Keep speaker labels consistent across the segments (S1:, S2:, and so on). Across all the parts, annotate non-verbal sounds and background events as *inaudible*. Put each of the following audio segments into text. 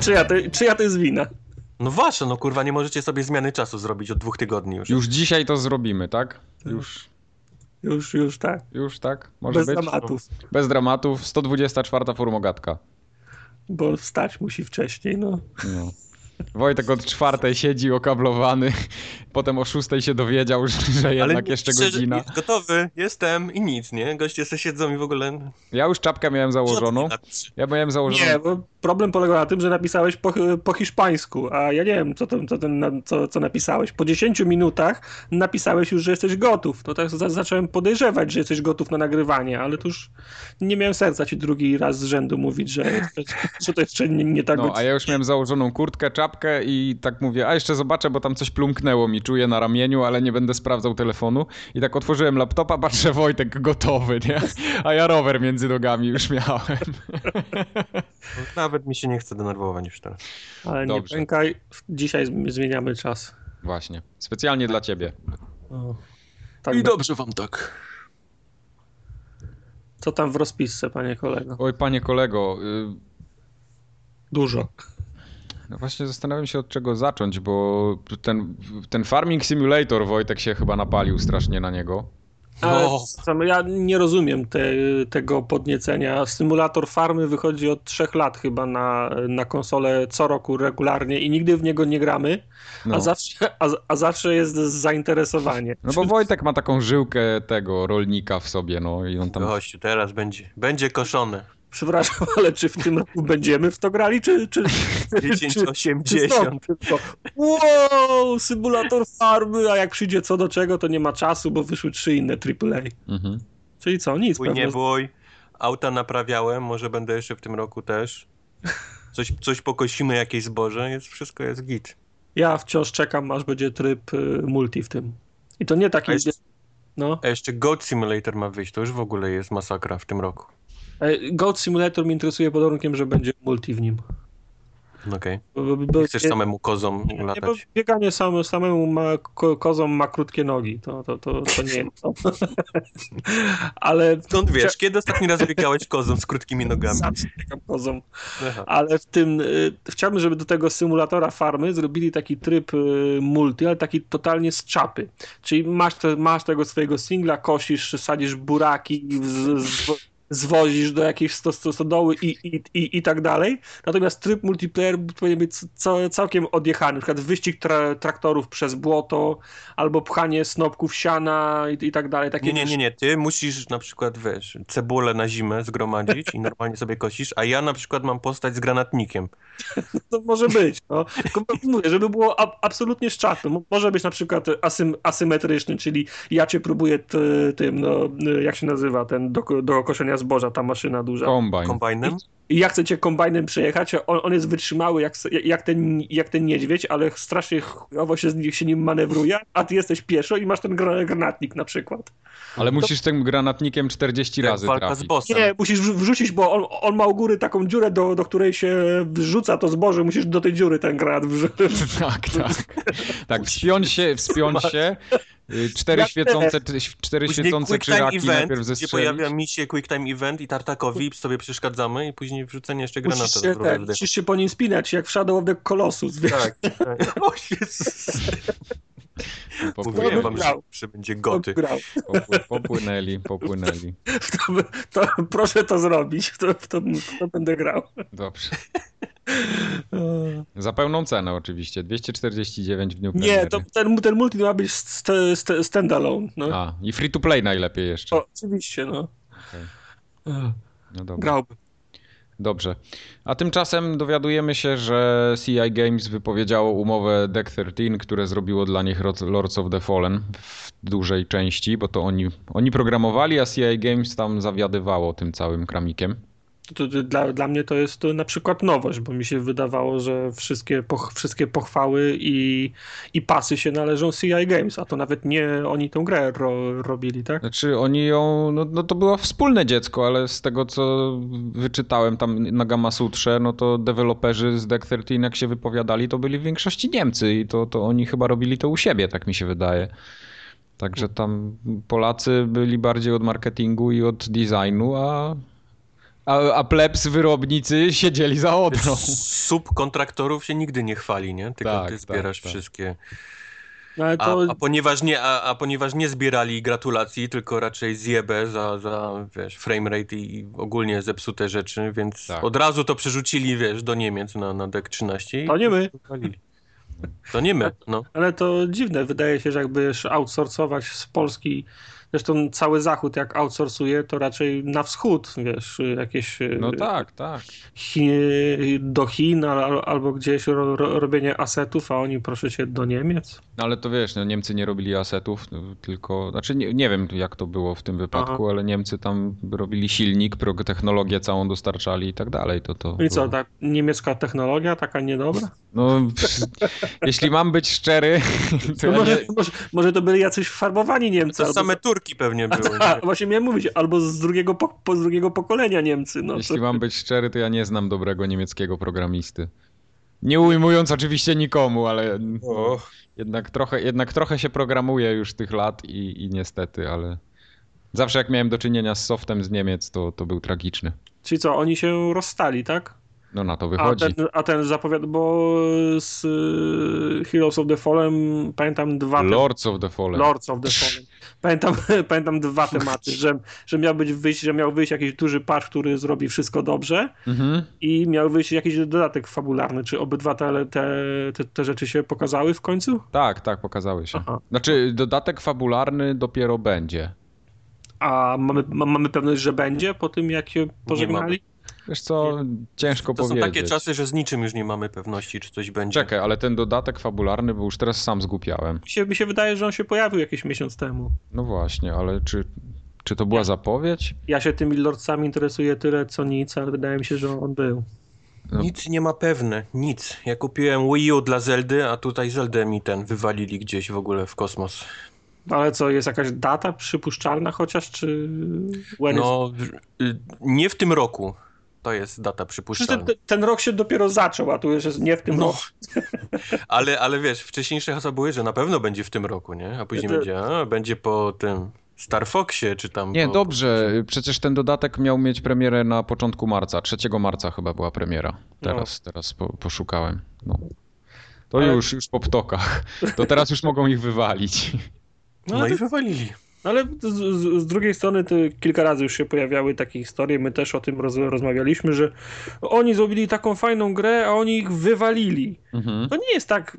S1: Czyja to, czyja to jest wina?
S2: No wasza, no kurwa, nie możecie sobie zmiany czasu zrobić od dwóch tygodni już.
S3: Już dzisiaj to zrobimy, tak? Już,
S1: Już, już tak.
S3: już tak? Może
S1: Bez
S3: być?
S1: dramatów.
S3: Bez dramatów. 124 formogatka.
S1: Bo wstać musi wcześniej, no.
S3: No. Wojtek od czwartej siedzi okablowany, *laughs* potem o szóstej się dowiedział, *laughs* że, jednak jeszcze
S2: szczerze,
S3: godzina.
S2: jest Gotowy, jestem i nic, nie? Goście se siedzą i w ogóle...
S3: Ja już czapkę miałem założoną. Ja miałem założoną.
S1: Nie, bo problem polegał na tym, że napisałeś po, po hiszpańsku, a ja nie wiem, co, to, co, ten, co, co napisałeś. Po 10 minutach napisałeś już, że jesteś gotów. To tak za, zacząłem podejrzewać, że jesteś gotów na nagrywanie, ale to już nie miałem serca ci drugi raz z rzędu mówić, że, że to jeszcze nie, nie tak
S3: No, a ja już miałem założoną kurtkę, czapkę i tak mówię, a jeszcze zobaczę, bo tam coś plumknęło mi, czuję na ramieniu, ale nie będę sprawdzał telefonu. I tak otworzyłem laptopa, patrzę, Wojtek gotowy, nie? A ja rower między nogami już miałem. *laughs*
S2: Nawet mi się nie chce denerwować już teraz.
S1: Ale nie
S3: Dobrze.
S1: pękaj, dzisiaj zm- zmieniamy czas.
S3: Właśnie, specjalnie dla ciebie.
S1: O, tak
S2: I
S1: be-
S2: dobrze wam tak.
S1: Co tam w rozpisce, panie kolego?
S3: Oj, panie kolego, y,
S1: Dużo.
S3: No właśnie zastanawiam się od czego zacząć, bo ten, ten Farming Simulator, Wojtek się chyba napalił strasznie na niego.
S1: Ale
S2: No.
S1: ja nie rozumiem te, tego podniecenia. Symulator farmy wychodzi od trzech lat chyba na, na konsolę co roku regularnie i nigdy w niego nie gramy,
S3: No.
S1: a, zawsze, a, a zawsze jest zainteresowanie.
S3: No bo Wojtek ma taką żyłkę tego rolnika w sobie, no i on tam...
S2: Gościu, teraz będzie, będzie koszone.
S1: Przepraszam, *laughs* ale czy w tym roku będziemy w to grali, czy... czy, czy,
S2: 10,
S1: czy
S2: 80.
S1: znowu tylko, wow, symulator farmy, a jak przyjdzie co do czego, to nie ma czasu, bo wyszły trzy inne AAA.
S3: Mhm.
S1: Czyli co, nic.
S2: Bój, nie bój. Auta naprawiałem, może będę jeszcze w tym roku też. Coś, coś pokosimy, jakieś zboże, jest, wszystko jest git.
S1: Ja wciąż czekam, aż będzie tryb y, multi w tym. I to nie taki.
S2: A jeszcze-
S1: No.
S2: A jeszcze Goat Simulator ma wyjść, to już w ogóle jest masakra w tym roku.
S1: E, Goat Simulator mnie interesuje pod warunkiem, że będzie multi w nim.
S2: Okej.
S1: Bo- bo- bo-
S2: Nie chcesz samemu kozą
S1: nie, bo
S2: latać.
S1: bieganie sam, samemu ma, ko, kozą ma krótkie nogi. To, to, to, to nie jest to. *laughs* Ale
S2: Stąd wiesz, kiedy ostatni raz biegałeś kozą z krótkimi nogami?
S1: zawsze biegam kozą.
S2: Aha.
S1: Ale w tym y, chciałbym, żeby do tego symulatora farmy zrobili taki tryb y, multi, ale taki totalnie z czapy. Czyli masz, te, masz tego swojego singla, kosisz, sadzisz buraki, z, z, zwozisz do jakiejś sto, sto, stodoły i, i, i, i tak dalej. Natomiast tryb multiplayer powinien być ca, całkiem odjechany. Na przykład wyścig tra, traktorów przez błoto, albo pchanie snopków siana i, i tak dalej. Takie
S2: Nie, nie, nie, nie. Ty musisz na przykład, wiesz, cebulę na zimę zgromadzić i normalnie sobie kosisz, a ja na przykład mam postać z granatnikiem. *laughs*
S1: To może być. No. Tylko mówię, żeby było ab absolutnie. Mo- Może być na przykład asym asymetryczny, czyli ja cię próbuję tym, no, jak się nazywa, ten do, do koszenia zboża, ta maszyna duża.
S3: Kombajn.
S2: Kombajnem?
S1: I ja chcę cię kombajnem przejechać, on, on jest wytrzymały jak, jak, ten, jak ten niedźwiedź, ale strasznie chujowo się, z nim- się nim manewruje, a ty jesteś pieszo i masz ten gra- granatnik na przykład.
S3: Ale musisz tym granatnikiem 40
S2: Jak
S3: razy
S2: walka z
S3: trafić.
S2: bossem.
S1: Nie, musisz wrzu- wrzucić, bo on, on ma u góry taką dziurę, do, do której się wrzuca to zboże, musisz do tej dziury ten granat wrzucić. *laughs*
S3: Tak, tak. Tak, wspiąć się, wspiąć się. y, Cztery
S1: Ja
S3: świecące, cztery świecące krzyżaki
S2: event,
S3: najpierw
S2: gdzie
S3: zestrzelić.
S2: pojawia mi się quick time event i Tartakowi sobie przeszkadzamy i później wrzucenie jeszcze
S1: Musisz
S2: granata
S1: się,
S2: do
S1: tak, musisz się po nim spinać, jak w Shadow of the Colossus. wiesz.
S2: Tak, tak. *laughs* O Jezus. Mówiłem wam, że,
S1: grał.
S2: że będzie goty.
S3: Popłynęli, popłynęli. *laughs*
S1: To, to, proszę to zrobić, to, to, to będę grał.
S3: Dobrze. *laughs* Za pełną cenę oczywiście. 249 w dniu
S1: Nie, to, ten, ten multi ma być st, st, standalone. No.
S3: A, i free to play najlepiej jeszcze.
S1: O, oczywiście, no. Ech,
S3: No dobra.
S1: Grałbym.
S3: Dobrze. A tymczasem dowiadujemy się, że CI Games wypowiedziało umowę Deck 13, które zrobiło dla nich Lords of the Fallen w dużej części, bo to oni, oni programowali, a CI Games tam zawiadywało tym całym kramikiem.
S1: To, to, dla, dla mnie to jest to na przykład nowość, bo mi się wydawało, że wszystkie, poch, wszystkie pochwały i, i pasy się należą CI Games, a to nawet nie oni tę grę ro, robili, tak?
S3: Znaczy oni ją, no, no to było wspólne dziecko, ale z tego co wyczytałem tam na Gamasutrze, no to deweloperzy z Deck 13 jak się wypowiadali, to byli w większości Niemcy i to, to oni chyba robili to u siebie, tak mi się wydaje. Także tam Polacy byli bardziej od marketingu i od designu, a, A, a plebs wyrobnicy siedzieli za Odrą.
S2: Subkontraktorów się nigdy nie chwali, nie? Tylko
S3: Tak,
S2: ty
S3: tak,
S2: zbierasz
S3: tak.
S2: wszystkie.
S1: No,
S2: A, a, ponieważ nie, a, a ponieważ nie zbierali gratulacji, tylko raczej zjebę za, za wiesz, framerate i i ogólnie zepsute rzeczy, więc
S3: Tak.
S2: od razu to przerzucili, wiesz, do Niemiec na, na DEC 13 i
S1: to nie my.
S2: To nie my, no.
S1: Ale to dziwne, wydaje się, że jakbyś outsourcować z Polski, zresztą cały Zachód jak outsourcuje, to raczej na wschód, wiesz, jakieś
S3: No
S1: e,
S3: tak, tak.
S1: Chi, do Chin al, albo gdzieś ro, ro, robienie asetów, a oni proszę cię do Niemiec.
S3: No ale to wiesz, no, Niemcy nie robili asetów, no, tylko, znaczy nie, nie wiem jak to było w tym wypadku, ale Niemcy tam robili silnik, pro- technologię całą dostarczali i tak dalej. To, to
S1: No I co, tak niemiecka technologia, taka niedobra?
S3: No, jeśli mam być szczery, to
S1: No
S3: ja
S1: może,
S3: nie,
S1: może, może to byli jacyś farbowani Niemcy.
S2: To
S1: albo-
S2: same Turki pewnie *laughs* były.
S1: A,
S2: nie?
S1: właśnie miałem mówić, albo z drugiego, po, po z drugiego pokolenia Niemcy. No,
S3: jeśli
S1: to,
S3: mam być szczery, to ja nie znam dobrego niemieckiego programisty. Nie ujmując oczywiście nikomu, ale jednak trochę, jednak trochę się programuje już tych lat i, i niestety, ale zawsze jak miałem do czynienia z softem z Niemiec, to, to był tragiczny.
S1: Czyli co, oni się rozstali, tak?
S3: No na to
S1: A
S3: wychodzi.
S1: ten, a ten zapowiada, bo z y, Heroes of the Fallen pamiętam dwa te-
S3: Lords of the Fallen.
S1: Lords of the Fallen. Pamiętam, *laughs* pamiętam dwa tematy, że, że miał być wyjść, że miał wyjść jakiś duży patch, który zrobi wszystko dobrze
S3: Mhm.
S1: i miał wyjść jakiś dodatek fabularny. Czy obydwa te, te, te, te rzeczy się pokazały w końcu?
S3: Tak, tak, pokazały się.
S1: Aha.
S3: Znaczy, dodatek fabularny dopiero będzie.
S1: A mamy, ma- mamy pewność, że będzie po tym, jak się pożegnali?
S3: Wiesz co, ciężko
S2: to są
S3: powiedzieć.
S2: takie czasy, że z niczym już nie mamy pewności, czy coś będzie.
S3: Czekaj, ale ten dodatek fabularny, bo już teraz sam zgupiałem.
S1: Mi się, mi się wydaje, że on się pojawił jakiś miesiąc temu.
S3: No właśnie, ale czy, czy to była zapowiedź?
S1: Ja się tymi lordcami interesuję tyle, co nic, ale wydaje mi się, że on był.
S3: No.
S2: Nic nie ma pewne, nic. Ja kupiłem Wii U dla Zeldy, a tutaj Zeldę mi ten wywalili gdzieś w ogóle w kosmos.
S1: Ale co, jest jakaś data przypuszczalna chociaż, czy... When is...
S2: No, y, nie w tym roku. To jest data
S1: Przecież
S2: przypuszczalna.
S1: ten, ten rok się dopiero zaczął, a tu już jest nie w tym
S2: No,
S1: roku. *laughs*
S2: ale, ale wiesz, wcześniejsze hasła były, że na pewno będzie w tym roku, nie? A później
S1: To-
S2: będzie, a, będzie po tym Star Foxie, czy tam...
S3: Nie,
S2: po,
S3: dobrze. Przecież ten dodatek miał mieć premierę na początku marca. 3 marca chyba była premiera. Teraz, teraz po, poszukałem. No. To
S1: Ale-
S3: już, już po ptokach. To teraz już mogą ich wywalić.
S2: No,
S1: ale
S2: i
S1: to-
S2: wywalili.
S1: Ale z, z, z drugiej strony to kilka razy już się pojawiały takie historie, my też o tym roz, rozmawialiśmy, że oni zrobili taką fajną grę, a oni ich wywalili.
S3: Mhm.
S1: To nie jest tak.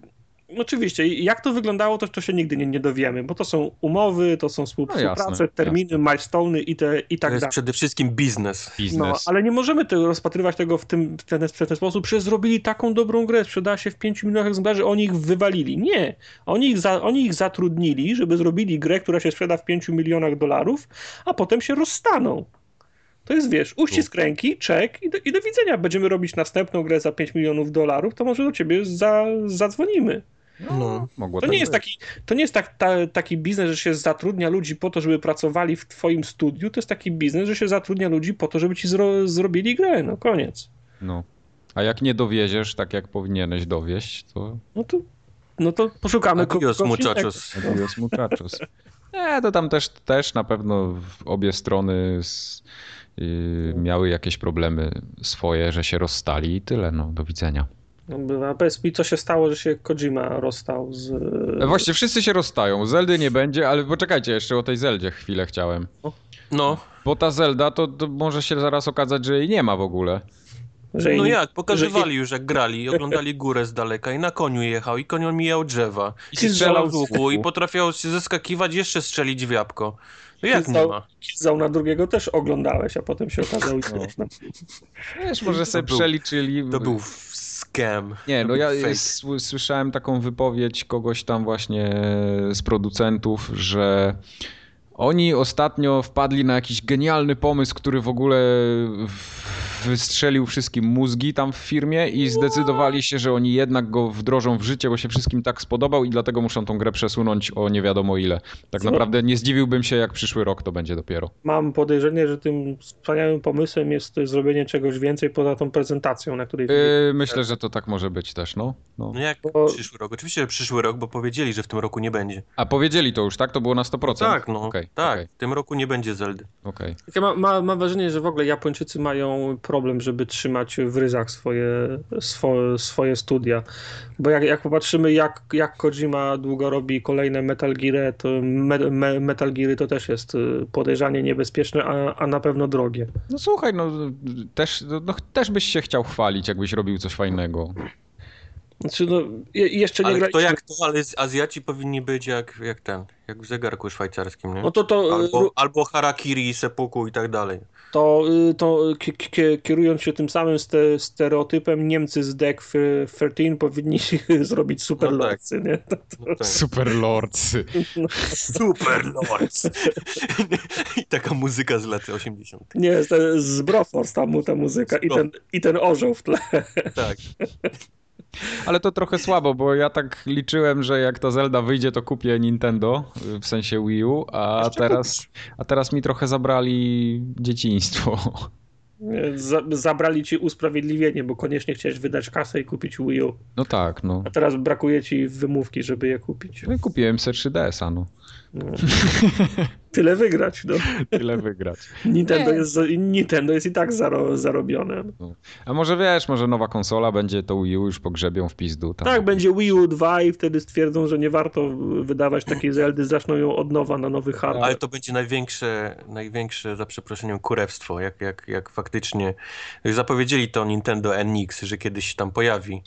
S1: Oczywiście, jak to wyglądało, to, to się nigdy nie, nie dowiemy, bo to są umowy, to są współprace,
S3: No
S1: terminy, milestone'y i, te, i
S2: To
S1: tak
S2: jest
S1: dalej.
S2: przede wszystkim biznes.
S1: No,
S3: Biznes.
S1: ale nie możemy tego rozpatrywać tego w, tym, w, ten, w ten sposób, że zrobili taką dobrą grę, sprzedała się w 5 milionach egzemplarzy, oni ich wywalili. Nie. Oni ich, za, oni ich zatrudnili, żeby zrobili grę, która się sprzeda w 5 milionach dolarów, a potem się rozstaną. To jest, wiesz, uścisk ręki, czek i do, i do widzenia. Będziemy robić następną grę za 5 milionów dolarów, to może do ciebie za, zadzwonimy.
S2: No.
S3: Mogło
S1: To
S3: tak
S1: nie jest taki, to nie jest tak, ta, taki biznes, że się zatrudnia ludzi po to, żeby pracowali w twoim studiu. To jest taki biznes, że się zatrudnia ludzi po to, żeby ci zro, zrobili grę. No koniec.
S3: No. A jak nie dowieziesz tak, jak powinieneś dowieść, to
S1: No to, no to poszukamy ko-
S2: Adios,
S1: kogoś innego.
S2: muchachos.
S3: adios muchachos. Nie, to tam też, też na pewno obie strony s- y, miały jakieś problemy swoje, że się rozstali i tyle, no, do widzenia.
S1: No, bywa. Powiedz mi, co się stało, że się Kojima rozstał z...
S3: E, Właściwie wszyscy się rozstają, Zeldy nie będzie, ale poczekajcie, jeszcze o tej Zeldzie chwilę chciałem.
S2: No,
S3: Bo ta Zelda to, to może się zaraz okazać, że jej nie ma w ogóle.
S1: Że
S2: no jak, pokazywali już jak grali, oglądali górę z daleka i na koniu jechał i konią mijał drzewa. I strzelał z łuku i potrafiał się zeskakiwać, jeszcze strzelić w jabłko. No jak nie
S1: Został-
S2: ma?
S1: Kizał na drugiego też oglądałeś, a potem się okazało,
S3: No.
S1: że...
S3: Wiesz, może sobie
S2: był-
S3: przeliczyli.
S2: To był scam.
S3: Nie, no ja
S2: fake.
S3: słyszałem taką wypowiedź kogoś tam właśnie z producentów, że oni ostatnio wpadli na jakiś genialny pomysł, który w ogóle w- wystrzelił wszystkim mózgi tam w firmie i zdecydowali się, że oni jednak go wdrożą w życie, bo się wszystkim tak spodobał i dlatego muszą tą grę przesunąć o nie wiadomo ile. Tak
S1: Co?
S3: naprawdę nie zdziwiłbym się, jak przyszły rok to będzie dopiero.
S1: Mam podejrzenie, że tym wspaniałym pomysłem jest zrobienie czegoś więcej poza tą prezentacją, na której...
S3: Yy, myślę, że to tak może być też, no. no.
S2: No jak
S1: Bo-
S2: przyszły rok? Oczywiście, że przyszły rok, bo powiedzieli, że w tym roku nie będzie.
S3: A powiedzieli to już, tak? To było na 100%?
S2: Tak, no.
S3: Okej,
S2: tak,
S3: okej,
S2: w tym roku nie będzie Zeldy.
S3: okej.
S1: Ja ma, ma, mam wrażenie, że w ogóle Japończycy mają problem, żeby trzymać w ryzach swoje, swo, swoje studia. Bo jak, jak popatrzymy, jak, jak Kojima długo robi kolejne Metal Gear, to me, me, Metal Geary to też jest y, podejrzanie niebezpieczne, a, a na pewno drogie.
S3: No słuchaj, no też, no, też byś się chciał chwalić, jakbyś robił coś fajnego.
S1: Znaczy, no, je, jeszcze nie
S2: Ale
S1: graliśmy.
S2: to jak to, ale Azjaci powinni być jak, jak ten, jak w zegarku szwajcarskim, nie?
S1: No to to, y,
S2: Albo, albo harakiri, seppuku i tak dalej.
S1: to, y, to ki- kierując się tym samym ste, stereotypem, Niemcy z Deck 13 powinni *laughs* zrobić super
S2: No tak.
S1: lordsy, nie? To,
S2: No tak.
S3: Super lordsy.
S2: Super Lords! *laughs* I taka muzyka z lat 80.
S1: Nie, z, z Broforce tam mu ta muzyka i ten, i ten orzeł w tle.
S2: Tak. *laughs*
S3: Ale to trochę słabo, bo ja tak liczyłem, że jak ta Zelda wyjdzie, to kupię Nintendo, w sensie Wii U, a
S2: Jeszcze
S3: teraz, a teraz mi trochę zabrali dzieciństwo.
S1: Zabrali ci usprawiedliwienie, bo koniecznie chciałeś wydać kasę i kupić Wii U.
S3: No tak, no.
S1: A teraz brakuje ci wymówki, żeby je kupić.
S3: No i kupiłem se 3DS-a, no.
S1: No. *laughs* Tyle wygrać, no.
S3: Tyle wygrać.
S1: Nintendo jest, Nintendo jest i tak zaro, zarobione.
S3: A może wiesz, może nowa konsola będzie to Wii U już pogrzebią w pizdu. Tam.
S1: Tak, będzie Wii U 2 i wtedy stwierdzą, że nie warto wydawać takiej Zeldy, zaczną ją od nowa na nowy hardware.
S2: Ale to będzie największe, największe za przeproszeniem kurewstwo, jak, jak, jak faktycznie zapowiedzieli to Nintendo NX, że kiedyś się tam pojawi.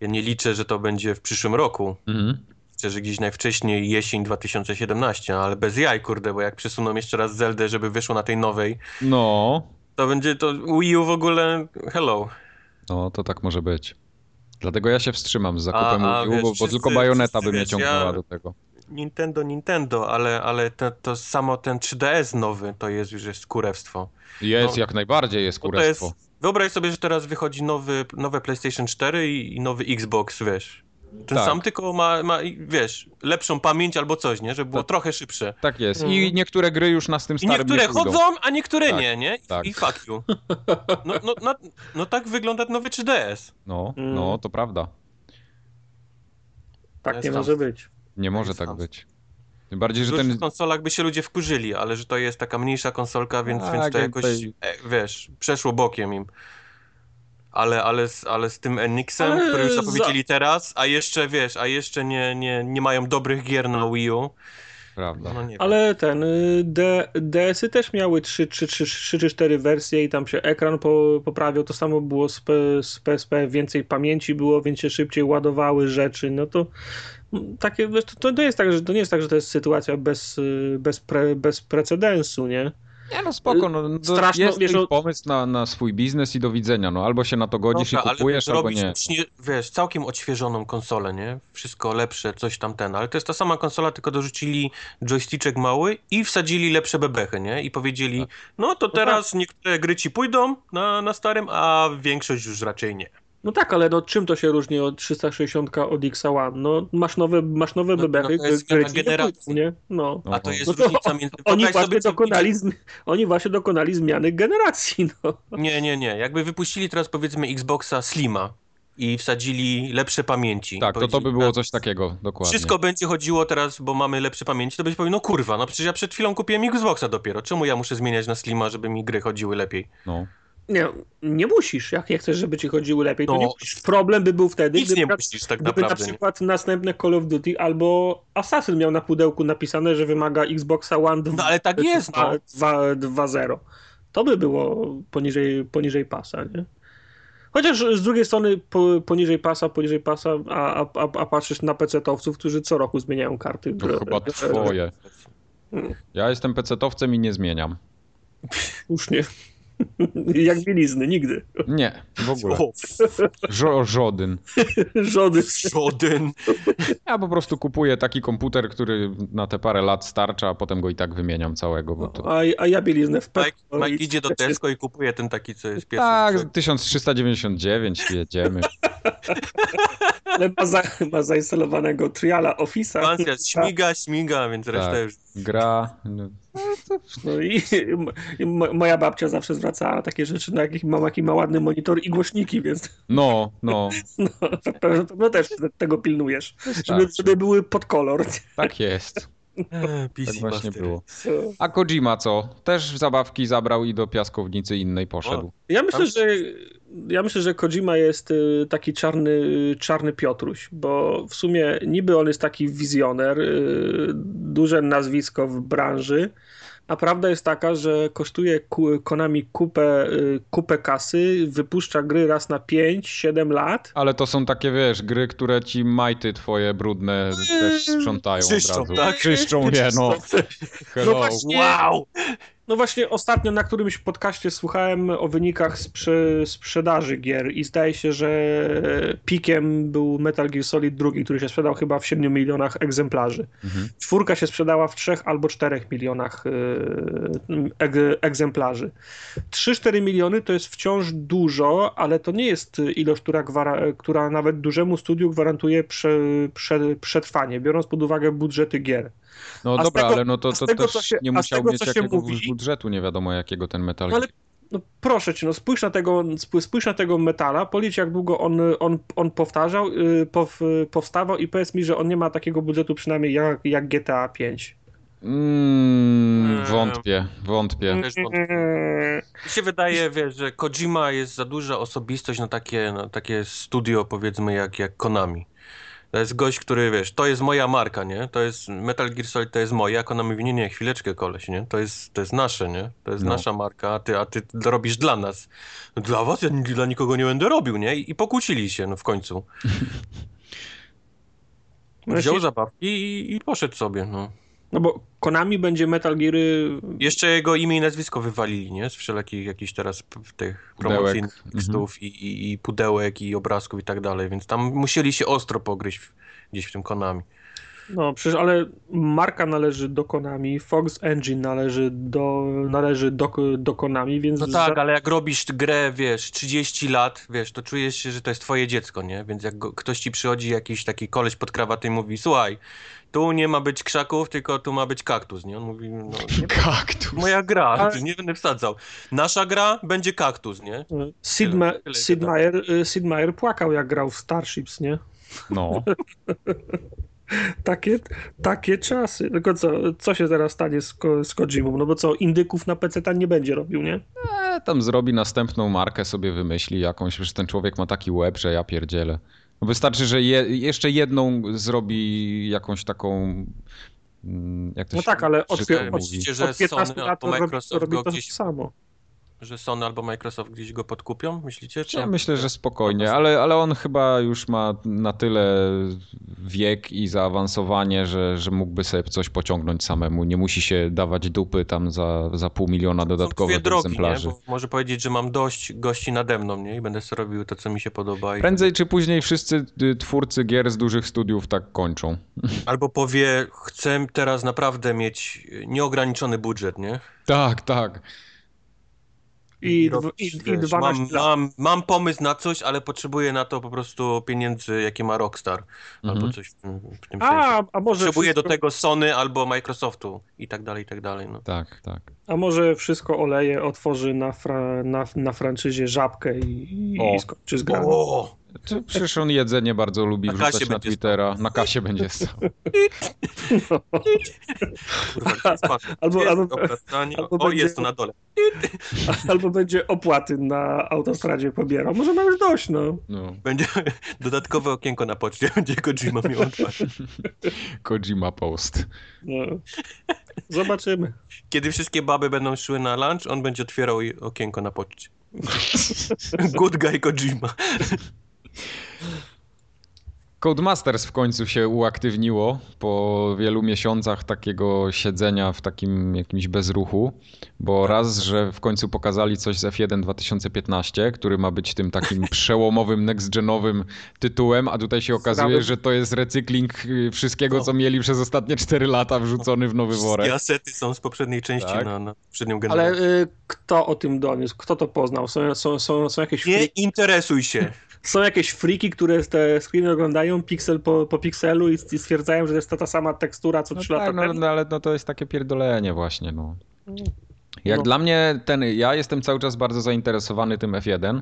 S2: Ja nie liczę, że to będzie w przyszłym roku.
S3: Mhm.
S2: Że gdzieś najwcześniej jesień 2017, no ale bez jaj, kurde, bo jak przesuną jeszcze raz Zeldę, żeby wyszło na tej nowej,
S3: No,
S2: to będzie to Wii U w ogóle hello.
S3: no to tak może być. Dlatego ja się wstrzymam z zakupem
S2: A- a
S3: Wii U,
S2: wiesz,
S3: bo,
S2: wszyscy-
S3: tylko bajoneta by mnie ciągnęła
S2: ja-
S3: do tego.
S2: Nintendo, Nintendo, ale, ale to, to samo ten 3DS nowy to jest już jest kurewstwo.
S3: Jest,
S2: No,
S3: jak najbardziej jest
S2: to jest, wyobraź sobie, że teraz wychodzi nowy, nowe PlayStation 4 i, i nowy Xbox, wiesz. Ten
S3: Tak.
S2: sam tylko ma, ma, wiesz, lepszą pamięć albo coś, nie? Żeby było
S3: Tak.
S2: trochę szybsze.
S3: Tak jest.
S1: Mhm.
S3: I niektóre gry już nas tym
S2: I
S3: starym
S2: niektóre
S3: nie
S2: chodzą, a niektóre
S3: Tak,
S2: nie, nie? I,
S3: tak.
S2: I fuck you. No, no, no, no tak wygląda nowy 3DS.
S3: No,
S1: Mm.
S3: no, to prawda.
S1: tak nie
S2: tam-
S1: może być.
S3: Nie może tak być. Tym bardziej,
S2: W
S3: że ten...
S2: konsolach by się ludzie wkurzyli, ale że to jest taka mniejsza konsolka, więc,
S3: A,
S2: więc to jakoś, e, wiesz, przeszło bokiem im. Ale, ale, z, ale z tym NX-em,
S1: Ale
S2: który już
S1: za-
S2: zapowiedzieli teraz, a jeszcze, wiesz, a jeszcze nie, nie, nie mają dobrych gier na Wii U,
S3: Prawda.
S2: no.
S1: Ale ten, y, D, DS-y też miały 3, 3, 3, 3 czy 4 wersje i tam się ekran po, poprawiał, to samo było z, P, z PSP, więcej pamięci było, więc się szybciej ładowały rzeczy, no to takie, wiesz, to, to nie jest tak, że to nie jest tak, że to jest sytuacja bez, y, bez, pre, bez precedensu, nie?
S3: Nie no spoko, no, no,
S1: Straszno,
S3: jest
S1: wiesz,
S3: pomysł na, na swój biznes i do widzenia, no albo się na to godzisz
S2: Dobra,
S3: i kupujesz, albo
S2: robisz
S3: nie.
S2: właśnie, wiesz, całkiem odświeżoną konsolę, nie? Wszystko lepsze, coś tam ten, ale to jest ta sama konsola, tylko dorzucili joysticzek mały i wsadzili lepsze bebechy, nie? I powiedzieli,
S3: Tak.
S2: no to teraz niektóre gry ci pójdą na, na starym, a większość już raczej nie.
S1: No tak, ale no czym to się różni od 360 od X1? No masz nowe, masz nowe
S2: No,
S1: bebechy,
S2: no to jest
S1: które
S2: zmiana
S1: ci nie nie? No.
S2: A to jest
S1: No to
S2: różnica między... *laughs*
S1: Oni właśnie, dokonali, zmi- oni właśnie dokonali zmiany generacji, no.
S2: Nie, nie, nie. Jakby wypuścili teraz powiedzmy Xboxa Slima i wsadzili lepsze pamięci.
S3: Tak, to to by było coś takiego, dokładnie.
S2: Wszystko będzie chodziło teraz, bo mamy lepsze pamięci, to będzie powiedział, no kurwa, no przecież ja przed chwilą kupiłem Xboxa dopiero. Czemu ja muszę zmieniać na Slima, żeby mi gry chodziły lepiej?
S3: No.
S1: Nie, nie musisz. Jak nie chcesz, żeby ci chodziły lepiej, to
S2: No.
S1: nie musisz. Problem by był wtedy,
S2: Nic
S1: gdyby,
S2: nie
S1: na-
S2: musisz tak
S1: gdyby na
S2: naprawdę. nie?
S1: przykład następne Call of Duty albo Assassin miał na pudełku napisane, że wymaga Xboxa One 2,
S2: No ale tak jest, no.
S1: 2.0. To by było poniżej, poniżej pasa, nie? Chociaż z drugiej strony po, poniżej pasa, poniżej pasa, a, a, a, patrzysz na PC-towców, którzy co roku zmieniają karty.
S3: To chyba twoje. Ja jestem pecetowcem i nie zmieniam.
S1: Słusznie. *laughs* Jak bielizny, nigdy.
S3: Nie, w ogóle. Żo żodyn. *laughs*
S1: Żody.
S2: żaden.
S3: Ja po prostu kupuję taki komputer, który na te parę lat starcza, a potem go i tak wymieniam całego, bo to...
S1: A, a ja bieliznę w
S2: Mike,
S1: Pepco
S2: Mike
S1: i-
S2: idzie do Tesco i kupuje ten taki, co jest pierwszy.
S3: Tak, 1399 jedziemy. *laughs*
S1: Ale ma, za, ma zainstalowanego triala Office'a.
S2: Ekspansja śmiga, śmiga, więc reszta
S3: Tak.
S2: już...
S3: Gra. no,
S1: No i, i mo- moja babcia zawsze zwracała na takie rzeczy, na jakich mam jaki ma ładny monitor i głośniki, więc
S3: No, no, *laughs*
S1: no, pewno, pewno też tego pilnujesz, żeby,
S3: wystarczy.
S1: żeby były pod kolor.
S3: tak jest.
S2: E, PC
S3: Tak właśnie
S2: Master.
S3: było. A Kojima co? Też zabawki zabrał i do piaskownicy innej poszedł.
S1: Ja myślę, że ja myślę, że Kojima jest y, taki czarny, czarny Piotruś, bo w sumie niby on jest taki wizjoner, y, duże nazwisko w branży, a prawda jest taka, że kosztuje Konami kupę, y, kupę kasy, wypuszcza gry raz na 5-7 lat.
S3: Ale to są takie, wiesz, gry, które ci majty twoje brudne też sprzątają
S2: Czyszczą,
S3: od razu.
S2: tak?
S3: Czyszczą je, no. Hello.
S1: No właśnie.
S2: Wow!
S1: No właśnie ostatnio na którymś podcaście słuchałem o wynikach sprze- sprzedaży gier i zdaje się, że pikiem był Metal Gear Solid 2, który się sprzedał chyba w 7 milionach egzemplarzy.
S3: Mhm.
S1: Czwórka się sprzedała w 3 albo 4 milionach eg- egzemplarzy. 3-4 miliony to jest wciąż dużo, ale to nie jest ilość, która, która nawet dużemu studiu gwarantuje prze, prze, przetrwanie, biorąc pod uwagę budżety gier.
S3: No
S1: A
S3: dobra,
S1: tego-
S3: ale no to, to
S1: tego,
S3: też
S1: się-
S3: nie musiał
S1: tego,
S3: mieć jakiegoś
S1: mówi-
S3: budżetu, nie wiadomo jakiego ten metal.
S1: No ale no proszę cię, no spójrz na tego, spójrz, na tego metala, policz jak długo on, on, on powtarzał, yy, pow, powstawał i powiedz mi, że on nie ma takiego budżetu przynajmniej jak, jak GTA 5.
S3: Mm, wątpię, wątpię.
S2: Też wątpię. Mi się wydaje, wiesz, że Kojima jest za duża osobistość na takie, na takie studio, powiedzmy, jak, jak Konami. To jest gość, który, wiesz, to jest moja marka, nie? To jest, Metal Gear Solid to jest moje, a Konami mówi, nie, nie, chwileczkę koleś, nie? To jest, to jest nasze, nie? To jest
S3: No.
S2: nasza marka, a ty, a ty robisz dla nas. Dla was? Ja dla nikogo nie będę robił, nie? I, i pokłócili się, no w końcu. *laughs* Wziął
S1: Jeśli-
S2: zabawki i, i poszedł sobie, no.
S1: No bo Konami będzie Metal Geary
S2: Jeszcze jego imię i nazwisko wywalili, nie? Z wszelakich jakichś teraz tych promocyjnych
S3: Mhm.
S2: tekstów i, i, i pudełek i obrazków i tak dalej, więc tam musieli się ostro pogryźć w, gdzieś w tym Konami.
S1: No, przecież, ale marka należy do Konami, Fox Engine należy do, należy do, do Konami, więc...
S2: No
S1: za-
S2: tak, ale jak robisz grę, wiesz, 30 lat, wiesz, to czujesz się, że to jest twoje dziecko, nie? Więc jak go, ktoś ci przychodzi, jakiś taki koleś pod krawaty i mówi, słuchaj, tu nie ma być krzaków, tylko tu ma być kaktus, nie? On mówi, no *laughs* nie
S3: Kaktus.
S2: moja gra,
S1: Ale- *laughs*
S2: nie będę wsadzał. Nasza gra będzie kaktus, nie?
S1: Sid,
S2: Tyle,
S1: Ma- Sid. Meier, y, Sid Meier płakał, jak grał w Starships, nie?
S3: No. *laughs*
S1: Takie, takie czasy. Tylko co, co się teraz stanie z, Ko- z Kojimą? No bo co, indyków na PC tam nie będzie robił, nie?
S3: E, tam zrobi następną markę, sobie wymyśli jakąś, przecież ten człowiek ma taki łeb, że ja pierdzielę. Wystarczy, że je, jeszcze jedną zrobi jakąś taką... mm, Jak to
S1: No
S3: się
S1: tak, ale od, od,
S2: że
S1: od 15
S2: Sony
S1: lat
S2: albo
S1: robi, robi to
S2: gdzieś-
S1: samo.
S2: Że Sony albo Microsoft gdzieś go podkupią, myślicie? Czy
S3: Ja myślę, że spokojnie, ale, ale on chyba już ma na tyle wiek i zaawansowanie, że, że mógłby sobie coś pociągnąć samemu. Nie musi się dawać dupy tam za, za pół miliona dodatkowych
S2: drogi,
S3: egzemplarzy.
S2: Może powiedzieć, że mam dość gości nade mną, nie? I będę sobie robił to, co mi się podoba. I...
S3: Prędzej czy później wszyscy y, twórcy gier z dużych studiów tak kończą. *laughs*
S2: Albo powie, chcę teraz naprawdę mieć nieograniczony budżet, nie?
S3: Tak, tak.
S1: I, i, i
S2: wiesz,
S1: 12
S2: mam,
S1: lat.
S2: mam, mam pomysł na coś, ale potrzebuję na to po prostu pieniędzy, jakie ma Rockstar. Albo
S3: Mhm.
S2: coś w tym, w tym sensie.
S1: A, a może
S2: Potrzebuję do
S1: wszystko,
S2: tego Sony albo Microsoftu i tak dalej, i tak dalej. No.
S3: Tak, tak.
S1: a może wszystko oleje, otworzy na, fra, na, na franczyzie żabkę i, i,
S3: O.
S1: i skończy z grami.
S2: O!
S3: Czy- Przecież on jedzenie bardzo lubi
S2: Na
S3: wrzucać na Twittera. Na kasie będzie stał.
S2: Kurwa, jest pan?
S1: Albo-
S2: Jest,
S1: albo-
S2: dobra,
S1: albo
S2: o,
S1: będzie-
S2: jest tu na dole.
S1: Albo będzie opłaty na autostradzie pobierał. Może ma już dość, no.
S3: No.
S2: Będzie *laughs* dodatkowe okienko na poczcie, *laughs* będzie Kojima miał otwarte.
S3: Kojima Post.
S1: no. Zobaczymy.
S2: Kiedy wszystkie baby będą szły na lunch, on będzie otwierał okienko na poczcie. *laughs* Good guy Kojima.
S3: Codemasters w końcu się uaktywniło po wielu miesiącach takiego siedzenia w takim jakimś bezruchu, bo raz, że w końcu pokazali coś z F1 2015, który ma być tym takim *laughs* przełomowym, next-genowym tytułem, a tutaj się okazuje, że to jest recykling y, wszystkiego, co mieli przez ostatnie 4 lata wrzucony w nowy worek.
S2: I asety są z poprzedniej części
S3: Tak.
S2: na, na poprzednią generację.
S1: Ale y, kto o tym doniósł? Kto to poznał? Są, są, są, są, jakieś,
S2: Nie interesuj się.
S1: Są jakieś friki, które te screeny oglądają piksel po, po pikselu i, i stwierdzają, że to jest ta, ta sama tekstura co
S3: No
S1: 3 lata
S3: tak, no,
S1: temu?
S3: no, ale no, to jest takie pierdolenie właśnie, no. Jak
S1: No.
S3: dla mnie ten, ja jestem cały czas bardzo zainteresowany tym F1,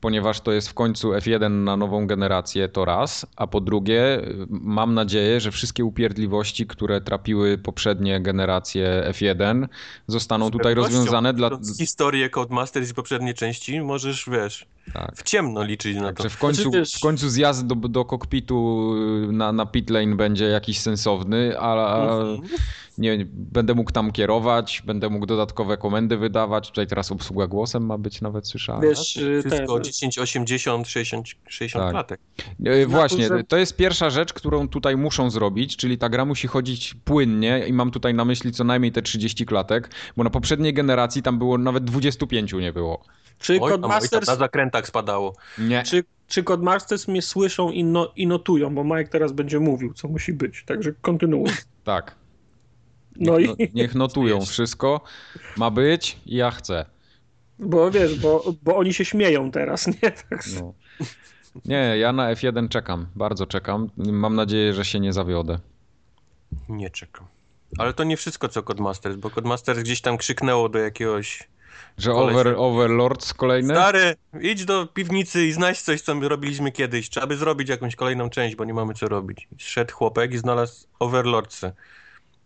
S3: ponieważ to jest w końcu F1 na nową generację, to raz, a po drugie mam nadzieję, że wszystkie upierdliwości, które trapiły poprzednie generacje F1 zostaną
S2: Z
S3: tutaj rozwiązane dla...
S2: Historię Codemasters i poprzedniej części możesz, wiesz,
S3: Tak.
S2: w ciemno liczyć na to.
S3: Że w końcu,
S1: Znaczy, wiesz-
S3: w końcu zjazd do, do kokpitu na, na pit lane będzie jakiś sensowny, a, a
S2: Mhm.
S3: Nie, będę mógł tam kierować, będę mógł dodatkowe komendy wydawać. Tutaj teraz obsługa głosem ma być nawet słyszana.
S1: Wiesz, y,
S2: Wszystko
S1: ten,
S2: 10, 80, 60, 60
S3: Tak.
S2: klatek.
S3: E, Właśnie,
S1: że-
S3: to jest pierwsza rzecz, którą tutaj muszą zrobić, czyli ta gra musi chodzić płynnie i mam tutaj na myśli co najmniej te 30 klatek, bo na poprzedniej generacji tam było nawet 25 nie było.
S1: czy
S2: Oj, tam, oj, tam
S1: Codemasters,
S2: na zakrętach spadało.
S3: Nie.
S1: czy, czy Codemasters mnie słyszą i, no, i notują, bo Mike teraz będzie mówił, co musi być, także kontynuuj.
S3: Tak.
S1: No
S3: Niech,
S1: i,
S3: no, niech notują
S2: Wiesz.
S3: wszystko. Ma być i ja chcę.
S1: bo wiesz, bo, bo oni się śmieją teraz, nie? *laughs* Tak,
S3: No. Nie, ja na F1 czekam, bardzo czekam. Mam nadzieję, że się nie zawiodę.
S2: Nie czekam. Ale to nie wszystko co Codemasters, bo Codemasters gdzieś tam krzyknęło do jakiegoś
S3: Że over, Overlords kolejny?
S2: Stary, idź do piwnicy i znajdź coś, co my robiliśmy kiedyś. Trzeba by zrobić jakąś kolejną część, bo nie mamy co robić. Szedł chłopek i znalazł Overlordsy.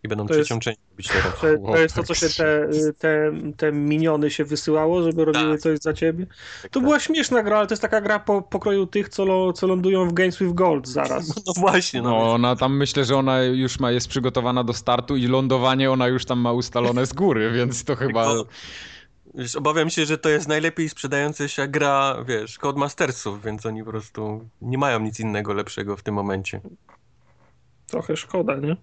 S2: I będą
S1: To
S2: trzecią
S1: jest-
S2: część robić teraz.
S1: To, to jest to, co się te, te, te miniony się wysyłało, żeby robiły
S2: Tak.
S1: coś za ciebie.
S2: Tak,
S1: To
S2: tak.
S1: była śmieszna gra, ale to jest taka gra po pokroju tych, co, lo, co lądują w Games with Gold zaraz. *laughs*
S2: No właśnie, no.
S3: No, ona tam myślę, że ona już ma, jest przygotowana do startu i lądowanie ona już tam ma ustalone z góry, *laughs* więc to chyba...
S2: Wiesz, obawiam się, że to jest najlepiej sprzedająca się gra, wiesz, Codemastersów, więc oni po prostu nie mają nic innego lepszego w tym momencie.
S1: Trochę szkoda, nie?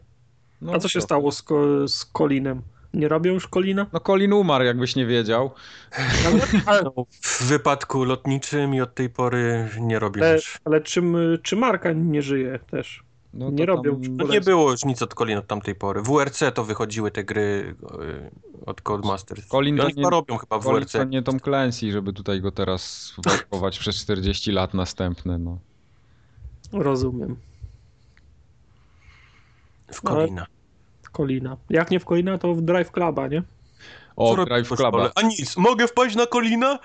S3: No,
S1: A co się
S3: to-
S1: stało z, ko, z Colinem? Nie robią już Colina?
S3: No Colin umarł, jakbyś nie wiedział.
S2: No, w wypadku lotniczym i od tej pory nie robię
S1: ale,
S2: już.
S1: ale czym, czy Marka nie żyje też?
S3: No,
S1: Nie robią.
S2: No nie było już nic od Colin od tamtej pory. W WRC to wychodziły te gry y, od Codemasters.
S3: Colin to nie-
S2: robią chyba w WRC.
S3: to nie Tom Clancy, żeby tutaj go teraz wałkować przez 40 lat następne, no.
S1: Rozumiem.
S2: W Colina.
S1: Colina. Jak nie w Colina, to w Drive Cluba, nie?
S3: O,
S2: Co
S3: Drive Cluba.
S2: A nic, mogę wpaść na Colina? *laughs*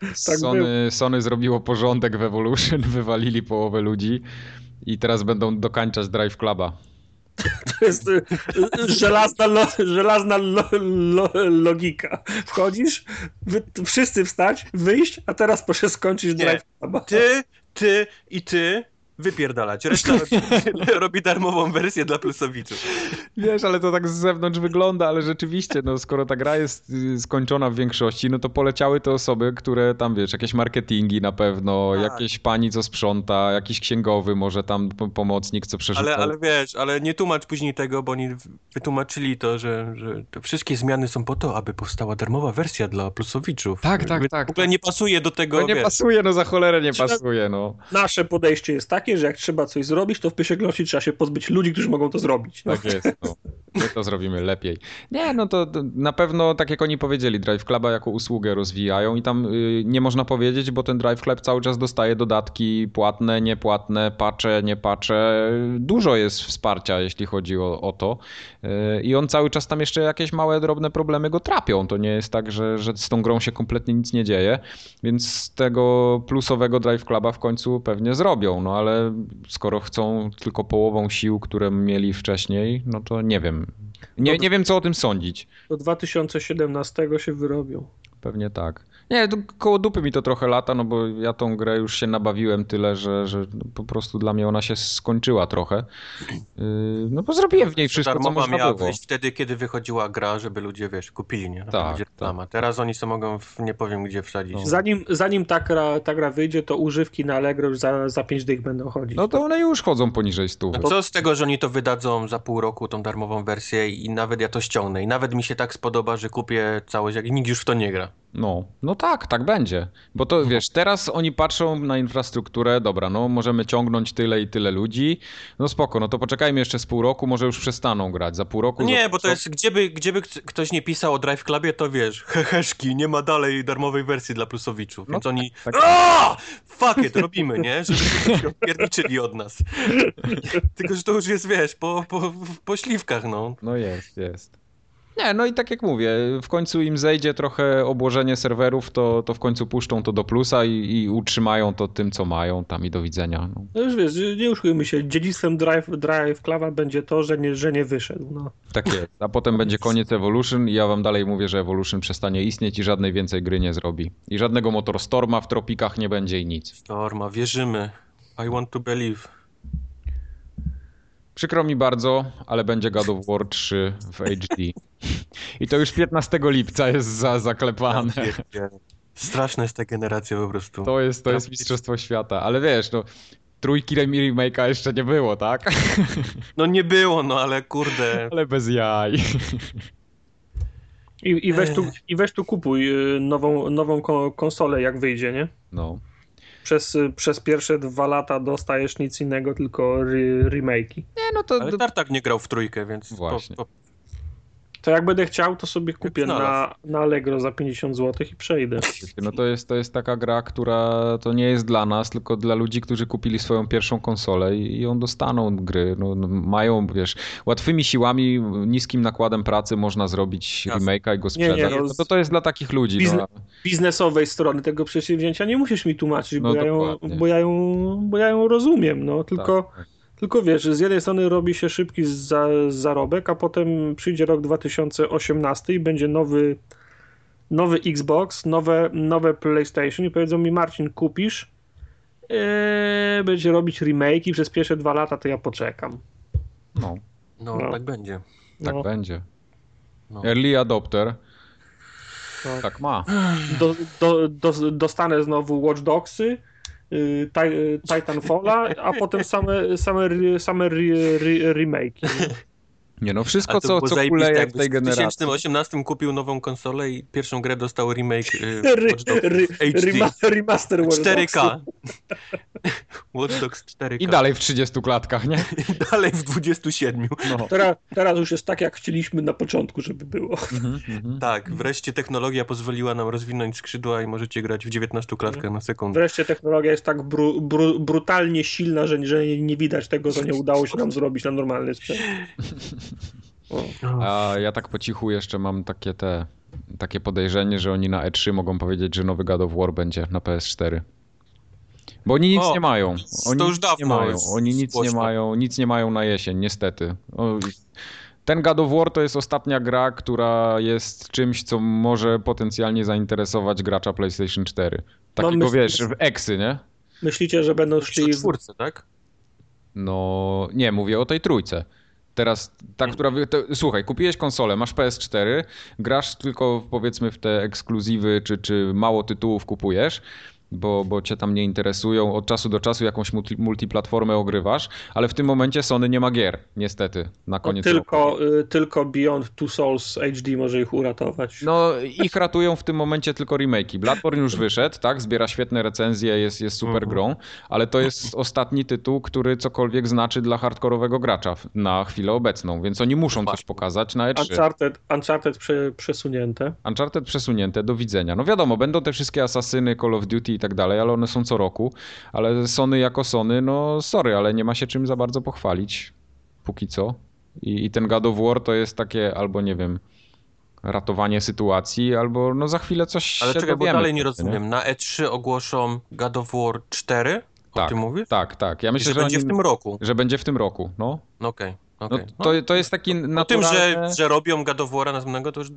S2: Tak
S3: Sony, Sony zrobiło porządek w Evolution, *laughs* wywalili połowę ludzi i teraz będą dokańczać Drive Cluba. *laughs*
S1: To jest y, y, żelazna, lo, żelazna lo, lo, logika. Wchodzisz, wy, wszyscy wstać, wyjść, a teraz proszę skończyć
S2: Nie.
S1: Drive.
S2: Ty, ty i ty wypierdalać. Reszta robi, *laughs* robi darmową wersję dla plusowiczów.
S3: Wiesz, ale to tak z zewnątrz wygląda, ale rzeczywiście, no skoro ta gra jest y, skończona w większości, no to poleciały te osoby, które tam, wiesz, jakieś marketingi na pewno,
S2: Tak.
S3: jakieś pani, co sprząta, jakiś księgowy, może tam pomocnik, co przerzuca.
S2: Ale, ale wiesz, ale nie tłumacz później tego, bo oni wytłumaczyli to, że, że te wszystkie zmiany są po to, aby powstała darmowa wersja dla plusowiczów.
S3: Tak, tak, tak,
S2: W ogóle nie pasuje do tego,
S3: No nie
S2: wiesz,
S3: pasuje, no za cholerę nie pasuje, no.
S1: Nasze podejście jest takie, że jak trzeba coś zrobić, to w pierwszej trzeba się pozbyć ludzi, którzy mogą to zrobić. No.
S3: Tak jest, no. My to zrobimy lepiej. Nie, no to, na pewno, tak jak oni powiedzieli, Drive Cluba jako usługę rozwijają i tam y, nie można powiedzieć, bo ten Drive Club cały czas dostaje dodatki płatne, niepłatne, pacze, nie pacze. Dużo jest wsparcia, jeśli chodzi o, o to. Y, I on cały czas tam jeszcze jakieś małe, drobne problemy go trapią. To nie jest tak, że, że z tą grą się kompletnie nic nie dzieje, więc z tego plusowego Drive Cluba w końcu pewnie zrobią, no ale skoro chcą tylko połową sił, które mieli wcześniej, no to nie wiem. Nie, nie wiem, co o tym sądzić.
S1: Do 2017 się wyrobią.
S3: Pewnie tak. Nie, koło dupy mi to trochę lata, no bo ja tą grę już się nabawiłem tyle, że, że po prostu dla mnie ona się skończyła trochę. Yy, no bo zrobiłem w niej wszystko, co można
S2: miała
S3: było.
S2: wyjść wtedy, kiedy wychodziła gra, żeby ludzie, wiesz, kupili, nie?
S3: Tak,
S2: reklama. Teraz oni sobie mogą, w, nie powiem gdzie wsadzić.
S3: No.
S1: Zanim, zanim ta, gra, ta gra wyjdzie, to używki na Allegro już za, za 5 dych będą chodzić.
S3: No to one już chodzą poniżej stu.
S2: No co z tego, że oni to wydadzą za pół roku, tą darmową wersję i nawet ja to ściągnę i nawet mi się tak spodoba, że kupię całość, jak nikt już w to nie gra.
S3: No, no tak, tak będzie. Bo to wiesz, teraz oni patrzą na infrastrukturę, dobra, no możemy ciągnąć tyle i tyle ludzi. No spoko, no to poczekajmy jeszcze z pół roku, może już przestaną grać. Za pół roku.
S2: Nie,
S3: za-
S2: bo to jest, gdzieby, gdzieby kt- ktoś nie pisał o Drive Clubie, to wiesz, *laughs* heheszki, nie ma dalej darmowej wersji dla plusowiczów,
S3: No
S2: więc oni,
S3: tak.
S2: aaa, fuck it, robimy, nie? Żeby się odpierniczyli od nas. *laughs* Tylko, że to już jest, wiesz, po, po, po śliwkach, no.
S3: No jest, jest. Nie, no i tak jak mówię, w końcu im zejdzie trochę obłożenie serwerów, to, to w końcu puszczą to do plusa i, i utrzymają to tym, co mają tam i do widzenia. No.
S1: No już wiesz, nie uszkujmy się, dziedzictwem Drive, drive Clava będzie to, że nie, że nie wyszedł. No.
S3: Tak jest. A potem będzie koniec Evolution i ja wam dalej mówię, że Evolution przestanie istnieć i żadnej więcej gry nie zrobi. I żadnego Motorstorma w tropikach nie będzie i nic.
S2: Storma, wierzymy. I want to believe.
S3: Przykro mi bardzo, ale będzie God of War 3 w HD. I to już 15 lipca jest za, zaklepane.
S2: Straszna jest ta generacja po prostu.
S3: To jest, to jest Mistrzostwo Świata. Ale wiesz, no, trójki rem- remake'a jeszcze nie było, tak? *laughs*
S2: No nie było, no ale kurde.
S3: Ale bez jaj.
S1: I, i, weź tu, I weź tu kupuj y, nową, nową ko- konsolę, jak wyjdzie, nie?
S3: No.
S1: Przez, przez pierwsze dwa lata dostajesz nic innego, tylko re- remake'i.
S3: Nie, no to...
S2: Ale Tartak nie grał w trójkę, więc
S3: Właśnie.
S2: Po, po,
S1: To jak będę chciał, to sobie kupię na, na Allegro za 50 zł i przejdę.
S3: No to jest, to jest taka gra, która to nie jest dla nas, tylko dla ludzi, którzy kupili swoją pierwszą konsolę i, i ją dostaną gry. No, no, mają, wiesz, łatwymi siłami, niskim nakładem pracy można zrobić remake'a i go
S1: Nie, nie,
S3: sprzedać.
S1: no,
S3: no, to, to jest dla takich ludzi.
S1: bizne-
S3: No.
S1: Biznesowej strony tego przedsięwzięcia nie musisz mi tłumaczyć, bo,
S3: No
S1: ja, ją, bo, ja, ją, bo ja ją rozumiem. No, tylko,
S3: Tak.
S1: Tylko wiesz, z jednej strony robi się szybki za, zarobek, a potem przyjdzie rok 2018 i będzie nowy, nowy Xbox, nowe, nowe PlayStation i powiedzą mi Marcin, kupisz? Eee, będzie robić remake i przez pierwsze dwa lata to ja poczekam.
S3: No,
S2: no,
S1: No.
S2: tak będzie.
S3: tak
S1: No.
S3: będzie.
S2: No.
S3: Early adopter,
S1: No.
S3: tak ma.
S1: do, do, do, dostanę znowu Watch Dogsy, Titanfalla, a potem same, same, same remake'i. *laughs*
S3: Nie no, wszystko co,
S2: było
S3: co kuleje w
S2: jakby
S3: tej
S2: w
S3: generacji.
S2: 2018 kupił nową konsolę i pierwszą grę dostał remake y, *laughs* Watch Dogs
S1: ry,
S2: HD.
S1: rema, remaster Watch
S2: 4K. *laughs* Watch Dogs 4K.
S3: I dalej w 30 klatkach, nie? *laughs*
S2: I dalej w 27.
S3: No.
S1: Teraz, teraz już jest tak, jak chcieliśmy na początku, żeby było.
S3: Mhm, mhm.
S2: Tak, wreszcie technologia pozwoliła nam rozwinąć skrzydła i możecie grać w 19 klatkach na sekundę.
S1: Wreszcie technologia jest tak bru, bru, brutalnie silna, że, że nie widać tego, co nie udało się nam zrobić na normalny sprzęt.
S3: A ja tak po cichu jeszcze mam takie te takie podejrzenie, że oni na E3 mogą powiedzieć, że nowy God of War będzie na PS4. Bo oni nic
S2: O,
S3: nie mają. Oni
S2: to już
S3: nic nie
S2: dawno
S3: mają. Oni nic nie
S2: głośno.
S3: mają, nic nie mają na jesień, niestety. O, Ten God of War to jest ostatnia gra, która jest czymś, co może potencjalnie zainteresować gracza PlayStation 4. Takiego
S1: myśl-
S3: wiesz, w eksy, nie?
S1: Myślicie, że będą
S2: Szli w, czwórce, tak?
S3: No, nie, mówię o tej trójce. Teraz ta,
S2: Mm.
S3: która. To, słuchaj, kupiłeś konsolę, masz PS4, grasz tylko powiedzmy w te ekskluzywy, czy, czy mało tytułów kupujesz, bo, bo cię tam nie interesują. Od czasu do czasu jakąś multi, multiplatformę ogrywasz, ale w tym momencie Sony nie ma gier, niestety, na
S1: no,
S3: koniec roku.
S1: tylko, y, tylko Beyond Two Souls HD może ich uratować.
S3: No, ich ratują w tym momencie tylko remake'i. Bloodborne już wyszedł, tak? Zbiera świetne recenzje, jest, jest super
S2: Mhm.
S3: grą, ale to jest ostatni tytuł, który cokolwiek znaczy dla hardkorowego gracza na chwilę obecną, więc oni muszą coś pokazać na E3.
S1: Uncharted, Uncharted prze, przesunięte.
S3: Uncharted przesunięte, do widzenia. No wiadomo, będą te wszystkie Asasyny, Call of Duty tak dalej, ale one są co roku, ale Sony jako Sony, no sorry, ale nie ma się czym za bardzo pochwalić, póki co. I, i ten God of War to jest takie, albo nie wiem, ratowanie sytuacji, albo no za chwilę coś
S2: Ale
S3: się
S2: czekaj, bo dalej nie rozumiem. Na E3 ogłoszą God of War 4? O
S3: Tak.
S2: tym mówisz?
S3: Tak, tak. Ja
S2: Myślę,
S3: myślę,
S2: że będzie
S3: oni-
S2: w tym roku.
S3: że będzie w tym roku, no.
S2: No Okej. Okay.
S3: No, to, to jest taki naturalny...
S2: O tym, że, że robią War'a następnego, to już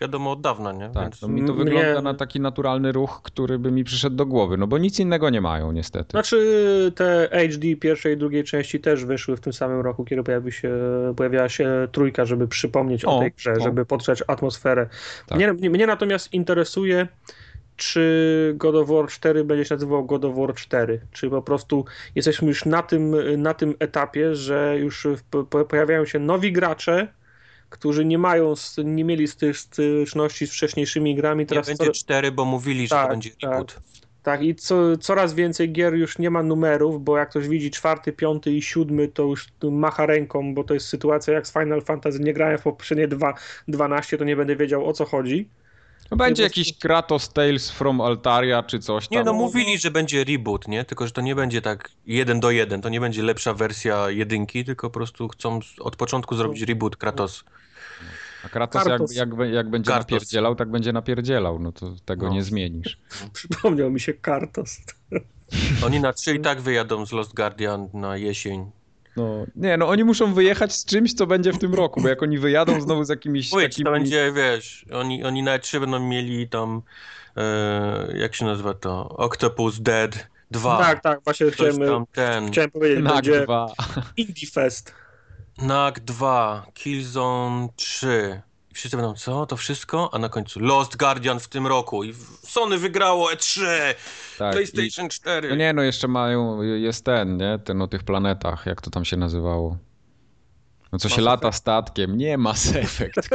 S2: wiadomo od dawna, nie?
S3: Tak,
S2: Więc...
S3: to mi to wygląda na taki naturalny ruch, który by mi przyszedł do głowy, no bo nic innego nie mają niestety.
S1: Znaczy te HD pierwszej i drugiej części też wyszły w tym samym roku, kiedy pojawi się, pojawiała się trójka, żeby przypomnieć o, o tej grze, o. żeby podtrzeć atmosferę. Tak. Mnie, mnie natomiast interesuje czy God of War 4 będzie się nazywał God of War 4? Czy po prostu jesteśmy już na tym, na tym etapie, że już pojawiają się nowi gracze, którzy nie mają, nie mieli styczności z wcześniejszymi grami.
S2: Teraz nie będzie 4, bo mówili, że
S1: tak,
S2: to będzie
S1: tak.
S2: reboot.
S1: Tak, i co, coraz więcej gier już nie ma numerów, bo jak ktoś widzi czwarty, piąty i siódmy, to już macha ręką, bo to jest sytuacja jak z Final Fantasy. Nie grałem w poprzednie dwa, 12, to nie będę wiedział o co chodzi.
S3: No będzie jakiś Kratos Tales from Altaria czy coś tam.
S2: Nie, no mówili, że będzie reboot, nie? Tylko, że to nie będzie tak jeden do jeden, to nie będzie lepsza wersja jedynki, tylko po prostu chcą od początku zrobić reboot Kratos.
S3: A Kratos, Kratos. Jak, jak, jak będzie Kartos. napierdzielał, tak będzie napierdzielał, no to tego no. nie zmienisz. *laughs*
S1: Przypomniał mi się Kartos.
S2: Oni na trzy i tak wyjadą z Lost Guardian na jesień.
S3: No, nie, no oni muszą wyjechać z czymś, co będzie w tym roku, bo jak oni wyjadą znowu z jakimiś
S2: Mówię,
S3: takimi...
S2: to będzie, wiesz, oni, oni na trzy będą mieli tam, e, jak się nazywa to, Octopus Dead 2.
S1: Tak, tak, właśnie chciałem, tam ten. chciałem powiedzieć,
S3: Nag
S1: będzie
S3: 2.
S1: Indie Fest.
S2: Nag 2, Killzone 3. I wszyscy będą, co, to wszystko? A na końcu Lost Guardian w tym roku i Sony wygrało E3, tak, PlayStation i... 4.
S3: No nie, no jeszcze mają, jest ten, nie? Ten o tych planetach, jak to tam się nazywało. No co Mass się Effect. lata statkiem, nie *laughs* Mass Effect.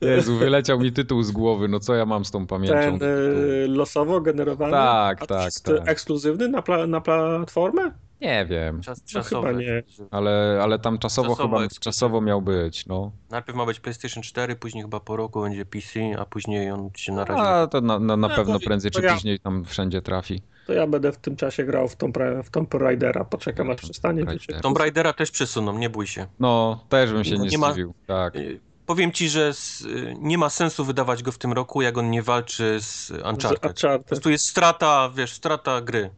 S3: Jezu, wyleciał mi tytuł z głowy, no co ja mam z tą pamięcią?
S1: Ten y, losowo generowany?
S3: Tak, tak, tak.
S1: Ekskluzywny na, pla na platformę?
S3: Nie wiem.
S2: Czas,
S1: no
S2: czasowy.
S1: No nie.
S3: Ale, ale tam czasowo, czasowo chyba czasowo miał być, no.
S2: Najpierw ma być PlayStation 4, później chyba po roku będzie PC, a później on się na razie...
S3: A to na, na, na no, pewno prędzej czy ja, później tam wszędzie trafi.
S1: To ja będę w tym czasie grał w Tomb, w Tomb Raidera, poczekam aż przestanie.
S2: Raider. Tomb Raidera też przesuną, nie bój się.
S3: No, też bym się nie, nie zdziwił, ma... tak.
S2: Y, powiem ci, że z, y, nie ma sensu wydawać go w tym roku, jak on nie walczy z Uncharted. Z Uncharted. Po prostu jest strata, wiesz, strata gry.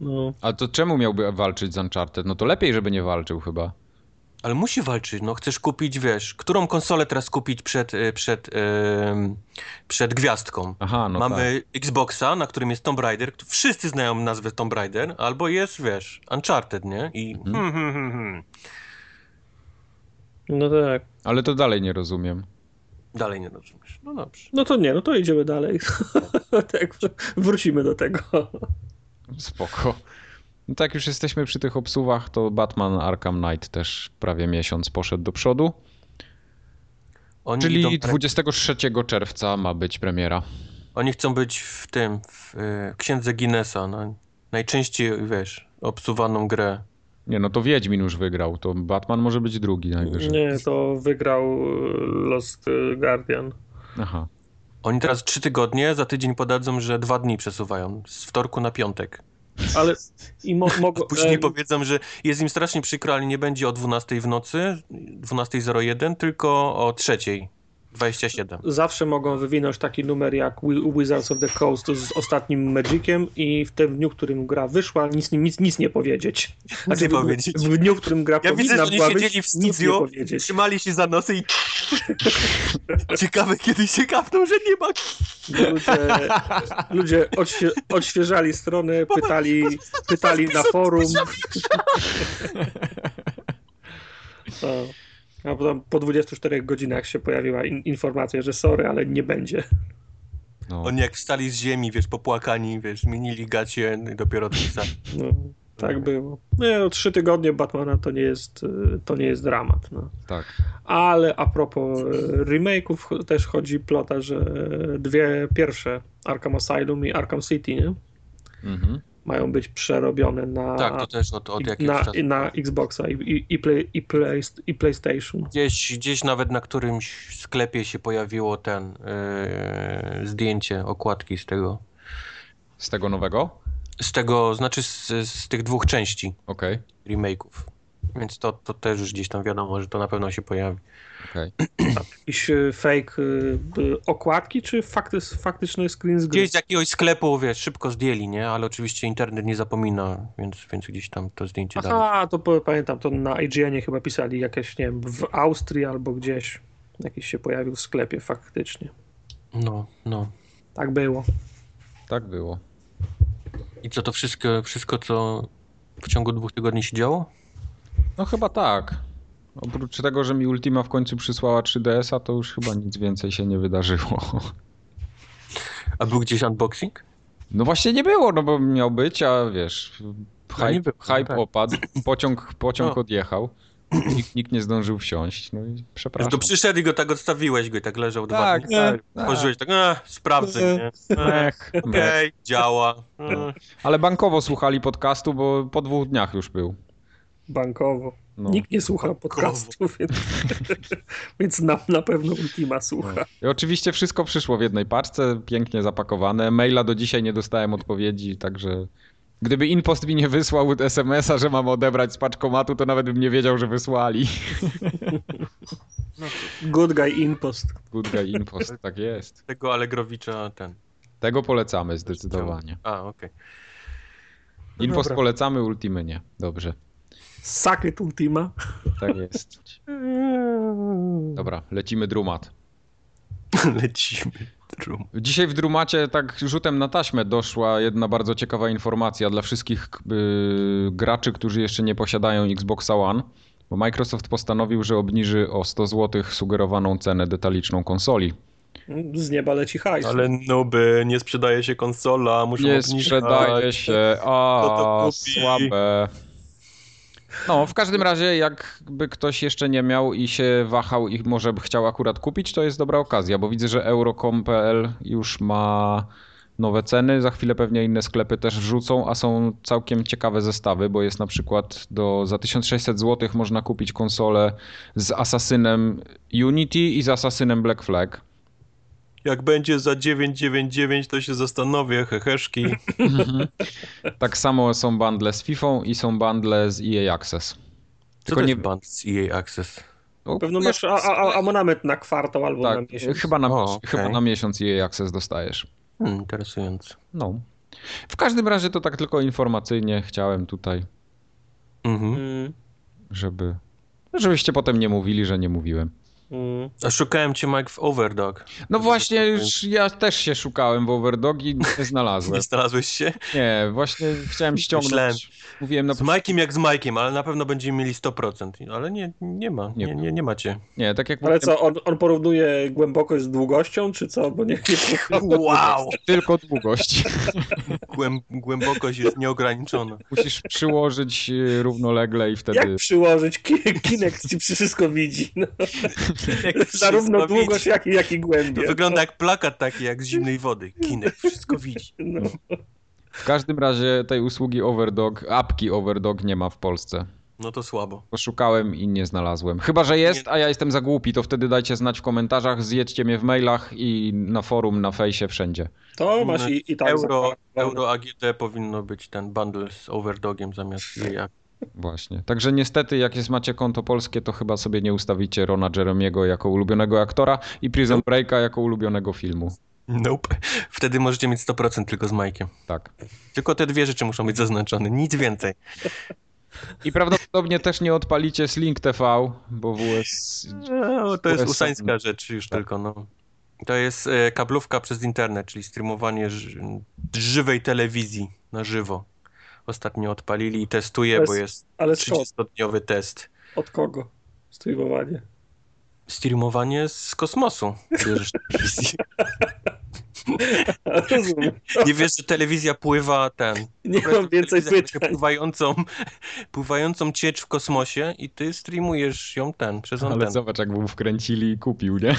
S3: No. A to czemu miałby walczyć z Uncharted? No to lepiej, żeby nie walczył chyba.
S2: Ale musi walczyć, no chcesz kupić, wiesz, którą konsolę teraz kupić przed, y, przed, yy, przed gwiazdką?
S3: Aha, no
S2: Mamy
S3: tak.
S2: Xboxa, na którym jest Tomb Raider, wszyscy znają nazwę Tomb Raider, albo jest, wiesz, Uncharted, nie? I mhm. hmm, hmm, hmm, hmm.
S1: No tak.
S3: Ale to dalej nie rozumiem.
S2: Dalej nie rozumiesz. No dobrze.
S1: No to nie, no to idziemy dalej. *laughs* tak, wrócimy do tego.
S3: Spoko. No tak już jesteśmy przy tych obsuwach, to Batman Arkham Knight też prawie miesiąc poszedł do przodu. Oni Czyli 23 czerwca ma być premiera.
S2: Oni chcą być w tym, w y, księdze Guinnessa, na najczęściej, wiesz, obsuwaną grę.
S3: Nie, no to Wiedźmin już wygrał, to Batman może być drugi najwyżej.
S1: Nie, to wygrał Lost Guardian.
S3: Aha.
S2: Oni teraz trzy tygodnie, za tydzień podadzą, że dwa dni przesuwają, z wtorku na piątek.
S1: Ale i mo *laughs* mogą.
S2: Później powiedzą, że jest im strasznie przykro, ale nie będzie o 12 w nocy, 12.01, tylko o 3. 27.
S1: Zawsze mogą wywinąć taki numer jak Wizards of the Coast z ostatnim Magiciem i w tym dniu, w którym gra wyszła, nic, nic, nic nie powiedzieć.
S2: Znaczy, nie w, powiedzieć.
S1: W dniu, w którym gra
S2: ja
S1: powinna
S2: widzę, że siedzieli w studiu, trzymali się za nosy i ciekawe kiedy się kapną, że nie ma.
S1: Ludzie, ludzie odświe odświeżali stronę, pytali, pytali na forum. *laughs* A potem po 24 godzinach się pojawiła in informacja, że sorry, ale nie będzie.
S2: No. Oni jak wstali z ziemi, wiesz, popłakani, wiesz, zmienili gacie i dopiero pisali. *laughs*
S1: No, tak było. Nie, no, trzy tygodnie Batmana to nie jest, to nie jest dramat. No.
S3: Tak.
S1: Ale a propos e, remake'ów też chodzi plota, że dwie pierwsze Arkham Asylum i Arkham City, nie? Mhm mają być przerobione na,
S2: tak, to też od, od jakiegoś
S1: na, na Xboxa i, i, play, i, play, i PlayStation.
S2: Gdzieś, gdzieś nawet na którymś sklepie się pojawiło ten yy, zdjęcie, okładki z tego.
S3: Z tego nowego?
S2: Z tego, znaczy z, z tych dwóch części.
S3: Okej.
S2: Okay. Remake'ów. Więc to, to też już gdzieś tam wiadomo, że to na pewno się pojawi.
S3: Okej.
S1: Jakiś e, fake e, okładki, czy fakty, faktyczny screen z gry?
S2: Gdzieś z jakiegoś sklepu, wiesz, szybko zdjęli, nie? Ale oczywiście internet nie zapomina, więc, więc gdzieś tam to zdjęcie dali.
S1: Aha, to po- pamiętam, to na IGN chyba pisali jakieś, nie wiem, w Austrii albo gdzieś jakiś się pojawił w sklepie faktycznie.
S2: No, no.
S1: Tak było.
S3: Tak było.
S2: I co to wszystko, wszystko, co w ciągu dwóch tygodni się działo?
S3: No chyba tak. Oprócz tego, że mi Ultima w końcu przysłała 3DS-a, to już chyba nic więcej się nie wydarzyło.
S2: A był gdzieś unboxing?
S3: No właśnie nie było, no bo miał być, a wiesz,
S2: No
S3: hype,
S2: było,
S3: hype
S2: tak.
S3: opadł, pociąg, pociąg
S2: No.
S3: odjechał, nikt, nikt nie zdążył wsiąść, no i przepraszam.
S2: to przyszedł i go tak odstawiłeś go i tak leżał dwa
S3: Tak,
S2: dni.
S3: tak, tak.
S2: Pożyłeś tak, a, sprawdzę? E, Okej,
S3: mech.
S2: działa.
S3: Ale bankowo słuchali podcastu, bo po dwóch dniach już był.
S1: Bankowo.
S3: No.
S1: Nikt nie słucha podcastu, *laughs* więc, *laughs* więc nam na pewno Ultima słucha.
S3: I oczywiście wszystko przyszło w jednej paczce, pięknie zapakowane. Maila do dzisiaj nie dostałem odpowiedzi, także gdyby Inpost mi nie wysłał SMS-a, że mam odebrać z paczkomatu, to nawet bym nie wiedział, że wysłali.
S1: Good guy impost.
S3: Good guy Inpost, tak jest.
S2: Tego Allegrowicza ten.
S3: Tego polecamy zdecydowanie.
S2: A, okej.
S3: Inpost
S1: dobra.
S3: polecamy, Ultimy nie. Dobrze,
S1: It Ultima.
S3: tak jest. Dobra, lecimy drumat. *laughs*
S2: Lecimy. Drum.
S3: Dzisiaj w Drumacie tak rzutem na taśmę doszła jedna bardzo ciekawa informacja dla wszystkich y, graczy, którzy jeszcze nie posiadają Xboxa One, bo Microsoft postanowił, że obniży o 100 zł sugerowaną cenę detaliczną konsoli.
S1: Z nieba leci hajs.
S2: Ale noby, nie sprzedaje się konsola, muszą
S3: Nie
S2: obniżać.
S3: sprzedaje się, a
S2: to kupi?
S3: słabe. No, w każdym razie, jakby ktoś jeszcze nie miał i się wahał i może by chciał akurat kupić, to jest dobra okazja, bo widzę, że euro.com.pl już ma nowe ceny, za chwilę pewnie inne sklepy też wrzucą, a są całkiem ciekawe zestawy, bo jest na przykład do, za 1600 zł można kupić konsolę z Assassinem Unity i z Assassinem Black Flag.
S2: Jak będzie za 999, to się zastanowię, heheszki. *laughs*
S3: Tak samo są bundle z FIFA i są bundle z EA Access.
S2: Co
S3: Tylko
S2: to
S3: nie-
S2: jest band z EA Access?
S3: No,
S1: Pewno masz a, a, abonament na kwartał albo na
S3: Tak,
S1: miesiąc.
S3: chyba na,
S2: O, okej.
S3: chyba na miesiąc EA Access dostajesz.
S2: Hmm, interesujące.
S3: No. W każdym razie to tak tylko informacyjnie chciałem tutaj,
S2: Mhm.
S1: Mm,
S3: żeby żebyście potem nie mówili, że nie mówiłem.
S1: Mm.
S2: A szukałem cię, Mike, w Overdog.
S3: No właśnie, już ja też się szukałem w Overdog i nie znalazłem. *laughs*
S2: Nie znalazłeś się?
S3: Nie, właśnie chciałem *laughs* ściągnąć.
S2: Myślałem.
S3: Mówiłem na
S2: Z Majkiem jak z Majkiem, ale na pewno będziemy mieli 100%. Ale nie, nie ma,
S3: Nie
S2: nie, nie, nie macie.
S3: Nie, tak jak
S1: Ale
S3: mówiłem,
S1: co, on, on porównuje głębokość z długością, czy co? Bo nie, nie *laughs*
S2: Wow!
S3: tylko długość.
S2: Głęb, głębokość jest nieograniczona.
S3: Musisz przyłożyć y, równolegle i wtedy.
S1: Jak przyłożyć? Ki- Kinect ci wszystko widzi. No. *laughs* Zarówno długość, jak i, jak i
S2: To wygląda jak plakat taki, jak z zimnej wody. Kinek wszystko widzi.
S1: No.
S3: W każdym razie tej usługi Overdog, apki Overdog nie ma w Polsce.
S2: No to słabo.
S3: Poszukałem i nie znalazłem. Chyba, że jest, a ja jestem za głupi, to wtedy dajcie znać w komentarzach, zjedźcie mnie w mailach i na forum, na fejsie, wszędzie.
S1: To masz i, i tak
S2: Euro. Euro AGD powinno być ten bundle z Overdogiem zamiast EA.
S3: Właśnie. Także niestety, jak jest macie konto polskie, to chyba sobie nie ustawicie Rona Jeremiego jako ulubionego aktora i Prison Breaka jako ulubionego filmu.
S2: Nope. Wtedy możecie mieć 100% tylko z Majkiem.
S3: Tak.
S2: Tylko te dwie rzeczy muszą być zaznaczone, nic więcej.
S3: I prawdopodobnie też nie odpalicie Slink TV, bo WS...
S2: No, to jest
S3: USA.
S2: usańska rzecz już
S3: Tak.
S2: tylko, no. To jest e, kablówka przez internet, czyli streamowanie ży żywej telewizji na żywo. Ostatnio odpalili i testuję, bo
S1: jest-
S2: jest
S1: Ale skąd?
S2: 30-dniowy test.
S1: Od kogo? Streamowanie.
S2: Streamowanie z kosmosu. *laughs*
S1: Rozumiem.
S2: Nie wiesz, że telewizja pływa ten.
S1: Nie mam więcej pytań.
S2: Pływającą, pływającą ciecz w kosmosie i ty streamujesz ją ten przez
S3: Ale
S2: antenę.
S3: zobacz, jak mu wkręcili i kupił, nie?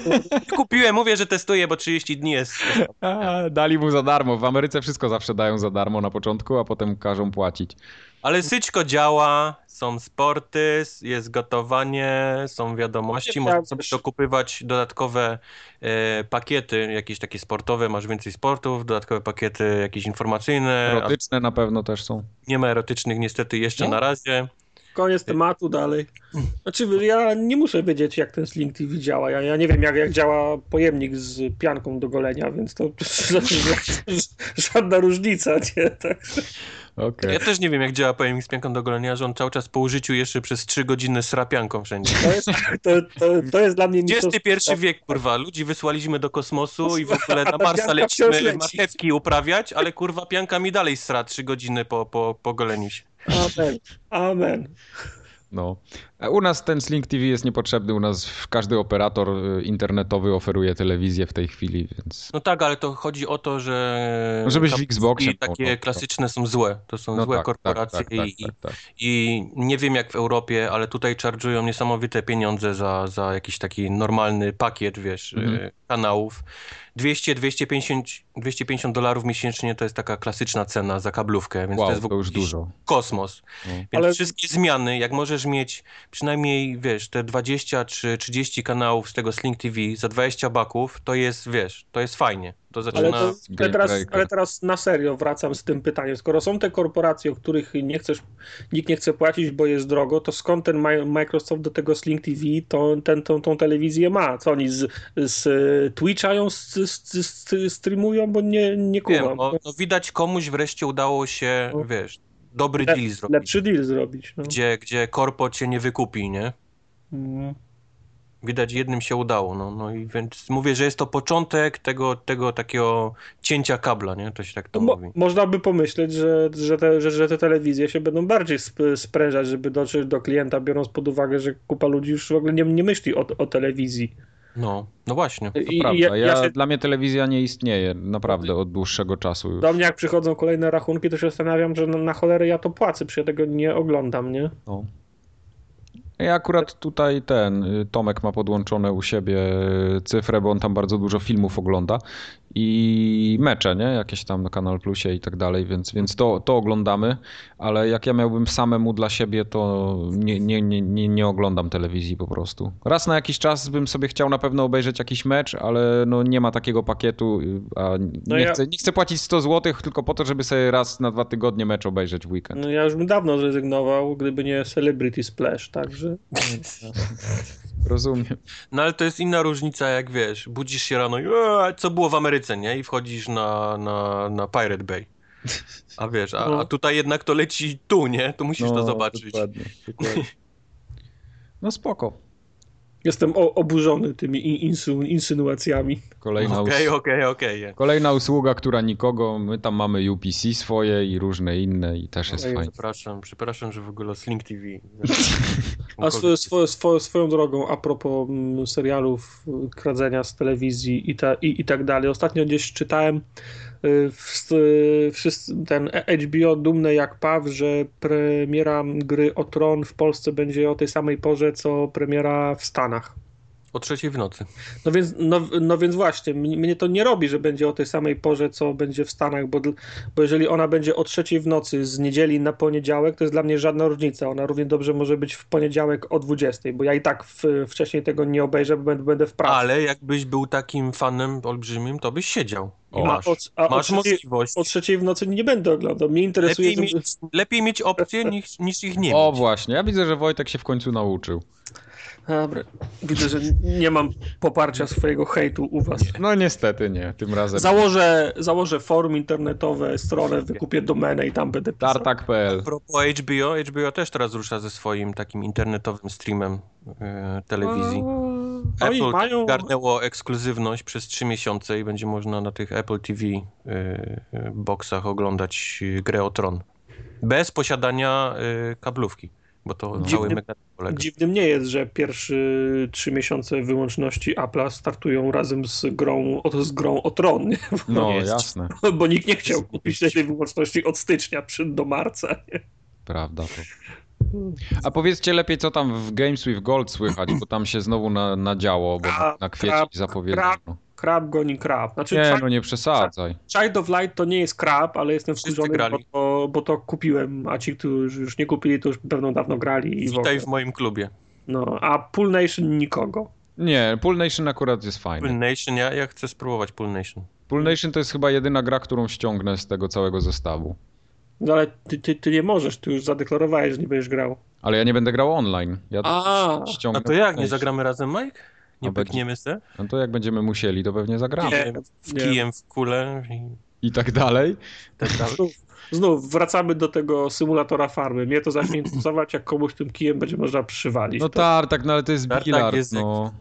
S3: *laughs*
S2: Kupiłem, mówię, że testuję, bo 30 dni jest.
S3: A, dali mu za darmo. W Ameryce wszystko zawsze dają za darmo na początku, a potem każą płacić.
S2: Ale syćko działa, są sporty, jest gotowanie, są wiadomości, można
S1: miałem
S2: sobie dokupować dodatkowe e, pakiety, jakieś takie sportowe, masz więcej sportów, dodatkowe pakiety jakieś informacyjne, a
S3: Erotyczne na pewno też są.
S2: nie ma erotycznych niestety jeszcze
S3: Nie?
S2: na razie.
S1: Koniec tematu dalej. Znaczy, ja nie muszę wiedzieć, jak ten Sling TV działa. Ja, ja nie wiem, jak, jak działa pojemnik z pianką do golenia, więc to *laughs* żadna różnica, nie? Tak.
S2: Okay. Ja też nie wiem, jak działa pojemnik z pianką do golenia, że on cały czas po użyciu jeszcze przez 3 godziny sra pianką wszędzie.
S1: To jest, to, to, to jest dla mnie...
S2: XXI wiek, kurwa. Ludzi wysłaliśmy do kosmosu i w ogóle na *laughs* Marsa lecimy marchewki uprawiać, ale kurwa pianka mi dalej sra 3 godziny po, po, po goleniu się.
S1: Amen. Amen.
S3: No. U nas ten Sling TV jest niepotrzebny, u nas każdy operator y, internetowy oferuje telewizję w tej chwili, więc...
S2: No tak, ale to chodzi o to, że...
S3: No żebyś w Xboxie...
S2: I takie no, klasyczne są złe, to są no złe tak, tak korporacje tak, tak, i, tak, i nie wiem jak w Europie, ale tutaj charge'ują niesamowite pieniądze za, za jakiś taki normalny pakiet, wiesz, mhm. kanałów. 200, 250, 250 dolarów miesięcznie to jest taka klasyczna cena za kablówkę, więc
S3: wow,
S2: to jest w ogóle
S3: już dużo.
S2: kosmos. No. Więc Ale... wszystkie zmiany, jak możesz mieć przynajmniej, wiesz, te 20 czy 30 kanałów z tego Sling TV za 20 baków, to jest, wiesz, to jest fajnie. To zaczyna...
S1: ale, to, ale, teraz, ale teraz na serio wracam z tym pytaniem. Skoro są te korporacje, o których nie chcesz, nikt nie chce płacić, bo jest drogo, to skąd ten Microsoft do tego Sling TV to, ten, tą, tą telewizję ma? Co oni z, z Twitcha ją z, z, streamują? Bo nie, nie kumam. Wiem,
S2: no, no widać komuś wreszcie udało się, no. wiesz, dobry Le, deal zrobić.
S1: Lepszy deal zrobić. No.
S2: Gdzie, gdzie korpo cię nie wykupi, nie? Mm. Widać, jednym się udało. No, no i więc mówię, że jest to początek tego, tego takiego cięcia kabla, nie? To się tak to
S1: no,
S2: mówi.
S1: Można by pomyśleć, że, że, te, że, że te telewizje się będą bardziej sp sprężać, żeby dotrzeć do klienta, biorąc pod uwagę, że kupa ludzi już w ogóle nie, nie myśli o, o telewizji.
S2: No, no właśnie. To
S3: I, prawda. Ja, ja się... Dla mnie telewizja nie istnieje naprawdę od dłuższego czasu już.
S1: Do mnie jak przychodzą kolejne rachunki, to się zastanawiam, że na, na cholerę ja to płacę, przecież ja tego nie oglądam, nie? No.
S3: Ja akurat tutaj ten Tomek ma podłączone u siebie cyfrę, bo on tam bardzo dużo filmów ogląda i mecze, nie? Jakieś tam na Kanal Plusie i tak dalej, więc, więc to, to oglądamy, ale jak ja miałbym samemu dla siebie, to nie, nie, nie, nie oglądam telewizji po prostu. Raz na jakiś czas bym sobie chciał na pewno obejrzeć jakiś mecz, ale no nie ma takiego pakietu, a no nie, ja... chcę, nie chcę płacić 100 zł tylko po to, żeby sobie raz na dwa tygodnie mecz obejrzeć w weekend.
S1: No ja już bym dawno zrezygnował, gdyby nie Celebrity Splash, także...
S3: Rozumiem.
S2: No ale to jest inna różnica, jak wiesz, budzisz się rano i co było w Ameryce, nie? I wchodzisz na, na, na Pirate Bay. A wiesz, a, no. a tutaj jednak to leci tu, nie? Tu musisz no, to zobaczyć. Dokładnie, dokładnie. *laughs*
S3: No spoko.
S1: Jestem oburzony tymi insu, insynuacjami.
S3: Kolejna,
S2: okay, us... okay, okay.
S3: Kolejna usługa, która nikogo, my tam mamy UPC swoje i różne inne i też jest fajnie.
S2: Przepraszam, przepraszam, że w ogóle Slink TV.
S1: A *laughs* swo, swo, swo, swoją drogą, a propos mm, serialów, kradzenia z telewizji i, ta, i, i tak dalej. Ostatnio gdzieś czytałem ten HBO dumny jak paw, że premiera gry o Tron w Polsce będzie o tej samej porze, co premiera w Stanach.
S2: O trzeciej w nocy.
S1: No więc, no, no więc właśnie, mnie to nie robi, że będzie o tej samej porze, co będzie w Stanach, bo, bo jeżeli ona będzie o trzeciej w nocy z niedzieli na poniedziałek, to jest dla mnie żadna różnica. Ona równie dobrze może być w poniedziałek o 20, bo ja i tak w, wcześniej tego nie obejrzę, bo będę, będę w pracy.
S2: Ale jakbyś był takim fanem olbrzymim, to byś siedział. O, masz, o, a masz o trzeciej, możliwość.
S1: O trzeciej w nocy nie będę oglądał. Mnie interesuje.
S2: Lepiej, żeby... mieć, lepiej mieć opcje niż, niż ich nie
S3: o,
S2: mieć.
S3: O właśnie, ja widzę, że Wojtek się w końcu nauczył.
S1: Dobra. Widzę, że nie mam poparcia swojego hejtu u was.
S3: No niestety nie, tym razem.
S1: Założę, założę forum internetowe, stronę, wykupię domenę i tam będę pisał.
S3: Tartak.pl
S2: A propos HBO, HBO też teraz rusza ze swoim takim internetowym streamem e, telewizji. A... Apple mają... garnęło ekskluzywność przez 3 miesiące i będzie można na tych Apple TV e, e, boxach oglądać grę o Tron. Bez posiadania e, kablówki bo to dziwnym, cały mechanizm polega.
S1: Dziwnym nie jest, że pierwsze trzy miesiące wyłączności Apple'a startują razem z grą, z grą o Tron. Nie?
S3: No jest, jasne. *laughs*
S1: Bo nikt nie chciał kupić tej wyłączności od stycznia do marca. Nie?
S3: Prawda to. A powiedzcie lepiej, co tam w Games with Gold słychać, bo tam się znowu na, nadziało, bo na, na kwiecień zapowiedziano.
S1: Krab goni krab.
S3: Znaczy, nie, no nie przesadzaj.
S1: Child of Light to nie jest krab, ale jestem wkurzony, bo to, bo to kupiłem, a ci, którzy już nie kupili, to już pewno dawno grali.
S2: I Witaj w, w moim klubie.
S1: No, a Pool Nation nikogo.
S3: Nie, Pool Nation akurat jest fajny.
S2: Pool Nation, ja, ja chcę spróbować Pool Nation.
S3: Pool Nation to jest chyba jedyna gra, którą ściągnę z tego całego zestawu.
S1: No ale ty, ty, ty nie możesz, ty już zadeklarowałeś, że nie będziesz grał.
S3: Ale ja nie będę grał online. Ja
S1: A,
S3: ściągnę
S2: A to jak, nie zagramy razem, Mike? Nie
S3: będzie-
S2: pykniemy se?
S3: No to jak będziemy musieli, to pewnie zagramy.
S1: Nie,
S2: W
S1: nie.
S2: kijem w kulę i
S3: I tak dalej.
S2: tak dalej.
S1: Znów, znów wracamy do tego symulatora farmy. Mnie to zacznie interesować, jak komuś tym kijem będzie można przywalić.
S3: No
S1: To-
S3: tartak, no ale to jest bilard,
S2: jest
S3: no.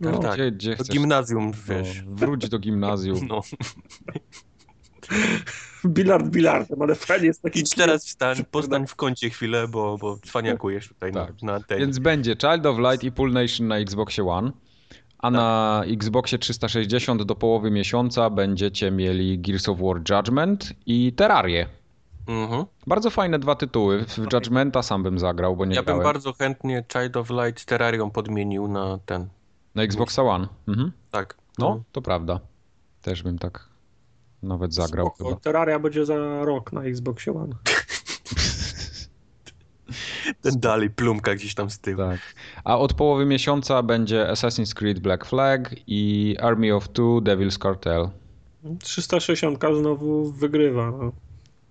S1: no.
S2: tak.
S3: Gdzie, gdzie
S2: Do
S3: chcesz?
S2: gimnazjum,
S3: No,
S2: wiesz.
S3: wróć do gimnazjum.
S2: No. *laughs*
S1: Bilard bilardem, ale fajnie jest taki
S2: Idź teraz wstań, postań w kącie chwilę, bo, bo cwaniakujesz tutaj
S3: Tak.
S2: na, na antenie.
S3: Więc będzie Child of Light i Pool Nation na Xboxie One. A na Xboxie 360 do połowy miesiąca będziecie mieli Gears of War Judgment i Terrarię.
S2: Mhm.
S3: Bardzo fajne dwa tytuły. W Judgmenta sam bym zagrał, bo nie
S2: Ja bym
S3: grałem.
S2: bardzo chętnie Child of Light z Terrarią podmienił na ten.
S3: Na Xboxa One. Mhm.
S2: Tak.
S3: No, to prawda. Też bym tak nawet zagrał
S1: Spoko.
S3: chyba.
S1: Terraria będzie za rok na Xboxie One. *laughs*
S2: Ten dalej plumka gdzieś tam z tyłu.
S3: Tak. A od połowy miesiąca będzie Assassin's Creed Black Flag i Army of Two Devil's Cartel.
S1: 360 znowu wygrywa. No.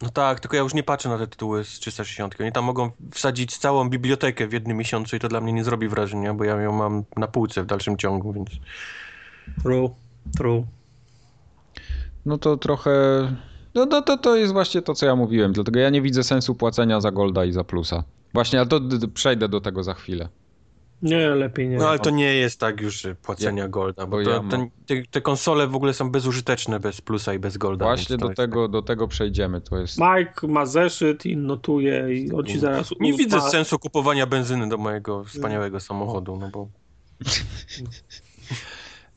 S2: No tak, tylko ja już nie patrzę na te tytuły z 360. Oni tam mogą wsadzić całą bibliotekę w jednym miesiącu i to dla mnie nie zrobi wrażenia, bo ja ją mam na półce w dalszym ciągu, więc...
S1: True, true.
S3: No to trochę. No to, to, to jest właśnie to, co ja mówiłem. Dlatego ja nie widzę sensu płacenia za Golda i za Plusa. Właśnie, ale to d- d- przejdę do tego za chwilę.
S1: Nie, lepiej nie.
S2: No ale to nie jest tak już płacenia Golda, bo,
S3: bo
S2: to,
S3: ja
S2: ten- te, te konsole w ogóle są bezużyteczne bez plusa i bez Golda.
S3: Właśnie do
S2: jest tak-
S3: tego, do tego przejdziemy. To jest.
S1: Mike ma zeszyt i notuje i on ci zaraz...
S2: Nie widzę
S1: ma-
S2: sensu kupowania benzyny do mojego wspaniałego samochodu, no bo... *laughs*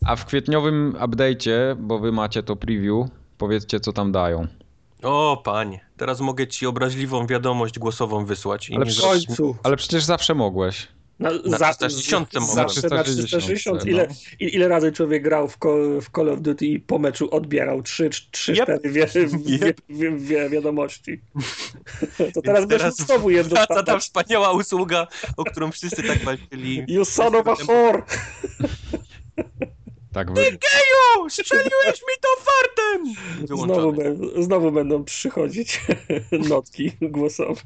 S3: A w kwietniowym update'cie, bo wy macie to preview, powiedzcie, co tam dają.
S2: O, panie, teraz mogę ci obraźliwą wiadomość głosową wysłać. I
S3: Ale
S2: nie
S1: W końcu.
S3: Ale przecież zawsze mogłeś.
S1: Na,
S2: Na 360 mogłem.
S1: Zawsze na
S3: 360,
S1: 360.
S3: no.
S1: Ile, razy człowiek grał w Call, w Call of Duty i po meczu odbierał 3, 3
S2: Yep.
S1: 4 wie, wie,
S2: Yep.
S1: wie, wie, wiadomości. *laughs* To teraz będziesz znowu je
S2: wraca ta wspaniała usługa, o którą wszyscy tak walczyli.
S1: You son of a whore! *laughs*
S3: Tak wy...
S2: Geju, strzeliłeś mi to fartem!
S1: Znowu, będą- znowu będą przychodzić *laughs* notki głosowe.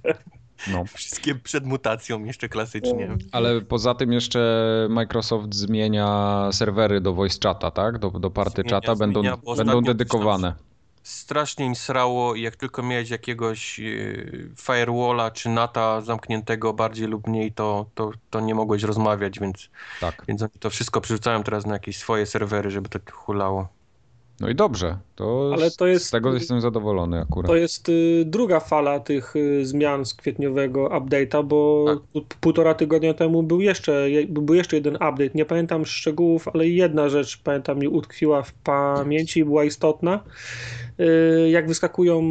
S3: No.
S2: Wszystkie przed mutacją jeszcze klasycznie.
S3: Ale poza tym jeszcze Microsoft zmienia serwery do voice chata, tak? Do, do party
S2: Zmienia,
S3: chata będą,
S2: zmienia,
S3: będą
S2: ostatnio
S3: dedykowane.
S2: Strasznie im srało i jak tylko miałeś jakiegoś yy, firewalla czy nata zamkniętego bardziej lub mniej, to, to, to nie mogłeś rozmawiać, więc,
S3: Tak.
S2: więc to wszystko przerzucają teraz na jakieś swoje serwery, żeby to hulało.
S3: No i dobrze. To,
S1: Ale to jest-
S3: z tego jestem zadowolony akurat.
S1: To jest y, druga fala tych y, zmian z kwietniowego update'a, bo
S2: Tak.
S1: półtora tygodnia temu był jeszcze, je- był jeszcze jeden update. Nie pamiętam szczegółów, ale jedna rzecz pamiętam mi utkwiła w pamięci i była istotna. Y, Jak wyskakują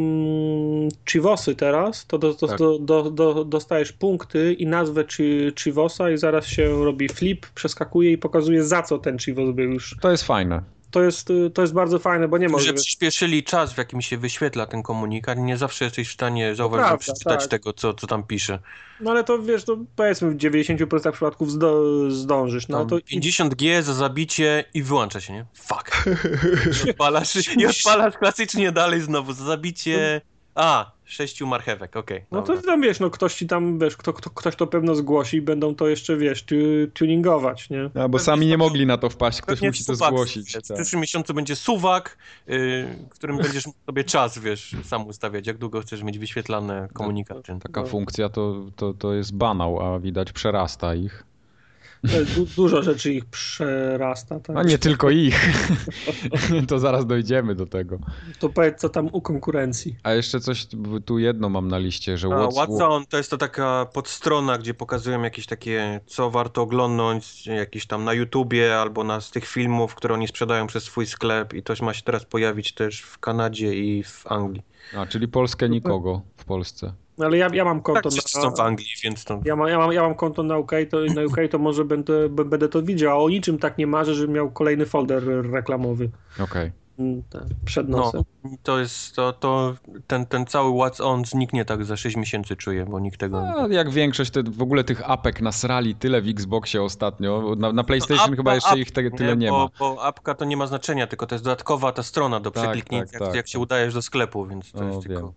S1: chivosy teraz, to do,
S2: Tak.
S1: do, do, do, dostajesz punkty i nazwę chi- chivosa i zaraz się robi flip, przeskakuje i pokazuje za co ten chivos był już.
S3: To jest fajne.
S1: To jest, y, to jest bardzo fajne, bo nie
S2: Że
S1: może...
S2: przyspieszyli czas, w jakim się wyświetla ten komunikat. Nie zawsze jesteś w stanie zauważyć,
S1: prawda,
S2: przeczytać
S1: tak.
S2: tego, co, co tam pisze.
S1: No ale to wiesz, to powiedzmy w 90% przypadków zdo, zdążysz. No to
S2: 50G za zabicie i wyłącza się, nie? Fuck. *laughs* I odpalasz, I odpalasz klasycznie dalej znowu. Za zabicie... A, sześciu marchewek, okej.
S1: No to tam wiesz, no ktoś ci tam, wiesz, kto, kto, ktoś to pewno zgłosi i będą to jeszcze, wiesz, tu, tuningować, nie?
S3: A, bo sami nie mogli na to wpaść, ktoś musi to zgłosić.
S2: W
S3: Tak.
S2: przyszłym miesiącu będzie suwak, yy, którym będziesz mógł sobie czas, wiesz, sam ustawiać, jak długo chcesz mieć wyświetlane komunikaty.
S3: Taka
S1: No.
S3: funkcja to, to, to jest banał, a widać przerasta ich.
S1: Du, dużo rzeczy ich przerasta, tak?
S3: A nie tylko ich. *laughs* to zaraz dojdziemy do tego.
S1: To powiedz, co tam u konkurencji.
S3: A jeszcze coś, tu jedno mam na liście, że
S2: A,
S3: what's,
S2: Watson to jest to taka podstrona, gdzie pokazują jakieś takie, co warto oglądnąć, jakieś tam na YouTubie albo na z tych filmów, które oni sprzedają przez swój sklep i to ma się teraz pojawić też w Kanadzie i w Anglii.
S3: A, czyli Polskę nikogo w Polsce.
S1: No, Ale ja, ja mam
S2: Tak,
S1: konto
S2: wszyscy
S1: na...
S2: są w Anglii, więc to...
S1: Ja mam, ja, mam, ja mam konto na UK, to, na UK to może będę, będę to widział, a o niczym tak nie marzę, żebym miał kolejny folder reklamowy
S3: Okej.
S1: mm, tak, przed
S2: No,
S1: nosem.
S2: to jest, to, to ten, ten cały What's On zniknie tak za 6 miesięcy czuję, bo nikt tego...
S3: A jak większość te, w ogóle tych apek nasrali tyle w Xboxie ostatnio. Na, na PlayStation
S2: Apka,
S3: chyba jeszcze
S2: ap-
S3: ich te, tyle nie,
S2: bo,
S3: ma.
S2: Bo apka to nie ma znaczenia, tylko to jest dodatkowa ta strona do
S3: Tak,
S2: przekliknięcia,
S3: tak,
S2: jak,
S3: tak,
S2: jak się
S3: tak.
S2: udajesz do sklepu, więc to
S3: O,
S2: jest tylko...
S3: wiem.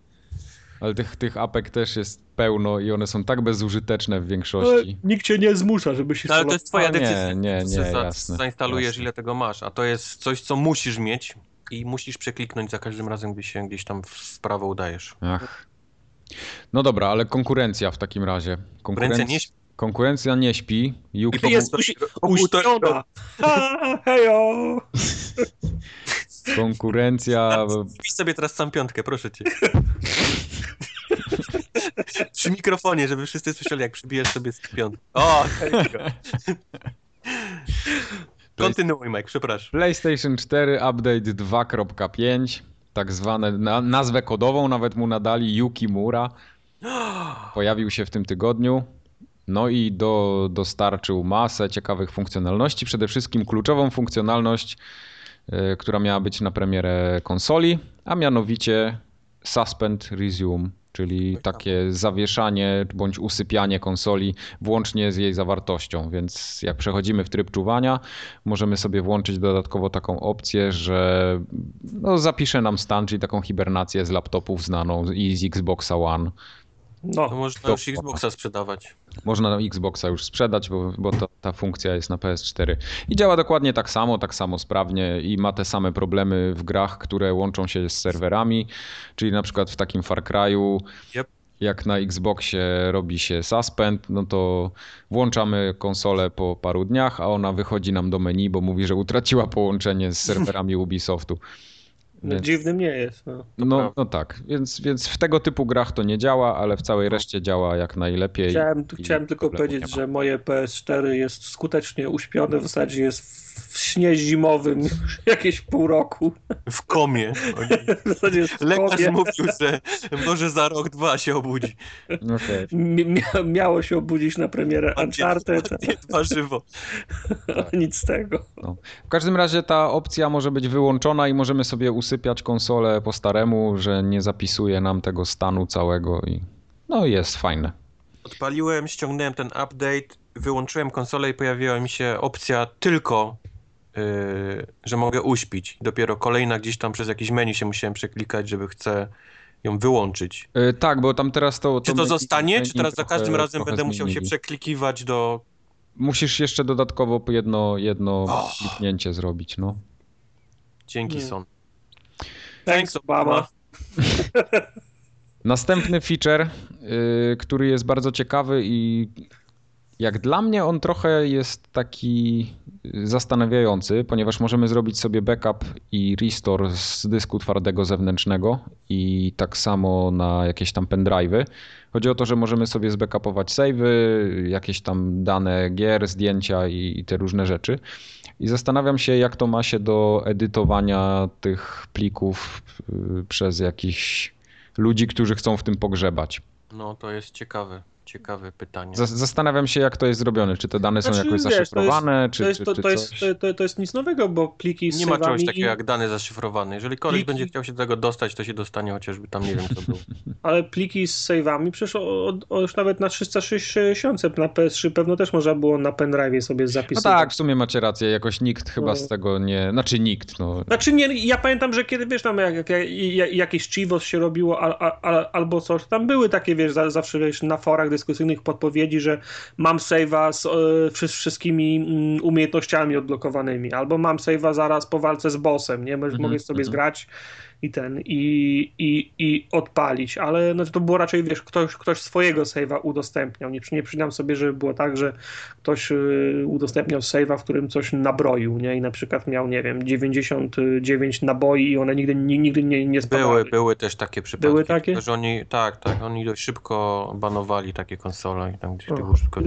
S3: Ale tych, tych apek też jest pełno i one są tak bezużyteczne w większości.
S1: nikt cię nie zmusza, żeby się
S2: No, ale to jest twoja
S3: nie,
S2: decyzja.
S3: nie, nie,
S2: za-
S3: jasne,
S2: Zainstalujesz
S3: jasne.
S2: ile tego masz, a to jest coś, co musisz mieć i musisz przekliknąć za każdym razem, gdy się gdzieś tam w prawo udajesz.
S3: Ach. No dobra, ale konkurencja w takim razie.
S2: Konkurencja nie śpi.
S3: Konkurencja nie śpi. Yuki,
S1: jest usi-
S2: po półtora-
S1: uśpiona. *laughs* Hejo! *laughs*
S3: konkurencja...
S2: Wpisz sobie teraz sam piątkę, proszę cię. Przy mikrofonie, żeby wszyscy słyszeli, jak przybijesz sobie z piątkę. O. Kontynuuj, Mike, przepraszam.
S3: PlayStation 4 Update 2.5, tak zwane, na, nazwę kodową nawet mu nadali Yuki Mura. *gasps* Pojawił się w tym tygodniu. No i do, dostarczył masę ciekawych funkcjonalności. Przede wszystkim kluczową funkcjonalność, która miała być na premierę konsoli, a mianowicie Suspend Resume, czyli takie zawieszanie bądź usypianie konsoli włącznie z jej zawartością. Więc jak przechodzimy w tryb czuwania, możemy sobie włączyć dodatkowo taką opcję, że no, zapisze nam stan, czyli taką hibernację z laptopów znaną i z Xboxa One.
S2: To
S1: No,
S2: można już Xboxa sprzedawać.
S3: Można na Xboxa już sprzedać, bo, bo ta, ta funkcja jest na PS4. I działa dokładnie tak samo, tak samo sprawnie i ma te same problemy w grach, które łączą się z serwerami, czyli na przykład w takim Far Cry'u,
S2: Yep.
S3: jak na Xboxie robi się suspend, no to włączamy konsolę po paru dniach, a ona wychodzi nam do menu, bo mówi, że utraciła połączenie z serwerami *laughs* Ubisoftu.
S1: No,
S3: Więc-
S1: dziwnym nie jest. No.
S3: No, no tak, więc, więc w tego typu grach to nie działa, ale w całej reszcie działa jak najlepiej.
S1: Chciałem, chciałem tylko powiedzieć, że moje PS4 jest skutecznie uśpione, w zasadzie jest w śnie zimowym już *laughs* jakieś pół roku.
S2: W komie. *laughs*
S1: W zasadzie jest w
S2: Lekarz
S1: komie.
S2: mówił, że może za rok, dwa się obudzi.
S1: Mia- miało się obudzić na premierę Uncharted,
S2: Dwa żywo. *laughs*
S1: nic z tego.
S3: W każdym razie ta opcja może być wyłączona i możemy sobie usypiać konsolę po staremu, że nie zapisuje nam tego stanu całego i no jest fajne.
S2: Odpaliłem, ściągnąłem ten update, wyłączyłem konsolę i pojawiła mi się opcja tylko, yy, że mogę uśpić. Dopiero kolejna gdzieś tam przez jakieś menu się musiałem przeklikać, żeby chcę ją wyłączyć.
S3: Yy, tak, bo tam teraz to...
S2: Czy to
S3: menu-
S2: zostanie,
S3: menu
S2: czy teraz za
S3: trochę-
S2: każdym razem będę musiał się przeklikiwać do...
S3: Musisz jeszcze dodatkowo jedno, jedno
S2: Och.
S3: kliknięcie zrobić, no.
S2: Dzięki,
S1: Nie.
S2: Son.
S1: Thanks, Obama. *laughs*
S3: Następny feature, yy, który jest bardzo ciekawy i jak dla mnie on trochę jest taki y, zastanawiający, ponieważ możemy zrobić sobie backup i restore z dysku twardego zewnętrznego i tak samo na jakieś tam pendrive'y. Chodzi o to, że możemy sobie zbackupować save'y, jakieś tam dane gier, zdjęcia i, i te różne rzeczy. I zastanawiam się, jak to ma się do edytowania tych plików y, przez jakichś ludzi, którzy chcą w tym pogrzebać.
S2: No, to jest ciekawe, ciekawe pytanie.
S3: Zas- Zastanawiam się, jak to jest zrobione. Czy te dane są
S1: Znaczy,
S3: jakoś
S1: wiesz, to jest-
S3: zaszyfrowane, czy,
S1: To jest,
S3: czy,
S1: to, to, jest, to, to, jest nic nowego, bo pliki z
S2: Nie ma czegoś takiego
S1: i-
S2: jak dane zaszyfrowane. Jeżeli koleś
S1: Pliki-
S2: będzie chciał się do tego dostać, to się dostanie chociażby tam, nie wiem co było. *laughs*
S1: Ale pliki z save'ami, przecież o, o, już nawet na 360 na PS3 pewno też można było na pendrive sobie
S3: No
S1: zapisywać.
S3: tak, w sumie macie rację. Jakoś nikt chyba
S1: No.
S3: z tego nie... Znaczy nikt, no.
S1: Znaczy nie, ja pamiętam, że kiedy wiesz tam jak, jak, jak, jakieś Chivos się robiło al, al, al, albo coś, tam były takie wiesz za, zawsze wiesz, na forach dyskusyjnych podpowiedzi, że mam save'a z e, wszy- wszystkimi mm, umiejętnościami odblokowanymi, albo mam save'a zaraz po walce z bossem, nie?
S3: Mhm,
S1: mogę sobie
S3: mhm.
S1: zgrać i ten, i, i, i odpalić, ale no, to było raczej, wiesz, ktoś, ktoś swojego save'a udostępniał, nie, nie przydam sobie, żeby było tak, że ktoś y, udostępniał save'a, w którym coś nabroił, nie, i na przykład miał, nie wiem, 99 naboi i one nigdy, ni- nigdy nie, nie spadały.
S2: Były, były też takie przypadki.
S1: Były takie?
S2: Że oni, tak, tak, oni dość szybko banowali takie konsole i tam gdzieś
S1: O.
S2: było szybko.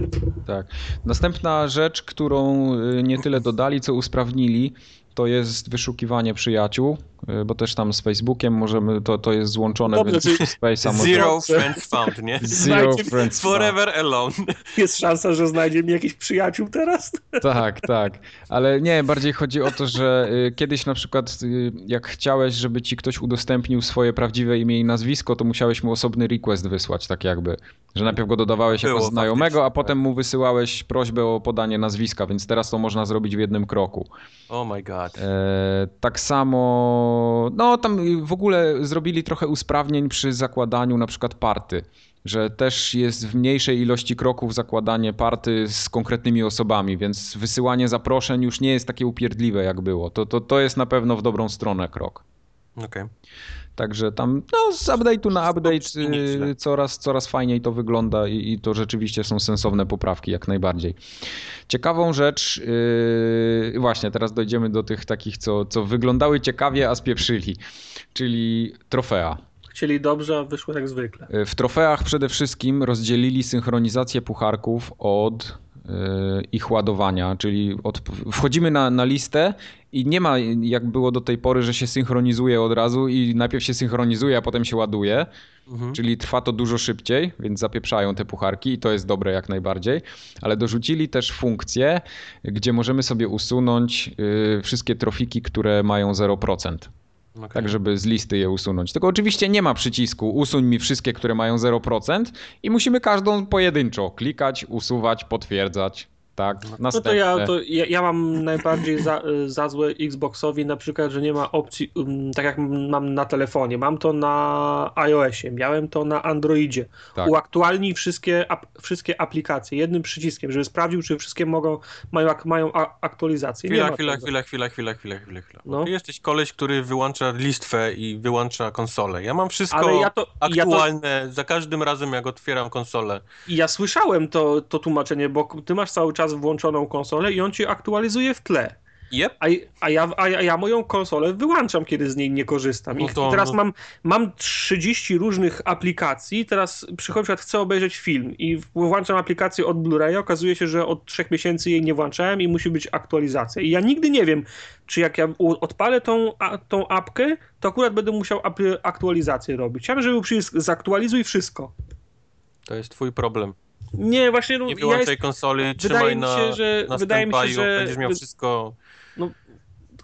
S3: Tak. Następna rzecz, którą y, nie tyle dodali, co usprawnili, to jest wyszukiwanie przyjaciół, bo też tam z Facebookiem możemy, to, to jest złączone,
S1: Dobrze,
S3: więc
S1: czyli
S3: Space'a może...
S2: Zero friends found, nie?
S3: Zero friends found.
S2: Forever alone.
S1: Jest szansa, że znajdzie mi jakiś przyjaciół teraz?
S3: Tak, tak. Ale nie, bardziej chodzi o to, że y, kiedyś na przykład y, jak chciałeś, żeby ci ktoś udostępnił swoje prawdziwe imię i nazwisko, to musiałeś mu osobny request wysłać, tak jakby. Że najpierw go dodawałeś
S2: Było
S3: jako znajomego,
S2: faktycznie,
S3: a
S2: tak.
S3: potem mu wysyłałeś prośbę o podanie nazwiska, więc teraz to można zrobić w jednym kroku.
S2: Oh my god.
S3: E, tak samo no tam w ogóle zrobili trochę usprawnień przy zakładaniu na przykład party że też jest w mniejszej ilości kroków zakładanie party z konkretnymi osobami, więc wysyłanie zaproszeń już nie jest takie upierdliwe jak było. To, to, to jest na pewno w dobrą stronę krok.
S2: Okej. Okay.
S3: Także tam no, z update'u na update y, coraz, coraz fajniej to wygląda i, i, to rzeczywiście są sensowne poprawki, jak najbardziej. Ciekawą rzecz, yy, właśnie teraz dojdziemy do tych takich, co, co wyglądały ciekawie, a spieprzyli, czyli trofea.
S1: Chcieli dobrze, a wyszło jak zwykle.
S3: Y, w trofeach przede wszystkim rozdzielili synchronizację pucharków od ich ładowania, czyli od, wchodzimy na, na listę i nie ma jak było do tej pory, że się synchronizuje od razu i najpierw się synchronizuje, a potem się ładuje, mhm. czyli trwa to dużo szybciej, więc zapieprzają te pucharki i to jest dobre jak najbardziej, ale dorzucili też funkcję, gdzie możemy sobie usunąć y, wszystkie trofiki, które mają 0%. Okay. Tak, żeby z listy je usunąć. Tylko oczywiście nie ma przycisku usuń mi wszystkie, które mają 0% i musimy każdą pojedynczo klikać, usuwać, potwierdzać. Tak,
S1: no to ja, to ja, ja mam najbardziej za, za złe Xboxowi na przykład, że nie ma opcji, um, tak jak mam na telefonie. Mam to na iOSie, miałem to na Androidzie. Tak. Uaktualnij wszystkie, ap, wszystkie aplikacje jednym przyciskiem, żeby sprawdził, czy wszystkie mogą, mają, mają aktualizację.
S2: Chwila, chwila, chwila, chwila, chwila, chwila, chwila, chwila. No. Ty jesteś koleś, który wyłącza listwę i wyłącza konsolę. Ja mam wszystko ja to, aktualne ja to... za każdym razem, jak otwieram konsolę.
S1: I ja słyszałem to, to tłumaczenie, bo ty masz cały czas włączoną konsolę i on ci aktualizuje w tle.
S2: Yep.
S1: A, a, ja, a ja moją konsolę wyłączam, kiedy z niej nie korzystam. I, no teraz no... mam, mam 30 różnych aplikacji, teraz przychodzi, chcę obejrzeć film i włączam aplikację od Blu-ray, okazuje się, że od 3 miesięcy jej nie włączałem i musi być aktualizacja. I ja nigdy nie wiem, czy jak ja odpalę tą, tą apkę, to akurat będę musiał aktualizację robić. Chciałbym, żeby przycisk zaktualizuj wszystko.
S2: To jest twój problem.
S1: Nie, właśnie. No,
S2: nie wyłączaj ja jest... konsoli, trzymaj na, się, że,
S1: na wydaje mi się, że
S2: będziesz miał wszystko.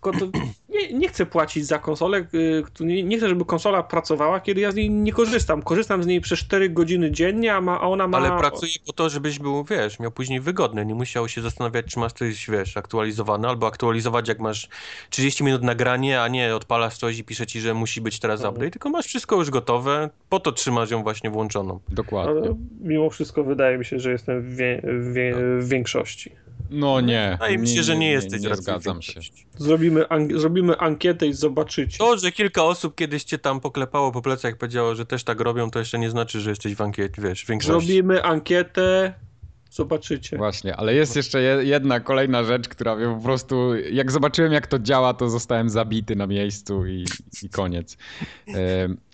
S1: Tylko to nie, nie chcę płacić za konsolę, y, nie, nie chcę, żeby konsola pracowała, kiedy ja z niej nie korzystam. Korzystam z niej przez 4 godziny dziennie, a, ma, a ona ma...
S2: Ale pracuje po to, żebyś był, wiesz, miał później wygodny, nie musiał się zastanawiać, czy masz coś, wiesz, aktualizowane, albo aktualizować, jak masz 30 minut nagranie, a nie odpalasz coś i pisze ci, że musi być teraz mhm. update, tylko masz wszystko już gotowe, po to trzymasz ją właśnie włączoną.
S3: Dokładnie. Ale
S1: mimo wszystko wydaje mi się, że jestem w, wie, w, wie, w większości.
S3: No nie.
S2: Wydaje mi się, że nie jesteś.
S3: Nie, nie zgadzam się.
S1: Zrobimy, an zrobimy ankietę i zobaczycie.
S2: To, że kilka osób kiedyś cię tam poklepało po plecach i powiedziało, że też tak robią, to jeszcze nie znaczy, że jesteś w ankiecie, wiesz, w większości.
S1: Zrobimy ankietę, Zobaczycie.
S3: Właśnie, ale jest jeszcze jedna kolejna rzecz, która mnie po prostu, jak zobaczyłem jak to działa, to zostałem zabity na miejscu i, i koniec. E,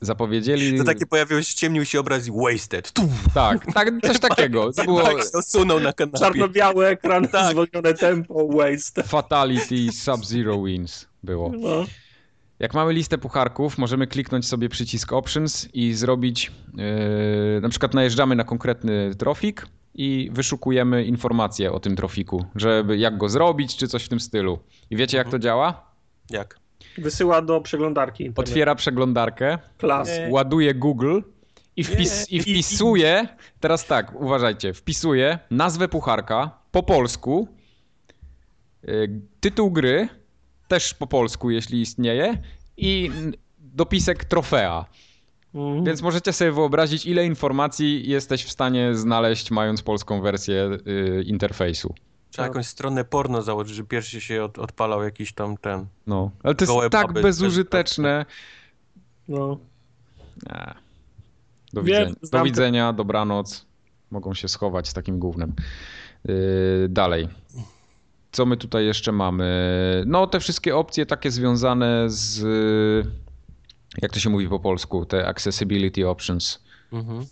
S3: zapowiedzieli...
S2: To takie pojawiło się, ciemnił się obraz i wasted.
S3: Tak, tak, coś *laughs* takiego. To było... Tak,
S2: osunął na kanapie.
S1: Czarno-biały ekran, tak. zwolnione tempo, wasted.
S3: Fatality, Sub-Zero Wins było. No. Jak mamy listę pucharków, możemy kliknąć sobie przycisk Options i zrobić, yy, na przykład najeżdżamy na konkretny trofik, i wyszukujemy informacje o tym trofiku, żeby jak go zrobić, czy coś w tym stylu. I wiecie, jak to mhm. działa?
S2: Jak?
S1: Wysyła do przeglądarki.
S3: Internet. Otwiera przeglądarkę, Klas. ładuje Google i, wpis, i wpisuje, teraz tak, uważajcie, wpisuje nazwę pucharka po polsku, y, tytuł gry, też po polsku, jeśli istnieje, i dopisek trofea. Mhm. Więc możecie sobie wyobrazić, ile informacji jesteś w stanie znaleźć, mając polską wersję y, interfejsu.
S2: Trzeba jakąś stronę porno założyć, że pierwszy się od, odpalał jakiś tam ten.
S3: No, ale to jest tak bezużyteczne. No. Nie. Do, widzenia. Do widzenia, dobranoc. Mogą się schować z takim głównym. Yy, dalej. Co my tutaj jeszcze mamy? No, te wszystkie opcje takie związane z jak to się mówi po polsku, te accessibility options. Mhm.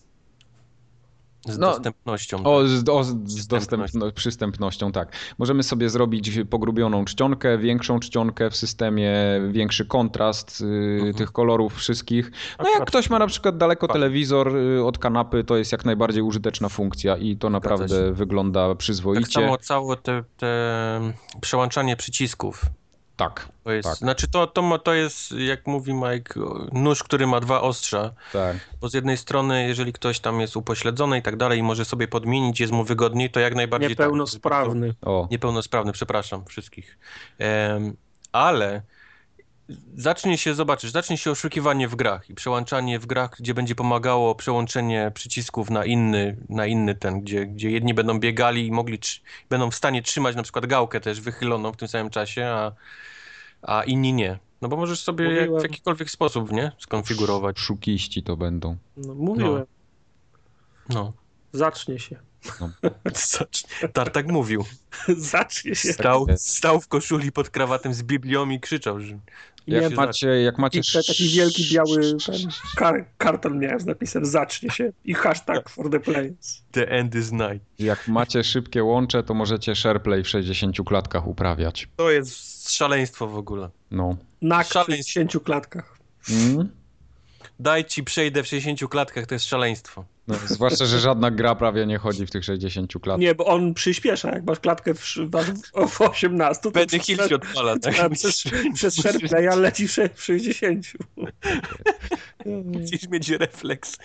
S2: Z no, dostępnością.
S3: O, tak. z, o, z dostępno, przystępnością, tak. Możemy sobie zrobić pogrubioną czcionkę, większą czcionkę w systemie, większy kontrast y, mhm. tych kolorów wszystkich. No jak ktoś ma na przykład daleko telewizor y, od kanapy, to jest jak najbardziej użyteczna funkcja i to naprawdę wygląda przyzwoicie. Tak
S2: samo całe te, te przełączanie przycisków
S3: tak.
S2: To jest,
S3: tak.
S2: Znaczy to, to, to jest, jak mówi Mike, nóż, który ma dwa ostrza.
S3: Tak.
S2: Bo z jednej strony, jeżeli ktoś tam jest upośledzony i tak dalej i może sobie podmienić, jest mu wygodniej, to jak najbardziej...
S1: Tak. Niepełnosprawny.
S2: Tak, o. Niepełnosprawny, przepraszam wszystkich. Um, ale zacznie się, zobaczysz, zacznie się oszukiwanie w grach i przełączanie w grach, gdzie będzie pomagało przełączenie przycisków na inny, na inny ten, gdzie, gdzie jedni będą biegali i mogli, będą w stanie trzymać na przykład gałkę też wychyloną w tym samym czasie, a, a inni nie. No bo możesz sobie jak, w jakikolwiek sposób, nie? Skonfigurować.
S3: Szukiści to będą.
S1: No, mówiłem.
S2: No. no.
S1: Zacznie się. No. *laughs*
S2: Tartak mówił. *laughs*
S1: Zacznie się.
S2: Stał, stał w koszuli pod krawatem z Biblią i krzyczał, że
S3: jak macie, jak macie...
S1: taki wielki biały ten, kar, karton miałem z napisem zacznie się i hashtag for the players.
S2: The end is night.
S3: Jak macie szybkie łącze, to możecie SharePlay w 60 klatkach uprawiać.
S2: To jest szaleństwo w ogóle.
S3: No.
S1: Na 60 klatkach. Mm?
S2: Daj ci przejdę w 60 klatkach, to jest szaleństwo.
S3: No, zwłaszcza, że żadna gra prawie nie chodzi w tych 60 klatkach.
S1: Nie, bo on przyspiesza. Jak masz klatkę w, w 18, to
S2: Będzie hill się odpala. Tak? *laughs*
S1: Przez, przez SharePlaya leci w 60.
S2: Musisz mieć refleks.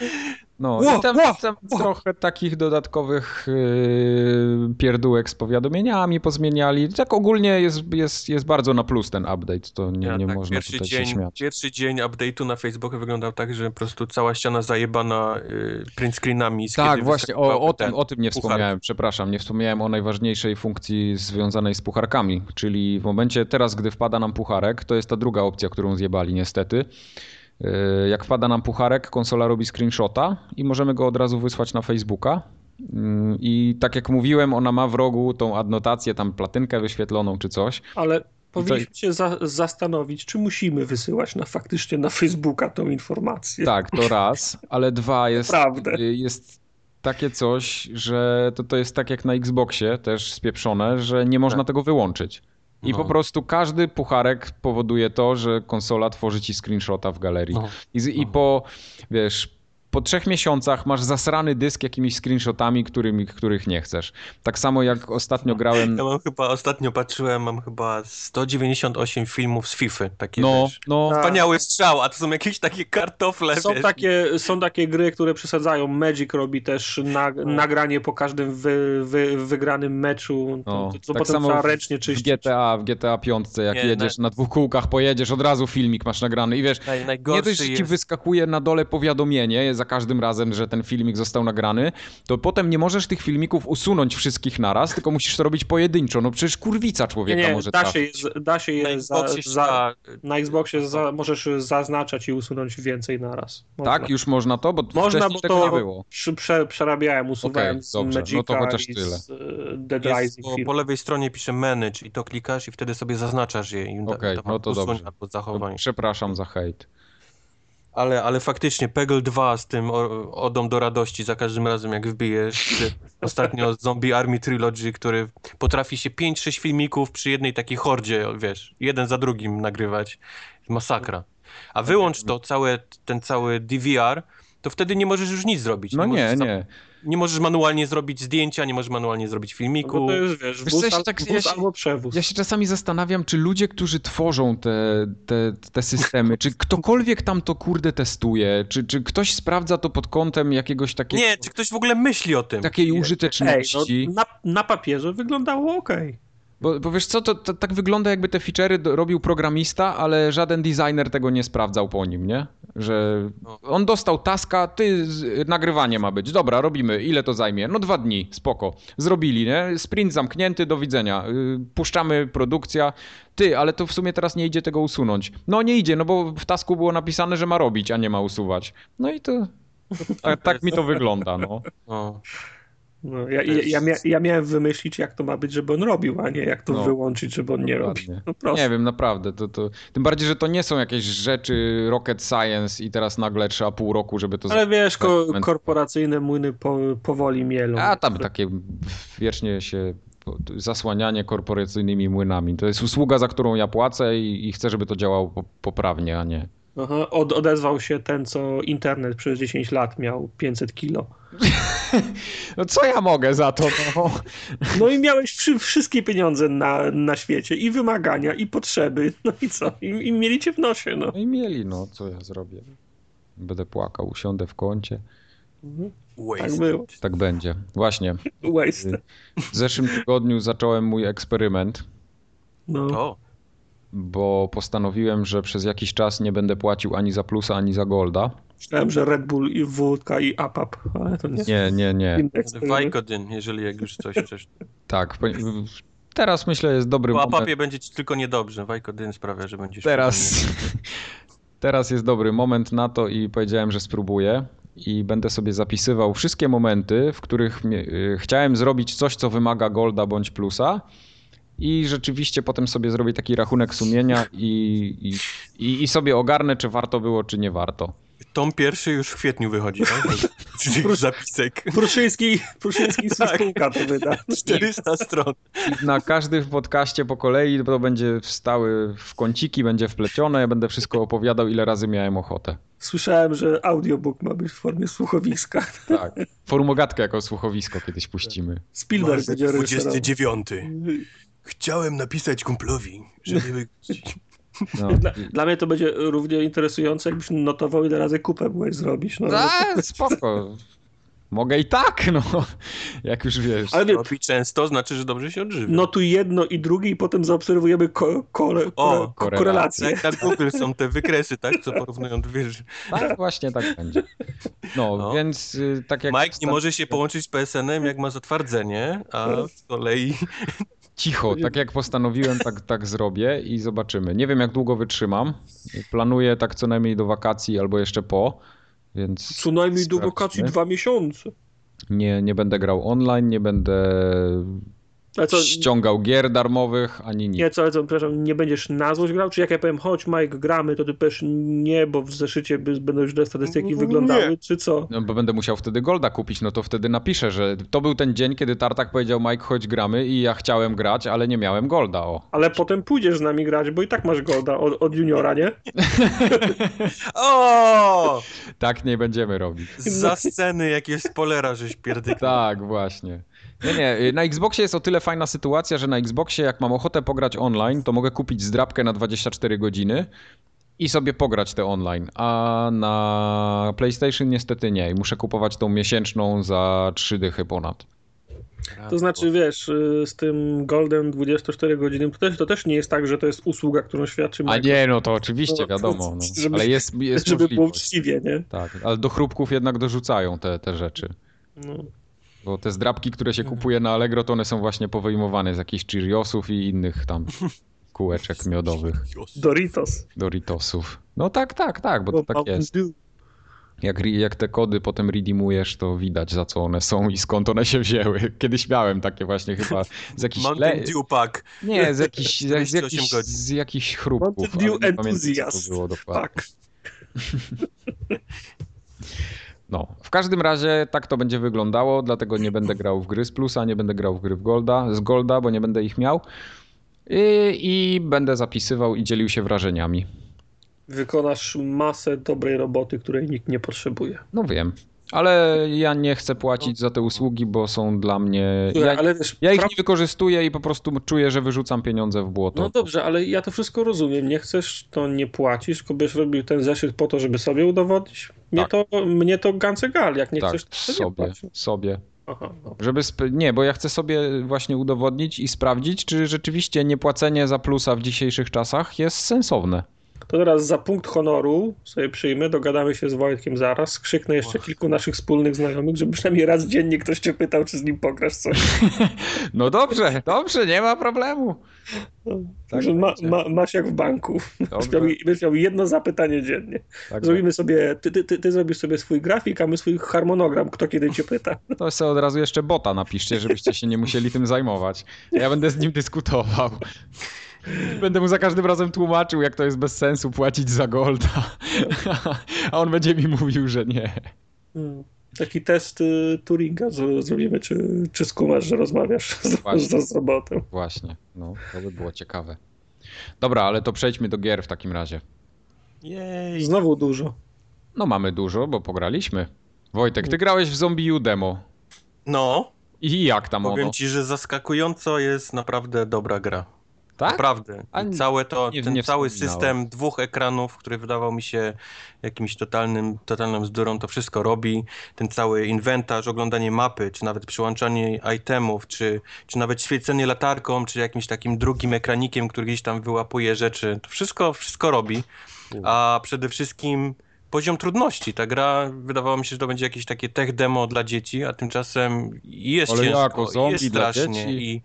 S3: No, wow, i tam, wow, tam wow. trochę takich dodatkowych yy, pierdółek z powiadomieniami pozmieniali. Tak ogólnie jest, jest, jest bardzo na plus ten update, to nie, ja, nie tak, można tutaj
S2: dzień,
S3: się śmiać.
S2: Pierwszy dzień update'u na Facebooku wyglądał tak, że po prostu cała ściana zajebana yy, print screenami.
S3: Tak, właśnie, o, o, tym, o tym nie puchar. wspomniałem, przepraszam, nie wspomniałem o najważniejszej funkcji związanej z pucharkami, czyli w momencie teraz, gdy wpada nam pucharek, to jest ta druga opcja, którą zjebali niestety, jak wpada nam pucharek, konsola robi screenshota i możemy go od razu wysłać na Facebooka. Mm, I tak jak mówiłem, ona ma w rogu tą adnotację, tam platynkę wyświetloną czy coś.
S1: Ale powinniśmy się za zastanowić, czy musimy wysyłać na faktycznie na Facebooka tą informację.
S3: Tak, to raz, ale dwa *laughs* jest, jest takie coś, że to, to jest tak jak na Xboxie też spieprzone, że nie można tak. tego wyłączyć. I no. po prostu każdy pucharek powoduje to, że konsola tworzy ci screenshota w galerii. No. I, no. I po, wiesz, po trzech miesiącach masz zasrany dysk jakimiś screenshotami, którymi, których nie chcesz. Tak samo jak ostatnio grałem...
S2: Ja mam chyba, ostatnio patrzyłem, mam chyba 198 filmów z FIFA. Takie no, no. Wspaniały strzał, a to są jakieś takie kartofle,
S1: są
S2: wiesz.
S1: Takie, są takie gry, które przesadzają. Magic robi też na, no. nagranie po każdym wy, wy, wygranym meczu. To, no, to, to tak potem trzeba ręcznie czyścić.
S3: W GTA, w GTA 5, jak nie, jedziesz na... na dwóch kółkach, pojedziesz, od razu filmik masz nagrany i wiesz, Naj, nie dość, że ci jest... wyskakuje na dole powiadomienie, za każdym razem, że ten filmik został nagrany, to potem nie możesz tych filmików usunąć wszystkich naraz, tylko musisz to robić pojedynczo. No przecież kurwica człowieka nie, może
S1: da się, da się je na za, za, na Xboxie za, możesz zaznaczać i usunąć więcej naraz.
S3: Można. Tak, już można to, bo
S1: można, bo
S3: to nie było.
S1: Prze, przerabiałem, usuwałem okay, dobrze. Magica no to chociaż tyle. Z,
S2: e, Dead Jest, po, po, lewej stronie pisze manage i to klikasz i wtedy sobie zaznaczasz je.
S3: Okej, okay, no to dobrze. Przepraszam za hejt.
S2: Ale, ale faktycznie Peggle 2 z tym Odą do radości za każdym razem jak wbijesz. Ostatnio *laughs* Zombie Army Trilogy, który potrafi się 5-6 filmików przy jednej takiej hordzie, wiesz, jeden za drugim nagrywać. Masakra. A wyłącz to, całe, ten cały DVR, to wtedy nie możesz już nic zrobić.
S3: No nie, nie
S2: nie możesz manualnie zrobić zdjęcia, nie możesz manualnie zrobić filmiku. No
S1: to jest, wiesz, wiesz bus, tak, bus ja się, albo przewóz.
S3: Ja się czasami zastanawiam, czy ludzie, którzy tworzą te, te, te systemy, czy ktokolwiek tam to kurde testuje, czy, czy ktoś sprawdza to pod kątem jakiegoś takiego...
S2: Nie, czy ktoś w ogóle myśli o tym.
S3: Takiej użyteczności.
S1: Ej, no, na, na papierze wyglądało ok.
S3: Bo, bo wiesz co, to, to, tak wygląda jakby te feature'y robił programista, ale żaden designer tego nie sprawdzał po nim, nie? Że no. on dostał taska, ty, nagrywanie ma być, dobra, robimy, ile to zajmie? No dwa dni, spoko. Zrobili, nie? Sprint zamknięty, do widzenia. Y, puszczamy produkcja. Ty, ale to w sumie teraz nie idzie tego usunąć. No nie idzie, no bo w tasku było napisane, że ma robić, a nie ma usuwać. No i to... Tak, *laughs* tak mi to wygląda, no. no.
S1: No, ja, ja, ja, mia, ja, miałem wymyślić, jak to ma być, żeby on robił, a nie jak to no, wyłączyć, żeby on nie robił.
S3: No nie wiem, naprawdę. To, to... Tym bardziej, że to nie są jakieś rzeczy rocket science i teraz nagle trzeba pół roku, żeby to...
S1: Ale wiesz, ko korporacyjne młyny po, powoli mielą.
S3: A tam takie wiecznie się zasłanianie korporacyjnymi młynami. To jest usługa, za którą ja płacę i, i chcę, żeby to działało poprawnie, a nie...
S1: Aha, od, odezwał się ten, co internet przez 10 lat miał 500 kilo. *laughs*
S3: No co ja mogę za to? No, *laughs*
S1: no i miałeś przy, wszystkie pieniądze na, na świecie i wymagania, i potrzeby. No i co? I, i mieli cię w nosie. No.
S3: no i mieli, no co ja zrobię? Będę płakał, usiądę w kącie.
S1: Mhm. Tak było.
S3: Tak będzie. Właśnie.
S1: Waste.
S3: W zeszłym tygodniu zacząłem mój eksperyment.
S1: No.
S3: Bo postanowiłem, że przez jakiś czas nie będę płacił ani za plusa, ani za golda.
S1: Myślałem, że Red Bull i wódka i APAP, ale to nie.
S3: Nie, nie, nie.
S2: Wajkodyn, jeżeli jak już coś chcesz.
S3: Tak. po- Teraz myślę jest dobry
S2: Po
S3: moment.
S2: apapie będzie ci tylko niedobrze. Wajkodyn sprawia, że będziesz...
S3: Teraz, *laughs* teraz jest dobry moment na to i powiedziałem, że spróbuję. I będę sobie zapisywał wszystkie momenty, w których y, chciałem zrobić coś, co wymaga golda bądź plusa. I rzeczywiście potem sobie zrobię taki rachunek sumienia i, i, i, sobie ogarnę, czy warto było, czy nie warto.
S2: Tom pierwszy już w kwietniu wychodzi, tak? *laughs* Czyli zapisek.
S1: Pruszyński, *laughs* Pruszyński
S2: Tak.
S1: to wyda.
S2: 400 stron.
S3: Na każdym podcaście po kolei to będzie wstały w kąciki, będzie wplecione. Ja będę wszystko opowiadał, ile razy miałem ochotę.
S1: Słyszałem, że audiobook ma być w formie słuchowiska.
S3: Tak. Formogatkę jako słuchowisko kiedyś puścimy.
S1: Spielberg będzie reżyserował.
S2: 29. Chciałem napisać kumplowi, że nie wygościć.
S3: No.
S1: Dla, dla mnie to będzie równie interesujące, jakbyś notował, ile razy kupę byłeś zrobić. No,
S3: A, spoko. Mogę i tak, no. Jak już wiesz.
S1: ale wie,
S2: często, znaczy, że dobrze się odżywia.
S1: notuj jedno i drugie i potem zaobserwujemy ko, kole,
S2: O,
S1: ko,
S3: korelacje.
S1: korelacje.
S2: Jak na Google są te wykresy, tak? Co porównują dwie rzeczy.
S3: Tak, właśnie tak będzie. No,
S2: No.
S3: więc y, tak jak...
S2: Mike nie może się połączyć z PSN-em, jak ma zatwardzenie, a z kolei...
S3: Cicho, tak jak postanowiłem, tak, tak zrobię i zobaczymy. Nie wiem, jak długo wytrzymam. Planuję tak co najmniej do wakacji albo jeszcze po, więc...
S1: Co najmniej do
S3: sprawdźmy.
S1: wakacji dwa miesiące.
S3: Nie, nie będę grał online, nie będę
S1: co,
S3: ściągał gier darmowych, ani nic.
S1: nie, co, ale co, przepraszam, nie będziesz na złość grał? Czy jak ja powiem, chodź Mike, gramy, to ty powiesz nie, bo w zeszycie będą źle statystyki
S2: Nie.
S1: wyglądały, czy co?
S3: No, bo będę musiał wtedy Golda kupić, no to wtedy napiszę, że to był ten dzień, kiedy Tartak powiedział Mike, chodź gramy i ja chciałem grać, ale nie miałem Golda, o.
S1: Ale potem pójdziesz z nami grać, bo i tak masz golda od, od juniora, nie? *laughs*
S2: O!
S3: Tak nie będziemy robić.
S2: Za sceny jakieś spolera, żeś pierdyknął.
S3: Tak, właśnie. Nie, nie, na Xboxie jest o tyle fajna sytuacja, że na Xboxie jak mam ochotę pograć online, to mogę kupić zdrabkę na 24 godziny i sobie pograć te online, a na PlayStation niestety nie i muszę kupować tą miesięczną za 3 dychy ponad.
S1: To znaczy, wiesz, y, z tym Golden 24 godziny, to też, to też nie jest tak, że to jest usługa, którą świadczy
S3: A nie, no to oczywiście
S1: No,
S3: wiadomo, no.
S1: żeby-
S3: ale jest, jest
S1: żeby było uczciwie, nie?
S3: Tak, ale do chrupków jednak dorzucają te, te rzeczy.
S1: No.
S3: Bo te zdrabki, które się
S1: Mhm.
S3: kupuje na Allegro, to one są właśnie powyjmowane z jakichś Cheeriosów i innych tam *laughs* kółeczek miodowych,
S1: Doritos.
S3: Doritosów. No tak, tak, tak, bo to tak jest. Jak, jak te kody potem redeemujesz, to widać za co one są i skąd one się wzięły. *laughs* Kiedyś miałem takie właśnie chyba z jakichś...
S2: Mountain
S3: Le...
S2: Dew Pack.
S3: Nie, z jakichś, z, z,
S2: 48
S3: jakichś, z jakichś chrupków.
S1: Mountain Dew
S3: pamiętam,
S1: Enthusiast.
S3: to było dokładnie.
S1: Tak. *laughs*
S3: No, w każdym razie tak to będzie wyglądało, dlatego nie będę grał w gry z plusa, nie będę grał w gry w Golda, z Golda, bo nie będę ich miał. I, I będę zapisywał i dzielił się wrażeniami.
S1: Wykonasz masę dobrej roboty, której nikt nie potrzebuje.
S3: No wiem, ale ja nie chcę płacić za te usługi, bo są dla mnie. Ja, ja ich nie wykorzystuję i po prostu czuję, że wyrzucam pieniądze w błoto.
S1: No dobrze, ale ja to wszystko rozumiem. Nie chcesz, to nie płacisz, tylko byś robił ten zeszyt po to, żeby sobie udowodnić. Mnie
S3: Tak.
S1: to, mnie to gancegal. Jak nie
S3: tak,
S1: chcesz, to nie
S3: sobie,
S1: płać.
S3: sobie.
S1: Aha.
S3: Żeby nie, bo ja chcę sobie właśnie udowodnić i sprawdzić, czy rzeczywiście niepłacenie za plusa w dzisiejszych czasach jest sensowne.
S1: To teraz za punkt honoru sobie przyjmę, dogadamy się z Wojtkiem zaraz, skrzyknę jeszcze kilku naszych wspólnych znajomych, żeby przynajmniej raz dziennie ktoś cię pytał, czy z nim pograsz coś. *laughs*
S3: No dobrze, dobrze, nie ma problemu.
S1: Także ma,
S3: będzie.
S1: ma, masz jak w banku. Będziesz miał, jedno zapytanie dziennie.
S3: Tak,
S1: Zrobimy sobie, ty, ty, ty, ty zrobisz sobie swój grafik, a my swój harmonogram, kto kiedy cię pyta. *laughs*
S3: To sobie od razu jeszcze bota napiszcie, żebyście się nie musieli tym zajmować. Ja będę z nim dyskutował. Będę mu za każdym razem tłumaczył, jak to jest bez sensu płacić za golda. A on będzie mi mówił, że nie.
S1: Hmm. Taki test y, Turinga zrobimy, czy, czy skumasz, że rozmawiasz z,
S3: Właśnie.
S1: z, z robotem.
S3: Właśnie, no to by było ciekawe. Dobra, ale to przejdźmy do gier w takim razie.
S2: Jej.
S1: Znowu dużo.
S3: No mamy dużo, bo pograliśmy. Wojtek, ty grałeś w Zombie U demo.
S2: No,
S3: I jak tam ono?
S2: powiem ci, że zaskakująco jest naprawdę dobra gra. Tak? Naprawdę. Całe to,
S3: nie,
S2: ten
S3: nie
S2: cały system dwóch ekranów, który wydawał mi się jakimś totalnym, totalną bzdurą, to wszystko robi. Ten cały inwentarz, oglądanie mapy, czy nawet przyłączanie itemów, czy, czy nawet świecenie latarką, czy jakimś takim drugim ekranikiem, który gdzieś tam wyłapuje rzeczy. To wszystko, wszystko robi. A przede wszystkim poziom trudności. Ta gra, wydawało mi się, że to będzie jakieś takie tech demo dla dzieci, a tymczasem jest
S3: Ale
S2: ciężko,
S3: jako zombie
S2: jest
S3: dla
S2: strasznie
S3: dzieci?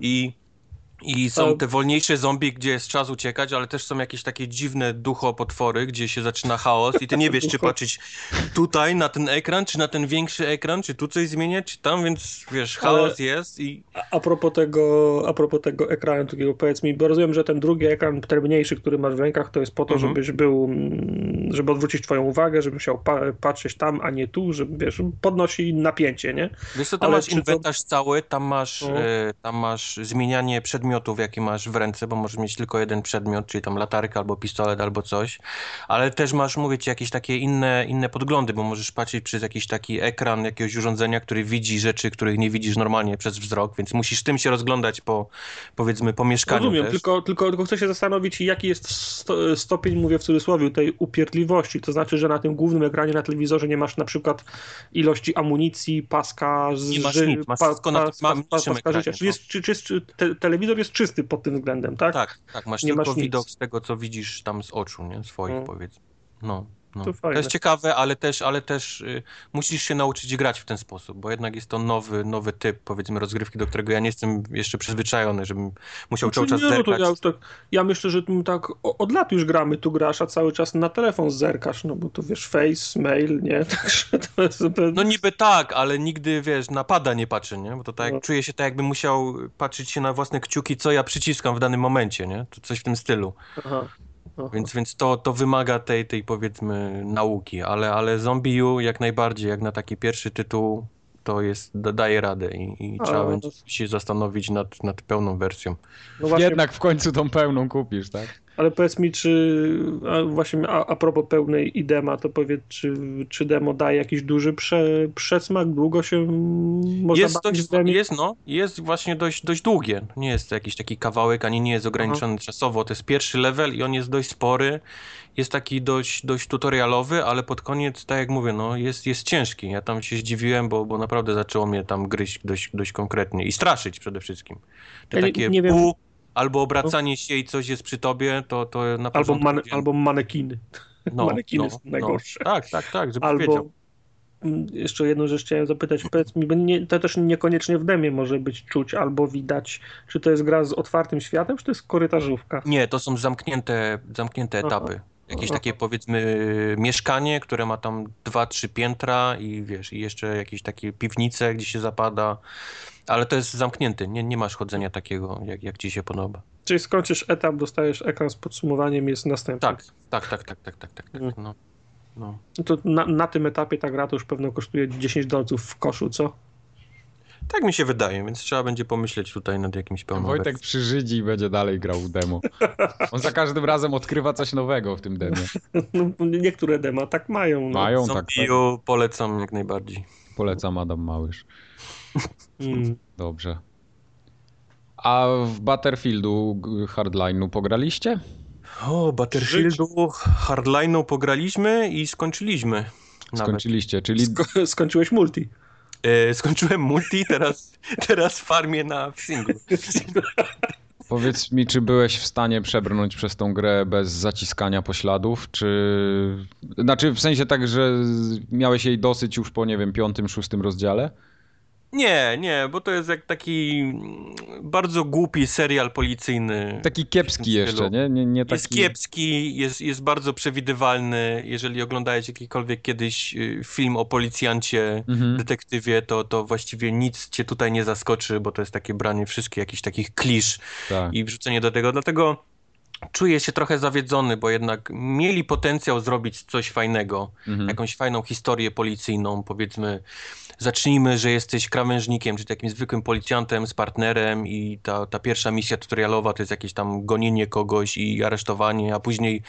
S2: i, i i są te wolniejsze zombie, gdzie jest czas uciekać, ale też są jakieś takie dziwne ducho potwory, gdzie się zaczyna chaos i ty nie wiesz, czy patrzeć tutaj na ten ekran, czy na ten większy ekran, czy tu coś zmieniać, czy tam, więc wiesz, chaos ale jest i...
S1: A, propos tego, a propos tego ekranu takiego, powiedz mi, bo rozumiem, że ten drugi ekran, ten mniejszy, który masz w rękach, to jest po to, mhm. żebyś był, mm, żeby odwrócić twoją uwagę, żebyś musiał pa patrzeć tam, a nie tu, żeby, wiesz, podnosi napięcie, nie?
S2: Wiesz co, tam ale masz inwentarz to... cały, tam masz, no. e, tam masz zmienianie przedmiotów przedmiotów, jakie masz w ręce, bo możesz mieć tylko jeden przedmiot, czyli tam latarkę albo pistolet albo coś, ale też masz, mówię ci, jakieś takie inne, inne podglądy, bo możesz patrzeć przez jakiś taki ekran jakiegoś urządzenia, który widzi rzeczy, których nie widzisz normalnie przez wzrok, więc musisz tym się rozglądać po, powiedzmy, po mieszkaniu
S1: Rozumiem,
S2: też.
S1: tylko, tylko, tylko chcę się zastanowić, jaki jest sto, stopień, mówię w cudzysłowie, tej upierdliwości, to znaczy, że na tym głównym ekranie na telewizorze nie masz na przykład ilości amunicji, paska, z,
S2: nie masz nic, masz pa,
S1: na pas, pas, paska życia. Jest, czy, czy, czy te, telewizor jest czysty pod tym względem, tak?
S2: Tak, tak, masz nie tylko masz widok nic. z tego, co widzisz tam z oczu, nie? Swoich, powiedzmy. No. No. To, to, jest ciekawe, ale też, ale też y, musisz się nauczyć grać w ten sposób, bo jednak jest to nowy, nowy typ, powiedzmy, rozgrywki, do którego ja nie jestem jeszcze przyzwyczajony, żebym musiał
S1: znaczy,
S2: cały czas nie, zerkać.
S1: No ja, tak, ja, myślę, że tak od lat już gramy, tu grasz, a cały czas na telefon zerkasz, no bo tu wiesz, face, mail, nie? *laughs* Także to jest zupełnie...
S2: No niby tak, ale nigdy, wiesz, napada nie patrzy, nie? Bo to tak, no. czuję się tak, jakbym musiał patrzeć się na własne kciuki, co ja przyciskam w danym momencie, nie? To coś w tym stylu. Aha. Więc, więc to, to wymaga tej, tej powiedzmy nauki, ale, ale Zombie U jak najbardziej, jak na taki pierwszy tytuł, to jest, daje radę i, i trzeba będzie się zastanowić nad, nad pełną wersją.
S3: No właśnie... Jednak w końcu tą pełną kupisz, tak?
S1: Ale powiedz mi, czy a właśnie a, a propos pełnej idema, to powiedz, czy, czy demo daje jakiś duży prze, przesmak? Długo się można
S2: jest dość, Jest, no, jest właśnie dość, dość długie. Nie jest to jakiś taki kawałek, ani nie jest ograniczony Aha. czasowo. To jest pierwszy level i on jest dość spory. Jest taki dość, dość tutorialowy, ale pod koniec, tak jak mówię, no, jest, jest ciężki. Ja tam się zdziwiłem, bo, bo naprawdę zaczęło mnie tam gryźć dość, dość konkretnie i straszyć przede wszystkim. Te ja takie nie, nie pół, albo obracanie się i coś jest przy tobie, to, to na
S1: albo, man, albo manekiny. *laughs* No, manekiny no, są no. najgorsze.
S2: No. Tak, tak, tak, żeby
S1: albo,
S2: wiedział.
S1: Jeszcze jedną rzecz chciałem zapytać, powiedz mi, nie, to też niekoniecznie w demie może być czuć albo widać, czy to jest gra z otwartym światem, czy to jest korytarzówka?
S2: Nie, to są zamknięte, zamknięte etapy. Jakieś takie powiedzmy mieszkanie, które ma tam dwa, trzy piętra i wiesz, i jeszcze jakieś takie piwnice, gdzie się zapada. Ale to jest zamknięty, nie, nie masz chodzenia takiego, jak, jak ci się podoba.
S1: Czyli skończysz etap, dostajesz ekran z podsumowaniem, jest następny.
S2: Tak, tak, tak, tak, tak, tak, tak. Mm. No,
S1: no. no. to na, na tym etapie ta gra to już pewno kosztuje 10 dolców w koszu, co?
S2: Tak mi się wydaje, więc trzeba będzie pomyśleć tutaj nad jakimś pełnym.
S3: Wojtek wersji. przyrzydzi i będzie dalej grał w demo. *laughs* On za każdym razem odkrywa coś nowego w tym demie.
S1: No, niektóre dema tak mają.
S3: No. Mają,
S2: tak. tak. polecam jak najbardziej.
S3: Polecam Adam Małysz. Mm. Dobrze. A w Battlefieldu Hardline'u pograliście?
S2: O, Battlefieldu Hardline'u pograliśmy i skończyliśmy.
S3: Nawet. Skończyliście, czyli...
S1: Sko skończyłeś multi.
S2: E, skończyłem multi, teraz, teraz farmię na singlu.
S3: Powiedz mi, czy byłeś w stanie przebrnąć przez tą grę bez zaciskania pośladów, czy... Znaczy w sensie tak, że miałeś jej dosyć już po, nie wiem, piątym, szóstym rozdziale?
S2: Nie, nie, bo to jest jak taki bardzo głupi serial policyjny.
S3: Taki kiepski jeszcze, nie? nie, nie taki...
S2: Jest kiepski, jest, jest bardzo przewidywalny. Jeżeli oglądałeś jakikolwiek kiedyś y, film o policjancie, mhm. detektywie, to, to właściwie nic cię tutaj nie zaskoczy, bo to jest takie branie wszystkich jakichś takich klisz tak. i wrzucenie do tego. Dlatego czuję się trochę zawiedzony, bo jednak mieli potencjał zrobić coś fajnego, mhm. jakąś fajną historię policyjną, powiedzmy zacznijmy, że jesteś krawężnikiem, czy takim zwykłym policjantem z partnerem i ta, ta pierwsza misja tutorialowa to jest jakieś tam gonienie kogoś i aresztowanie, a później,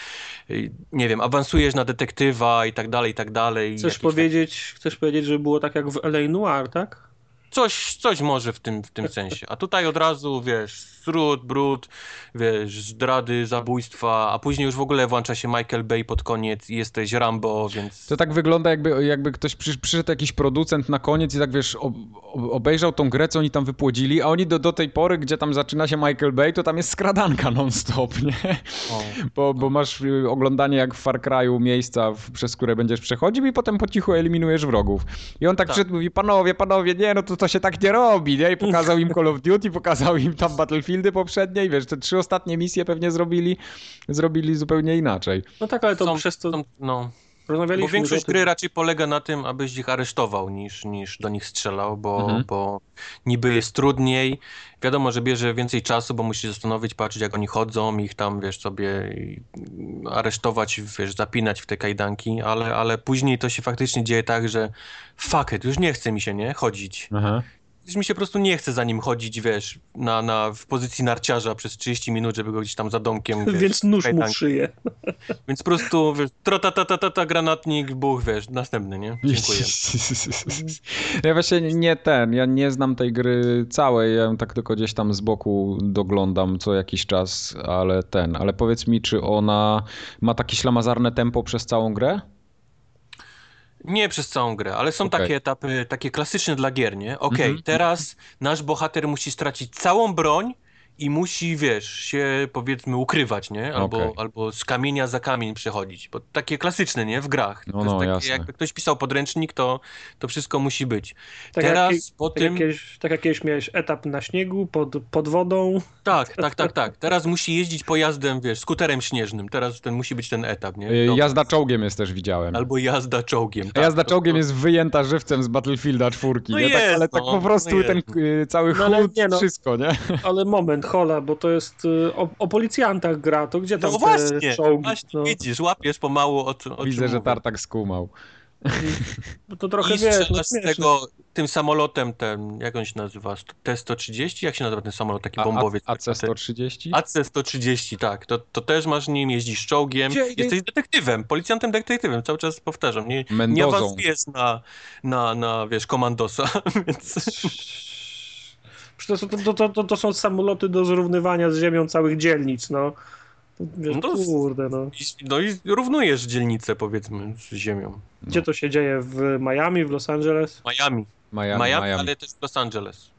S2: y, nie wiem, awansujesz na detektywa i tak dalej, i tak dalej.
S1: Chcesz powiedzieć, tak... chcesz powiedzieć, że było tak jak w L.A. Noir, tak?
S2: Coś, coś może w tym, w tym sensie. A tutaj od razu, wiesz, smród, brud, wiesz, zdrady, zabójstwa, a później już w ogóle włącza się Michael Bay pod koniec i jesteś Rambo, więc...
S3: To tak wygląda jakby, jakby ktoś przy, przyszedł jakiś producent na koniec i tak wiesz, ob, obejrzał tą grę, co oni tam wypłodzili, a oni do, do tej pory, gdzie tam zaczyna się Michael Bay, to tam jest skradanka non-stop, nie? Bo, bo masz y, oglądanie jak w Far Cry'u miejsca, w, przez które będziesz przechodził i potem po cichu eliminujesz wrogów. I on tak, tak. przyszedł mówi, panowie, panowie, nie, no to, to się tak nie robi, nie? I pokazał im *laughs* Call of Duty, pokazał im tam Battlefieldy poprzednie i wiesz, te trzy ostatnie misje pewnie zrobili, zrobili zupełnie inaczej.
S1: No tak, ale to są, przez to... Są, no.
S2: Bo większość gry raczej polega na tym, abyś ich aresztował niż, niż do nich strzelał, bo, mhm. bo niby jest trudniej. Wiadomo, że bierze więcej czasu, bo musisz zastanowić, patrzeć jak oni chodzą, ich tam, wiesz, sobie aresztować, wiesz, zapinać w te kajdanki, ale, ale później to się faktycznie dzieje tak, że fuck it, już nie chce mi się, nie, chodzić. Aha mi się po prostu nie chce za nim chodzić, wiesz, na, na, w pozycji narciarza przez 30 minut, żeby go gdzieś tam za domkiem, *laughs* wiesz,
S1: Więc nóż mu szyję. *laughs*
S2: Więc po prostu, wiesz, trota, ta, ta, ta, ta, granatnik, buch, wiesz, następny, nie? Dziękuję. *laughs*
S3: ja właśnie nie ten, ja nie znam tej gry całej, ja ją tak tylko gdzieś tam z boku doglądam co jakiś czas, ale ten, ale powiedz mi, czy ona ma takie ślamazarne tempo przez całą grę?
S2: Nie przez całą grę, ale są okay. takie etapy, takie klasyczne dla gier, nie? Okej, okay, mm -hmm. teraz nasz bohater musi stracić całą broń i musi, wiesz, się powiedzmy ukrywać, nie? Albo, okay. albo z kamienia za kamień przechodzić. Bo takie klasyczne, nie? W grach.
S3: No, no,
S2: takie,
S3: jasne.
S2: Jakby ktoś pisał podręcznik, to, to wszystko musi być. Tak Teraz jak, po
S1: tak
S2: tym...
S1: Jak kiedyś, tak jak kiedyś miałeś etap na śniegu, pod, pod wodą.
S2: Tak, tak, tak, tak. Teraz musi jeździć pojazdem, wiesz, skuterem śnieżnym. Teraz ten musi być ten etap, nie?
S3: Dobrze. Jazda czołgiem jest też widziałem.
S2: Albo jazda czołgiem. Tak,
S3: jazda czołgiem to... jest wyjęta żywcem z Battlefielda czwórki,
S2: no
S3: nie?
S2: Tak, jest,
S3: ale tak
S2: no,
S3: po prostu
S2: no
S3: ten y, cały no, chłód, no, wszystko, nie?
S1: Ale moment, hola, bo to jest y, o, o policjantach gra, to gdzie tam
S2: no właśnie, czołgi? Właśnie, no. widzisz, łapiesz pomału o, o
S3: Widzę, że Tartak skumał.
S1: Bo *laughs* to trochę
S2: I
S1: wiesz, no,
S2: z tego, tym samolotem, ten, jak on się nazywa? T-130? Jak się nazywa ten samolot, taki bombowiec?
S3: AC-130?
S2: AC-130, tak. To, to też masz nim, jeździsz czołgiem, Gdzie, jesteś detektywem, policjantem detektywem, cały czas powtarzam. Nie, nie awansujesz na, na, na, wiesz, komandosa, *laughs* więc...
S1: To, to, to, to, to są samoloty do zrównywania z ziemią całych dzielnic, no. Wiesz, no kurde, no.
S2: I, no i równujesz dzielnicę, powiedzmy, z ziemią.
S1: Gdzie no. to się dzieje? W Miami, w Los Angeles?
S2: Miami. Miami, Miami, Miami. ale też w Los Angeles.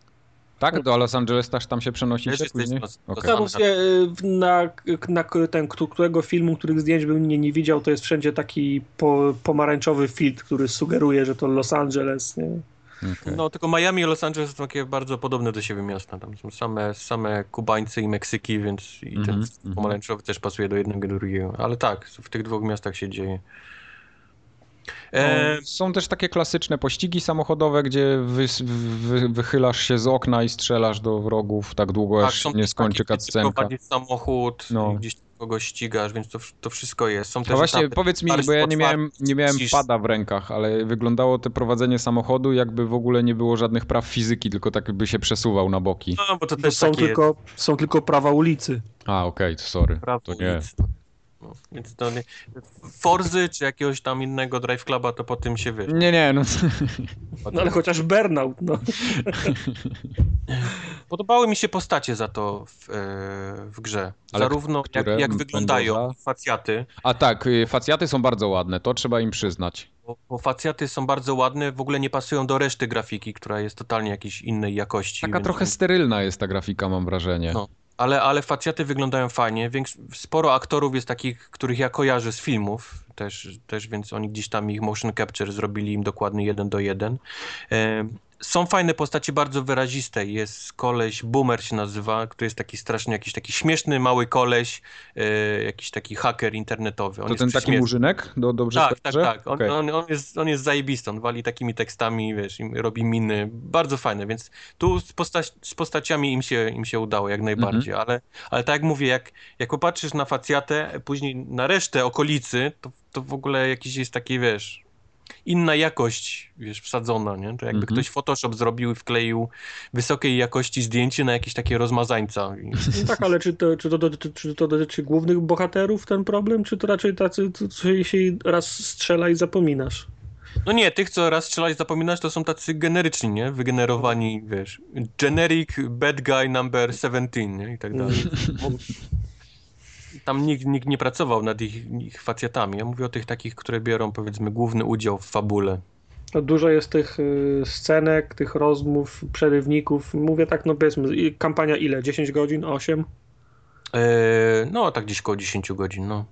S3: Tak? Do Los Angeles też tam się przenosicie później?
S1: Okay. na, na ten, którego filmu, których zdjęć bym nie, nie widział, to jest wszędzie taki po, pomarańczowy filtr, który sugeruje, że to Los Angeles, nie?
S2: Okay. No, tylko Miami i Los Angeles są takie bardzo podobne do siebie miasta. Tam są same, same Kubańcy i Meksyki, więc i ten mm -hmm. pomarańczowy też pasuje do jednego i drugiego. Ale tak, w tych dwóch miastach się dzieje.
S3: No, e... Są też takie klasyczne pościgi samochodowe, gdzie wy, wy, wychylasz się z okna i strzelasz do wrogów tak długo, tak, aż nie skończy cutscenka.
S2: samochód, no. gdzieś kogoś ścigasz, więc to, to wszystko jest. Są
S3: też właśnie etapy, powiedz mi, bo ja nie miałem, nie miałem pada w rękach, ale wyglądało to prowadzenie samochodu jakby w ogóle nie było żadnych praw fizyki, tylko tak by się przesuwał na boki.
S2: No, bo to też
S1: są, tylko, są tylko prawa ulicy.
S3: A, okej, okay, sorry. Prawa to nie. Ulicy.
S2: No, więc to nie... Forzy czy jakiegoś tam innego Drive Cluba, to po tym się wie.
S3: Nie, nie, no. *laughs*
S1: no ale chociaż Burnout, no. *laughs*
S2: Podobały mi się postacie za to w, e, w grze. Ale Zarówno jak, jak wyglądają facjaty.
S3: A tak, y, facjaty są bardzo ładne, to trzeba im przyznać.
S2: Bo, bo facjaty są bardzo ładne, w ogóle nie pasują do reszty grafiki, która jest totalnie jakiejś innej jakości.
S3: Taka więc... trochę sterylna jest ta grafika, mam wrażenie. No
S2: ale, ale facjaty wyglądają fajnie. Więks sporo aktorów jest takich, których ja kojarzę z filmów też, też, więc oni gdzieś tam ich motion capture zrobili im dokładny jeden do jeden. Są fajne postacie, bardzo wyraziste. Jest koleś, Boomer się nazywa, który jest taki strasznie jakiś taki śmieszny, mały koleś, e, jakiś taki haker internetowy.
S3: On to ten taki murzynek? Do, dobrze
S2: tak, tak, tak. On, okay. on, on, jest, on jest zajebisty, on wali takimi tekstami, wiesz, robi miny. Bardzo fajne, więc tu z, posta z postaciami im się, im się udało jak najbardziej, -hmm. ale, ale tak jak mówię, jak, jak popatrzysz na facjatę, później na resztę okolicy, to, to w ogóle jakiś jest taki, wiesz inna jakość, wiesz, wsadzona, nie? To jakby mm -hmm. ktoś Photoshop zrobił i wkleił wysokiej jakości zdjęcie na jakieś takie rozmazańca.
S1: No tak, ale czy to, czy, to dotyczy, czy to dotyczy głównych bohaterów ten problem, czy to raczej tacy, co się raz strzela i zapominasz?
S2: No nie, tych, co raz strzelać zapominać, to są tacy generyczni, nie? Wygenerowani, wiesz, generic bad guy number 17, nie? I tak dalej. Tam nikt, nikt nie pracował nad ich, ich facjatami. Ja mówię o tych takich, które biorą, powiedzmy, główny udział w fabule.
S1: No, dużo jest tych y, scenek, tych rozmów, przerywników. Mówię tak, no powiedzmy, kampania ile? 10 godzin? 8?
S2: Eee, no, tak gdzieś koło 10 godzin, no.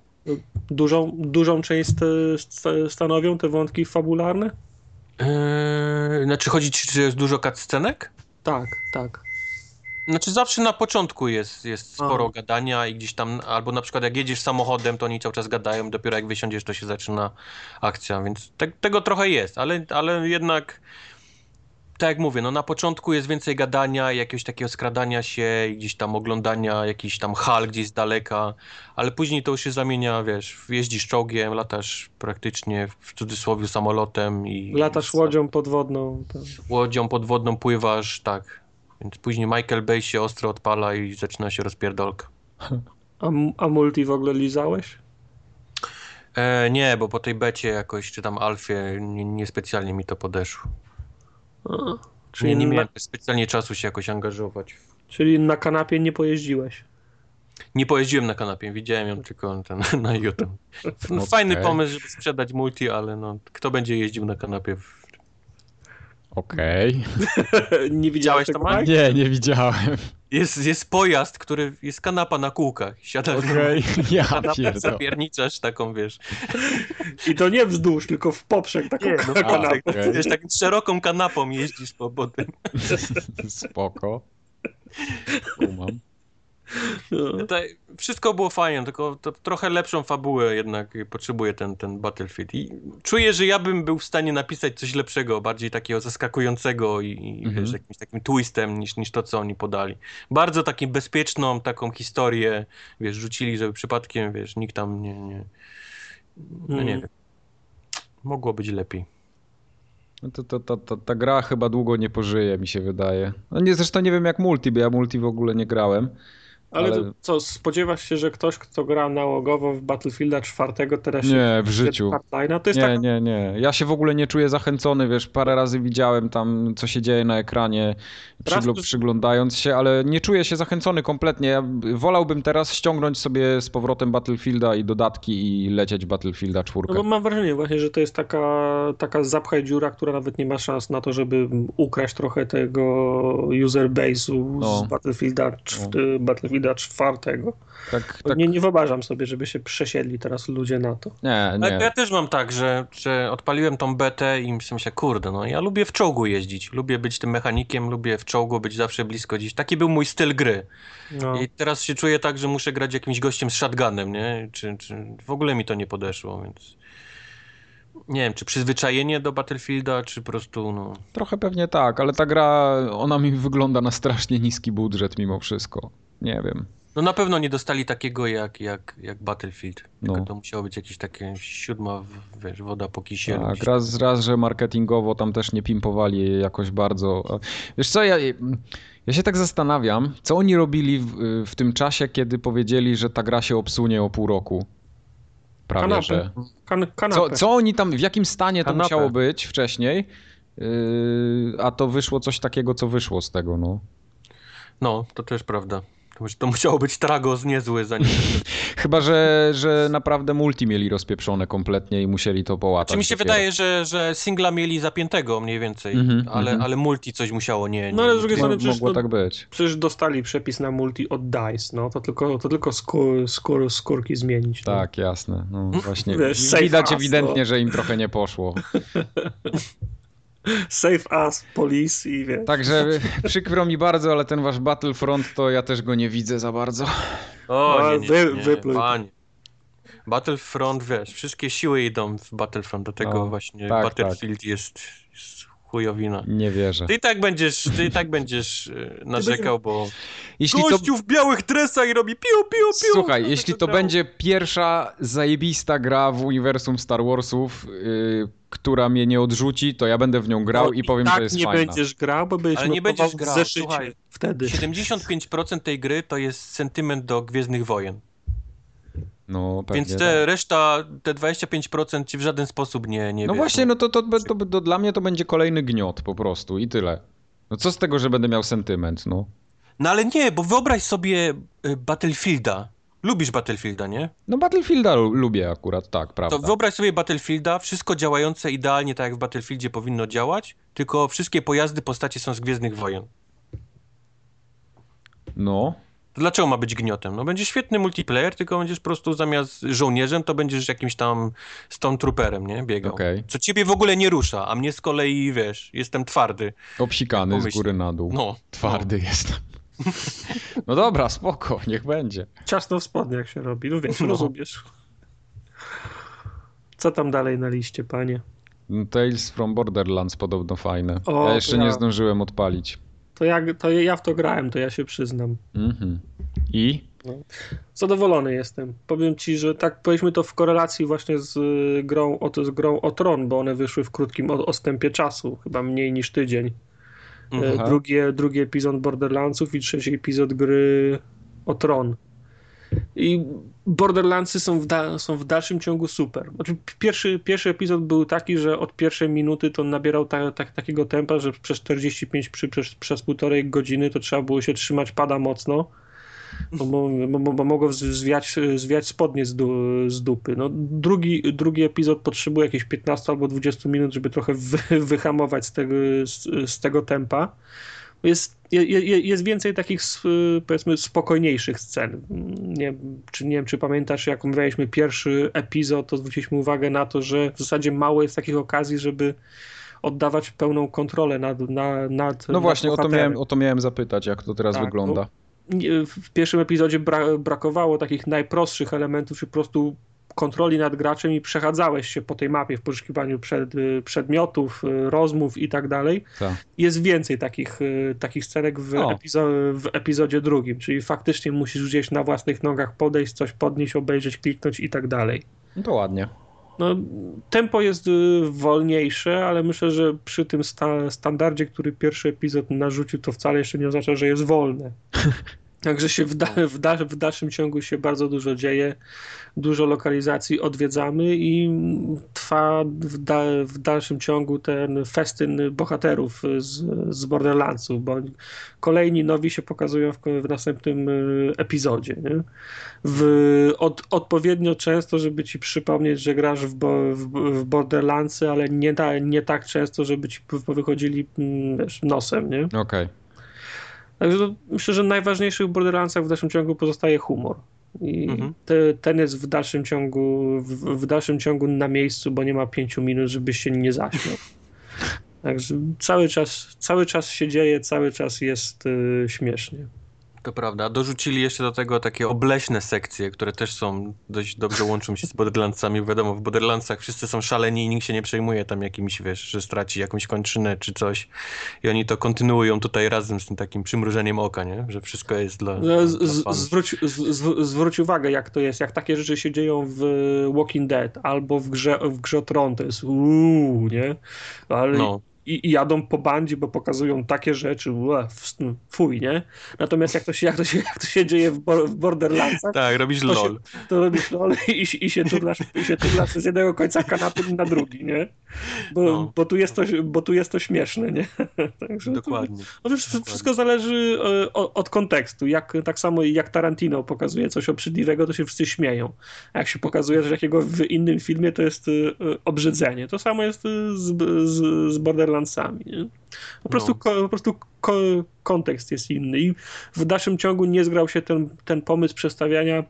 S1: Dużą, dużą część st- stanowią te wątki fabularne?
S2: Eee, znaczy, chodzi ci, czy jest dużo cutscenek?
S1: Tak, tak.
S2: Znaczy zawsze na początku jest, jest sporo
S1: Aha.
S2: gadania i gdzieś tam, albo na przykład jak jedziesz samochodem, to oni cały czas gadają, dopiero jak wysiądziesz, to się zaczyna akcja, więc te, tego trochę jest, ale, ale jednak, tak jak mówię, no na początku jest więcej gadania, jakiegoś takiego skradania się gdzieś tam oglądania jakichś tam hal gdzieś z daleka, ale później to już się zamienia, wiesz, jeździsz czołgiem, latasz praktycznie w cudzysłowie samolotem i...
S1: Latasz łodzią podwodną. To...
S2: łodzią podwodną pływasz, tak. Więc później Michael Bay się ostro odpala i zaczyna się rozpierdolka.
S1: A, a multi w ogóle lizałeś?
S2: E, nie, bo po tej becie jakoś, czy tam alfie, nie- niespecjalnie mi to podeszło.
S1: A,
S2: Czyli
S1: czyli,
S2: nie, nie
S1: na,
S2: miałem specjalnie czasu się jakoś angażować.
S1: czyli na kanapie nie pojeździłeś.
S2: Nie pojeździłem na kanapie, widziałem ją tylko ten, *laughs* na YouTube. No, Fajny
S3: Okej.
S2: pomysł, żeby sprzedać multi, ale no, kto będzie jeździł na kanapie? W...
S3: Okej. *laughs*
S1: nie widziałeś tego?
S2: Mike?
S3: Nie, nie widziałem.
S2: Jest, jest pojazd, który jest kanapa na kółkach. Siadasz
S3: Okej. Ja
S2: na kanapę, zapierniczasz taką, wiesz.
S1: I to nie wzdłuż, tylko w poprzek taką
S2: Nie, no,
S1: kanapę.
S2: tak,
S3: okej.
S2: wiesz, taką szeroką kanapą jeździsz po, po tym. *laughs*
S3: Spoko. Kumam.
S1: No.
S2: To, wszystko było fajne, tylko trochę lepszą fabułę jednak potrzebuje ten, ten Battlefield. I czuję, że ja bym był w stanie napisać coś lepszego, bardziej takiego zaskakującego i, i
S3: Mhm.
S2: wiesz, jakimś takim twistem niż, niż to, co oni podali. Bardzo taką bezpieczną taką historię, wiesz, rzucili, żeby przypadkiem, wiesz, nikt tam nie, nie no nie
S1: Mm.
S2: wiem. Mogło być lepiej.
S3: No to, to, to, to, ta gra chyba długo nie pożyje, mi się wydaje. No nie, zresztą nie wiem jak multi, bo ja multi w ogóle nie grałem.
S1: Ale,
S3: Ale-
S1: co, spodziewasz się, że ktoś, kto gra nałogowo w Battlefielda 4 teraz się
S3: Nie, w życiu.
S1: Hardline'a, to jest
S3: Nie,
S1: taka...
S3: nie, nie. Ja się w ogóle nie czuję zachęcony, wiesz, parę razy widziałem tam, co się dzieje na ekranie, przygl-
S1: to-
S3: przyglądając się, ale nie czuję się zachęcony kompletnie. Ja wolałbym teraz ściągnąć sobie z powrotem Battlefielda i dodatki i lecieć Battlefielda 4.
S1: No bo mam wrażenie właśnie, że to jest taka, taka zapchaj dziura, która nawet nie ma szans na to, żeby ukraść trochę tego user base'u
S3: No.
S1: z Battlefielda, Battlefielda 4.
S3: Tak, tak,
S1: Nie, nie wyobrażam sobie, żeby się przesiedli teraz ludzie na to.
S3: nie,
S2: Ale
S3: nie.
S2: ja też mam tak, że, że odpaliłem tą betę i myślę, się, kurde, no ja lubię w czołgu jeździć, lubię być tym mechanikiem, lubię w czołgu być zawsze blisko gdzieś. Taki był mój styl gry.
S1: No.
S2: I teraz się czuję tak, że muszę grać jakimś gościem z shotgunem, nie? Czy, czy w ogóle mi to nie podeszło, więc nie wiem, czy przyzwyczajenie do Battlefielda, czy po prostu, no...
S3: Trochę pewnie tak, ale ta gra, ona mi wygląda na strasznie niski budżet mimo wszystko. Nie wiem.
S2: No na pewno nie dostali takiego jak, jak, jak Battlefield. Tylko
S3: No.
S2: to musiało być jakieś takie siódma, wiesz, woda po kisielu.
S3: Tak, raz, raz, że marketingowo tam też nie pimpowali jakoś bardzo. Wiesz co, ja, ja się tak zastanawiam, co oni robili w, w tym czasie, kiedy powiedzieli, że ta gra się obsunie o pół roku. Prawie,
S1: Kanapę.
S3: że.
S1: Kan kanapę.
S3: Co, co oni tam, w jakim stanie to
S2: Kanapę.
S3: musiało być wcześniej, yy, a to wyszło coś takiego, co wyszło z tego, no.
S2: No, to też prawda. To, to musiało być tragos niezły, zanim... *laughs*
S3: Chyba, że, że naprawdę multi mieli rozpieprzone kompletnie i musieli to połatać.
S2: Czy mi się
S3: dopiero.
S2: wydaje, że, że singla mieli zapiętego mniej więcej,
S3: Mhm,
S2: ale,
S3: mhm.
S2: ale multi coś musiało nie... nie
S1: No, ale z drugiej strony przecież
S3: Mogło
S1: to-
S3: tak być.
S1: Przecież dostali przepis na multi od DICE, no to tylko, to tylko skór, skór, skórki zmienić. No.
S3: Tak, jasne. No właśnie.
S1: Wiesz,
S3: Widać ewidentnie,
S1: no.
S3: że im trochę nie poszło. *laughs*
S1: Save us, police i wiesz.
S3: Także przykro mi bardzo, ale ten wasz Battlefront to ja też go nie widzę za bardzo.
S2: O,
S1: No,
S2: nie, nie, nie,
S1: to.
S2: panie. Battlefront, wiesz, wszystkie siły idą w Battlefront, do tego
S3: No,
S2: właśnie
S3: tak,
S2: Battlefield Jest, jest chujowina.
S3: Nie wierzę.
S2: Ty i tak będziesz, ty i tak będziesz e, narzekał, bo
S3: Jeśli to,
S2: gościu w białych dresach i robi piu, piu, piu.
S3: słuchaj, jeśli to będzie pierwsza zajebista gra w uniwersum Star Warsów, yy, która mnie nie odrzuci, to ja będę w nią grał
S1: No
S3: i powiem,
S1: tak
S3: że jest
S1: nie
S3: fajna.
S1: będziesz grał, bo będziesz
S2: Ale nie będziesz grał,
S1: zeszycie
S3: No, pewnie
S2: Więc te
S3: tak.
S2: reszta, te 25% ci w żaden sposób nie, nie
S3: No
S2: wiesz,
S3: właśnie, no to, to, to, to, to dla mnie to będzie kolejny gniot po prostu i tyle. No co z tego, że będę miał sentyment, no.
S2: No ale nie, bo wyobraź sobie y, Battlefielda. Lubisz Battlefielda, nie?
S3: No Battlefielda lu- lubię akurat, tak, prawda.
S2: To wyobraź sobie Battlefielda, wszystko działające idealnie tak jak w Battlefieldzie powinno działać, tylko wszystkie pojazdy, postacie są z Gwiezdnych Wojen.
S3: No,
S2: To dlaczego ma być gniotem? No będzie świetny multiplayer, tylko będziesz po prostu zamiast żołnierzem, to będziesz jakimś tam Stormtrooperem, nie? Biegał.
S3: Okej.
S2: Co ciebie w ogóle nie rusza, a mnie z kolei, wiesz, jestem twardy.
S3: obsikany z góry na dół.
S2: No.
S3: Twardy jestem. *laughs* No dobra, spoko, niech będzie.
S1: Ciasno w spodniach się robi, no wiesz,
S2: No.
S1: rozumiesz. Co tam dalej na liście, panie?
S3: Tales from Borderlands podobno fajne.
S1: O,
S3: ja jeszcze
S1: ja-
S3: nie zdążyłem odpalić.
S1: To, jak, to ja w to grałem, to ja się przyznam.
S3: Mhm. I?
S1: Zadowolony jestem. Powiem ci, że tak powiedzmy to w korelacji właśnie z y, grą o, z grą o Tron, bo one wyszły w krótkim odstępie czasu, chyba mniej niż tydzień. Y,
S2: Mhm.
S1: Drugi, drugi epizod Borderlandsów i trzeci epizod gry o Tron. I Borderlandsy są w, da, są w dalszym ciągu super. Znaczy, pierwszy, pierwszy epizod był taki, że od pierwszej minuty to nabierał ta, ta, takiego tempa, że przez 45 przy, przez, przez półtorej godziny to trzeba było się trzymać pada mocno, bo, bo, bo, bo mogło zwiać, zwiać spodnie z, du, z dupy. No, drugi, drugi epizod potrzebuje jakieś 15 albo 20 minut, żeby trochę wy, wyhamować z tego, z, z tego tempa. Jest, je, je, jest więcej takich powiedzmy spokojniejszych scen. Nie, wiem, czy, nie wiem, czy pamiętasz, jak omawialiśmy pierwszy epizod, to zwróciliśmy uwagę na to, że w zasadzie mało jest takich okazji, żeby oddawać pełną kontrolę nad, na, nad
S3: No
S1: nad
S3: właśnie, o to, miałem, o to miałem zapytać, jak to teraz
S1: Tak,
S3: wygląda.
S1: W pierwszym epizodzie bra brakowało takich najprostszych elementów, czy po prostu kontroli nad graczem i przechadzałeś się po tej mapie w poszukiwaniu przed, y, przedmiotów, y, rozmów i tak dalej.
S3: Tak.
S1: Jest więcej takich, y, takich scenek w, epizo w epizodzie drugim, czyli faktycznie musisz gdzieś na własnych nogach podejść, coś podnieść, obejrzeć, kliknąć i tak dalej.
S3: No to ładnie.
S1: No, tempo jest wolniejsze, ale myślę, że przy tym sta standardzie, który pierwszy epizod narzucił, to wcale jeszcze nie oznacza, że jest wolne. *laughs* Także się w, da w, da w dalszym ciągu się bardzo dużo dzieje, dużo lokalizacji odwiedzamy i trwa w, da w dalszym ciągu ten festyn bohaterów z, z Borderlandsów, bo kolejni nowi się pokazują w, w następnym y, epizodzie. Nie? W, od, odpowiednio często, żeby ci przypomnieć, że grasz w, w, Borderlandsy, ale nie, ta, nie tak często, żeby ci wychodzili mm, wiesz, nosem.
S3: Okej.
S1: Także to, myślę, że najważniejszy w Borderlandsach w dalszym ciągu pozostaje humor. I
S2: Mhm.
S1: te, ten jest w dalszym ciągu w, w dalszym ciągu na miejscu, bo nie ma pięciu minut, żebyś się nie zaśmiał. *laughs* Także cały czas, cały czas się dzieje, cały czas jest y, śmiesznie.
S2: To prawda. Dorzucili jeszcze do tego takie obleśne sekcje, które też są dość dobrze łączą się z Borderlandsami. Wiadomo, w Borderlandsach wszyscy są szaleni i nikt się nie przejmuje tam jakimś, wiesz, że straci jakąś kończynę czy coś. I oni to kontynuują tutaj razem z tym takim przymrużeniem oka, nie? Że wszystko jest dla,
S1: No,
S2: dla
S1: zwróć, zwróć uwagę, jak to jest, jak takie rzeczy się dzieją w Walking Dead albo w grze, w grze Tron, to jest uuu, nie? Ale
S2: No.
S1: I, i jadą po bandzie, bo pokazują takie rzeczy, ue, fuj, nie? Natomiast jak to się, jak to się, jak to się dzieje w, bo, w Borderlandsach,
S2: Tak, robisz
S1: to,
S2: lol.
S1: się, to robisz lol i, i się turlasz, i się turlasz z jednego końca kanapy na drugi, nie? Bo,
S2: No.
S1: bo, tu, jest to, bo tu jest to śmieszne, nie? *laughs* Także to-
S2: Dokładnie.
S1: no wiesz, wszystko zależy e, o- od kontekstu. Jak, tak samo jak Tarantino pokazuje coś obrzydliwego, to się wszyscy śmieją. A jak się pokazuje coś jakiego w innym filmie, to jest e, obrzydzenie. To samo jest e, z, z, z Nie? Po prostu,
S2: No.
S1: ko, po prostu ko, kontekst jest inny i w dalszym ciągu nie zgrał się ten, ten pomysł przedstawiania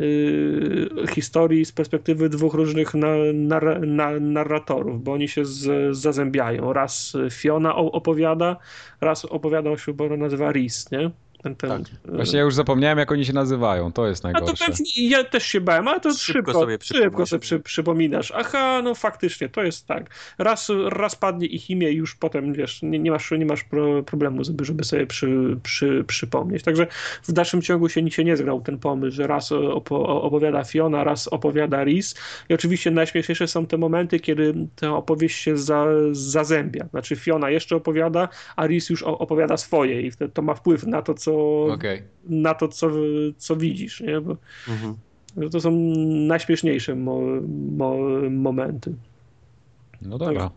S1: y, historii z perspektywy dwóch różnych na, nar, na, narratorów, bo oni się z, zazębiają. Raz Fiona o- opowiada, raz opowiada się, bo nazywa Rhys, nie? Ten, ten,
S2: Tak.
S3: Właśnie ja już zapomniałem, jak oni się nazywają. To jest
S1: a to
S3: najgorsze.
S1: pewnie, ja też się bałem, ale to
S2: Szybko
S1: szybko,
S2: sobie
S1: szybko, sobie przy, przypominasz. Aha, no faktycznie, to jest tak. Raz, raz padnie ich imię i już potem, wiesz, nie, nie masz, nie masz pro, problemu, żeby, żeby sobie przy, przy, przypomnieć. Także w dalszym ciągu się, się nie zgrał ten pomysł, że raz opo, opowiada Fiona, raz opowiada Rhys. I oczywiście najśmieszniejsze są te momenty, kiedy ta opowieść się za, zazębia. Znaczy Fiona jeszcze opowiada, a Rhys już opowiada swoje i to ma wpływ na to, co,
S3: Okej.
S1: na to, co, co widzisz, nie? Bo
S2: Mhm.
S1: To są najśmieszniejsze mo, mo, momenty.
S3: No dobra.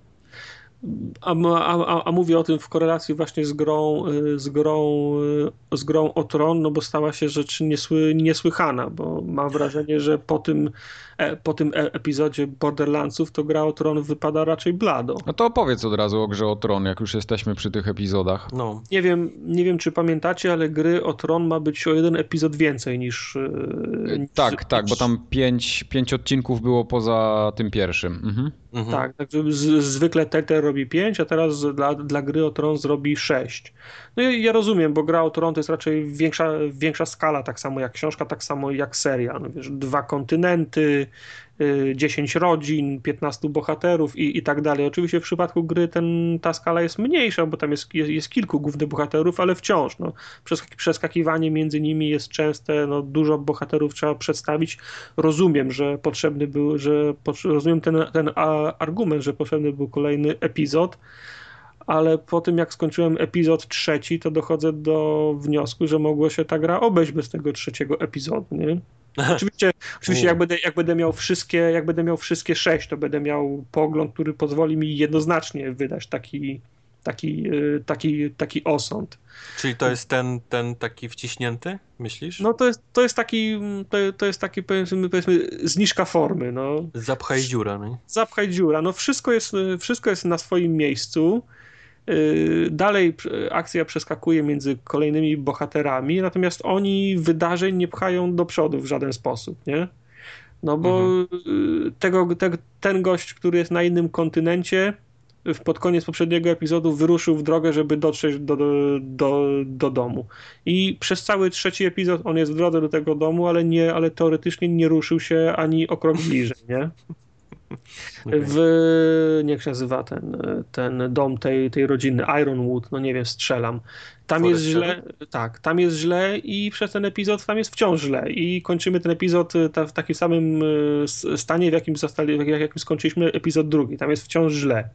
S1: A, a, a, mówię o tym w korelacji właśnie z grą, y, z grą, y, z grą o Tron, no bo stała się rzecz niesły, niesłychana, bo mam wrażenie, że po tym E, po tym e, epizodzie Borderlandsów, to gra o Tron wypada raczej blado.
S3: No to opowiedz od razu o grze o Tron, jak już jesteśmy przy tych epizodach.
S1: No. Nie wiem, nie wiem czy pamiętacie, ale gry o Tron ma być o jeden epizod więcej niż...
S3: E, niż tak, niż... tak, bo tam pięć, pięć odcinków było poza tym pierwszym. Mhm.
S1: Mhm. Tak, także zwykle Telltale robi 5, a teraz dla, dla gry o Tron zrobi 6. No ja, ja rozumiem, bo gra o Tron to jest raczej większa, większa skala, tak samo jak książka, tak samo jak serial. No wiesz, dwa kontynenty, 10 y, rodzin, 15 bohaterów i, i tak dalej. Oczywiście w przypadku gry ten, ta skala jest mniejsza, bo tam jest, jest, jest kilku głównych bohaterów, ale wciąż no, przeskakiwanie między nimi jest częste, no, dużo bohaterów trzeba przedstawić. Rozumiem, że potrzebny był, że rozumiem ten, ten argument, że potrzebny był kolejny epizod, ale po tym jak skończyłem epizod trzeci, to dochodzę do wniosku, że mogło się ta gra obejść bez tego trzeciego epizodu, nie? *laughs* Oczywiście, oczywiście jak, będę, jak, będę miał wszystkie, jak będę miał wszystkie sześć, to będę miał pogląd, który pozwoli mi jednoznacznie wydać taki, taki, y, taki, taki osąd.
S2: Czyli to jest ten, ten taki wciśnięty, myślisz?
S1: No to jest, to jest taki, to, to jest taki powiedzmy, powiedzmy zniżka formy. No.
S2: Zapchaj dziura. No.
S1: Zapchaj dziura. No wszystko jest, wszystko jest na swoim miejscu. Y, dalej akcja przeskakuje między kolejnymi bohaterami, natomiast oni wydarzeń nie pchają do przodu w żaden sposób, nie? No bo mhm. Y, tego, te, ten gość, który jest na innym kontynencie, pod koniec poprzedniego epizodu wyruszył w drogę, żeby dotrzeć do, do, do, do, domu. I przez cały trzeci epizod on jest w drodze do tego domu, ale, nie, ale teoretycznie nie ruszył się ani o krok bliżej, nie? W, jak się nazywa ten, ten dom tej, tej rodziny, Ironwood, no nie wiem, strzelam. Tam jest źle, tak, tam jest źle i przez ten epizod tam jest wciąż źle i kończymy ten epizod e, ta, w takim samym e, stanie, w jakim, zostali, w jakim skończyliśmy epizod drugi. Tam jest wciąż źle.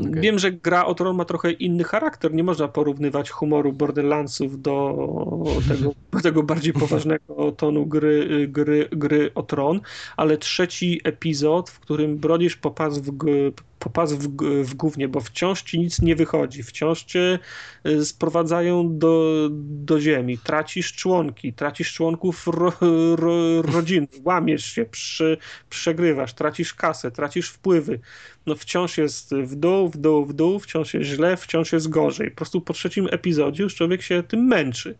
S1: Okay. Wiem, że gra o Tron ma trochę inny charakter. Nie można porównywać humoru Borderlandsów do *laughs* tego, do tego bardziej poważnego tonu gry, gry, gry o Tron, ale trzeci epizod, w którym brodzisz po pas w, po pas w, w gównie, bo wciąż ci nic nie wychodzi, wciąż cię y, sprowadzają do, do ziemi, tracisz członki, tracisz członków ro, ro, rodziny, łamiesz się, przy, przegrywasz, tracisz kasę, tracisz wpływy, no wciąż jest w dół, w dół, w dół, wciąż jest źle, wciąż jest gorzej. Po prostu po trzecim epizodzie już człowiek się tym męczy.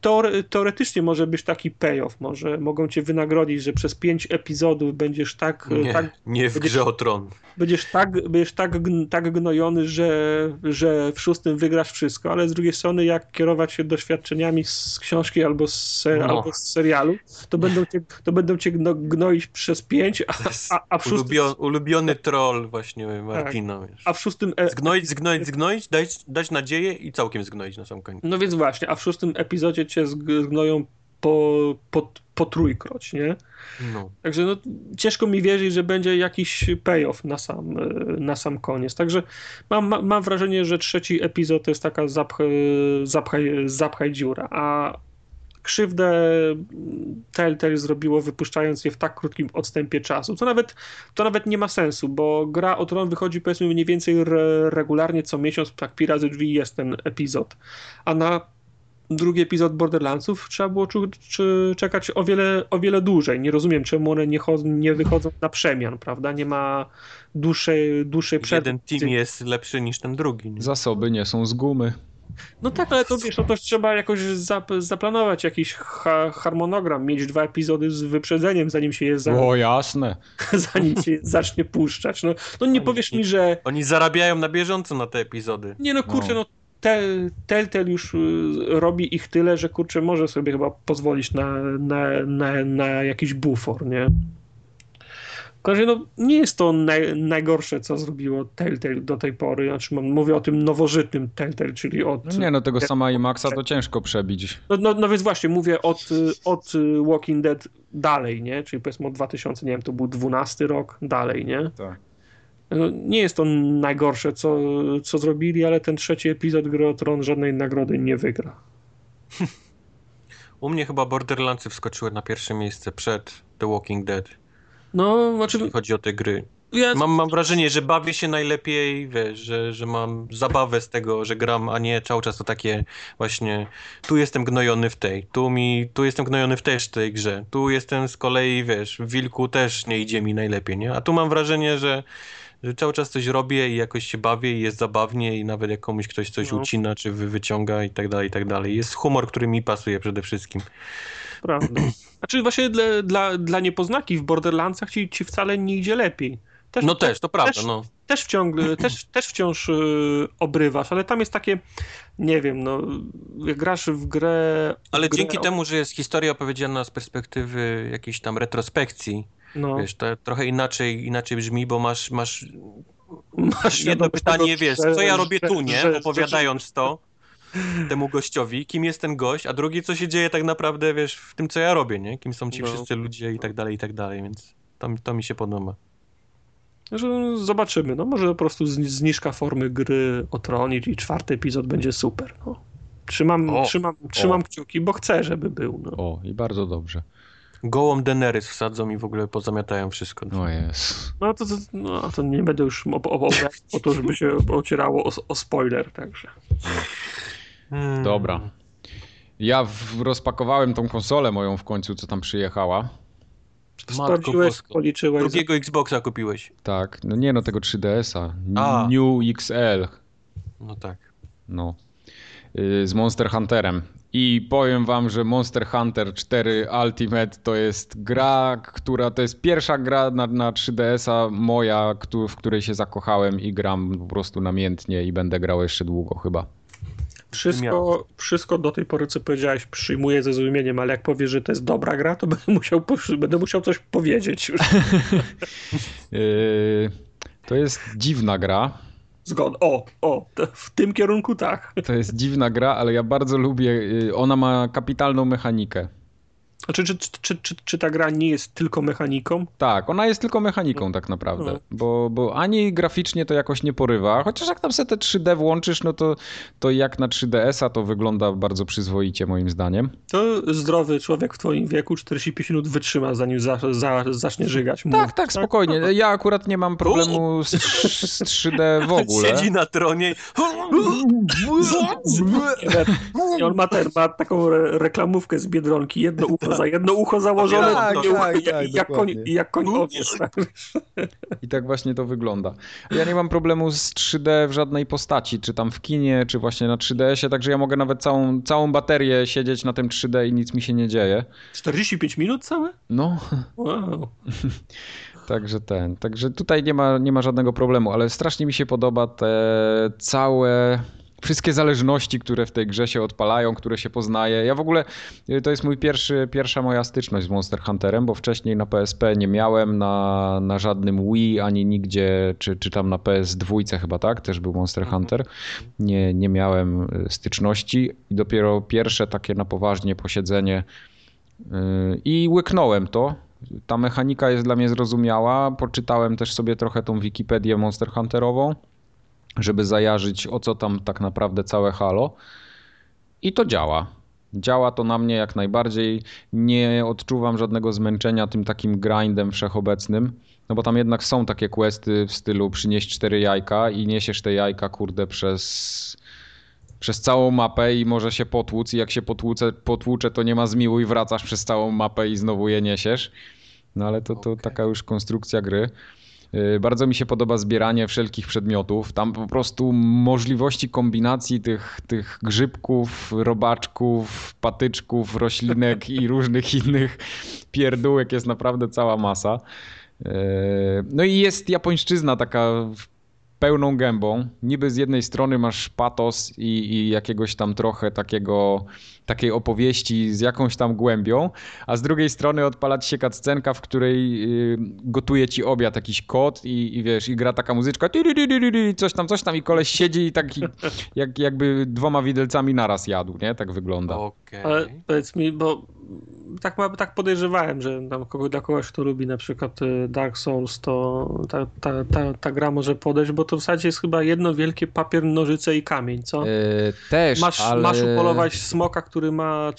S1: Teore, teoretycznie może być taki payoff, może mogą cię wynagrodzić, że przez pięć epizodów będziesz tak...
S2: Nie,
S1: tak,
S2: nie w
S1: będziesz,
S2: grze o tron.
S1: Będziesz tak, będziesz tak, tak gnojony, że, że w szóstym wygrasz wszystko, ale z drugiej strony jak kierować się doświadczeniami z książki albo z, ser, no. albo z serialu, to będą cię, to będą cię gnoić przez pięć, a, a, a w szóstym...
S2: Ulubiony, ulubiony troll właśnie Martina. Tak.
S1: A w szóstym... E...
S2: Zgnoić, zgnoić, zgnoić, dać, dać nadzieję i całkiem zgnoić na sam koniec.
S1: No więc właśnie, a w szóstym epizodzie cię zgnoją po, po, po trójkroć, nie? No. Także no, ciężko mi wierzyć, że będzie jakiś payoff na sam, na sam koniec. Także mam, mam wrażenie, że trzeci epizod to jest taka zapchaj, zapchaj, zapchaj dziura, a krzywdę Telltale zrobiło wypuszczając je w tak krótkim odstępie czasu. To nawet, to nawet nie ma sensu, bo gra o Tron wychodzi powiedzmy mniej więcej re regularnie co miesiąc, tak pi razy drzwi jest ten epizod. A na drugi epizod Borderlandsów trzeba było czekać o wiele, o wiele dłużej. Nie rozumiem, czemu one nie, nie wychodzą na przemian, prawda? Nie ma dłuższej, dłuższej przerwy.
S2: Jeden team jest lepszy niż ten drugi. Nie?
S3: Zasoby nie są z gumy.
S1: No tak, ale to wiesz, no to trzeba jakoś zap zaplanować jakiś ha harmonogram, mieć dwa epizody z wyprzedzeniem, zanim się je za...
S3: O, jasne. *laughs*
S1: zanim się zacznie puszczać. No, no nie oni, powiesz mi, że...
S2: Oni zarabiają na bieżąco na te epizody.
S1: Nie no, kurczę, no, no Telltale już y, robi ich tyle, że kurczę, może sobie chyba pozwolić na, na, na, na jakiś bufor, nie? W no, nie jest to naj, najgorsze, co zrobiło Telltale do tej pory. Znaczy, mówię o tym nowożytnym Telltale, czyli od...
S3: No nie, no tego sama i Maxa to ciężko przebić.
S1: No, no, no więc właśnie, mówię od, od Walking Dead dalej, nie? Czyli powiedzmy od 2000, nie wiem, to był 12 rok, dalej, nie? Tak. No, nie jest to najgorsze, co, co zrobili, ale ten trzeci epizod Gry o Tron żadnej nagrody nie wygra.
S2: U mnie chyba Borderlandsy wskoczyły na pierwsze miejsce przed The Walking Dead.
S1: No, znaczy...
S2: Jeśli chodzi o te gry. Ja... Mam, mam wrażenie, że bawię się najlepiej, wiesz, że, że mam zabawę z tego, że gram, a nie cały czas to takie właśnie tu jestem gnojony w tej, tu mi, tu jestem gnojony w też tej grze, tu jestem z kolei, wiesz, w Wilku też nie idzie mi najlepiej, nie? A tu mam wrażenie, że że cały czas coś robię i jakoś się bawię i jest zabawnie i nawet jak komuś ktoś coś no. ucina, czy wy wyciąga i tak dalej, i tak dalej. Jest humor, który mi pasuje przede wszystkim.
S1: Prawda. *clears throat* Znaczy właśnie dla, dla, dla niepoznaki w Borderlandsach ci, ci wcale nie idzie lepiej.
S2: Też, no też, to prawda. Też, no.
S1: też, wciąż, *clears throat* też, też wciąż yy, obrywasz, ale tam jest takie, nie wiem, no, jak grasz w grę...
S2: Ale
S1: w grę
S2: dzięki temu, że jest historia opowiedziana z perspektywy jakiejś tam retrospekcji, no. wiesz, to trochę inaczej, inaczej brzmi, bo masz, masz, masz jedno pytanie, wiesz, co ja robię tu, nie? Opowiadając to temu gościowi, kim jest ten gość, a drugie, co się dzieje tak naprawdę, wiesz, w tym, co ja robię, nie? Kim są ci no. wszyscy ludzie i tak dalej, i tak dalej, więc to, to mi się podoba.
S1: Że zobaczymy. No może po prostu zniżka formy gry otronić i czwarty epizod będzie super. No. Trzymam, o, trzymam, trzymam kciuki, bo chcę, żeby był. No.
S3: O, i bardzo dobrze.
S2: Gołą Daenerys wsadzą i w ogóle pozamiatają wszystko.
S3: No jest.
S1: No to, to, no, to nie będę już opowiadał o to, żeby się ocierało o, o spoiler, także.
S3: Hmm. Dobra. Ja w, rozpakowałem tą konsolę moją w końcu, co tam przyjechała.
S1: Sprawdziłeś, policzyłeś.
S2: Drugiego Xboxa kupiłeś.
S3: Tak, no nie no, tego 3DS-a. A. New XL.
S2: No tak.
S3: No. Y, z Monster Hunterem. I powiem wam, że Monster Hunter 4 Ultimate to jest gra, która to jest pierwsza gra na, na 3DS-a moja, w której się zakochałem i gram po prostu namiętnie i będę grał jeszcze długo chyba.
S1: Wszystko, wszystko do tej pory, co powiedziałeś, przyjmuję ze zrozumieniem, ale jak powiesz, że to jest dobra gra, to *laughs* będę musiał, będę musiał coś powiedzieć już.
S3: Yy, *laughs* to jest dziwna gra.
S1: Zgoda. O, o, w tym kierunku tak.
S3: To jest dziwna gra, ale ja bardzo lubię. Yy, ona ma kapitalną mechanikę.
S1: Znaczy, czy, czy, czy, czy, ta gra nie jest tylko mechaniką?
S3: Tak, ona jest tylko mechaniką tak naprawdę, no. bo, bo ani graficznie to jakoś nie porywa, chociaż jak tam sobie te 3D włączysz, no to, to jak na 3DS-a to wygląda bardzo przyzwoicie moim zdaniem.
S1: To zdrowy człowiek w twoim wieku 45 minut wytrzyma zanim za, za, zacznie żygać.
S3: Tak, tak, tak, spokojnie. Ja akurat nie mam problemu z, z 3D w *laughs* ogóle.
S2: Siedzi na tronie
S1: i *laughs* on ma, ten, ma taką reklamówkę z Biedronki, jedno ucho za jedno ucho założone tak, tak, tak, tak, jak, koń, jak koń owiec.
S3: I tak właśnie to wygląda. Ja nie mam problemu z 3D w żadnej postaci, czy tam w kinie, czy właśnie na 3DS-ie, także ja mogę nawet całą, całą baterię siedzieć na tym 3D i nic mi się nie dzieje.
S1: 45 minut całe?
S3: No. Wow. *laughs* Także ten, także tutaj nie ma, nie ma żadnego problemu, ale strasznie mi się podoba te całe wszystkie zależności, które w tej grze się odpalają, które się poznaje. Ja w ogóle, y, to jest mój pierwszy, pierwsza moja styczność z Monster Hunterem, bo wcześniej na PSP nie miałem, na, na żadnym Wii, ani nigdzie, czy, czy tam na PS2 chyba, tak? Też był Monster mhm. Hunter. Nie, nie miałem y, styczności i dopiero pierwsze takie na poważnie posiedzenie yy, i łyknąłem to. Ta mechanika jest dla mnie zrozumiała. Poczytałem też sobie trochę tą Wikipedię Monster Hunterową żeby zajarzyć o co tam tak naprawdę całe halo. I to działa. Działa to na mnie jak najbardziej. Nie odczuwam żadnego zmęczenia tym takim grindem wszechobecnym. No bo tam jednak są takie questy w stylu przynieść cztery jajka i niesiesz te jajka, kurde, przez, przez całą mapę i może się potłuc i jak się potłuce, potłucze, to nie ma zmiłu i wracasz przez całą mapę i znowu je niesiesz. No ale to, to okay. taka już konstrukcja gry. Y, bardzo mi się podoba zbieranie wszelkich przedmiotów. Tam po prostu możliwości kombinacji tych, tych grzybków, robaczków, patyczków, roślinek i *laughs* różnych innych pierdółek jest naprawdę cała masa. Y, no i jest japońszczyzna taka pełną gębą. Niby z jednej strony masz patos i, i, jakiegoś tam trochę takiego, takiej opowieści z jakąś tam głębią, a z drugiej strony odpalać się cutscenka, w której y, gotuje ci obiad jakiś kot i, i wiesz, i gra taka muzyczka, coś tam, coś tam i koleś siedzi i tak *laughs* jak, jakby dwoma widelcami naraz jadł, nie? Tak wygląda.
S1: Okay. Ale powiedz mi, bo tak, tak podejrzewałem, że tam kogo, dla kogoś, kto lubi na przykład y, Dark Souls, to ta, ta, ta, ta gra może podejść, bo to w zasadzie jest chyba jedno wielkie papier, nożyce i kamień, co?
S3: Yy, też,
S1: masz,
S3: ale...
S1: masz upolować smoka, który ma,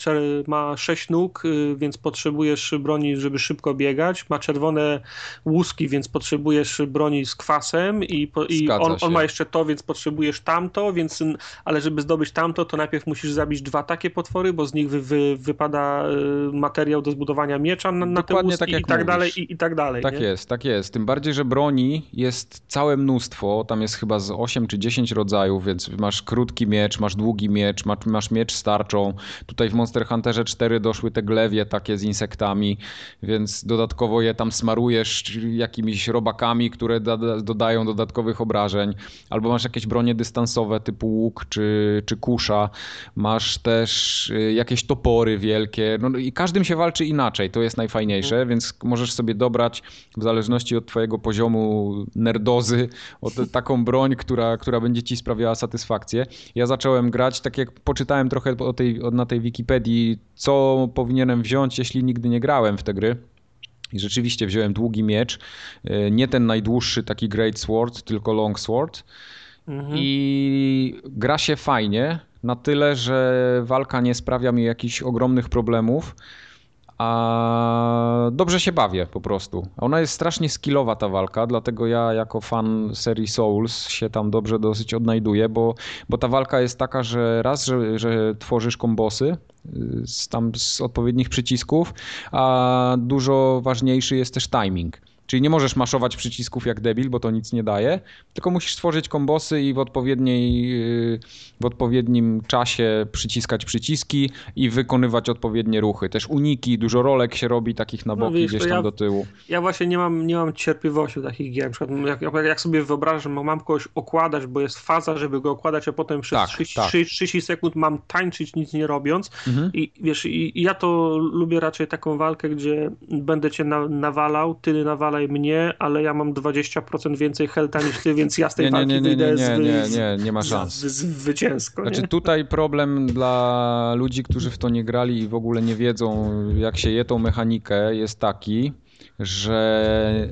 S1: ma sześć nóg, y, więc potrzebujesz broni, żeby szybko biegać. Ma czerwone łuski, więc potrzebujesz broni z kwasem i, i on, on, ma jeszcze to, więc potrzebujesz tamto, więc, ale żeby zdobyć tamto, to najpierw musisz zabić dwa takie potwory, bo z nich wy, wy, wypada y, materiał do zbudowania miecza na, na te łuski tak i, tak dalej, i, i, tak dalej.
S3: Tak
S1: nie?
S3: jest, tak jest. Tym bardziej, że broni jest całe mnóstwo, tam jest chyba z 8 czy 10 rodzajów, więc masz krótki miecz, masz długi miecz, masz, masz miecz z tarczą. Tutaj w Monster Hunterze 4 doszły te glewie takie z insektami, więc dodatkowo je tam smarujesz jakimiś robakami, które dodają dodatkowych obrażeń. Albo masz jakieś bronie dystansowe typu łuk czy, czy kusza. Masz też y, jakieś topory wielkie. No i każdym się walczy inaczej, to jest najfajniejsze, mhm. więc możesz sobie dobrać w zależności od twojego poziomu nerdozy, od *laughs* taką broń, która, która będzie ci sprawiała satysfakcję. Ja zacząłem grać, tak jak poczytałem trochę o tej, na tej Wikipedii, co powinienem wziąć, jeśli nigdy nie grałem w te gry. I rzeczywiście wziąłem długi miecz, e, nie ten najdłuższy taki Great Sword, tylko Long Sword. Mhm. I gra się fajnie, na tyle, że walka nie sprawia mi jakichś ogromnych problemów a dobrze się bawię po prostu. Ona jest strasznie skillowa ta walka, dlatego ja jako fan serii Souls się tam dobrze dosyć odnajduję, bo, bo ta walka jest taka, że raz, że, że tworzysz kombosy y, z, tam z odpowiednich przycisków, a dużo ważniejszy jest też timing. Czyli nie możesz maszować przycisków jak debil, bo to nic nie daje, tylko musisz stworzyć kombosy i w, odpowiedniej, yy, w odpowiednim czasie przyciskać przyciski i wykonywać odpowiednie ruchy. Też uniki, dużo rolek się robi takich na no boki no wiesz, gdzieś tam
S1: ja,
S3: do tyłu.
S1: Ja właśnie nie mam, nie mam cierpliwości do takich gier. Na przykład jak, jak sobie wyobrażam, że mam kogoś okładać, bo jest faza, żeby go okładać, a potem przez tak, 30, tak. 30 sekund mam tańczyć nic nie robiąc mhm. i wiesz, i, i, ja to lubię raczej taką walkę, gdzie będę cię na, nawalał, ty nawalał mnie, ale ja mam 20% więcej helta niż ty, więc ja z tej nie, walki nie, nie,
S3: nie, nie, nie, nie, nie ma szans.
S1: Zwycięsko.
S3: Znaczy tutaj problem dla ludzi, którzy w to nie grali i w ogóle nie wiedzą, jak się je tą mechanikę, jest taki, że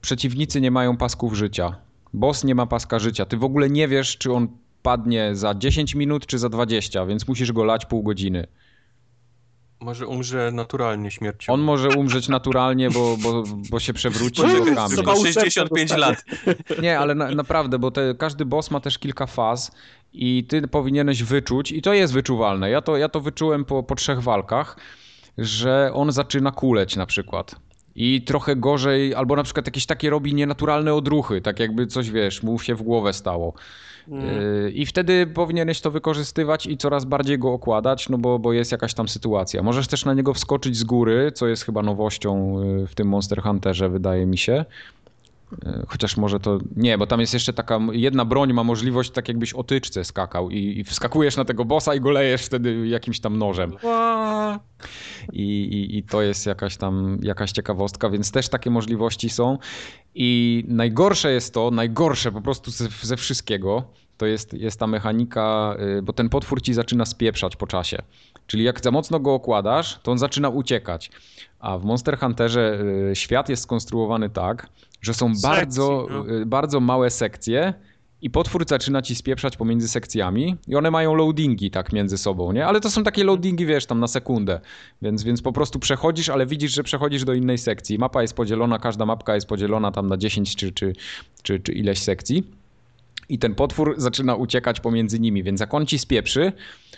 S3: przeciwnicy nie mają pasków życia. Boss nie ma paska życia. Ty w ogóle nie wiesz, czy on padnie za 10 minut, czy za 20, więc musisz go lać pół godziny.
S2: Może umrze naturalnie śmiercią.
S3: On może umrzeć naturalnie, bo, bo, bo się przewróci okami.
S2: Tylko 65 lat.
S3: Nie, ale na, naprawdę, bo te, każdy boss ma też kilka faz i ty powinieneś wyczuć, i to jest wyczuwalne. Ja to, ja to wyczułem po, po trzech walkach, że on zaczyna kuleć na przykład. I trochę gorzej, albo na przykład jakieś takie robi nienaturalne odruchy, tak jakby coś, wiesz, mu się w głowę stało. Mm. I wtedy powinieneś to wykorzystywać i coraz bardziej go okładać, no bo, bo jest jakaś tam sytuacja. Możesz też na niego wskoczyć z góry, co jest chyba nowością y, w tym Monster Hunterze, wydaje mi się. E, chociaż może to nie, bo tam jest jeszcze taka jedna broń, ma możliwość tak jakbyś o tyczce skakał i, i wskakujesz na tego bossa i go lejesz wtedy jakimś tam nożem. I, i, I to jest jakaś tam jakaś ciekawostka, więc też takie możliwości są. I najgorsze jest to, najgorsze po prostu ze, ze wszystkiego, to jest, jest ta mechanika, y, bo ten potwór ci zaczyna spieprzać po czasie. Czyli jak za mocno go okładasz, to on zaczyna uciekać. A w Monster Hunterze y, świat jest skonstruowany tak, że są Sekcji, bardzo, no. Y, bardzo małe sekcje i potwór zaczyna ci spieprzać pomiędzy sekcjami i one mają loadingi tak między sobą, nie? Ale to są takie loadingi, wiesz, tam na sekundę. Więc, więc po prostu przechodzisz, ale widzisz, że przechodzisz do innej sekcji. Mapa jest podzielona, każda mapka jest podzielona tam na 10 czy, czy, czy, czy ileś sekcji. I ten potwór zaczyna uciekać pomiędzy nimi, więc jak on ci spieprzy,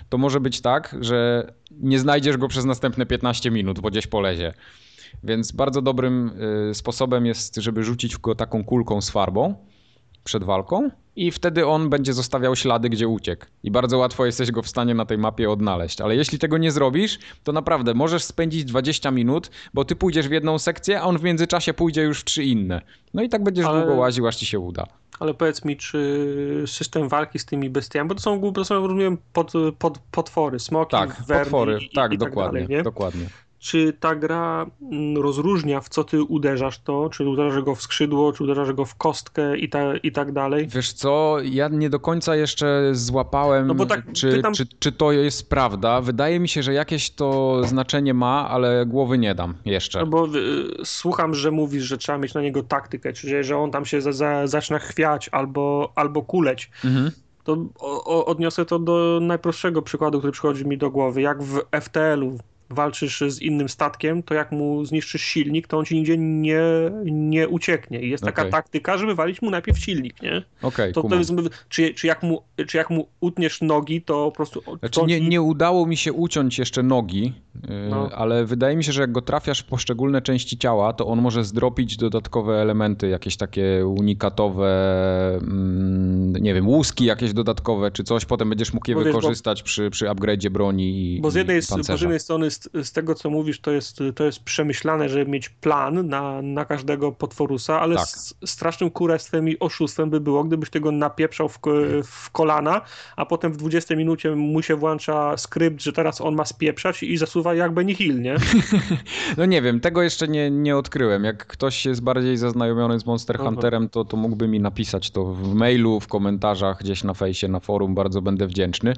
S3: to może być tak, że nie znajdziesz go przez następne 15 minut, bo gdzieś polezie. Więc bardzo dobrym y, sposobem jest, żeby rzucić go taką kulką z farbą przed walką i wtedy on będzie zostawiał ślady, gdzie uciekł. I bardzo łatwo jesteś go w stanie na tej mapie odnaleźć. Ale jeśli tego nie zrobisz, to naprawdę możesz spędzić 20 minut, bo ty pójdziesz w jedną sekcję, a on w międzyczasie pójdzie już w trzy inne. No i tak będziesz Ale... długo łaził, aż ci się uda.
S1: Ale powiedz mi, czy system walki z tymi bestiami, bo to są, są rozumiem, pod, pod, potwory, smoki,
S3: tak,
S1: werny
S3: potwory,
S1: i,
S3: tak,
S1: i
S3: dokładnie,
S1: tak dalej,
S3: dokładnie.
S1: Czy ta gra mm, rozróżnia, w co ty uderzasz to, czy uderzasz go w skrzydło, czy uderzasz go w kostkę i, ta, i tak dalej.
S3: Wiesz co, ja nie do końca jeszcze złapałem, no tak czy, pytam... czy, czy to jest prawda. Wydaje mi się, że jakieś to znaczenie ma, ale głowy nie dam jeszcze.
S1: No bo y, słucham, że mówisz, że trzeba mieć na niego taktykę, czyli że on tam się za, za, zaczyna chwiać albo, albo kuleć. Mhm to odniosę to do najprostszego przykładu, który przychodzi mi do głowy. Jak w FTL-u walczysz z innym statkiem, to jak mu zniszczysz silnik, to on ci nigdzie nie, nie ucieknie. I jest taka okay. taktyka, żeby walić mu najpierw silnik, nie?
S3: Okay,
S1: to, to jest, czy, czy, jak mu, czy jak mu utniesz nogi, to po prostu...
S3: Znaczy, nie, nie udało mi się uciąć jeszcze nogi, no. Y, ale wydaje mi się, że jak go trafiasz w poszczególne części ciała, to on może zdropić dodatkowe elementy, jakieś takie unikatowe, mm, nie wiem, łuski jakieś dodatkowe, czy coś, potem będziesz mógł je bo wykorzystać wiesz, bo, przy, przy upgrade'zie broni i
S1: Bo z jednej,
S3: i
S1: bo z jednej strony z, z, tego, co mówisz, to jest, to jest przemyślane, żeby mieć plan na, na każdego potworusa, ale tak. strasznym kurestwem i oszustwem by było, gdybyś tego napieprzał w, w kolana, a potem w 20 minucie mu się włącza skrypt, że teraz on ma spieprzać i zasuwa jak Benihil, nie? *laughs*
S3: no nie wiem, tego jeszcze nie, nie odkryłem. Jak ktoś jest bardziej zaznajomiony z Monster Hunterem, to, to mógłby mi napisać to w mailu, w komentarzach, gdzieś na fejsie, na forum, bardzo będę wdzięczny.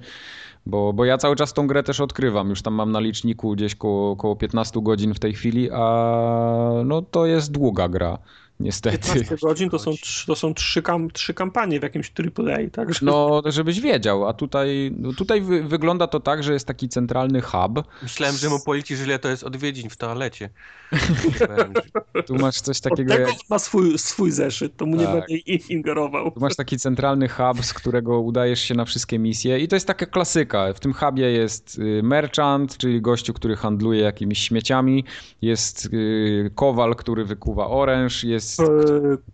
S3: Bo, bo ja cały czas tą grę też odkrywam. Już tam mam na liczniku gdzieś koło, koło 15 godzin w tej chwili, a no to jest długa gra niestety.
S1: 15 godzin to są, to są trzy, kam, trzy kampanie w jakimś AAA, także...
S3: No, żebyś wiedział, a tutaj, no tutaj wy, wygląda to tak, że jest taki centralny hub.
S2: Myślałem, że mu policzysz, ile to jest odwiedzin w toalecie. *laughs*
S3: tu masz coś takiego...
S1: Od tego jak... ma swój, swój zeszyt, to mu tak. nie będę ingerował.
S3: Tu masz taki centralny hub, z którego udajesz się na wszystkie misje i to jest taka klasyka. W tym hubie jest y, merchant, czyli gościu, który handluje jakimiś śmieciami, jest y, kowal, który wykuwa oręż, jest...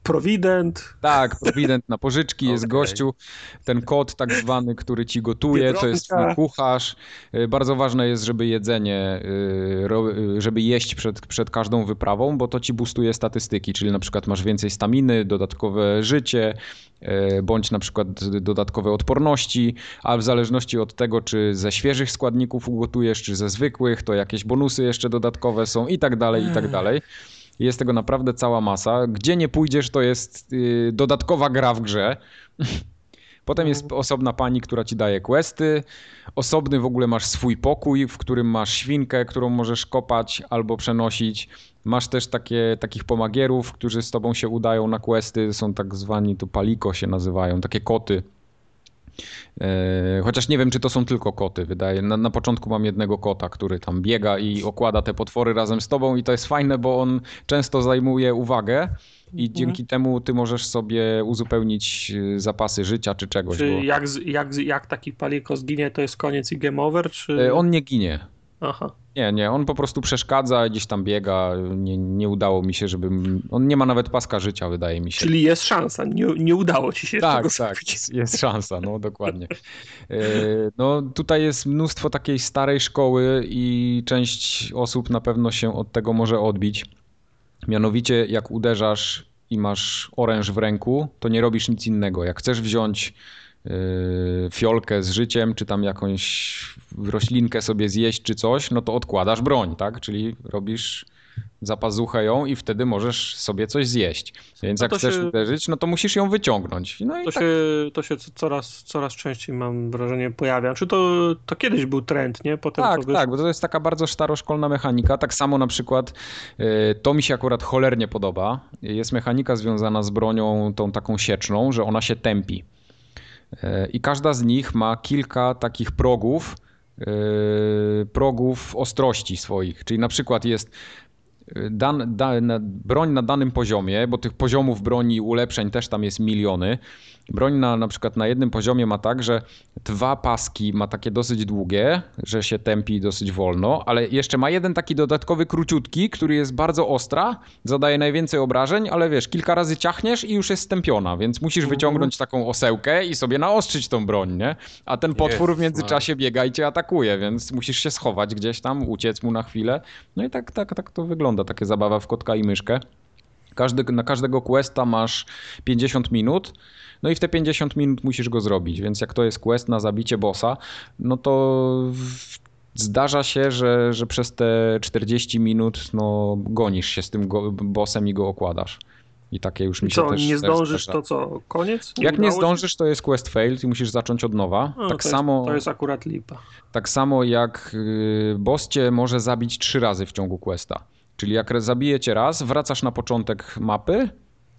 S1: Prowident.
S3: Tak, prowident na pożyczki, okay. jest gościu, ten kot tak zwany, który ci gotuje, Biedronka. to jest twój kucharz. E, bardzo ważne jest, żeby jedzenie, e, e, żeby jeść przed, przed każdą wyprawą, bo to ci boostuje statystyki, czyli na przykład masz więcej staminy, dodatkowe życie, bądź na przykład dodatkowe odporności, a w zależności od tego, czy ze świeżych składników ugotujesz, czy ze zwykłych, to jakieś bonusy jeszcze dodatkowe są i tak dalej, i tak dalej. Jest tego naprawdę cała masa. Gdzie nie pójdziesz, to jest yy, dodatkowa gra w grze. *laughs* Potem jest mhm. osobna pani, która ci daje questy. Osobny w ogóle masz swój pokój, w którym masz świnkę, którą możesz kopać albo przenosić. Masz też takie, takich pomagierów, którzy z tobą się udają na questy. Są tak zwani, to paliko się nazywają, takie koty chociaż nie wiem, czy to są tylko koty. Wydaje. Na, na początku mam jednego kota, który tam biega i okłada te potwory razem z tobą, i to jest fajne, bo on często zajmuje uwagę. I mhm. dzięki temu ty możesz sobie uzupełnić e, zapasy życia czy czegoś.
S1: Czy bo... jak, jak, jak taki paliko zginie, to jest koniec i game over? Czy...
S3: E, on nie ginie.
S1: Aha.
S3: Nie, nie, on po prostu przeszkadza, gdzieś tam biega. Nie, nie udało mi się, żeby. On nie ma nawet paska życia, wydaje mi się.
S1: Czyli jest szansa, nie, nie udało ci się
S3: Tak, tak, jest, jest szansa, no *laughs* dokładnie. E, no tutaj jest mnóstwo takiej starej szkoły i część osób na pewno się od tego może odbić. Mianowicie, jak uderzasz i masz oręż w ręku, to nie robisz nic innego. Jak chcesz wziąć fiolkę z życiem, czy tam jakąś roślinkę sobie zjeść, czy coś, no to odkładasz broń, tak? Czyli robisz zapazuchę ją i wtedy możesz sobie coś zjeść. Więc no jak chcesz się... uderzyć, no to musisz ją wyciągnąć. No
S1: to, tak... się, to się coraz, coraz częściej, mam wrażenie, pojawia. Czy to, to kiedyś był trend, nie?
S3: Potem tak, tak, bo to jest taka bardzo staroszkolna mechanika. Tak samo na przykład yy, to mi się akurat cholernie podoba. Jest mechanika związana z bronią tą taką sieczną, że ona się tępi. E, I każda z nich ma kilka takich progów, e, progów ostrości swoich. Czyli na przykład jest e, dan, dan, broń na danym poziomie, bo tych poziomów broni i ulepszeń też tam jest miliony. Broń na, na przykład na jednym poziomie ma tak, że dwa paski ma takie dosyć długie, że się tępi dosyć wolno, ale jeszcze ma jeden taki dodatkowy króciutki, który jest bardzo ostra, zadaje najwięcej obrażeń, ale wiesz, kilka razy ciachniesz i już jest stępiona, więc musisz mhm. wyciągnąć taką osełkę i sobie naostrzyć tą broń, nie? A ten potwór w międzyczasie biega i cię atakuje, więc musisz się schować gdzieś tam, uciec mu na chwilę. No i tak, tak, tak to wygląda, takie zabawa w kotka i myszkę. Każdy, na każdego questa masz 50 minut. No i w te 50 minut musisz go zrobić, więc jak to jest quest na zabicie bossa, no to zdarza się, że, że przez te 40 minut no, gonisz się z tym go, bossem i go okładasz. I takie już mi się
S1: co,
S3: też
S1: nie
S3: też
S1: zdążysz,
S3: zdarza.
S1: to co, koniec?
S3: Jak nie
S1: udało ci?
S3: zdążysz, to jest quest failed i musisz zacząć od nowa.
S1: No,
S3: tak,
S1: to
S3: samo,
S1: Jest, to jest akurat lipa.
S3: tak samo jak y, boss cię może zabić trzy razy w ciągu questa. Czyli jak zabije cię raz, wracasz na początek mapy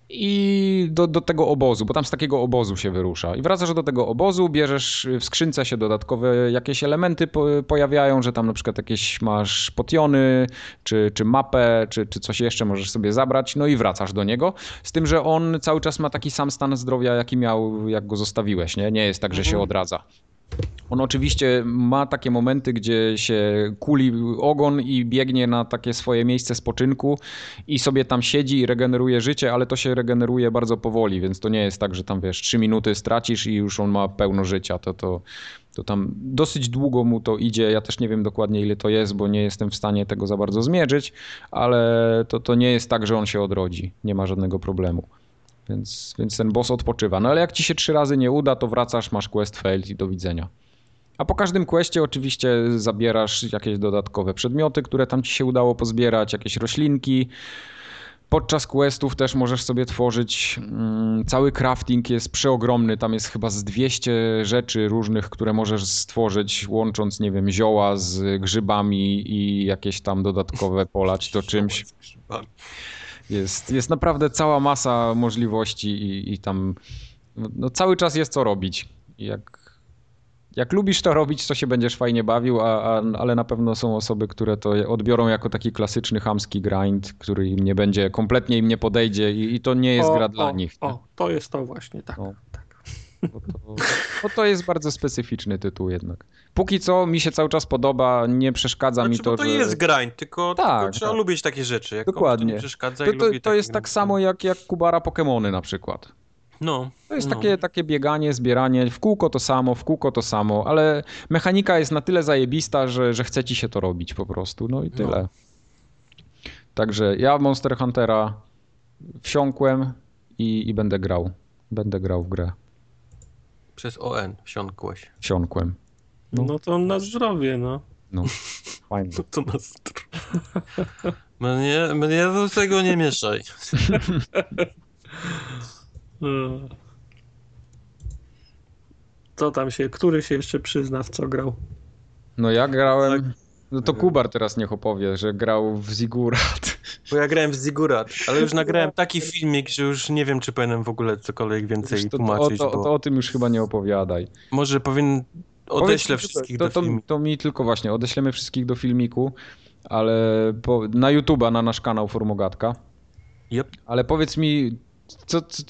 S3: i do, do tego obozu, bo tam z takiego obozu się wyrusza. I wracasz do tego obozu, bierzesz w skrzynce się dodatkowe jakieś elementy po, pojawiają, że tam na przykład jakieś masz potiony, czy, czy mapę, czy, czy coś jeszcze możesz sobie zabrać, no i wracasz do niego. Z tym, że on cały czas ma taki sam stan zdrowia, jaki miał, jak go zostawiłeś, nie? Nie jest tak, że się odradza. On oczywiście ma takie momenty, gdzie się kuli ogon i biegnie na takie swoje miejsce spoczynku i sobie tam siedzi i regeneruje życie, ale to się regeneruje bardzo powoli, więc to nie jest tak, że tam wiesz, 3 minuty stracisz i już on ma pełno życia. To, to, to tam dosyć długo mu to idzie. Ja też nie wiem dokładnie ile to jest, bo nie jestem w stanie tego za bardzo zmierzyć, ale to, to nie jest tak, że on się odrodzi. Nie ma żadnego problemu. Więc, więc ten boss odpoczywa. No ale jak ci się trzy razy nie uda, to wracasz, masz quest failed i do widzenia. A po każdym questie oczywiście zabierasz jakieś dodatkowe przedmioty, które tam ci się udało pozbierać, jakieś roślinki. Podczas questów też możesz sobie tworzyć. mm, Cały crafting jest przeogromny. Tam jest chyba z 200 rzeczy różnych, które możesz stworzyć, łącząc, nie wiem, zioła z grzybami i jakieś tam dodatkowe polać to czymś. Jest, jest naprawdę cała masa możliwości i, i tam no, cały czas jest co robić. Jak, jak lubisz to robić, to się będziesz fajnie bawił, a, a, ale na pewno są osoby, które to odbiorą jako taki klasyczny chamski grind, który im nie będzie, kompletnie im nie podejdzie i, i to nie jest
S1: o,
S3: gra
S1: o,
S3: dla nich. nie?
S1: O, to jest to właśnie, tak.
S3: No. Bo to, bo to jest bardzo specyficzny tytuł jednak. Póki co mi się cały czas podoba, nie przeszkadza
S2: Znaczy,
S3: mi to,
S2: bo to
S3: że...
S2: jest grind, tylko,
S3: Tak,
S2: tylko trzeba
S3: tak.
S2: lubić takie rzeczy. Jak
S3: Dokładnie.
S2: To przeszkadza
S3: To, to, to jest tak samo jak, jak Kubara Pokémony na przykład.
S2: No.
S3: To jest
S2: no.
S3: takie, takie bieganie, zbieranie, w kółko to samo, w kółko to samo, ale mechanika jest na tyle zajebista, że, że chce ci się to robić po prostu, no i tyle. Także ja Monster Huntera wsiąkłem i, i będę grał. Będę grał w grę.
S2: Przez ON wsiąkłeś.
S3: Wsiąkłem.
S1: No. no to na zdrowie, no.
S3: No, *laughs* fajnie. *laughs*
S2: To nas... *laughs* Mnie, mnie do tego nie mieszaj.
S1: E. Co tam się, który się jeszcze przyzna w co grał?
S3: No ja grałem...
S2: Tak.
S3: No to Kubar teraz niech opowie, że grał w Zigurat.
S2: Bo ja grałem w Zigurat, ale już nagrałem taki *laughs* filmik, że już nie wiem, czy powinienem w ogóle cokolwiek więcej
S3: To, to, o,
S2: tłumaczyć,
S3: to,
S2: bo
S3: to o tym już chyba nie opowiadaj.
S2: może powinien odeślę
S3: Powiedz
S2: wszystkich do
S3: to, to,
S2: filmiku.
S3: to mi tylko właśnie, odeślemy wszystkich do filmiku, ale po, na YouTube'a, na nasz kanał Formogatka.
S2: Yep.
S3: Ale powiedz mi, co, co,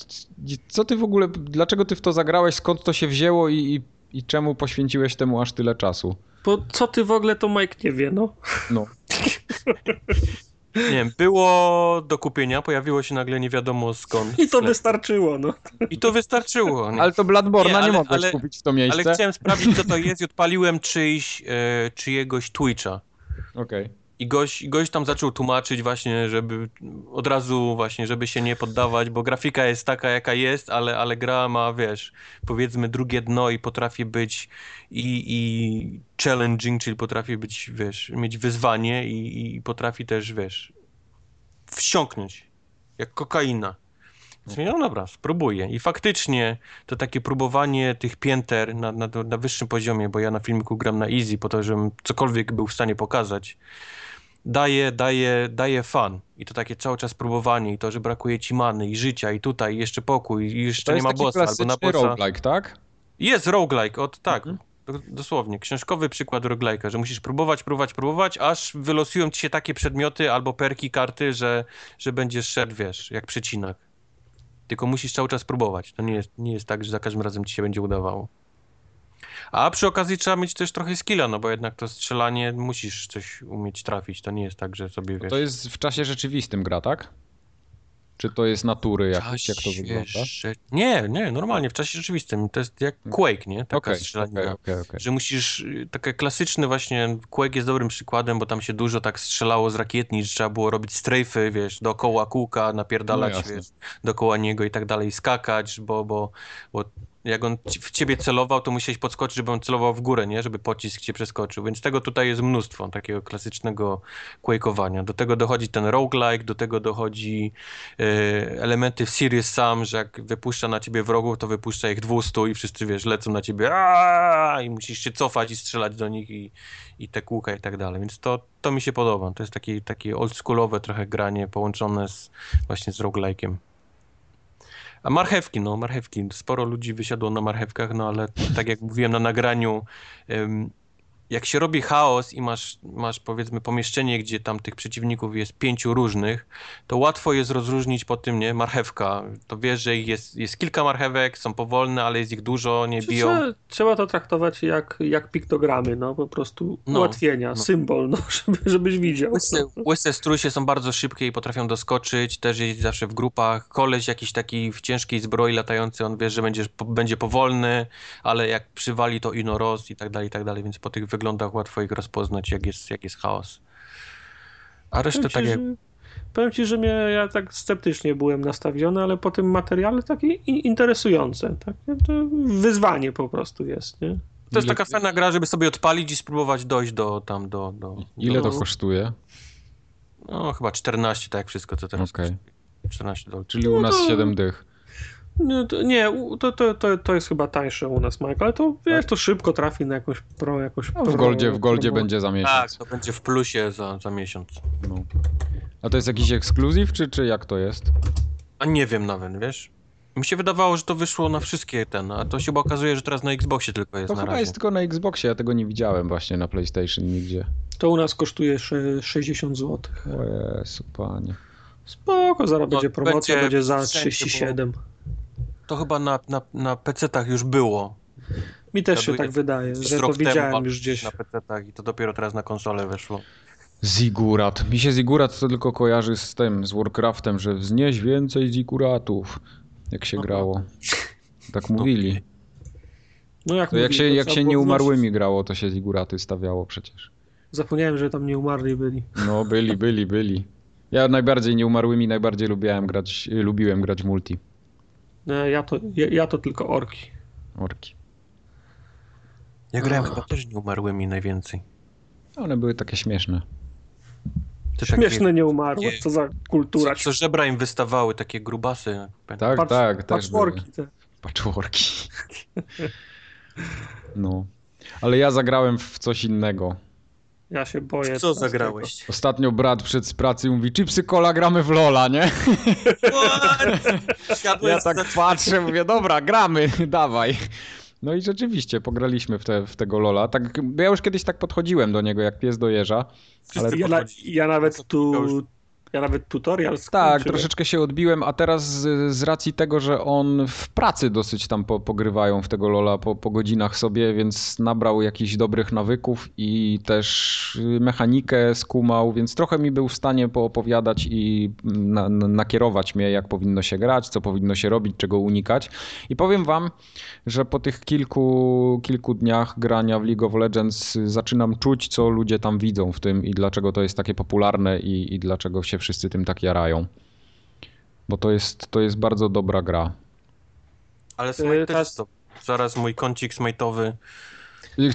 S3: co ty w ogóle, dlaczego ty w to zagrałeś, skąd to się wzięło i, i, i czemu poświęciłeś temu aż tyle czasu?
S1: Bo co ty w ogóle to Mike nie wie, no.
S3: No,
S2: Nie wiem, było do kupienia, pojawiło się nagle nie wiadomo skąd.
S1: I to wystarczyło, no.
S2: I to wystarczyło. Nie?
S3: ale to Bladborna
S2: Nie,
S3: nie, mogłeś
S2: ale-
S3: kupić w to miejsce.
S2: Ale chciałem sprawdzić, co to jest i odpaliłem czyjś, e, czyjegoś Twitcha.
S3: Okej.
S2: I gość, gość tam zaczął tłumaczyć właśnie, żeby od razu właśnie, żeby się nie poddawać, bo grafika jest taka, jaka jest, ale, ale gra ma, wiesz, powiedzmy drugie dno i potrafi być i, i challenging, czyli potrafi być, wiesz, mieć wyzwanie i, i potrafi też, wiesz, wsiąknąć, jak kokaina. Więc No dobra, spróbuję. I faktycznie to takie próbowanie tych pięter na, na, na wyższym poziomie, bo ja na filmiku gram na easy po to, żebym cokolwiek był w stanie pokazać, daje, daje, daje fan. I to takie cały czas próbowanie i to, że brakuje ci many i życia i tutaj jeszcze pokój i jeszcze nie ma bossa albo na bossa.
S3: roguelike, tak?
S2: Jest roguelike, od tak.
S3: Mhm.
S2: do- Dosłownie, książkowy przykład roguelike'a, że musisz próbować, próbować, próbować, aż wylosują ci się takie przedmioty albo perki, karty, że, że będziesz szedł, wiesz, jak przecinak. Tylko musisz cały czas próbować. To nie jest, nie jest tak, że za każdym razem ci się będzie udawało. A przy okazji trzeba mieć też trochę skilla, no bo jednak to strzelanie musisz coś umieć trafić. To nie jest tak, że sobie wiesz.
S3: To jest w czasie rzeczywistym gra, tak? Czy to jest natury, jak, jak to wygląda?
S2: rze- Nie, nie, normalnie, w czasie rzeczywistym. To jest jak Quake, nie? Taka
S3: Okej,
S2: strzelanina.
S3: okej, okej, okej.
S2: Że musisz, y, takie klasyczne właśnie, Quake jest dobrym przykładem, bo tam się dużo tak strzelało z rakietnic, że trzeba było robić strajfy, wiesz, dookoła kółka, napierdalać,
S3: No
S2: wiesz, dookoła niego i tak dalej, skakać, bo, bo, bo jak on w ciebie celował, to musiałeś podskoczyć, żeby on celował w górę, nie? Żeby pocisk cię przeskoczył. Więc tego tutaj jest mnóstwo, takiego klasycznego quake'owania. Do tego dochodzi ten roguelike, do tego dochodzi e, elementy w Serious Sam, że jak wypuszcza na ciebie wrogów, to wypuszcza ich 200 i wszyscy, wiesz, lecą na ciebie Aaaa! i musisz się cofać i strzelać do nich i, i te kółka i tak dalej. Więc to, to mi się podoba. To jest takie, takie oldschoolowe trochę granie połączone z, właśnie z roguelike'iem. A marchewki, no marchewki. Sporo ludzi wysiadło na marchewkach, no ale tak jak mówiłem na nagraniu, jak się robi chaos i masz, masz powiedzmy pomieszczenie, gdzie tam tych przeciwników jest pięciu różnych, to łatwo jest rozróżnić po tym, nie, marchewka. To wiesz, że jest, jest kilka marchewek, są powolne, ale jest ich dużo, nie biją.
S1: Trzeba, trzeba to traktować jak, jak piktogramy, no po prostu no, ułatwienia, no. symbol, no, *laughs* żeby, żebyś widział.
S2: Łyse, łyse strusie są bardzo szybkie i potrafią doskoczyć, też jest zawsze w grupach. Koleś jakiś taki w ciężkiej zbroi latający, on wie, że będzie, będzie powolny, ale jak przywali to ino roz i tak dalej, i tak dalej, więc po tych wyglądach łatwo ich rozpoznać, jak jest, jak jest chaos. A resztę tak jak...
S1: Powiem ci, że mnie, ja tak sceptycznie byłem nastawiony, ale po tym materiale takie interesujące. Takie to wyzwanie po prostu jest, nie?
S2: To jest taka fajna gra, żeby sobie odpalić i spróbować dojść do tam do. do
S3: Ile do... to kosztuje?
S2: No chyba 14, tak jak wszystko co teraz.
S3: Okay.
S2: 14 dolarów.
S3: Czyli u nas no to... 7 dych.
S1: Nie, to, nie to, to, to, to jest chyba tańsze u nas, Mike, ale to wiesz, to szybko trafi na jakąś pro, jakoś no,
S3: w Goldzie, w Goldzie będzie za miesiąc.
S2: Tak, to będzie w plusie za, za miesiąc. No.
S3: A to jest jakiś ekskluzyw, czy, czy jak to jest?
S2: A nie wiem nawet, wiesz? Mi się wydawało, że to wyszło na wszystkie ten, a to się chyba okazuje, że teraz na Xboxie tylko jest
S3: to
S2: na
S3: chyba
S2: razie.
S3: jest tylko na Xboxie, ja tego nie widziałem właśnie na PlayStation nigdzie.
S1: To u nas kosztuje 60 zł.
S3: O Jezu, panie.
S1: Spoko, zaraz no, będzie promocja, będzie, będzie za 37.
S2: To chyba na, na, na PC-tach już było.
S1: Mi też się tak wydaje, że to widziałem już gdzieś.
S2: Na PC-tach i to dopiero teraz na konsolę weszło.
S3: Zigurat. Mi się Zigurat to tylko kojarzy z tym, z Warcraftem, że wznieś więcej Ziguratów, jak się Aha. grało. Tak mówili. No jak, mówili, jak się, jak się nieumarłymi grało, to się Ziguraty stawiało przecież.
S1: Zapomniałem, że tam nieumarli byli.
S3: No, byli, byli, byli. Ja najbardziej nieumarłymi najbardziej lubiłem grać, lubiłem grać multi.
S1: Ja to, ja, ja to tylko orki.
S3: Orki.
S2: Ja grałem chyba też nieumarłymi najwięcej.
S3: One były takie śmieszne.
S1: To Śmieszne takie, nieumarłe, co za kultura.
S2: Co, co żebra im wystawały, takie grubasy.
S3: Tak, Patch, tak.
S1: Patchworki. Te.
S3: Patchworki. No. Ale ja zagrałem w coś innego.
S1: Ja się boję.
S2: Co zagrałeś?
S3: Ostatnio brat przed z pracy mówi, chipsy kola gramy w Lola, nie? ja tak patrzę, mówię, dobra, gramy, *laughs* dawaj. No i rzeczywiście, pograliśmy w, te, w tego Lola. Tak, ja już kiedyś tak podchodziłem do niego, jak pies do jeża.
S1: Ale ja, na, ja nawet tu ja nawet tutorial
S3: skończyłem. Tak, troszeczkę się odbiłem, a teraz z, z, racji tego, że on w pracy dosyć tam po, pogrywają w tego Lola po, po godzinach sobie, więc nabrał jakichś dobrych nawyków i też mechanikę skumał, więc trochę mi był w stanie poopowiadać i na, na, nakierować mnie, jak powinno się grać, co powinno się robić, czego unikać. I powiem wam, że po tych kilku, kilku dniach grania w League of Legends zaczynam czuć, co ludzie tam widzą w tym i dlaczego to jest takie popularne i, i dlaczego się wszyscy tym tak jarają. Bo to jest, to jest bardzo dobra gra.
S2: Ale Smite też to. Zaraz mój kącik smajtowy.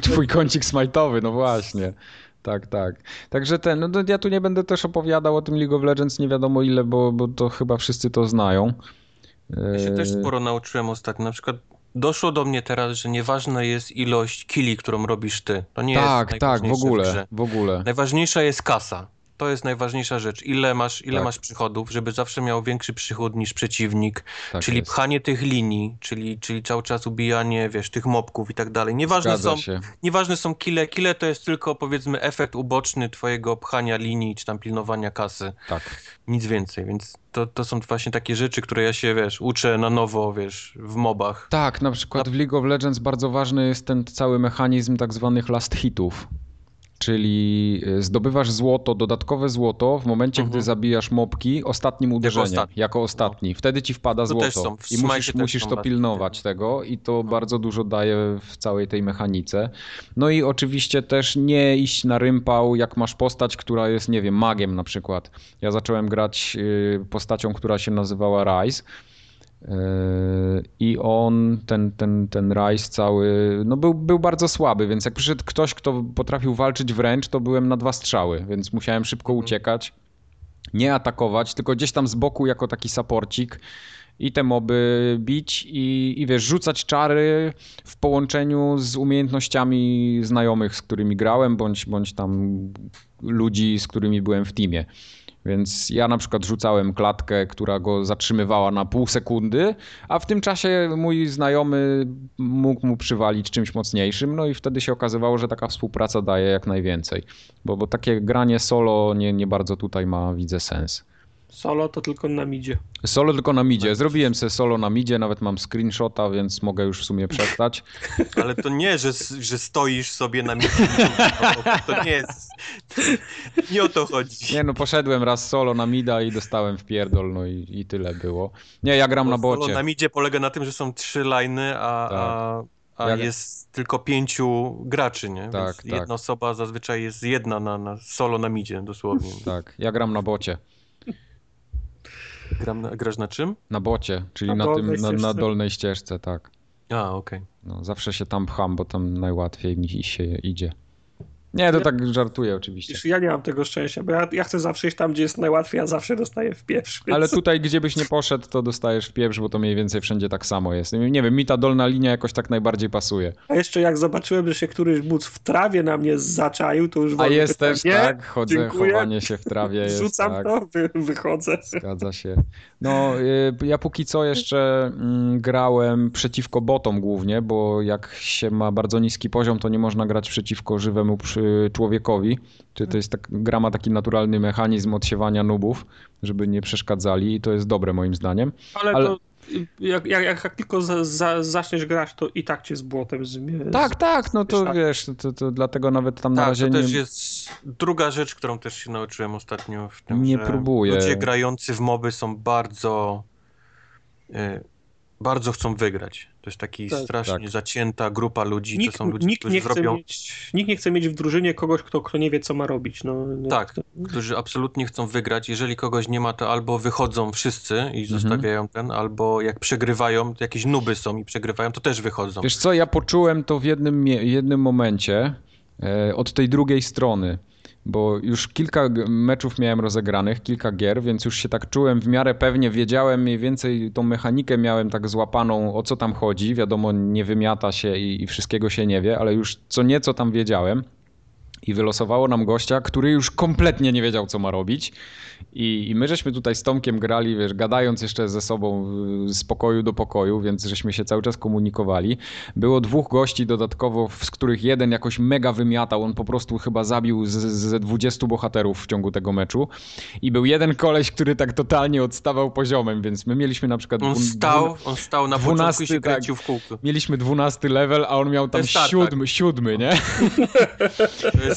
S3: Twój kącik smajtowy, no właśnie. Tak, tak. Także ten, no ja tu nie będę też opowiadał o tym League of Legends nie wiadomo ile, bo, bo to chyba wszyscy to znają.
S2: Ja się też sporo nauczyłem ostatnio. Na przykład doszło do mnie teraz, że nieważna jest ilość kili, którą robisz ty. To nie
S3: tak,
S2: jest
S3: tak, w ogóle, w, w ogóle.
S2: Najważniejsza jest kasa. To jest najważniejsza rzecz. Ile masz, ile tak. masz przychodów, żeby zawsze miał większy przychód niż przeciwnik, tak czyli jest. pchanie tych linii, czyli, czyli cały czas ubijanie, wiesz, tych mobków i tak dalej. Nieważne są, nieważne są kile. Kile to jest tylko, powiedzmy, efekt uboczny twojego pchania linii, czy tam pilnowania kasy.
S3: Tak.
S2: Nic więcej, więc to, to są właśnie takie rzeczy, które ja się, wiesz, uczę na nowo, wiesz, w mobach.
S3: Tak, na przykład w League of Legends bardzo ważny jest ten cały mechanizm tak zwanych last hitów czyli e, zdobywasz złoto, dodatkowe złoto w momencie, mhm. gdy zabijasz mobki ostatnim uderzeniem, jako ostatni. Jako ostatni. No. Wtedy ci wpada to złoto i musisz, musisz to pilnować tego i to no. bardzo dużo daje w całej tej mechanice. No i oczywiście też nie iść na rympał, jak masz postać, która jest, nie wiem, magiem na przykład. Ja zacząłem grać e, postacią, która się nazywała Rise I on, ten, ten, ten Rice cały, no był, był bardzo słaby, więc jak przyszedł ktoś, kto potrafił walczyć wręcz, to byłem na dwa strzały, więc musiałem szybko mhm. uciekać. Nie atakować, tylko gdzieś tam z boku jako taki saporcik i te moby bić i, i wiesz, rzucać czary w połączeniu z umiejętnościami znajomych, z którymi grałem, bądź, bądź tam ludzi, z którymi byłem w teamie. Więc ja na przykład rzucałem klatkę, która go zatrzymywała na pół sekundy, a w tym czasie mój znajomy mógł mu przywalić czymś mocniejszym, no i wtedy się okazywało, że taka współpraca daje jak najwięcej. Bo, bo takie granie solo nie, nie bardzo tutaj ma, widzę, sens.
S1: Solo to tylko na midzie.
S3: Solo tylko na midzie. Zrobiłem sobie solo na midzie, nawet mam screenshota, więc mogę już w sumie przestać. *laughs*
S2: Ale to nie, że, że stoisz sobie na midzie. To nie jest... Nie o to chodzi.
S3: Nie no, poszedłem raz solo na mida i dostałem w pierdol, no i, i tyle było. Nie, ja gram na bocie. Solo
S2: na midzie polega na tym, że są trzy liny, a, tak. a, a Jak... jest tylko pięciu graczy, nie? Tak, Więc tak. jedna osoba zazwyczaj jest jedna na, na solo na midzie, dosłownie.
S3: Tak, ja gram na bocie.
S2: Gram na, grasz na czym?
S3: Na bocie, czyli na, na tym, na, na, dolnej ścieżce, tak.
S2: A, okej. Okay.
S3: No, zawsze się tam pcham, bo tam najłatwiej mi się idzie. Nie, to ja, tak żartuję oczywiście.
S1: Ja nie mam tego szczęścia, bo ja, ja chcę zawsze iść tam, gdzie jest najłatwiej, a zawsze dostaję w pieprz.
S3: Więc... Ale tutaj, gdzie byś nie poszedł, to dostajesz w pieprz, bo to mniej więcej wszędzie tak samo jest. Nie wiem, mi ta dolna linia jakoś tak najbardziej pasuje.
S1: A jeszcze jak zobaczyłem, że się któryś bóc w trawie na mnie zaczaił, to już...
S3: A jest też, tak, chodzę, dziękuję. chowanie się w trawie jest,
S1: Rzucam
S3: tak.
S1: to, wy, wychodzę.
S3: Zgadza się. No, y, ja póki co jeszcze mm, grałem przeciwko botom głównie, bo jak się ma bardzo niski poziom, to nie można grać przeciwko żywemu człowiekowi, czy to jest tak, gra ma taki naturalny mechanizm odsiewania nubów, żeby nie przeszkadzali i to jest dobre moim zdaniem.
S1: Ale, Ale... to jak, jak, jak tylko za, za, zaczniesz grać, to i tak cię z błotem zmie...
S3: Tak, tak, no to wiesz, to, to dlatego nawet tam tak, na razie
S2: to
S3: nie...
S2: też jest druga rzecz, którą też się nauczyłem ostatnio w tym,
S3: Nie próbuję.
S2: ludzie grający w moby są bardzo... Bardzo chcą wygrać. To jest taki tak, strasznie tak. zacięta grupa ludzi. Nikt, to są ludzie,
S1: nikt
S2: którzy
S1: nie chce
S2: robią...
S1: Mieć, nikt nie chce mieć w drużynie kogoś, kto, kto nie wie, co ma robić. No, no
S2: tak, którzy absolutnie chcą wygrać. Jeżeli kogoś nie ma, to albo wychodzą wszyscy i mhm. zostawiają ten, albo jak przegrywają, to jakieś nuby są i przegrywają, to też wychodzą.
S3: Wiesz co, ja poczułem to w jednym, jednym momencie e, od tej drugiej strony bo już kilka meczów miałem rozegranych, kilka gier, więc już się tak czułem w miarę pewnie, wiedziałem mniej więcej tą mechanikę miałem tak złapaną, o co tam chodzi. Wiadomo, nie wymiata się i, i wszystkiego się nie wie, ale już co nieco tam wiedziałem. I wylosowało nam gościa, który już kompletnie nie wiedział, co ma robić. I, I, my żeśmy tutaj z Tomkiem grali, wiesz, gadając jeszcze ze sobą z pokoju do pokoju, więc żeśmy się cały czas komunikowali. Było dwóch gości dodatkowo, z których jeden jakoś mega wymiatał. On po prostu chyba zabił ze 20 bohaterów w ciągu tego meczu. I był jeden koleś, który tak totalnie odstawał poziomem, więc my mieliśmy na przykład...
S2: On stał, on stał na 12, początku i się kręcił tak, w kółku.
S3: Mieliśmy 12 level, a on miał tam siódmy, siódmy, nie?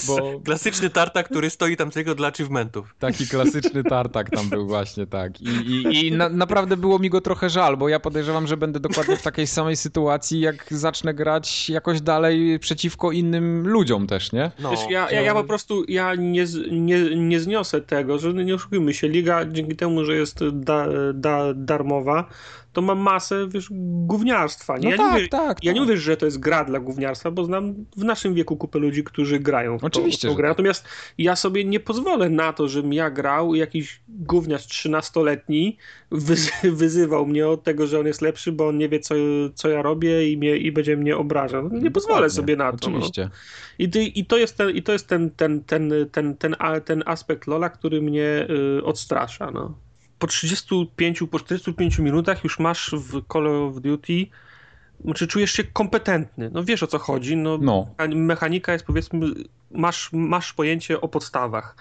S2: Bo... klasyczny tarta, który stoi tam tylko dla achievementów.
S3: Taki klasyczny tartak tam był właśnie, tak. I, i, i na, naprawdę było mi go trochę żal, bo ja podejrzewam, że będę dokładnie w takiej samej sytuacji, jak zacznę grać jakoś dalej przeciwko innym ludziom też, nie?
S1: No. Wiesz, ja, ja, ja po prostu ja nie, nie, nie zniosę tego, że nie oszukujmy się, liga dzięki temu, że jest da, da, darmowa, to ma masę, wiesz, gówniarstwa. Nie?
S3: No
S1: ja,
S3: tak,
S1: nie mówię,
S3: tak,
S1: ja
S3: tak.
S1: nie mówię, że to jest gra dla gówniarstwa, bo znam w naszym wieku kupę ludzi, którzy grają w
S3: Oczywiście,
S1: tą,
S3: grę.
S1: Tak. Natomiast ja sobie nie pozwolę na to, żebym ja grał i jakiś gówniarz 13-letni *laughs* wyzywał mnie od tego, że on jest lepszy, bo on nie wie, co, co ja robię i, mnie, i będzie mnie obrażał. Nie pozwolę sobie na to.
S3: No. Oczywiście. No.
S1: I, I to jest ten, i to jest ten, ten, ten, ten, ten, ten aspekt Lola, który mnie y, odstrasza. No po 35, po 45 minutach już masz w Call of Duty znaczy czujesz się kompetentny, no wiesz o co chodzi, no, no. mechanika jest powiedzmy masz, masz pojęcie o podstawach.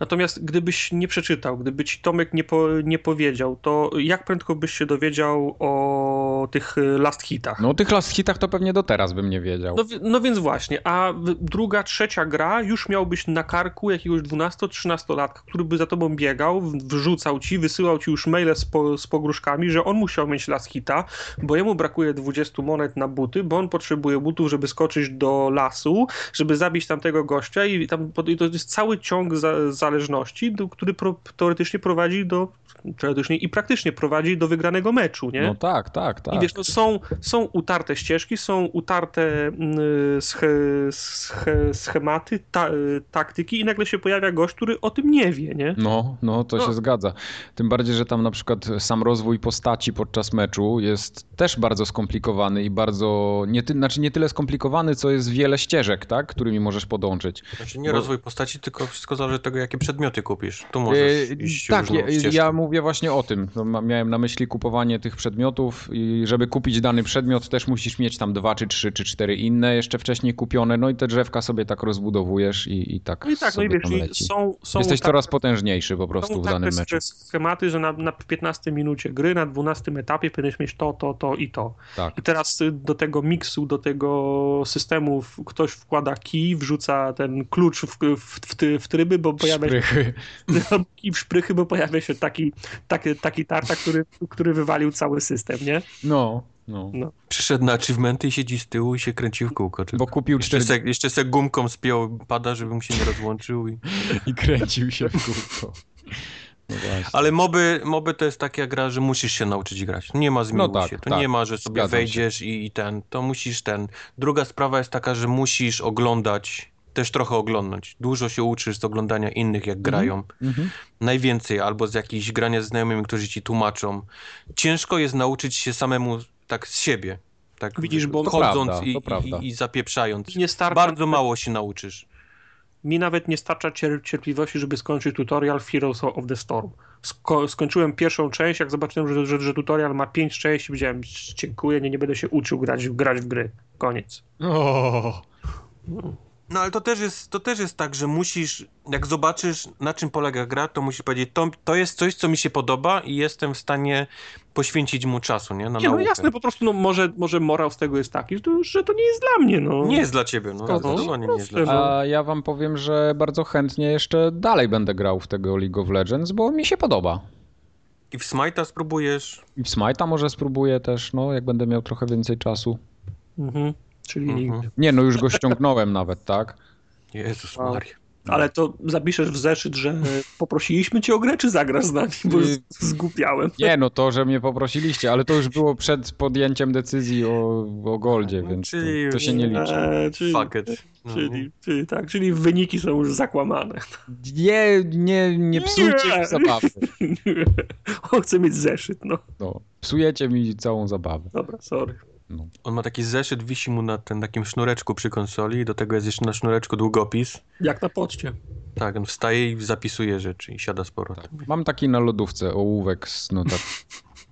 S1: Natomiast gdybyś nie przeczytał, gdyby ci Tomek nie, po, nie powiedział, to jak prędko byś się dowiedział o tych last hitach?
S3: No o tych last hitach to pewnie do teraz bym nie wiedział.
S1: No, no więc właśnie, a druga, trzecia gra już miałbyś na karku jakiegoś 12-13 latka, który by za tobą biegał, wrzucał ci, wysyłał ci już maile z, po, z pogróżkami, że on musiał mieć last hita, bo jemu brakuje 20 monet na buty, bo on potrzebuje butów, żeby skoczyć do lasu, żeby zabić tamtego gościa i tam i to jest cały ciąg za, zależności, który pro, teoretycznie prowadzi do teoretycznie i praktycznie prowadzi do wygranego meczu, nie?
S3: No tak, tak, tak.
S1: I wiesz, no są, są utarte ścieżki, są utarte mm, sche, sche, schematy, ta, taktyki i nagle się pojawia gość, który o tym nie wie, nie?
S3: No, no to no. się zgadza. Tym bardziej, że tam na przykład sam rozwój postaci podczas meczu jest też bardzo skomplikowany i bardzo, nie, ty, znaczy nie tyle skomplikowany, co jest wiele ścieżek, tak, którymi możesz podążyć.
S2: Znaczy nie Bo... rozwój postaci, tylko wszystko zależy od tego, jakie przedmioty kupisz. Tu możesz yy, iść
S3: Tak, ja, ja, mówię właśnie o tym. No, miałem na myśli kupowanie tych przedmiotów i żeby kupić dany przedmiot też musisz mieć tam dwa, czy trzy, czy cztery inne jeszcze wcześniej kupione, no i te drzewka sobie tak rozbudowujesz i, i tak
S1: No i tak, no i wiesz, są, są
S3: Jesteś coraz potężniejszy po prostu w danym meczu. Są
S1: schematy, że na, na 15 minucie gry, na 12 etapie powinieneś mieć to, to, to i to. Tak. I teraz y, do tego miksu, do tego systemu ktoś wkłada kij, wrzuca ten klucz w, w, w, w tryby, bo pojawia
S3: szprychy. *laughs*
S1: się i w szprychy, bo pojawia się taki, taki, taki tarta, który, który wywalił cały system, nie?
S3: No. No. no.
S2: Przyszedł na achievementy i siedzi z tyłu i się kręci w kółko.
S3: Bo kupił
S2: jeszcze, 40... se, jeszcze se gumką spiął pada, żeby mu się nie rozłączył. I, *laughs*
S3: I kręcił się w kółko.
S2: No Ale moby, moby to jest taka gra, że musisz się nauczyć grać. Nie ma zmiłuj no tak, się. To tak. nie ma, że sobie Zgadzam wejdziesz i, i, ten. To musisz ten. Druga sprawa jest taka, że musisz oglądać, też trochę oglądać. Dużo się uczysz z oglądania innych, jak grają. Mm -hmm. Najwięcej albo z jakichś grania z znajomymi, którzy ci tłumaczą. Ciężko jest nauczyć się samemu tak z siebie. Tak
S1: Widzisz, bo
S2: chodząc prawda, i, i, i, zapieprzając. Nie starcza, Bardzo mało się nauczysz.
S1: Mi nawet nie starcza cierpliwości, żeby skończyć tutorial Heroes of the Storm. Sko skończyłem pierwszą część, jak zobaczyłem, że, że, że tutorial ma pięć części, powiedziałem, dziękuję, nie, nie będę się uczył grać, grać w gry. Koniec. Oh.
S2: No ale to też, jest, to też jest tak, że musisz, jak zobaczysz na czym polega gra, to musisz powiedzieć, to, to jest coś, co mi się podoba i jestem w stanie poświęcić mu czasu, nie? Na
S1: nie, no jasne, po prostu no, może, może morał z tego jest taki, że to nie jest dla mnie, no.
S2: Nie jest dla ciebie, no. no nie jest dla
S3: ciebie. A ja wam powiem, że bardzo chętnie jeszcze dalej będę grał w tego League of Legends, bo mi się podoba.
S2: I w Smite'a spróbujesz?
S3: I w Smite'a może spróbuję też, no, jak będę miał trochę więcej czasu.
S1: Mhm. Czyli... Mhm.
S3: Nie, no już go ściągnąłem nawet, tak?
S2: Jezus Maria.
S1: Ale to zapiszesz w zeszyt, że poprosiliśmy cię o grę, czy zagrasz z nami, bo zgupiałem.
S3: Nie, no to, że mnie poprosiliście, ale to już było przed podjęciem decyzji o, o Goldzie, no, więc czyli, to, to, się nie liczy. E,
S1: czyli, Fuck it. No, czyli, czyli, tak, czyli wyniki są już zakłamane.
S3: Nie, nie, nie psujcie nie. mi zabawy. *laughs*
S1: On chce mieć zeszyt, no.
S3: no. Psujecie mi całą zabawę.
S1: Dobra, sorry.
S2: No. On ma taki zeszyt, wisi mu na tym takim sznureczku przy konsoli, do tego jest jeszcze na sznureczku długopis.
S1: Jak na poczcie.
S2: Tak, on wstaje i zapisuje rzeczy i siada sporo. Tak.
S3: Mam taki na lodówce, ołówek z notat. *laughs*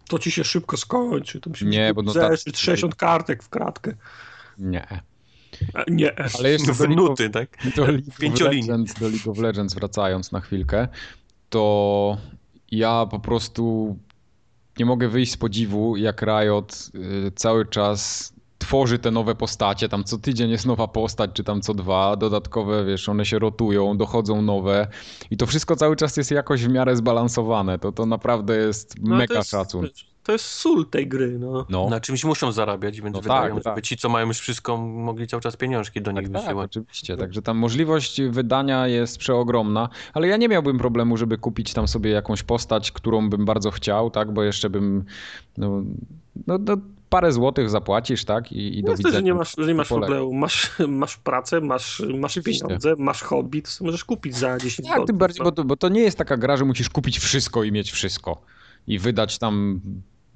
S1: To ci się szybko skończy. To nie, bo notat... zeszyt, 60 kartek w kratkę.
S3: Nie.
S1: Nie.
S3: Ale jeszcze
S2: do nuty, tak?
S3: Do League, Legends, do League of Legends wracając na chwilkę, to ja po prostu nie mogę wyjść z podziwu, jak Riot y, cały czas tworzy te nowe postacie, tam co tydzień jest nowa postać, czy tam co dwa, dodatkowe, wiesz, one się rotują, dochodzą nowe. I to wszystko cały czas jest jakoś w miarę zbalansowane, to, to naprawdę jest no, mega jest, szacun.
S1: To jest sól tej gry, no. no.
S2: Na czymś muszą zarabiać, więc no wydają, tak, żeby tak. ci, co mają już wszystko, mogli cały czas pieniążki do nich tak, tak wysyłać.
S3: Tak, oczywiście, także tam możliwość wydania jest przeogromna, ale ja nie miałbym problemu, żeby kupić tam sobie jakąś postać, którą bym bardzo chciał, tak, bo jeszcze bym, no, no, no parę złotych zapłacisz, tak? I, i do
S1: widzenia. że nie masz, że nie masz problemu. Masz, *laughs* masz pracę, masz, masz pieniądze, masz hobby, to możesz kupić za 10
S3: Tak, tym bardziej, bo to, bo to nie jest taka gra, że musisz kupić wszystko i mieć wszystko. I wydać tam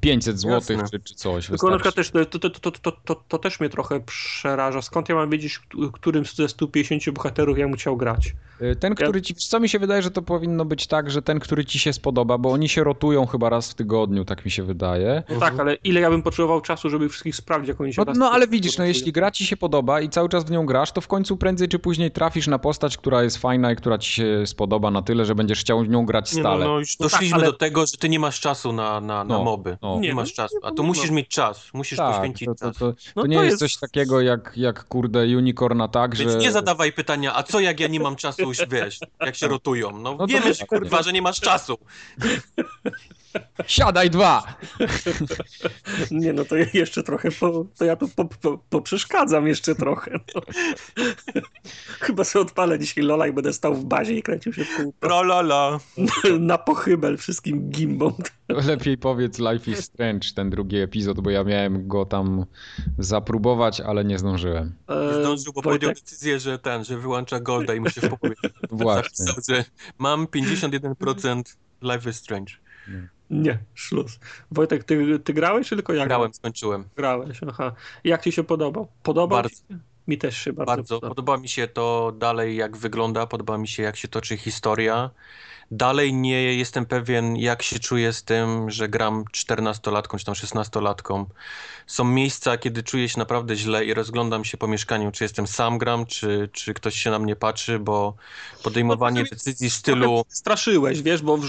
S3: 500 zł czy, czy coś.
S1: Tylko na przykład też, to, to, to, to, to, to też mnie trochę przeraża. Skąd ja mam wiedzieć, którym ze 150 bohaterów ja bym chciał grać?
S3: Y, ten, który ci. Co mi się wydaje, że to powinno być tak, że ten, który ci się spodoba, bo oni się rotują chyba raz w tygodniu, tak mi się wydaje.
S1: No tak, ale ile ja bym potrzebował czasu, żeby wszystkich sprawdzić, jak oni się
S3: No, no ale widzisz, no jeśli gra ci się podoba i cały czas w nią grasz, to w końcu prędzej czy później trafisz na postać, która jest fajna i która ci się spodoba na tyle, że będziesz chciał w nią grać stale. Nie, no, no
S2: już doszliśmy no tak, ale... do tego, że ty nie masz czasu na, na, na no, moby. No. Nie, nie masz czasu. A tu musisz mieć czas, musisz tak, poświęcić
S3: to,
S2: to,
S3: to, to nie jest... coś takiego jak, jak kurde unicorna tak,
S2: Więc że... nie zadawaj pytania, a co jak ja nie mam czasu, już *laughs* wiesz, jak się rotują. No, no wiemy, że kurwa, że nie masz czasu.
S3: Siadaj dwa!
S1: Nie no, to ja jeszcze trochę, po, to ja tu po, po, poprzeszkadzam jeszcze trochę. No. Chyba sobie odpalę dzisiaj Lola i będę stał w bazie i kręcił się w kółko.
S2: Trolala.
S1: Na pochybel wszystkim gimbom.
S3: Lepiej powiedz Life is Strange, ten drugi epizod, bo ja miałem go tam zapróbować, ale nie zdążyłem.
S2: Nie zdążył, bo podjął decyzję, że ten, że wyłącza Golda i mu się w
S3: Właśnie.
S2: zapisał, że mam 51% Life is Strange.
S1: Nie, szluz. Wojtek, ty, ty grałeś, czy tylko ja
S2: Grałem, skończyłem.
S1: Grałeś, aha. Jak ci się podobał? Podobał
S2: Bardzo.
S1: ci się? Mi też się bardzo,
S2: Bardzo.
S1: podobał.
S2: Podoba mi się to dalej, jak wygląda, podoba mi się, jak się toczy historia. Dalej nie jestem pewien, jak się czuję z tym, że gram 14-latką czy tam 16-latką. Są miejsca, kiedy czuję się naprawdę źle i rozglądam się po mieszkaniu, czy jestem sam gram, czy, czy ktoś się na mnie patrzy, bo podejmowanie
S1: No, to
S2: decyzji w stylu
S1: Straszyłeś, wiesz, bo w,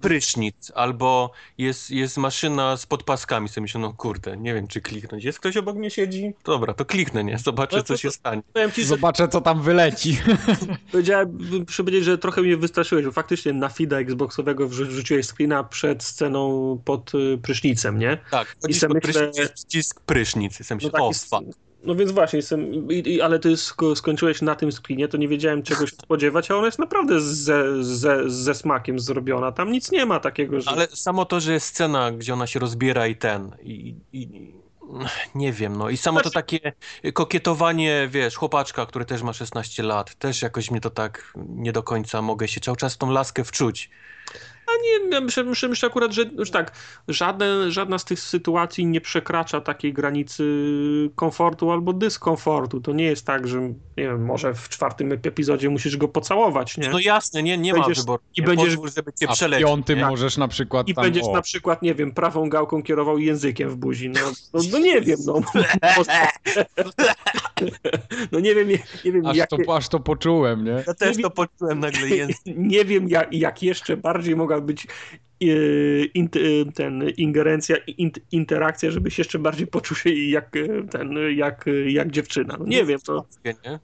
S2: prysznic, albo jest, jest maszyna z podpaskami, sobie myślę, no kurde, nie wiem, czy kliknąć. Jest ktoś obok mnie siedzi? Dobra, to kliknę, nie? Zobaczę,
S1: No
S2: co
S1: to-
S2: się stanie.
S1: powiem ci, że
S3: Zobaczę, co tam wyleci. *laughs*
S1: powiedziałem, muszę powiedzieć, że trochę mnie wystraszyłeś, bo faktycznie na feeda Xboxowego wrzu- wrzuciłeś screena przed sceną pod y, prysznicem, nie?
S2: Tak,
S1: se
S2: pod
S1: myślę-
S2: przycisk prysznic.
S1: No taki
S2: o
S1: s-
S2: fuck.
S1: No więc właśnie, jestem, i, i, ale ty sko skończyłeś na tym screenie, to nie wiedziałem czego się *laughs* spodziewać, a ona jest naprawdę ze, ze, ze smakiem zrobiona. Tam nic nie ma takiego, że...
S2: Ale samo to, że jest scena, gdzie ona się rozbiera i ten, i, i nie wiem, no i samo to
S1: Znaczy-
S2: takie kokietowanie, wiesz, chłopaczka, który też ma 16 lat, też jakoś mnie to tak nie do końca mogę się cały czas tą laskę wczuć.
S1: A nie, myślę, myślę, myślę akurat, że już tak, żadne, żadna z tych sytuacji nie przekracza takiej granicy komfortu albo dyskomfortu. To nie jest tak, że nie wiem, może w czwartym epizodzie musisz go pocałować, nie?
S2: No jasne, nie, nie
S1: Będziesz-
S2: ma wyboru.
S1: i
S2: nie
S1: będziesz-
S2: pozwól, żeby cię przelecił.
S3: piątym
S2: nie?
S3: możesz na przykład
S1: I
S3: tam...
S1: będziesz
S3: o,
S1: na przykład, nie wiem, prawą gałką kierował językiem w buzi. No, no, no nie wiem, no. *laughs* No nie wiem, nie, nie wiem,
S3: Aż
S1: jak,
S3: to, aż to poczułem, nie?
S2: Ja też to poczułem nagle język. *laughs*
S1: nie wiem jak, jak jeszcze bardziej mogła być e, e, ten ingerencja, int, interakcja, żebyś jeszcze bardziej poczuł się jak e, ten, jak, jak dziewczyna. No nie wiem, to
S2: Nie?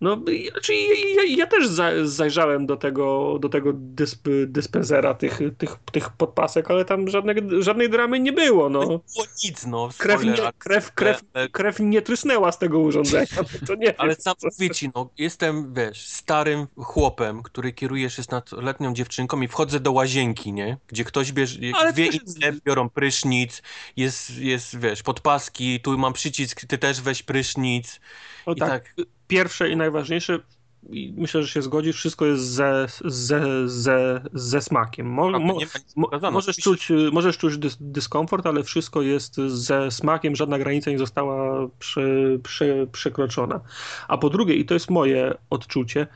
S1: No, znaczy, ja, ja, też za, zajrzałem do tego, do tego dysp, dyspensera tych, tych, tych podpasek, ale tam żadnego, żadnej dramy nie było. No.
S2: Nie było nic, no.
S1: Krew,
S2: spoiler,
S1: krew, krew, krew nie trysnęła z tego urządzenia. To *laughs* nie
S2: Ale
S1: wiem,
S2: sam
S1: co-
S2: mówię ci, no, jestem, wiesz, starym chłopem, który kieruje 16-letnią dziewczynką i wchodzę do łazienki, nie? Gdzie ktoś bierze,
S1: Ale
S2: dwie
S1: też-
S2: inne biorą prysznic, jest, jest, wiesz, podpaski, tu mam przycisk, ty też weź prysznic
S1: O,
S2: i
S1: tak,
S2: tak.
S1: pierwsze i najważniejsze, i myślę, że się zgodzisz, wszystko jest ze, ze, ze, ze smakiem. Mo, mo,
S2: nie
S1: mo, możesz, czuć, możesz czuć dys, dyskomfort, ale wszystko jest ze smakiem, żadna granica nie została prze, prze, przekroczona. A po drugie, i to jest moje odczucie,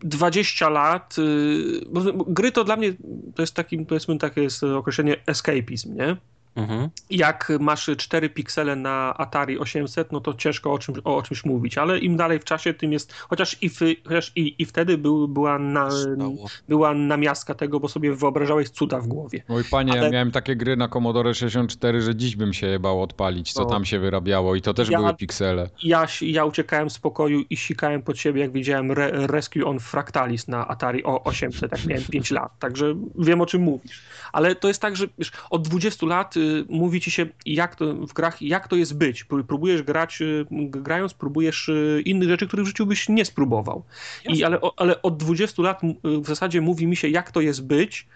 S1: 20 lat, y, gry to dla mnie to jest takim, powiedzmy, takie jest określenie escapizm, nie?
S2: Mhm.
S1: jak masz 4 piksele na Atari 800, no to ciężko o, czym, o, o czymś mówić, ale im dalej w czasie, tym jest, chociaż i, w, chociaż i, i wtedy był, była, na,
S2: Stało.
S1: była namiastka tego, bo sobie wyobrażałeś cuda w głowie.
S3: Oj panie, ja
S1: Ale-
S3: miałem takie gry na Commodore 64, że dziś bym się jebał odpalić, co
S1: No.
S3: tam się wyrabiało i to też
S1: Ja-
S3: były piksele.
S1: Ja, ja uciekałem z pokoju i sikałem pod siebie, jak widziałem Re, Rescue on Fractalis na Atari o 800, jak miałem 5 lat, także wiem o czym mówisz. Ale to jest tak, że wiesz, od 20 lat y, mówi ci się jak to, w grach, jak to jest być. Pró- Próbujesz grać, y, grając, próbujesz y, innych rzeczy, których w życiu byś nie spróbował. I, ale, ale od 20 lat y, w zasadzie mówi mi się, jak to jest być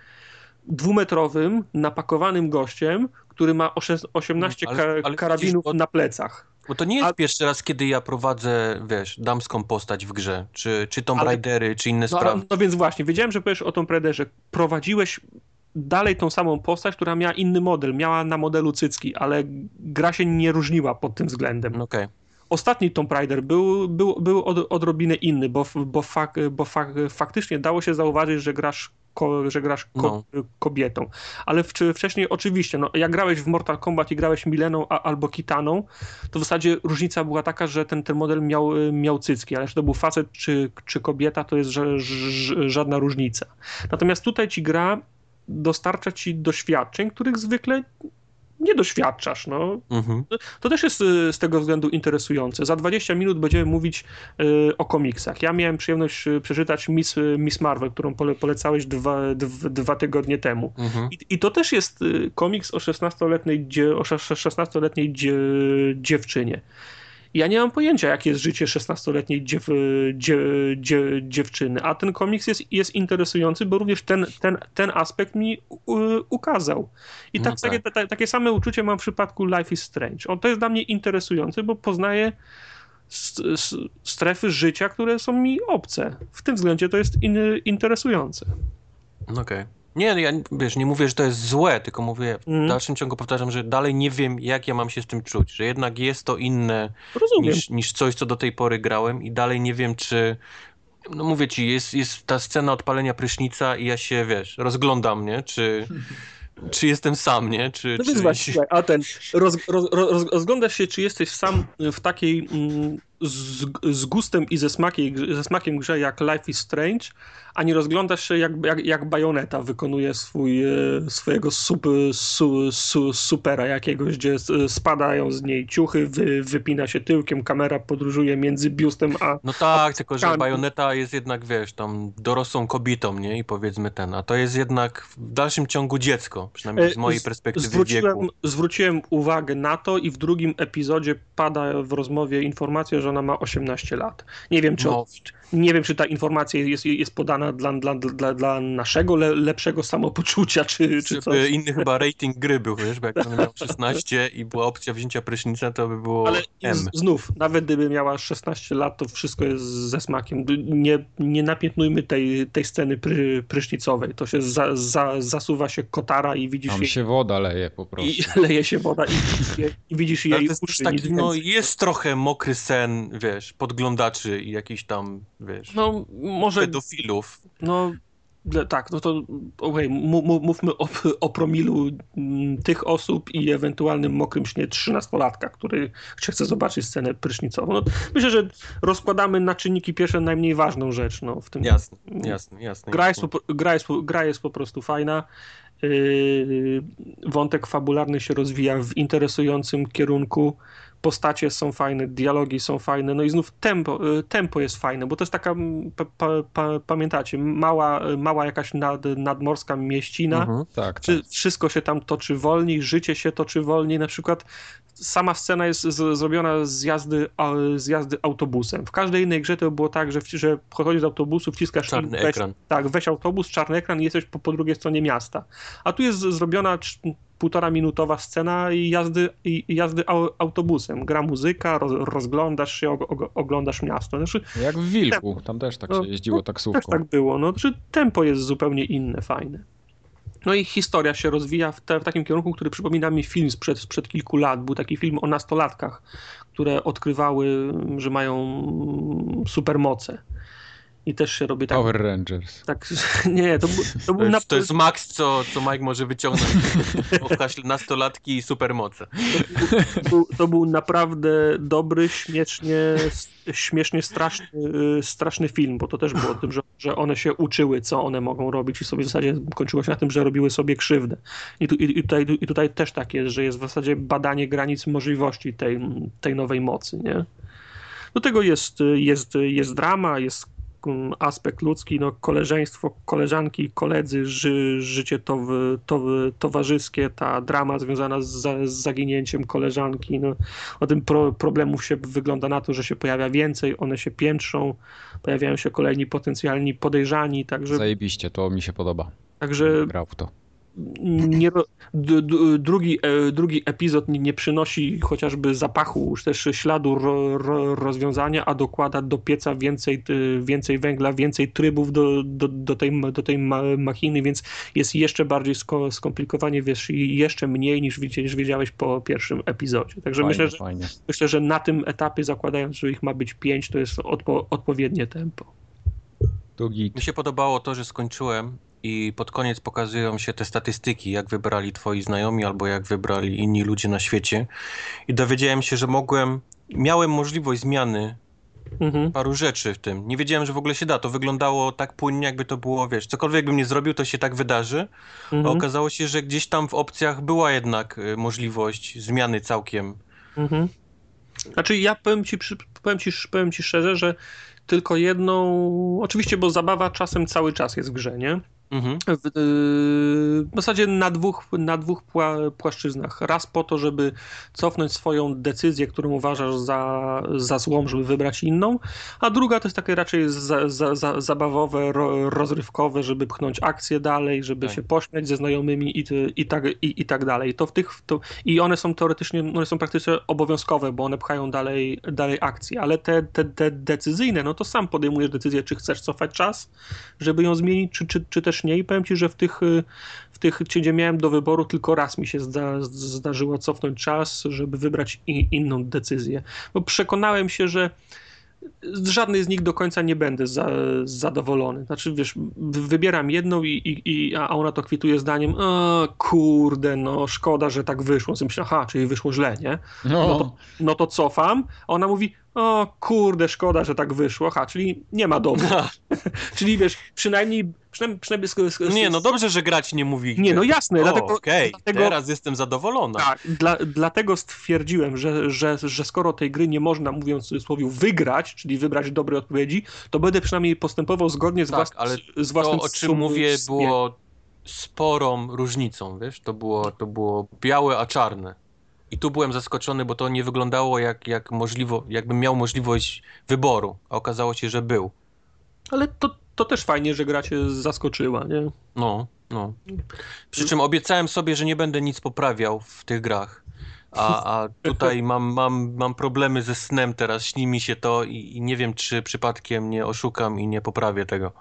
S1: dwumetrowym, napakowanym gościem, który ma osze- 18
S2: Ale-
S1: ka-
S2: ale
S1: karabinów
S2: widzisz, bo-
S1: na plecach.
S2: Bo to nie jest
S1: A-
S2: pierwszy raz, kiedy ja prowadzę, wiesz, damską postać w grze, czy, czy Tomb
S1: Ale-
S2: Raidery, czy inne
S1: No,
S2: sprawy.
S1: no więc właśnie, wiedziałem, że powiesz o Tomb Raiderze. Prowadziłeś dalej tą samą postać, która miała inny model, miała na modelu cycki, ale gra się nie różniła pod tym względem.
S2: No Okej.
S1: Ostatni Tomb Raider był, był, był od, odrobinę inny, bo, bo, fak, bo fak, faktycznie dało się zauważyć, że grasz, ko, że grasz ko, kobietą. Ale w, wcześniej oczywiście, no, jak grałeś w Mortal Kombat i grałeś Mileną a, albo Kitaną, to w zasadzie różnica była taka, że ten, ten model miał, miał cycki, ale czy to był facet czy, czy kobieta, to jest ża, ża, żadna różnica. Natomiast tutaj ci gra dostarcza ci doświadczeń, których zwykle nie doświadczasz. No. Mhm. To też jest y, z tego względu interesujące. Za 20 minut będziemy mówić y, o komiksach. Ja miałem przyjemność y, przeczytać Miss, Miss Marvel, którą pole, polecałeś dwa, dwa, dwa tygodnie temu. Mhm. I, I, to też jest komiks o 16-letniej, o 16-letniej dziewczynie. Ja nie mam pojęcia, jakie jest życie 16-letniej dziew, dziew, dziew, dziewczyny, a ten komiks jest, jest interesujący, bo również ten, ten, ten aspekt mi ukazał. I tak, no tak. Takie, takie same uczucie mam w przypadku Life is Strange. On to jest dla mnie interesujący, bo poznaję strefy życia, które są mi obce. W tym względzie to jest in, interesujące.
S2: Okej. Okay. Nie, ja wiesz, nie mówię, że to jest złe, tylko mówię, w mm. dalszym ciągu powtarzam, że dalej nie wiem, jak ja mam się z tym czuć, że jednak jest to inne niż, niż coś, co do tej pory grałem i dalej nie wiem, czy no mówię ci, jest, jest ta scena odpalenia prysznica i ja się, wiesz, rozglądam, nie, czy *laughs* czy jestem sam, nie? Czy,
S1: no
S2: czy...
S1: więc właśnie, a ten, roz, roz, roz, rozglądasz się, czy jesteś sam w takiej mm, z, z, gustem i ze smakiem, ze smakiem grze jak Life is Strange, a nie rozglądasz się jak, jak, jak Bayonetta wykonuje swój, e, swojego super, su, su, supera jakiegoś, gdzie spadają z niej ciuchy, wy, wypina się tyłkiem, kamera podróżuje między biustem a...
S2: No tak, a tylko że Bayonetta jest jednak, wiesz, tam dorosłą kobietą, nie? I powiedzmy ten, a to jest jednak w dalszym ciągu dziecko, przynajmniej z e, mojej perspektywy
S1: zwróciłem,
S2: wieku.
S1: Zwróciłem uwagę na to i w drugim epizodzie pada w rozmowie informacja, że ona ma 18 lat. Nie wiem, czy, no. Nie wiem, czy ta informacja jest, jest podana dla, dla, dla, dla naszego le, lepszego samopoczucia, czy, czy coś.
S2: Inny chyba rating gry był, wiesz, bo jak ona miała 16 i była opcja wzięcia prysznica, to by było Ale M. Z,
S1: znów, nawet gdyby miała 16 lat, to wszystko jest ze smakiem. Nie, nie napiętnujmy tej, tej sceny pry, prysznicowej. To się za, za, zasuwa się kotara i widzisz
S3: Tam jej... się woda leje po prostu.
S1: I *laughs* leje się woda i, i widzisz jej uszy.
S2: Taki, no, jest trochę mokry sen, wiesz, podglądaczy i jakiś tam, wiesz, no, może, pedofilów.
S1: No, tak, no to okay, mówmy o, *laughs* o promilu mm, tych osób i ewentualnym mokrym śnie trzynastolatka, który chce zobaczyć scenę prysznicową. No, myślę, że rozkładamy na czynniki pierwsze najmniej ważną rzecz. No, w tym,
S2: jasne, jasne, jasne.
S1: Gra jest, gra jest, gra jest po prostu fajna. Yy, wątek fabularny się rozwija w interesującym kierunku postacie są fajne, dialogi są fajne, no i znów tempo, y, tempo jest fajne, bo to jest taka, pa, pa, pamiętacie, mała, mała jakaś nad, nadmorska mieścina, mhm, tak, tak. wszystko się tam toczy wolniej, życie się toczy wolniej, na przykład sama scena jest z, zrobiona z jazdy, z jazdy autobusem. W każdej innej grze to było tak, że, że podchodzisz z autobusu, wciskasz
S2: czarny weź, ekran.
S1: Tak, weź autobus, czarny ekran i jesteś po, po drugiej stronie miasta. A tu jest zrobiona półtora minutowa scena jazdy, jazdy autobusem. Gra muzyka, roz, rozglądasz się, oglądasz miasto. Znaczy,
S3: Jak w Wilku, tempo, tam też tak no, się jeździło taksówką.
S1: Też tak było, no, znaczy tempo jest zupełnie inne, fajne. No i historia się rozwija w, te, w, takim kierunku, który przypomina mi film sprzed, sprzed kilku lat. Był taki film o nastolatkach, które odkrywały, że mają supermoce i też się robi tak.
S3: Power Rangers.
S1: Tak, *laughs* nie, to, to był
S2: to, to jest max, co, co Mike może wyciągnąć *laughs* w nastolatki i supermoce.
S1: To był, to był naprawdę dobry, śmiesznie, śmiesznie straszny, straszny film, bo to też było o tym, że, że one się uczyły, co one mogą robić i sobie w zasadzie kończyło się na tym, że robiły sobie krzywdę. I, tu, i, tutaj, i tutaj też tak jest, że jest w zasadzie badanie granic możliwości tej, tej nowej mocy, nie? Do tego jest, jest, jest drama, jest aspekt ludzki, no, koleżeństwo, koleżanki, koledzy, ży, życie to, to, towarzyskie, ta drama związana z, z zaginięciem koleżanki. No, o tym pro, problemów się wygląda na to, że się pojawia więcej, one się piętrzą, pojawiają się kolejni potencjalni podejrzani. Także,
S3: Zajebiście, to mi się podoba.
S1: Także
S3: Grał w to
S1: nie, d, d, drugi, e, drugi epizod nie, nie, przynosi chociażby zapachu, już też śladu ro, ro, rozwiązania, a dokłada do pieca więcej, więcej węgla, więcej trybów do, do, do tej, do tej machiny, więc jest jeszcze bardziej sko, skomplikowanie, wiesz, i jeszcze mniej niż, niż wiedziałeś po pierwszym epizodzie. Także fajnie, myślę, że, myślę, że na tym etapie, zakładając, że ich ma być pięć, to jest odpo, odpowiednie tempo.
S2: Mi się podobało to, że skończyłem i pod koniec pokazują się te statystyki, jak wybrali twoi znajomi albo jak wybrali inni ludzie na świecie. I dowiedziałem się, że mogłem, miałem możliwość zmiany mhm. paru rzeczy w tym. Nie wiedziałem, że w ogóle się da. To wyglądało tak płynnie, jakby to było, wiesz, cokolwiek bym nie zrobił, to się tak wydarzy. Mhm. A okazało się, że gdzieś tam w opcjach była jednak y, możliwość zmiany całkiem. Mhm.
S1: Znaczy ja powiem ci, powiem, ci, powiem ci szczerze, że tylko jedną, oczywiście, bo zabawa czasem cały czas jest w grze, nie? Mhm. W, y, w, zasadzie na dwóch, na dwóch płaszczyznach. Raz po to, żeby cofnąć swoją decyzję, którą uważasz za, za złą, żeby wybrać inną, a druga to jest takie raczej za, za, za, zabawowe, ro, rozrywkowe, żeby pchnąć akcję dalej, żeby tak. się pośmiać ze znajomymi i, i, tak, i, i tak dalej. To w tych, to, I one są teoretycznie, one są praktycznie obowiązkowe, bo one pchają dalej, dalej akcję, ale te, te, te decyzyjne, no to sam podejmujesz decyzję, czy chcesz cofać czas, żeby ją zmienić, czy, czy, czy też też nie i powiem Ci, że w tych, y, w tych gdzie miałem do wyboru, tylko raz mi się zda, zdarzyło cofnąć czas, żeby wybrać inną decyzję. Bo przekonałem się, że z żadnej z nich do końca nie będę za, zadowolony. Znaczy, wiesz, wybieram jedną i, i, i, a ona to kwituje zdaniem, o kurde, no szkoda, że tak wyszło. Z myślę, aha, czyli wyszło źle, nie? No. no, to, no to cofam, a ona mówi, o kurde, szkoda, że tak wyszło, ha, czyli nie ma domu. *laughs* czyli wiesz, przynajmniej Przynajmniej, przynajmniej z,
S2: z, nie, no dobrze, że grać nie mówi.
S1: Nie, no jasne.
S2: O, dlatego, okay. dlatego, teraz jestem zadowolona.
S1: Tak, dla, dlatego stwierdziłem, że, że, że skoro tej gry nie można, mówiąc w cudzysłowie, wygrać, czyli wybrać dobre odpowiedzi, to będę przynajmniej postępował zgodnie z, tak, włas, ale z własnym
S2: to, o czym mówię, było sporą różnicą, wiesz? To było, to było białe, a czarne. I tu byłem zaskoczony, bo to nie wyglądało jak, jak możliwo, jakbym miał możliwość wyboru, a okazało się, że był.
S1: Ale to, to też fajnie, że gra cię zaskoczyła, nie?
S2: No, no. Przy czym obiecałem sobie, że nie będę nic poprawiał w tych grach. A, a tutaj *laughs* mam, mam, mam problemy ze snem teraz, śni mi się to i, i nie wiem, czy przypadkiem nie oszukam i nie poprawię tego.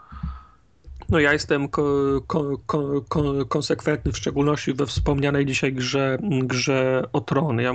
S1: No ja jestem ko, ko, ko, konsekwentny, w szczególności we wspomnianej dzisiaj grze, grze o Tron. Ja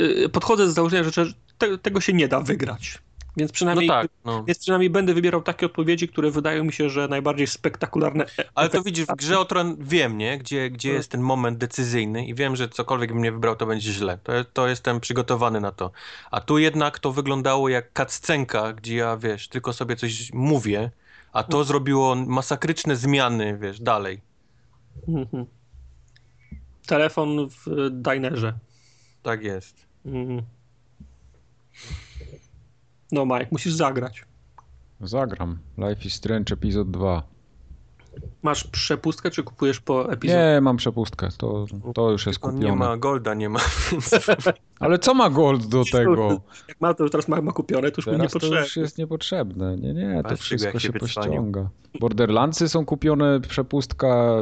S1: y, podchodzę z założenia, że te, tego się nie da wygrać. Więc przynajmniej, no tak, no. więc przynajmniej będę wybierał takie odpowiedzi, które wydają mi się, że najbardziej spektakularne.
S2: E- Ale to widzisz, w grze o Tron wiem, nie? Gdzie, gdzie no. jest ten moment decyzyjny i wiem, że cokolwiek bym nie wybrał, to będzie źle. To, to jestem przygotowany na to. A tu jednak to wyglądało jak kaccenka, gdzie ja, wiesz, tylko sobie coś mówię, a to zrobiło masakryczne zmiany, wiesz, dalej. Mhm.
S1: Telefon w dinerze.
S2: Tak jest. Mhm.
S1: No Mike, musisz zagrać.
S3: Zagram. Life is Strange epizod 2.
S1: Masz przepustkę, czy kupujesz po epizod?
S3: Nie, mam przepustkę. To, to już jest kupione.
S2: Nie ma Golda, nie ma. *laughs*
S3: Ale co ma Gold do tego?
S1: Jak ma, to już teraz ma, ma kupione, to już teraz mi niepotrzebne.
S3: to już jest niepotrzebne. Nie, nie, to wszystko się pościąga. Borderlandsy są kupione, przepustka,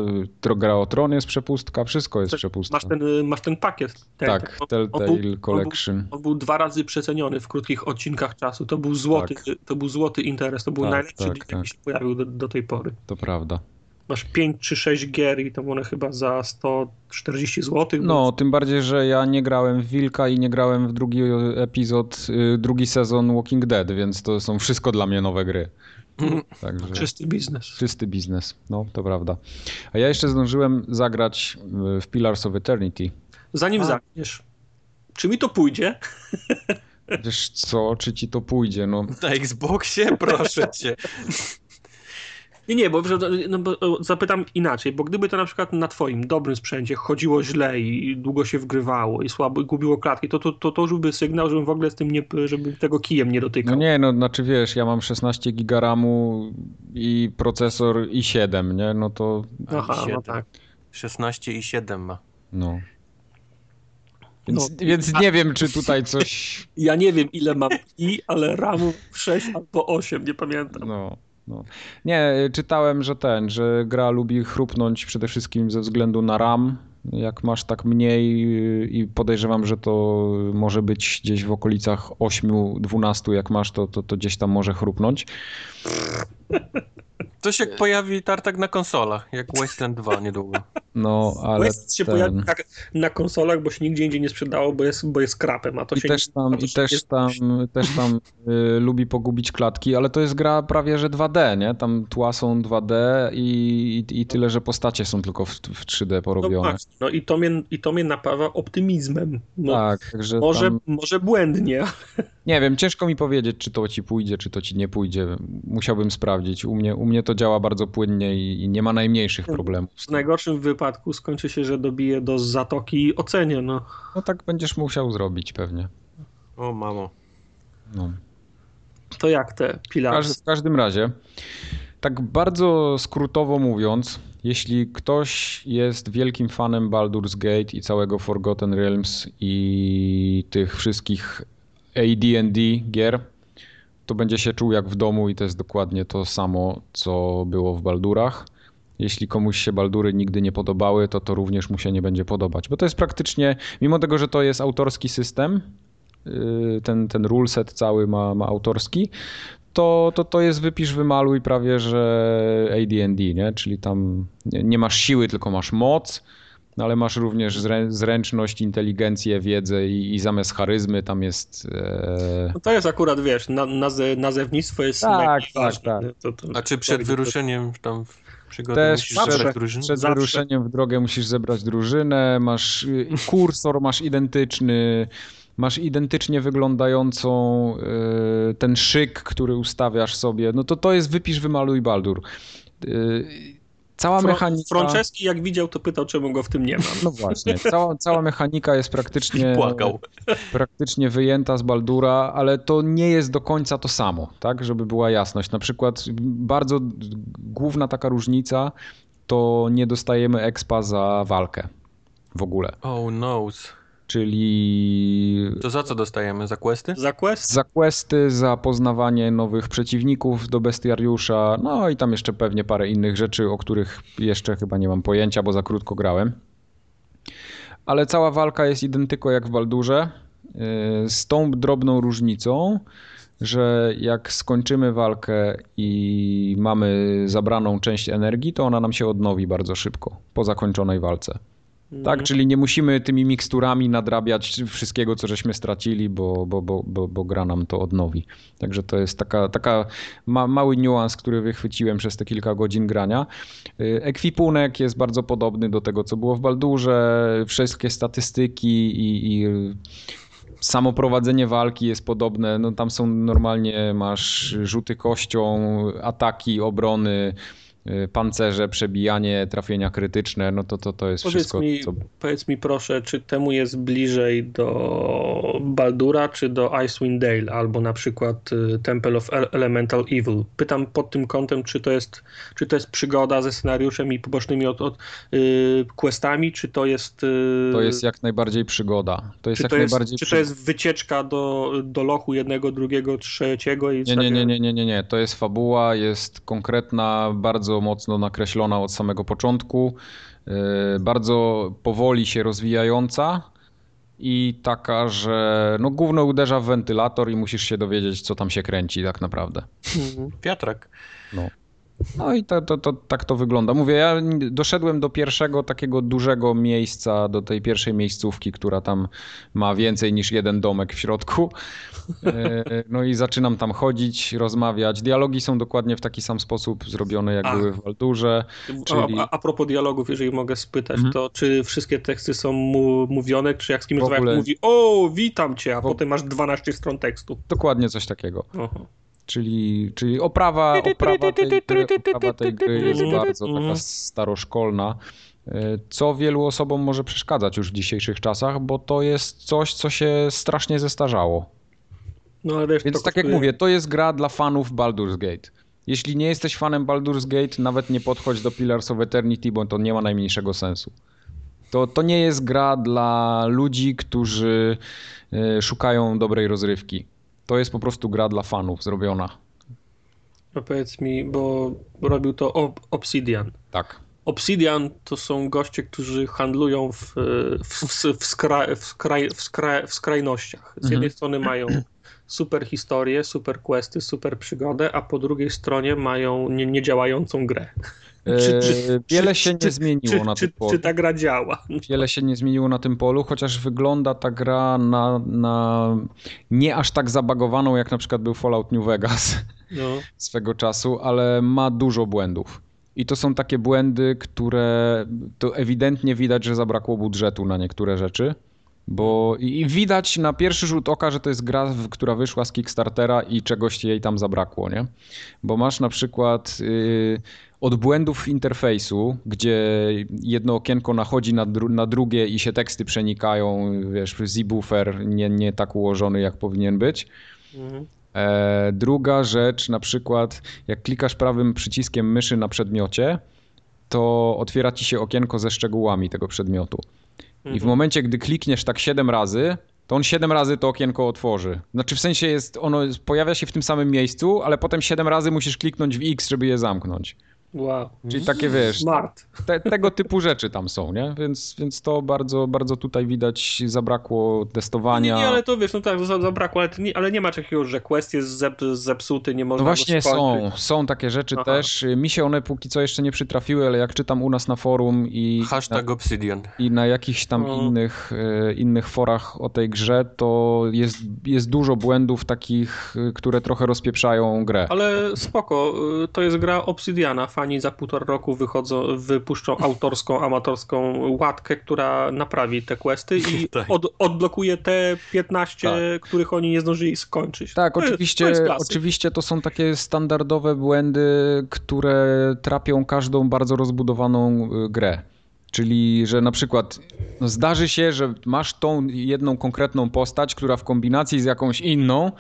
S3: gra o Tron jest przepustka, wszystko jest przepustka.
S1: Masz ten, masz ten pakiet. Ten,
S3: tak, Telltale Collection.
S1: On był, on był, dwa razy przeceniony w krótkich odcinkach czasu. To był złoty, tak. to był złoty interes. To był tak, najlepszy, tak, jaki tak. się pojawił do, do tej pory.
S3: To prawda
S1: masz 5 czy 6 gier i to one chyba za 140 zł.
S3: No, tym bardziej, że ja nie grałem w Wilka i nie grałem w drugi epizod, y, drugi sezon Walking Dead, więc to są wszystko dla mnie nowe gry.
S1: Także czysty biznes.
S3: Czysty biznes, no to prawda. A ja jeszcze zdążyłem zagrać y, w Pillars of Eternity.
S1: Zanim zagniesz, czy mi to pójdzie? *laughs*
S3: Wiesz co, czy ci to pójdzie? No.
S2: Na Xboxie? Proszę cię.
S1: Nie, nie, bo, no, bo zapytam inaczej, bo gdyby to na przykład na twoim dobrym sprzęcie chodziło źle i długo się wgrywało i słabo i gubiło klatki, to to, to, to już by sygnał, żebym w ogóle z tym nie, żeby tego kijem nie dotykał.
S3: No nie, no znaczy wiesz, ja mam 16 gigaramu i procesor i7, nie? No to...
S1: Aha, 7. no tak.
S2: 16 i 7 ma.
S3: No. Więc, no, więc nie wiem, czy tutaj coś...
S1: Ja nie wiem, ile mam i, ale RAMu 6 albo 8, nie pamiętam.
S3: No. No. Nie, czytałem, że ten, że gra lubi chrupnąć przede wszystkim ze względu na RAM. Jak masz tak mniej i podejrzewam, że to może być gdzieś w okolicach 8-12, jak masz, to, to, to gdzieś tam może chrupnąć.
S2: To się pojawi tartak na konsolach, jak Wasteland 2 niedługo.
S3: No, ale
S1: Quest się
S3: ten...
S1: pojawi na, na, konsolach, bo się nigdzie indziej nie sprzedało, bo jest, bo jest krapem, a to
S3: I
S1: się
S3: też tam,
S1: nie,
S3: i też tam, też tam y, lubi pogubić klatki, ale to jest gra prawie że 2D, nie? Tam tła są 2D i, i, i tyle, że postacie są tylko w, w 3D porobione.
S1: No, no i, to mnie, i to mnie napawa optymizmem. No,
S3: tak, także
S1: może,
S3: tam...
S1: może błędnie.
S3: Nie wiem, ciężko mi powiedzieć, czy to ci pójdzie, czy to ci nie pójdzie. Musiałbym sprawdzić. U mnie, u mnie to działa bardzo płynnie i, i nie ma najmniejszych problemów.
S1: W najgorszym wypadku skończy się, że dobije do zatoki i ocenię. No,
S3: no tak będziesz musiał zrobić pewnie.
S2: O mamo.
S3: No.
S1: To jak te Pillars?
S3: W każdym razie, tak bardzo skrótowo mówiąc, jeśli ktoś jest wielkim fanem Baldur's Gate i całego Forgotten Realms i tych wszystkich AD&D gier, to będzie się czuł jak w domu i to jest dokładnie to samo, co było w Baldurach. Jeśli komuś się Baldury nigdy nie podobały, to to również mu się nie będzie podobać, bo to jest praktycznie, mimo tego, że to jest autorski system, yy, ten, ten ruleset cały ma, ma autorski, to, to, to jest wypisz, wymaluj prawie, że AD&D, nie? czyli tam nie masz siły, tylko masz moc, no ale masz również zręczność, inteligencję, wiedzę i, i zamiast charyzmy tam jest...
S1: E... No to jest akurat, wiesz, na, naze, nazewnictwo jest
S3: tak, tak, tak.
S2: To, to, A czy przed wyruszeniem tam
S3: Też musisz zebrać drużynę? Przed Zawsze. wyruszeniem w drogę musisz zebrać drużynę, masz y, kursor, masz identyczny, masz identycznie wyglądającą y, ten szyk, który ustawiasz sobie, no to to jest wypisz, wymaluj Baldur. Cała Fro mechanika.
S1: Franceski, jak widział, to pytał, czemu go w tym nie ma.
S3: No właśnie. Cała, cała mechanika jest praktycznie. *laughs*
S2: Płakał.
S3: Praktycznie wyjęta z Baldura, ale to nie jest do końca to samo, tak? Żeby była jasność. Na przykład, bardzo główna taka różnica to nie dostajemy expa za walkę w ogóle.
S2: Oh no
S3: czyli...
S2: To za co dostajemy? Za questy?
S1: Za questy?
S3: Za questy, za poznawanie nowych przeciwników do bestiariusza, no i tam jeszcze pewnie parę innych rzeczy, o których jeszcze chyba nie mam pojęcia, bo za krótko grałem. Ale cała walka jest identyko jak w Baldurze, y, z tą drobną różnicą, że jak skończymy walkę i mamy zabraną część energii, to ona nam się odnowi bardzo szybko po zakończonej walce. Tak, mhm. czyli nie musimy tymi miksturami nadrabiać wszystkiego, co żeśmy stracili, bo, bo, bo, bo, bo gra nam to odnowi. Także to jest taka, taka ma, mały niuans, który wychwyciłem przez te kilka godzin grania. Y, ekwipunek jest bardzo podobny do tego, co było w Baldurze. Wszystkie statystyki i, i samo prowadzenie walki jest podobne. No, tam są normalnie, masz rzuty kością, ataki, obrony, pancerze, przebijanie, trafienia krytyczne, no to to, to jest
S1: powiedz
S3: wszystko.
S1: Mi,
S3: co...
S1: Powiedz mi proszę, czy temu jest bliżej do Baldura, czy do Icewind Dale, albo na przykład y, Temple of Elemental Evil? Pytam pod tym kątem, czy to jest, czy to jest przygoda ze scenariuszem i pobocznymi od, od y, questami, czy to jest... Y...
S3: To jest jak najbardziej przygoda. To jest
S1: czy
S3: jak
S1: to jest,
S3: najbardziej
S1: Czy to jest wycieczka do, do lochu jednego, drugiego, trzeciego? I
S3: nie, nie, nie, nie, nie, nie, nie. To jest fabuła, jest konkretna, bardzo bardzo mocno nakreślona od samego początku, e, bardzo powoli się rozwijająca i taka, że no gówno uderza w wentylator i musisz się dowiedzieć, co tam się kręci tak naprawdę.
S2: Mhm. Wiatrak.
S3: No. No i to, to, to, tak to wygląda. Mówię, ja doszedłem do pierwszego takiego dużego miejsca, do tej pierwszej miejscówki, która tam ma więcej niż jeden domek w środku. E, no i zaczynam tam chodzić, rozmawiać. Dialogi są dokładnie w taki sam sposób zrobione, jak a, były w Waldurze.
S1: Czyli... A, a, propos dialogów, jeżeli mogę spytać, mhm. to czy wszystkie teksty są mu mówione, czy jak z kimś ogóle... mówi, o, witam cię, a w... potem masz 12 stron tekstu.
S3: Dokładnie coś takiego. Aha. Czyli, czyli oprawa, oprawa, tej gry, oprawa tej gry jest bardzo taka staroszkolna, co wielu osobom może przeszkadzać już w dzisiejszych czasach, bo to jest coś, co się strasznie zestarzało. No, wiesz, Więc tak jak mówię, to jest gra dla fanów Baldur's Gate. Jeśli nie jesteś fanem Baldur's Gate, nawet nie podchodź do Pillars of Eternity, bo to nie ma najmniejszego sensu. To, to nie jest gra dla ludzi, którzy e, szukają dobrej rozrywki. To jest po prostu gra dla fanów zrobiona.
S1: No powiedz mi, bo robił to Obsidian.
S3: Tak.
S1: Obsidian to są goście, którzy handlują w, w, w, skra, w, skraj, w, skra, w skrajnościach. Z jednej mhm. strony mają *clears throat* super historię, super questy, super przygodę, a po drugiej stronie mają nie, niedziałającą grę.
S3: Czy, czy, Wiele się nie zmieniło na tym polu.
S1: Czy ta gra działa?
S3: Wiele się nie zmieniło na tym polu, chociaż wygląda ta gra na, na nie aż tak zabagowaną, jak na przykład był Fallout New Vegas no. *laughs* swego czasu, ale ma dużo błędów. I to są takie błędy, które to ewidentnie widać, że zabrakło budżetu na niektóre rzeczy. Bo i widać na pierwszy rzut oka, że to jest gra, która wyszła z Kickstartera i czegoś jej tam zabrakło, nie? Bo masz na przykład yy, od błędów interfejsu, gdzie jedno okienko nachodzi na, dru na drugie i się teksty przenikają, wiesz, z-buffer nie, nie tak ułożony jak powinien być. Mhm. E, druga rzecz, na przykład, jak klikasz prawym przyciskiem myszy na przedmiocie, to otwiera ci się okienko ze szczegółami tego przedmiotu. I w mhm. momencie, gdy klikniesz tak 7 razy, to on 7 razy to okienko otworzy. Znaczy w sensie jest, ono pojawia się w tym samym miejscu, ale potem 7 razy musisz kliknąć w X, żeby je zamknąć.
S1: Wow.
S3: Czyli takie wiesz,
S1: Smart.
S3: Te, tego typu rzeczy tam są, nie? Więc, więc to bardzo, bardzo tutaj widać zabrakło testowania.
S1: Nie, nie ale to wiesz, no tak, zabrakło, ale nie, ale nie ma czegoś, że quest jest zep, zepsuty, nie można
S3: No właśnie są, są takie rzeczy Aha. też. Mi się one póki co jeszcze nie przytrafiły, ale jak czytam u nas na forum i...
S2: Hashtag na, Obsidian.
S3: I na jakichś tam no. innych, e, innych forach o tej grze, to jest, jest dużo błędów takich, które trochę rozpieprzają grę.
S1: Ale spoko, to jest gra Obsidiana, fani za półtora roku wychodzą, wypuszczą autorską, amatorską łatkę, która naprawi te questy i *laughs* tak. od, odblokuje te 15, tak. których oni nie zdążyli skończyć.
S3: Tak, oczywiście, to oczywiście to są takie standardowe błędy, które trapią każdą bardzo rozbudowaną y, grę. Czyli, że na przykład no zdarzy się, że masz tą jedną konkretną postać, która w kombinacji z jakąś inną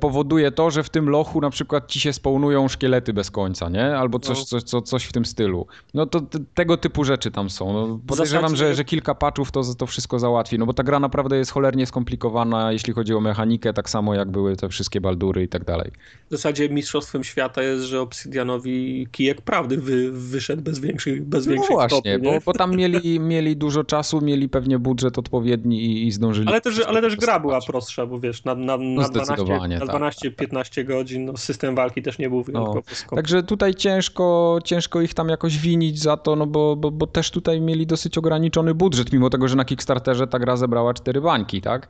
S3: powoduje to, że w tym lochu na przykład ci się spełnują szkielety bez końca, nie? Albo coś, no. coś, coś, coś w tym stylu. No to tego typu rzeczy tam są. No, podejrzewam, że, że kilka patchów to, to wszystko załatwi, no bo ta gra naprawdę jest cholernie skomplikowana, jeśli chodzi o mechanikę, tak samo jak były te wszystkie baldury i tak dalej.
S1: W zasadzie mistrzostwem świata jest, że Obsidianowi kijek prawdy wy, wyszedł bez większych bez No większych
S3: właśnie,
S1: stopy,
S3: bo, bo, tam mieli, mieli dużo czasu, mieli pewnie budżet odpowiedni i, i zdążyli.
S1: Ale też, ale też gra była prostsza, bo wiesz, na, na, na 12 zdecydowanie. Na 12-15 tak. godzin, no system walki też nie był wyjątkowo
S3: no. Także tutaj ciężko, ciężko ich tam jakoś winić za to, no bo, bo, bo też tutaj mieli dosyć ograniczony budżet, mimo tego, że na Kickstarterze ta gra zebrała cztery bańki, tak?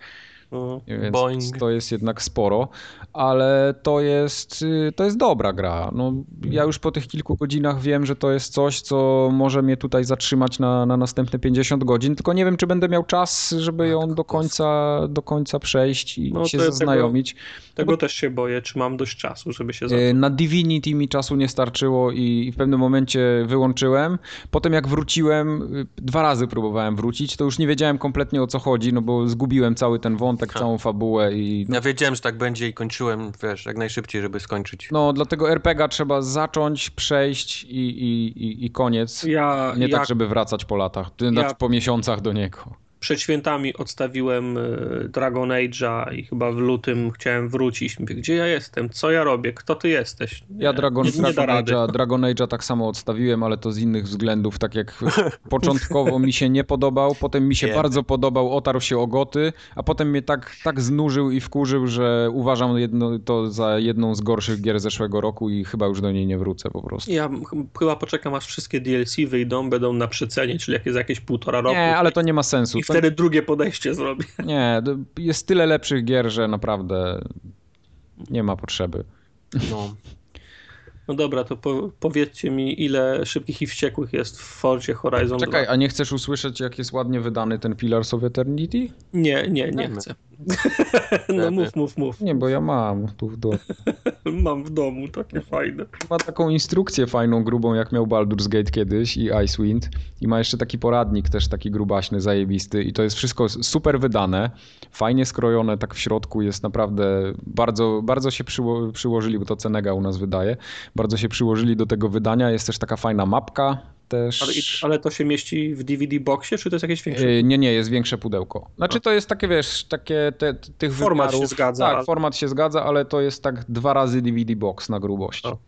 S3: Więc Boing. to jest jednak sporo, ale to jest, y, to jest dobra gra. No, ja już po tych kilku godzinach wiem, że to jest coś, co może mnie tutaj zatrzymać na, na następne 50 godzin, tylko nie wiem, czy będę miał czas, żeby ją do końca, do końca przejść i no, się zaznajomić.
S1: Tego, tego też się boję, czy mam dość czasu, żeby się zaznajomić.
S3: Na Divinity mi czasu nie starczyło i w pewnym momencie wyłączyłem. Potem jak wróciłem, y, dwa razy próbowałem wrócić, to już nie wiedziałem kompletnie o co chodzi, no bo zgubiłem cały ten wątek ha. całą fabułę i...
S2: Ja wiedziałem, że tak będzie i kończyłem, wiesz, jak najszybciej, żeby skończyć.
S3: No, dlatego RPGa trzeba zacząć, przejść i, i, i, i koniec. Ja, Nie tak, żeby wracać po latach, znaczy po miesiącach do niego
S1: przed świętami odstawiłem e, Dragon Age'a i chyba w lutym chciałem wrócić. Mówię, gdzie ja jestem? Co ja robię? Kto ty jesteś?
S3: Nie, ja Dragon, nie, nie Dragon, Age'a, Dragon Age'a tak samo odstawiłem, ale to z innych względów. Tak jak *laughs* początkowo mi się nie podobał, potem mi się bardzo podobał, otarł się o goty, a potem mnie tak, tak znużył i wkurzył, że uważam jedno, to za jedną z gorszych gier zeszłego roku i chyba już do niej nie wrócę po prostu.
S1: Ja chyba poczekam, aż wszystkie DLC wyjdą, będą na przecenie, czyli jak jest jakieś półtora roku.
S3: Nie, ale to nie ma sensu
S1: wtedy drugie podejście zrobię.
S3: Nie, jest tyle lepszych gier, że naprawdę nie ma potrzeby.
S1: No. No dobra, to po, powiedzcie mi, ile szybkich i wściekłych jest w Forzie Horizon
S3: Czekaj, 2. a nie chcesz usłyszeć, jak jest ładnie wydany ten Pillars of Eternity?
S1: Nie, nie, nie chcę. No mów, mów, mów.
S3: Nie, bo ja mam tu w domu. *laughs*
S1: mam w domu, takie fajne.
S3: Ma taką instrukcję fajną, grubą, jak miał Baldur's Gate kiedyś i Icewind. I ma jeszcze taki poradnik też taki grubaśny, zajebisty. I to jest wszystko super wydane, fajnie skrojone, tak w środku jest naprawdę bardzo, bardzo się przyło przyłożyli, bo to Cenega u nas wydaje, bardzo się przyłożyli do tego wydania. Jest też taka fajna mapka, też.
S1: Ale, ale, to się mieści w DVD boxie, czy to jest jakieś większe?
S3: Yy, nie, nie, jest większe pudełko. Znaczy to jest takie, wiesz, takie te, tych
S1: Format wymiarów. się zgadza.
S3: Tak, ale... format się zgadza, ale to jest tak dwa razy DVD box na grubość. O.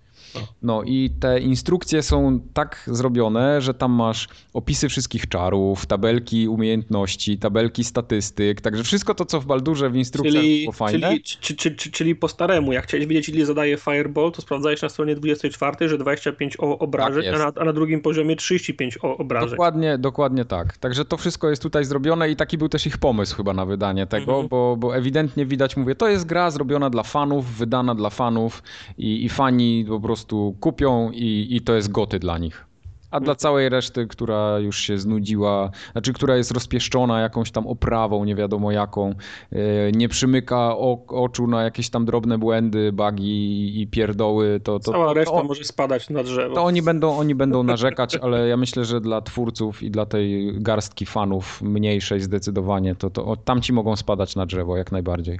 S3: No i te instrukcje są tak zrobione, że tam masz opisy wszystkich czarów, tabelki umiejętności, tabelki statystyk, także wszystko to, co w Baldurze w instrukcjach
S1: Czyli,
S3: było fajne.
S1: czyli, czy, czy, czy, czyli po staremu, jak chciałeś wiedzieć, ile zadaje Fireball, to sprawdzałeś na stronie 24, że 25 o- obrażeń,
S3: Tak
S1: a, na, a na drugim poziomie 35 o- obrażeń.
S3: Dokładnie, dokładnie tak. Także to wszystko jest tutaj zrobione i taki był też ich pomysł chyba na wydanie tego,
S1: Mhm.
S3: bo, bo ewidentnie widać, mówię, to jest gra zrobiona dla fanów, wydana dla fanów i, i fani po prostu kupią i, i to jest goty dla nich. A dla całej reszty, która już się znudziła, znaczy która jest rozpieszczona jakąś tam oprawą, nie wiadomo jaką, e, nie przymyka oczu na jakieś tam drobne błędy, bugi i pierdoły, to, to,
S1: Cała reszta
S3: to,
S1: może spadać na drzewo.
S3: to oni będą, oni będą narzekać, ale ja myślę, że dla twórców i dla tej garstki fanów mniejszej zdecydowanie, to, to tamci mogą spadać na drzewo jak najbardziej.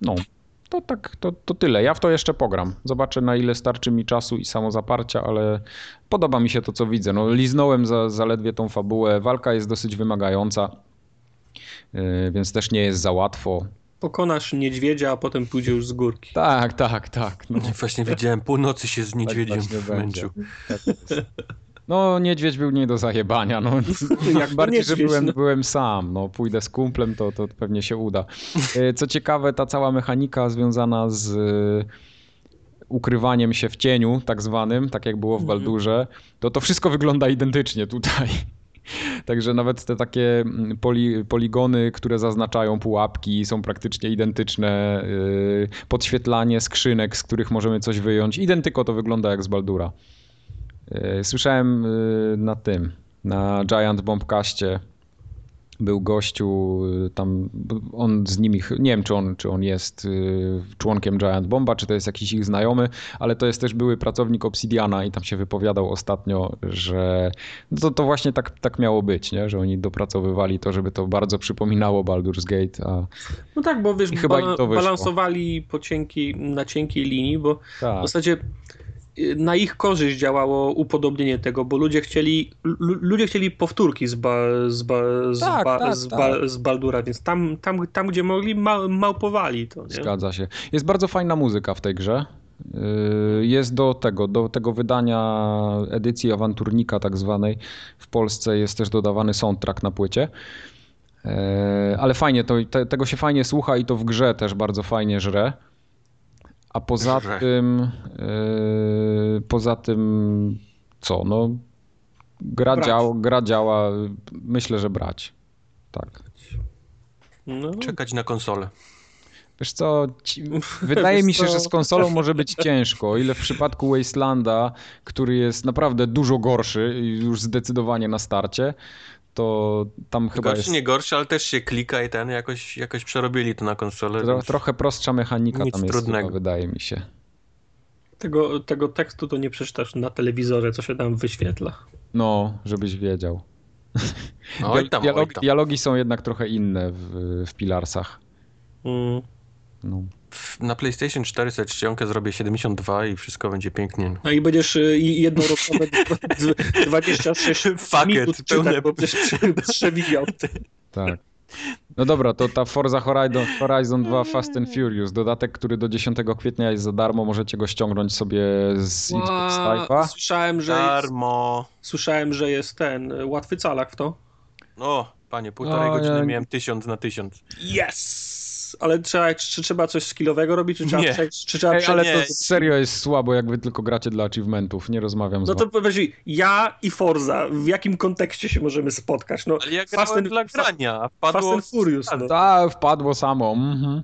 S3: No, to tak, to, to tyle. Ja w to jeszcze pogram. Zobaczę na ile starczy mi czasu i samozaparcia, ale podoba mi się to, co widzę. No, liznąłem za, zaledwie tą fabułę. Walka jest dosyć wymagająca, yy, więc też nie jest za łatwo.
S1: Pokonasz niedźwiedzia, a potem pójdzie już z górki.
S3: Tak, tak, tak. No. *laughs*
S2: Właśnie widziałem, północy się z niedźwiedziem
S3: będzie.
S2: męczył.
S3: Tak. No, niedźwiedź był nie do zajebania. No. *laughs*
S1: Jak *laughs*
S3: Bardziej, że byłem,
S1: no.
S3: byłem sam. No, pójdę z kumplem, to, to pewnie się uda. E, Co ciekawe, ta cała mechanika związana z e, ukrywaniem się w cieniu, tak zwanym, tak jak było w
S1: Mhm.
S3: Baldurze, to to wszystko wygląda identycznie tutaj. *laughs* Także nawet te takie mm, poli, poligony, które zaznaczają pułapki, są praktycznie identyczne. Yy, Podświetlanie skrzynek, z których możemy coś wyjąć. Identyko to wygląda jak z Baldura. Yy, Słyszałem yy, na tym, na Giant Bombcaście był gościu yy, tam, on z nimi, nie wiem czy on, czy on jest członkiem Giant Bomba, czy to jest jakiś ich znajomy, ale to jest też były pracownik Obsidiana i tam się wypowiadał ostatnio, że no to, to właśnie tak, tak miało być, nie? że oni dopracowywali to, żeby to bardzo przypominało Baldur's Gate, a
S1: No tak, bo wiesz,
S3: chyba
S1: balansowali po cienkiej, na cienkiej linii, bo w
S3: tak,
S1: zasadzie y, na ich korzyść działało upodobnienie tego, bo ludzie chcieli, lu- ludzie chcieli powtórki z, ba, z, ba, z,
S3: Tak,
S1: ba,
S3: tak,
S1: z,
S3: tak.
S1: ba, z Baldura, więc tam, tam, tam gdzie mogli, ma, małpowali to. Nie?
S3: zgadza się. Jest bardzo fajna muzyka w tej grze. Yy, Jest do tego, do tego wydania edycji awanturnika tak zwanej w Polsce jest też dodawany soundtrack na płycie. Yy, Ale fajnie, to, te, tego się fajnie słucha i to w grze też bardzo fajnie żre. A poza *laughs* tym, yy, poza tym co, no gra, działa, gra działa, myślę, że brać. Tak.
S1: No,
S2: Czekać na konsolę.
S3: Wiesz co, ci, wydaje mi się,
S1: Wiesz co?
S3: że z konsolą może być ciężko, o ile w przypadku Wastelanda, który jest naprawdę dużo gorszy i już zdecydowanie na starcie, to tam chyba
S2: Gorszy,
S3: jest
S2: nie gorszy, ale też się klika i ten jakoś, jakoś przerobili to na konsolę.
S3: tro,
S2: więc-
S3: trochę prostsza mechanika
S2: Nic
S3: tam jest,
S2: trudnego.
S3: chyba, wydaje mi się.
S1: tego, tego tekstu to nie przeczytasz na telewizorze, co się tam wyświetla.
S3: No, żebyś wiedział.
S2: Oj tam, oj
S3: dialogi, dialogi są jednak trochę inne w, w Pilarsach.
S1: Mm.
S3: No.
S2: Na PlayStation 4 sobie czcionkę zrobię 72 i wszystko będzie pięknie.
S1: No i będziesz jednorokowe 26
S2: Fuck
S1: minut
S2: it,
S1: czytać,
S2: pełne-
S1: bo będziesz przewijał.
S3: Tak. No dobra, to ta Forza Horizon, Horizon 2 Fast and Furious, dodatek, który do 10 kwietnia jest za darmo, możecie go ściągnąć sobie z Xbox Live'a.
S1: Słyszałem, że jest,
S2: Darmo.
S1: słyszałem, że jest ten y, łatwy calak w to.
S2: O, panie, półtorej
S3: O,
S2: godziny
S3: ja-
S2: miałem tysiąc na tysiąc.
S1: Yes! Ale trzeba, czy trzeba coś skillowego robić, czy trzeba,
S2: Nie.
S1: przejść, czy trzeba
S3: Ej, ale to serio jest słabo, jak wy tylko gracie dla achievementów. Nie rozmawiam z
S1: No to powiedz mi, ja i Forza, w jakim kontekście się możemy spotkać? No,
S2: Ale ja
S1: Fast and-
S2: dla grania, a
S1: Fast
S2: wpadło...
S1: and Furious, no.
S3: Tak, wpadło samo. Mhm.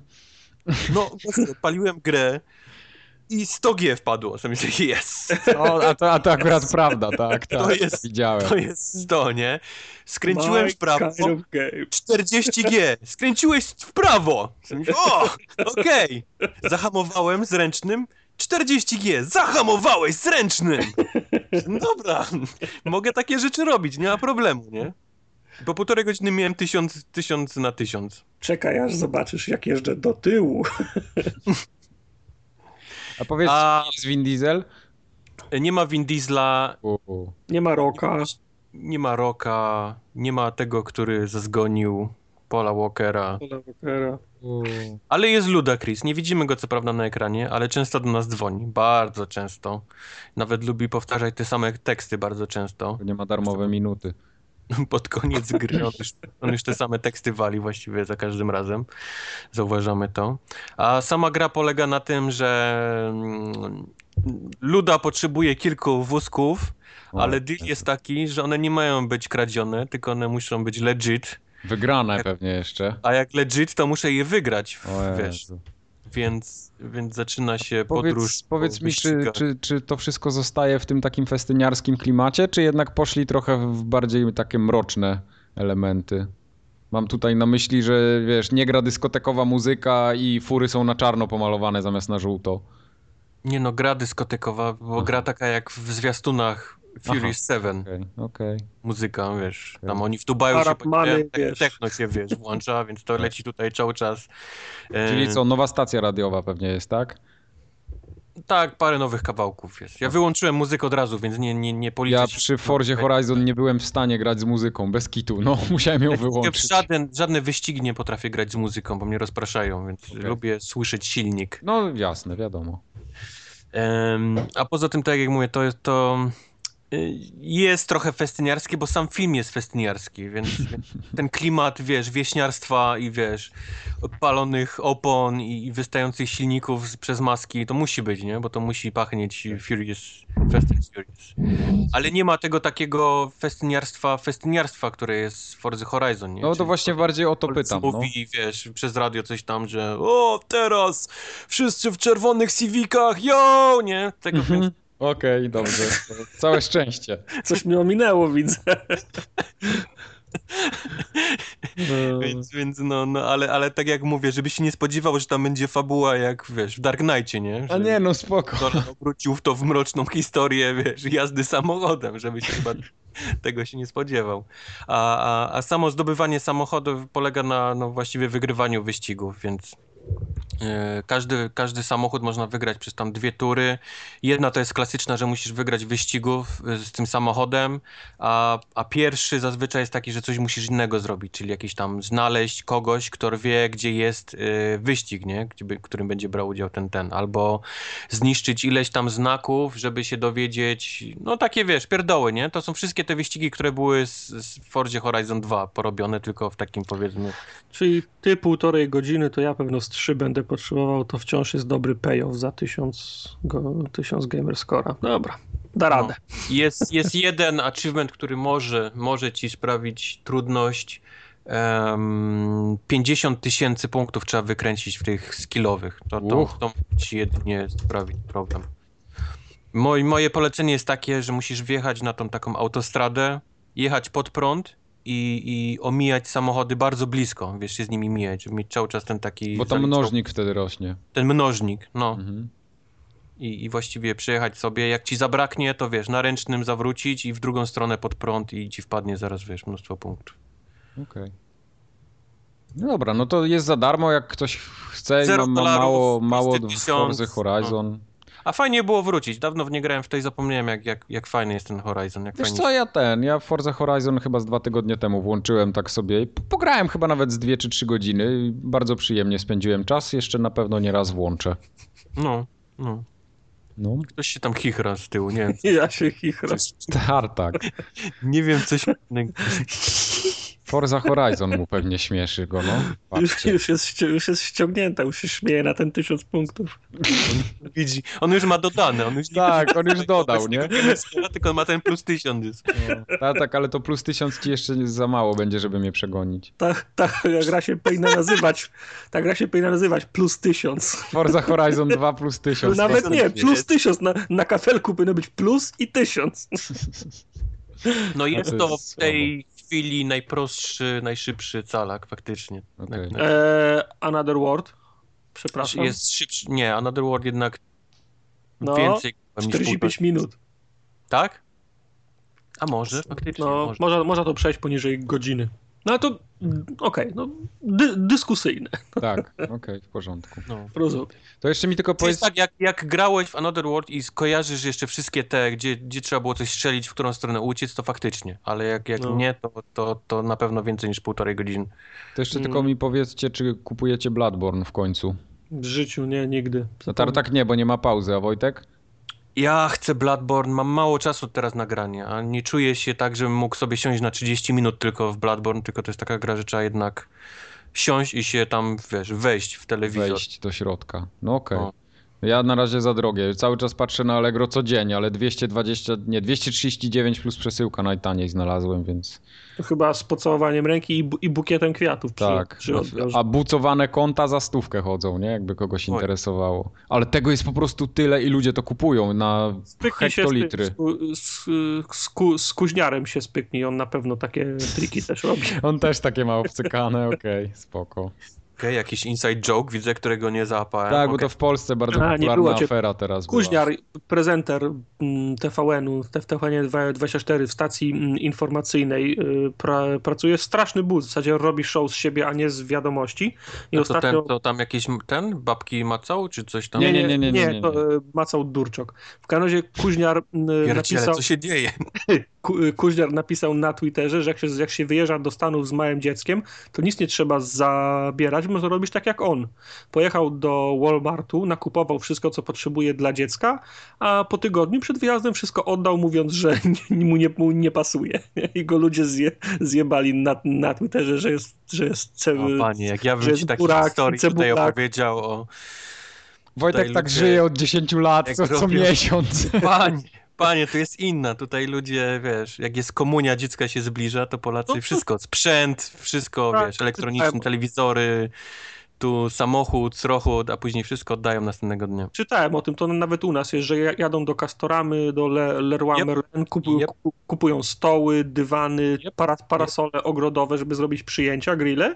S2: No, właśnie, paliłem grę i 100G wpadło. To myślę, yes,
S3: O, a, to, a to akurat prawda, tak, tak.
S2: To jest-
S3: Widziałem.
S2: to jest 100, nie? Skręciłem
S1: My
S2: w prawo,
S1: kind of game.
S2: 40G. Skręciłeś w prawo. Myślę, o, okej. Zahamowałem z ręcznym. 40G, zahamowałeś z ręcznym! No Dobra, mogę takie rzeczy robić, nie ma problemu, nie? Po półtorej godziny miałem 1000 tysiąc na 1000.
S1: Czekaj, aż zobaczysz, jak jeżdżę do tyłu.
S3: A powiedz,
S2: A-
S3: jest Vin Diesel?
S2: Nie ma Vin Diesla,
S3: U, u.
S1: Nie ma roka.
S2: nie ma Roka, nie ma tego, który zazgonił Paula Walkera.
S1: Paula Walkera.
S2: Ale jest Ludacris. Nie widzimy go co prawda na ekranie, ale często do nas dzwoni. Bardzo często. Nawet lubi powtarzać te same teksty bardzo często.
S3: Nie ma darmowe minuty. *laughs*
S2: Pod koniec gry on już, on już te same teksty wali właściwie za każdym razem. Zauważamy to. A sama gra polega na tym, że mm, Luda potrzebuje kilku wózków, ale deal jest taki, że one nie mają być kradzione, tylko one muszą być legit.
S3: Wygrane pewnie jeszcze.
S2: A jak legit, to muszę je wygrać,
S3: O
S2: wiesz. Więc, więc zaczyna się podróż.
S3: Powiedz,
S2: po
S3: powiedz mi, czy, czy, czy to wszystko zostaje w tym takim festyniarskim klimacie, czy jednak poszli trochę w bardziej takie mroczne elementy? Mam tutaj na myśli, że wiesz, nie gra dyskotekowa muzyka i fury są na czarno pomalowane zamiast na żółto.
S2: Nie no, gra dyskotekowa, bo gra taka jak w zwiastunach Furious 7.
S3: Okej, okej.
S2: Muzyka, wiesz,
S3: Okej.
S2: tam oni w Dubaju się
S1: Arabmany,
S2: pojawiają, tak
S1: wiesz.
S2: techno się, wiesz, włącza, *laughs* więc to leci tutaj cały czas. E,
S3: Czyli co, nowa stacja radiowa pewnie jest, tak?
S2: Tak, parę nowych kawałków jest. Ja wyłączyłem muzykę od razu, więc nie, nie, nie policzę.
S3: Ja przy Forzie Horizon nie byłem w stanie grać z muzyką, bez kitu. No, *laughs* musiałem ją wyłączyć.
S2: Żaden, żadne wyścigi nie potrafię grać z muzyką, bo mnie rozpraszają, więc
S3: Okej.
S2: lubię słyszeć silnik.
S3: No jasne, wiadomo.
S2: Em, a poza tym, tak jak mówię, to, to y, jest trochę festyniarskie, bo sam film jest festyniarski, więc *laughs* ten klimat, wiesz, wieśniarstwa i wiesz, palonych opon i, wystających silników z, przez maski, to musi być, nie? Bo to musi pachnieć Furious, Fast and Furious. Ale nie ma tego takiego festyniarstwa, festyniarstwa, które jest w Forza Horizon, nie?
S3: No to
S2: Czyli
S3: właśnie bardziej o to pytam. No.
S2: Mówi, wiesz, przez radio coś tam, że o, teraz wszyscy w czerwonych Civicach, yo, nie? Tego
S3: Mhm. Okej, dobrze. Całe szczęście.
S1: Coś mnie ominęło, widzę. No.
S2: Więc, więc no, no ale, ale tak jak mówię, żebyś się nie spodziewał, że tam będzie fabuła jak, wiesz, w Dark Knightie, nie? Że
S3: A nie, no spoko.
S2: Nolan obrócił w to w mroczną historię, wiesz, jazdy samochodem, żebyś chyba tego się nie spodziewał. A, a, a samo zdobywanie samochodów polega na no, właściwie wygrywaniu wyścigów, więc każdy, każdy samochód można wygrać przez tam dwie tury. Jedna to jest klasyczna, że musisz wygrać wyścigów e, z tym samochodem, a, a pierwszy zazwyczaj jest taki, że coś musisz innego zrobić, czyli jakiś tam znaleźć kogoś, kto wie, gdzie jest e, wyścig, nie? Którym będzie brał udział ten, ten, albo zniszczyć ileś tam znaków, żeby się dowiedzieć, no takie wiesz, pierdoły, nie? To są wszystkie te wyścigi, które były z, z Forzie Horizon 2 porobione, tylko w takim powiedzmy
S1: Czyli ty półtorej godziny, to ja pewno z trzy będę potrzebował, to wciąż jest dobry payoff za tysiąc, go, tysiąc gamer scora. Dobra, da radę.
S2: Jest, jest jeden achievement, który może, może ci sprawić trudność. Em, 50 tysięcy punktów trzeba wykręcić w tych skillowych. To, to,
S3: Uch.
S2: to ci jedynie sprawić problem. Moj, moje polecenie jest takie, że musisz wjechać na tą taką autostradę, jechać pod prąd i, i omijać samochody bardzo blisko, wiesz, się z nimi mijać, żeby mieć cały czas ten taki...
S3: Bo tam mnożnik wtedy rośnie.
S2: Ten mnożnik, no
S3: Mhm.
S2: i, i właściwie przejechać sobie. Jak ci zabraknie, to wiesz, na ręcznym zawrócić i w drugą stronę pod prąd i ci wpadnie zaraz, wiesz, mnóstwo punktów.
S3: Okej. No dobra, no to jest za darmo, jak ktoś chce i ma, ma mało, mało Forza Horizon.
S2: A fajnie było wrócić. Dawno w nie grałem, w tej zapomniałem, jak, jak, jak fajny jest ten Horizon. Jak
S3: Wiesz
S2: fajnie
S3: co, ja ten, ja Forza Horizon chyba z dwa tygodnie temu włączyłem tak sobie i pograłem chyba nawet z dwie czy trzy godziny bardzo przyjemnie spędziłem czas, jeszcze na pewno nie raz włączę.
S2: No, no.
S3: No,
S2: Ktoś się tam chichra z tyłu, nie wiem. *laughs*
S1: Ja się chichram.
S3: tartak. *laughs*
S2: Nie wiem, coś... *laughs*
S3: Forza Horizon mu pewnie śmieszy go, no.
S1: Już, już, jest, już jest ściągnięta, już się śmieje na ten tysiąc punktów.
S2: Widzi. On już ma dodane, on już nie
S3: Tak, on już dodał, nie?
S2: nie? Tylko on ma ten plus tysiąc. jest.
S3: No, tartak, ale to plus tysiąc ci jeszcze za mało będzie, żeby mnie przegonić.
S1: Ta, ta gra się powinna nazywać, ta gra się powinna nazywać plus tysiąc.
S3: Forza Horizon 2 plus tysiąc.
S1: Nawet nie, plus tysiąc. Na, na kafelku powinno być plus i tysiąc.
S2: No jest
S3: to
S2: to
S3: jest
S2: w tej chwili najprostszy, najszybszy calak, faktycznie.
S3: Okej.
S2: Na-
S1: Eee, Another World. Przepraszam.
S2: Jest szybszy. Nie, Another World jednak
S1: No,
S2: więcej niż
S1: 45
S2: półtora.
S1: minut.
S2: Tak? A może, faktycznie.
S1: No,
S2: może.
S1: można, można to przejść poniżej godziny. No to okej, okay, no dy, dyskusyjne.
S3: Tak, okej, okay, w porządku. No.
S1: Rozumiem.
S3: To jeszcze mi tylko powiedz...
S2: tak, jak, jak grałeś w Another World i skojarzysz jeszcze wszystkie te, gdzie, gdzie trzeba było coś strzelić, w którą stronę uciec, to faktycznie. Ale jak, jak no. nie, to, to, to na pewno więcej niż półtorej godziny.
S3: To jeszcze tylko mm. mi powiedzcie, czy kupujecie Bloodborne w końcu?
S1: W życiu nie, nigdy.
S3: No tak nie, bo nie ma pauzy, a Wojtek?
S2: Ja chcę Bloodborne, mam mało czasu teraz na granie, a nie czuję się tak, żebym mógł sobie siąść na 30 minut tylko w Bloodborne, tylko to jest taka gra, że trzeba jednak siąść i się tam, wiesz, wejść w telewizor.
S3: Wejść do środka. No okej. Okay. Ja na razie za drogie. Cały czas patrzę na Allegro codziennie, ale 220, nie, 239 plus przesyłka najtaniej znalazłem, więc...
S1: To chyba z pocałowaniem ręki i, bu i bukietem kwiatów.
S3: Tak, przy, przy a bucowane konta za stówkę chodzą, nie? Jakby kogoś interesowało. Ale tego jest po prostu tyle i ludzie to kupują na spyknij hektolitry. Się
S1: z, z, z, ku, z kuźniarem się spyknij, on na pewno takie triki *laughs* też robi.
S3: On też takie ma obcykane, okej, okay, spoko
S2: okay, jakiś inside joke, widzę, którego nie załapałem.
S3: Tak, okay. bo to w Polsce bardzo A, popularna afera teraz
S1: Kuźniar, była. prezenter TVN-u, w TVN24 w stacji mm, informacyjnej y, pra, pracuje straszny but, w zasadzie robi show z siebie, a nie z wiadomości.
S2: I to, ostatnio... ten, to tam jakiś ten, babki Macał, czy coś tam?
S1: Nie, nie, nie, nie, nie, nie, to y, Macał Durczok. W każdym razie Kuźniar
S2: Pierdziele, napisał... co się dzieje? *laughs*
S1: Kuźniar napisał na Twitterze, że jak się, jak się wyjeżdża do Stanów z małym dzieckiem, to nic nie trzeba zabierać, można robić tak jak on. Pojechał do Walmartu, nakupował wszystko, co potrzebuje dla dziecka, a po tygodniu przed wyjazdem wszystko oddał, mówiąc, że *laughs* mu nie, mu nie pasuje. *laughs* I go ludzie zje, zjebali na, na Twitterze, że jest, że jest
S2: cel, O panie, jak ja bym ci takie historii tutaj opowiedział o...
S3: Wojtek tak ludzie... żyje od 10 lat, co, co miesiąc.
S2: Panie, Panie, tu jest inna. Tutaj ludzie, wiesz, jak jest komunia, dziecka się zbliża, to Polacy no wszystko, sprzęt, wszystko, tak, wiesz, elektroniczne, telewizory, tu samochód, samochód, a później wszystko oddają następnego dnia.
S1: Czytałem o tym, to nawet u nas jest, że jadą do Castoramy, do Le, Leroy yep. Merlin, kupują, yep. kupują stoły, dywany, yep. para, parasole yep. ogrodowe, żeby zrobić przyjęcia, grille,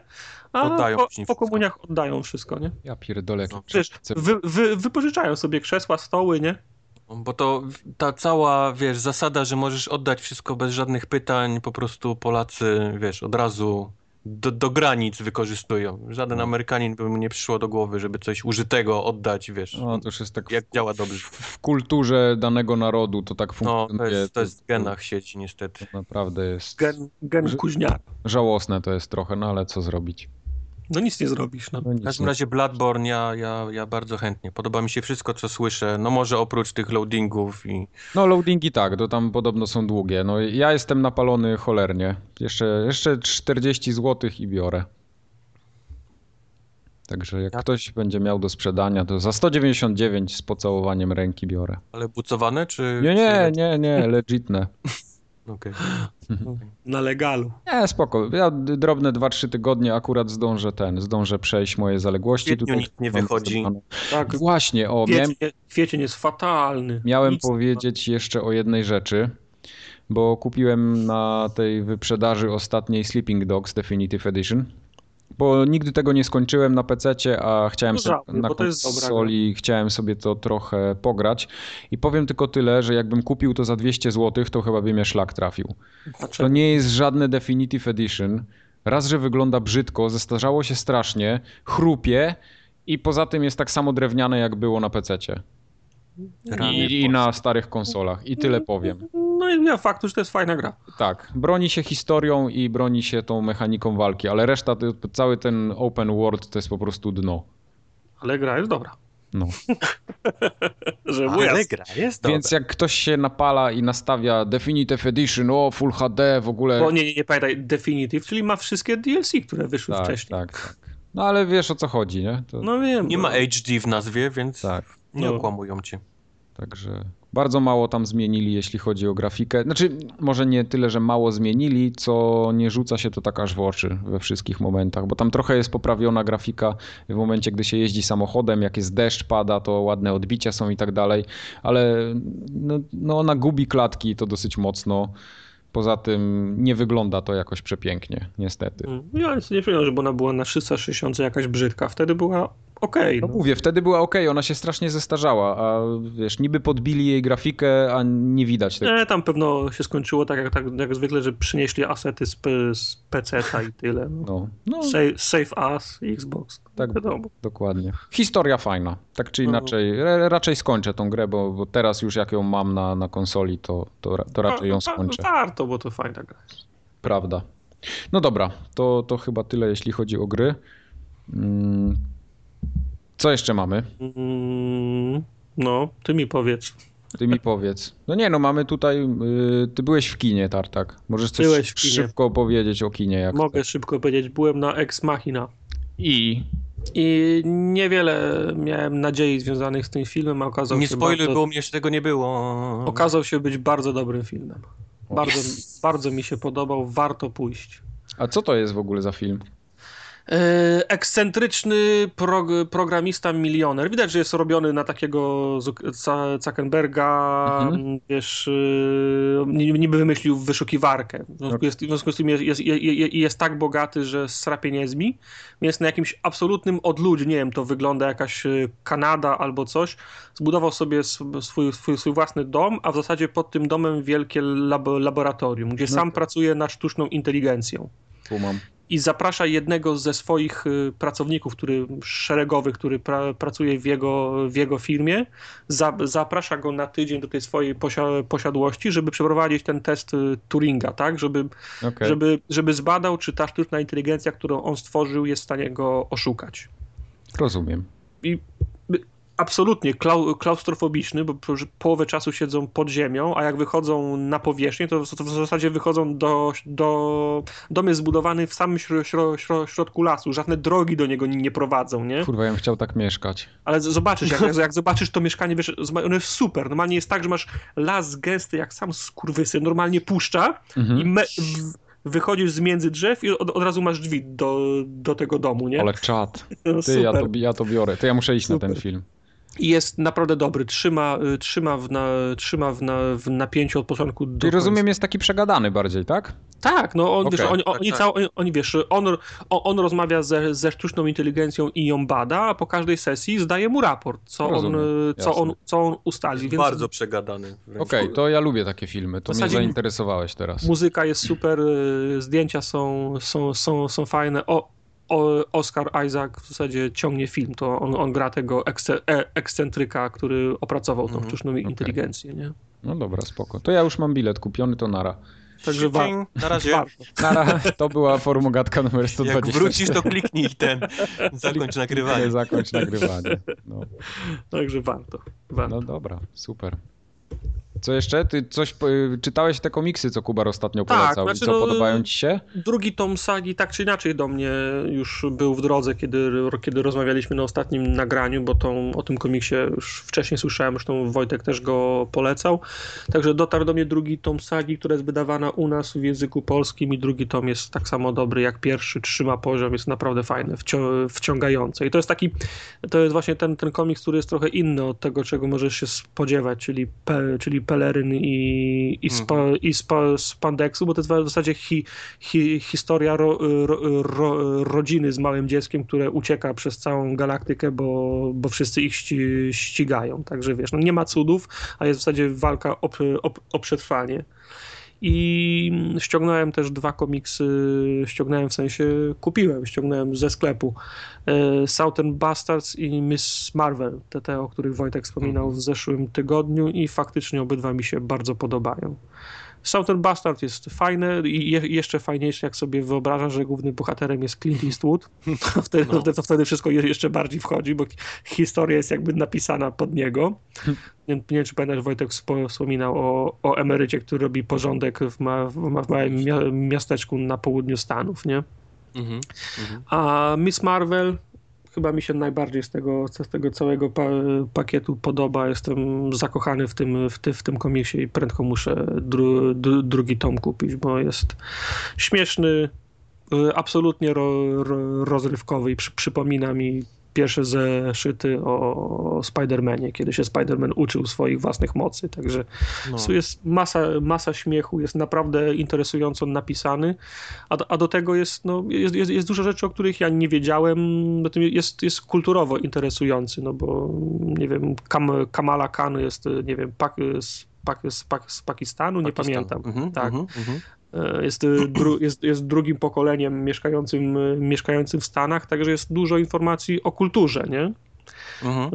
S1: a oddają po, po komuniach oddają wszystko, nie?
S3: Ja pierdolę.
S1: No, Przecież wy, wy, wypożyczają sobie krzesła, stoły, nie?
S2: Bo to ta cała, wiesz, zasada, że możesz oddać wszystko bez żadnych pytań, po prostu Polacy, wiesz, od razu do, do granic wykorzystują. Żaden no. Amerykanin by mu nie przyszło do głowy, żeby coś użytego oddać, wiesz. No, to już jest tak jak w, działa dobrze.
S3: W kulturze danego narodu to tak funkcjonuje.
S2: No, to jest, to jest w genach sieci niestety.
S3: To naprawdę jest...
S1: Gen, gen kuźniar.
S3: Żałosne to jest trochę, no ale co zrobić.
S1: No nic nie zrobisz. No.
S2: no w każdym razie Bloodborne ja, ja, ja bardzo chętnie. Podoba mi się wszystko, co słyszę. No może oprócz tych loadingów i...
S3: No loadingi tak, to tam podobno są długie. No ja jestem napalony cholernie. Jeszcze, jeszcze 40 zł i biorę. Także jak ja... ktoś będzie miał do sprzedania, to za 199 z pocałowaniem ręki biorę.
S2: Ale bucowane czy...
S3: Nie, nie, nie, nie, legitne. *laughs*
S2: Okay. *laughs*
S1: Na legalu.
S3: Nie, spoko. Ja drobne 2-3 tygodnie akurat zdążę ten, zdążę przejść moje zaległości.
S2: Tutaj nic nie wychodzi.
S3: Tak. Właśnie, o.
S1: Kwiecień, miałem... kwiecień jest fatalny.
S3: Miałem nic powiedzieć jeszcze o jednej rzeczy, bo kupiłem na tej wyprzedaży ostatniej Sleeping Dogs Definitive Edition bo nigdy tego nie skończyłem na PC, a chciałem no, sobie na konsoli, chciałem sobie to trochę pograć. I powiem tylko tyle, że jakbym kupił to za 200 zł, to chyba by mnie szlak trafił. To nie jest żadne Definitive Edition. Raz, że wygląda brzydko, zestarzało się strasznie, chrupie i poza tym jest tak samo drewniane, jak było na PC. I, I, na starych konsolach. I tyle powiem.
S1: No i ja faktu, że to jest fajna gra.
S3: Tak. Broni się historią i broni się tą mechaniką walki, ale reszta, cały ten open world to jest po prostu dno.
S1: Ale gra jest dobra.
S3: No. *laughs*
S2: że ale gra jest dobra.
S3: Więc jak ktoś się napala i nastawia Definitive Edition, o Full HD w ogóle...
S1: Bo nie, nie, nie pamiętaj, Definitive, czyli ma wszystkie DLC, które wyszły
S3: tak,
S1: wcześniej.
S3: Tak, tak. No ale wiesz o co chodzi, nie?
S1: To... No wiem.
S2: Nie ma HD w nazwie, więc tak. nie no. okłamują cię.
S3: Także bardzo mało tam zmienili, jeśli chodzi o grafikę. Znaczy, może nie tyle, że mało zmienili, co nie rzuca się to tak aż w oczy we wszystkich momentach, bo tam trochę jest poprawiona grafika w momencie, gdy się jeździ samochodem, jak jest deszcz, pada, to ładne odbicia są i tak dalej, ale no, no ona gubi klatki to dosyć mocno. Poza tym nie wygląda to jakoś przepięknie, niestety.
S1: Ja nic nie wiem, żeby ona była na 360 jakaś brzydka. Wtedy była okej.
S3: No
S1: no.
S3: mówię, wtedy była ok, ona się strasznie zestarzała, a wiesz, niby podbili jej grafikę, a nie widać tego.
S1: Nie, tam pewno się skończyło tak jak, tak jak zwykle, że przynieśli asety z, z PC-ta i tyle. No.
S3: No, no
S1: Save, save Us i Xbox.
S3: Tak.
S1: Wiadomo.
S3: dokładnie. Historia fajna, tak czy
S1: No.
S3: inaczej. Ra- raczej skończę tą grę, bo, bo teraz już jak ją mam na, na konsoli, to, to, to raczej ją skończę.
S1: Warto, bo to fajna gra.
S3: Prawda. No dobra, to, to chyba tyle, jeśli chodzi o gry. Co jeszcze mamy?
S1: Mm, no, ty mi powiedz.
S3: Ty mi powiedz. No nie, no mamy tutaj. y, ty byłeś w kinie, Tartak. Możesz coś
S1: Byłeś w kinie.
S3: szybko powiedzieć o kinie. Jak
S1: Mogę
S3: chcesz.
S1: szybko powiedzieć, byłem na Ex Machina
S3: I.
S1: i niewiele miałem nadziei związanych z tym filmem, a okazał
S2: Nie
S1: się
S2: spoiluj,
S1: bardzo,
S2: bo u mnie jeszcze tego nie było.
S1: okazał się być bardzo dobrym filmem. Bardzo,
S3: Yes.
S1: bardzo mi się podobał, warto pójść.
S3: A co to jest w ogóle za film?
S1: E, Ekscentryczny prog programista milioner. Widać, że jest robiony na takiego Zuckerberga,
S3: Mhm.
S1: wiesz, ni- niby wymyślił wyszukiwarkę. W związku,
S3: Okay.
S1: jest, w związku z tym jest, jest, jest, tak bogaty, że sra pieniędzmi. Jest na jakimś absolutnym odludziu, nie wiem, to wygląda jakaś y, Kanada albo coś. Zbudował sobie sw- swój, swój, swój własny dom, a w zasadzie pod tym domem wielkie lab laboratorium, gdzie
S3: No
S1: sam
S3: tak.
S1: pracuje nad sztuczną inteligencją
S3: Tu mam.
S1: I zaprasza jednego ze swoich y, pracowników, który szeregowych, który pra, pracuje w jego, w jego firmie, za, zaprasza go na tydzień do tej swojej posia, posiadłości, żeby przeprowadzić ten test y, Turinga, tak, żeby,
S3: Okej.
S1: żeby, żeby zbadał, czy ta sztuczna inteligencja, którą on stworzył, jest w stanie go oszukać.
S3: Rozumiem.
S1: I absolutnie klau, klaustrofobiczny, bo połowę czasu siedzą pod ziemią, a jak wychodzą na powierzchnię, to, w- zasadzie wychodzą do, do... Dom jest zbudowany w samym śro, śro, śro, środku lasu, żadne drogi do niego nie, prowadzą, nie?
S3: Kurwa, ja bym chciał tak mieszkać.
S1: Ale zobaczysz, *laughs* jak, jak, zobaczysz to mieszkanie, wiesz, ono jest super. Normalnie jest tak, że masz las gęsty, jak sam skurwysy, normalnie puszcza
S3: Mhm.
S1: i me, w, wychodzisz z między drzew i od, od razu masz drzwi do, do tego domu, nie?
S3: Ale czad.
S1: No,
S3: Ty, ja to, ja to biorę. To ja muszę iść na
S1: Super.
S3: ten film.
S1: I jest naprawdę dobry. Trzyma, y, trzyma, w, na, trzyma w, na, w napięciu od początku do
S3: Czyli rozumiem,
S1: końca.
S3: jest taki przegadany bardziej, tak?
S1: Tak, no on, wiesz, oni,
S2: Tak,
S1: oni,
S2: tak.
S1: cał, oni, oni wiesz, on, on, on rozmawia ze, ze sztuczną inteligencją i ją bada, a po każdej sesji zdaje mu raport, co, on,
S3: Rozumiem,
S1: co, on, co on ustali. Więc
S2: Bardzo przegadany.
S3: Okej, to ja lubię takie filmy. To
S1: W
S3: mnie
S1: zasadzie-
S3: zainteresowałeś teraz.
S1: muzyka jest super, y, zdjęcia są, są, są, są fajne. O, Oscar Isaac w zasadzie ciągnie film, to on, on gra tego e, ekscentryka, który opracował tą
S2: Mhm,
S1: sztuczną inteligencję, nie?
S3: No dobra, spoko. To ja już mam bilet kupiony, to nara.
S1: Także wa-
S2: Dzień, Na razie.
S1: warto. *laughs*
S3: Nara, to była formogatka numer
S2: Jak
S3: 120.
S2: wrócisz, to kliknij ten. Zakończ nagrywanie.
S3: Zakończ nagrywanie. No,
S1: Także warto. warto.
S3: no dobra, super. Co jeszcze? Ty coś czytałeś te komiksy, co Kubar ostatnio
S1: Tak,
S3: polecał?
S1: znaczy
S3: co,
S1: no-
S3: podobają ci się?
S1: Drugi tom sagi tak czy inaczej do mnie już był w drodze, kiedy, kiedy rozmawialiśmy na ostatnim nagraniu, bo tą, o tym komiksie już wcześniej słyszałem, zresztą Wojtek też go polecał. Także dotarł do mnie drugi tom sagi, która jest wydawana u nas w języku polskim i drugi tom jest tak samo dobry jak pierwszy, trzyma poziom, jest naprawdę fajny, wcią- wciągający. I to jest taki, to jest właśnie ten, ten komiks, który jest trochę inny od tego, czego możesz się spodziewać, czyli, pe, czyli peleryn i, i, spa, i spa, spandeksu, bo to jest w zasadzie hi, hi, historia ro, ro, ro, rodziny z małym dzieckiem, które ucieka przez całą galaktykę, bo, bo wszyscy ich ści, ścigają. Także wiesz, no nie ma cudów, a jest w zasadzie walka o, o, o przetrwanie. I ściągnąłem też dwa komiksy, ściągnąłem w sensie, kupiłem, ściągnąłem ze sklepu. E, Southern Bastards i Miss Marvel, te, te o których Wojtek wspominał w zeszłym tygodniu i faktycznie obydwa mi się bardzo podobają. Southern Bastard jest fajny i je, jeszcze fajniejszy, jak sobie wyobrażasz, że głównym bohaterem jest Clint Eastwood. *laughs* To wtedy,
S2: No.
S1: to, to wtedy wszystko je- jeszcze bardziej wchodzi, bo historia jest jakby napisana pod niego. *laughs* Nie, nie wiem, czy pamiętasz, Wojtek wspo- wspominał o, o emerycie, który robi porządek w, ma, w, ma, w małym mia- miasteczku na południu Stanów, nie?
S2: Mhm. Mhm.
S1: A Miss Marvel chyba mi się najbardziej z tego, z tego całego pa, pakietu podoba. Jestem zakochany w tym, w, ty, w tym komiksie i prędko muszę dru, dru, drugi tom kupić, bo jest śmieszny, y, absolutnie ro, ro, rozrywkowy i przy, przypomina mi pierwsze zeszyty o Spider-Manie, kiedy się Spider-Man uczył swoich własnych mocy, także no. jest masa, masa śmiechu, jest naprawdę interesująco napisany, a do, a do tego jest, no, jest, jest, jest dużo rzeczy, o których ja nie wiedziałem, jest, jest kulturowo interesujący, no bo nie wiem, Kam, Kamala Khan jest, nie wiem, pak, z, pak, z, pak, z Pakistanu, nie pamiętam. Mhm, tak. Mhm, mhm. E, jest, e, dru, jest, jest drugim pokoleniem mieszkającym, e, mieszkającym w Stanach, także jest dużo informacji o kulturze, nie? Mhm.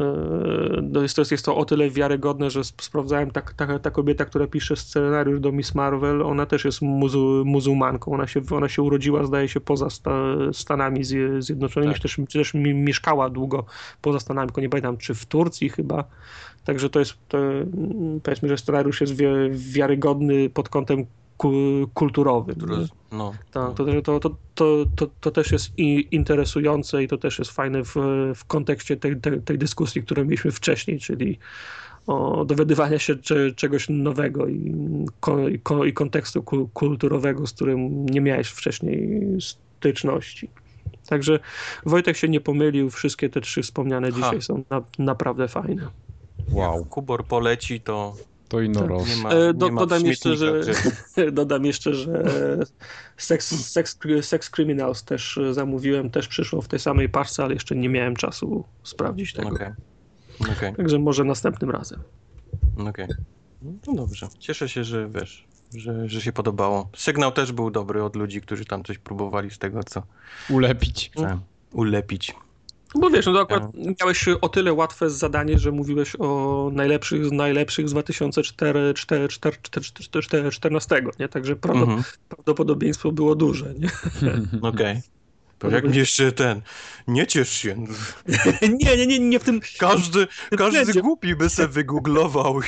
S1: No jest, to, jest, jest to o tyle wiarygodne, że sprawdzałem, ta, ta, ta kobieta, która pisze scenariusz do Miss Marvel, ona też jest muzu, muzułmanką. Ona się, ona się urodziła, zdaje się, poza sta, Stanami Zjednoczonymi, tak. też, też mieszkała długo poza Stanami, tylko nie pamiętam, czy w Turcji chyba. Także to jest, to, powiedzmy, że scenariusz jest wiarygodny pod kątem kulturowym. No. Tak, to, to, to, to, też jest interesujące i to też jest fajne w, w kontekście tej, tej, dyskusji, którą mieliśmy wcześniej, czyli o dowiadywania się czegoś nowego i, i, kontekstu kulturowego, z którym nie miałeś wcześniej styczności. Także Wojtek się nie pomylił, wszystkie te trzy wspomniane ha. dzisiaj są na, naprawdę fajne.
S2: Wow. Kubor poleci, to
S3: to i tak.
S1: Nie ma, e, Do, nie *laughs* dodam, jeszcze, że, dodam jeszcze, że Sex, Sex, Sex Criminals też zamówiłem, też przyszło w tej samej parce, ale jeszcze nie miałem czasu sprawdzić tego. Okay. Okay. Także może następnym razem.
S2: Okej. Okay. No dobrze. Cieszę się, że wiesz, że, że się podobało. Sygnał też był dobry od ludzi, którzy tam coś próbowali z tego, co...
S3: Ulepić.
S2: ulepić.
S1: Bo wiesz, no to akurat miałeś o tyle łatwe zadanie, że mówiłeś o najlepszych z najlepszych z 2014, nie? Także mhm. prawdopodobieństwo było duże, nie? *laughs*
S2: Okej. To jak mnie jeszcze ten, nie ciesz się. *laughs*
S1: nie, nie, nie, nie w tym...
S2: Każdy, każdy głupi by se wygooglował.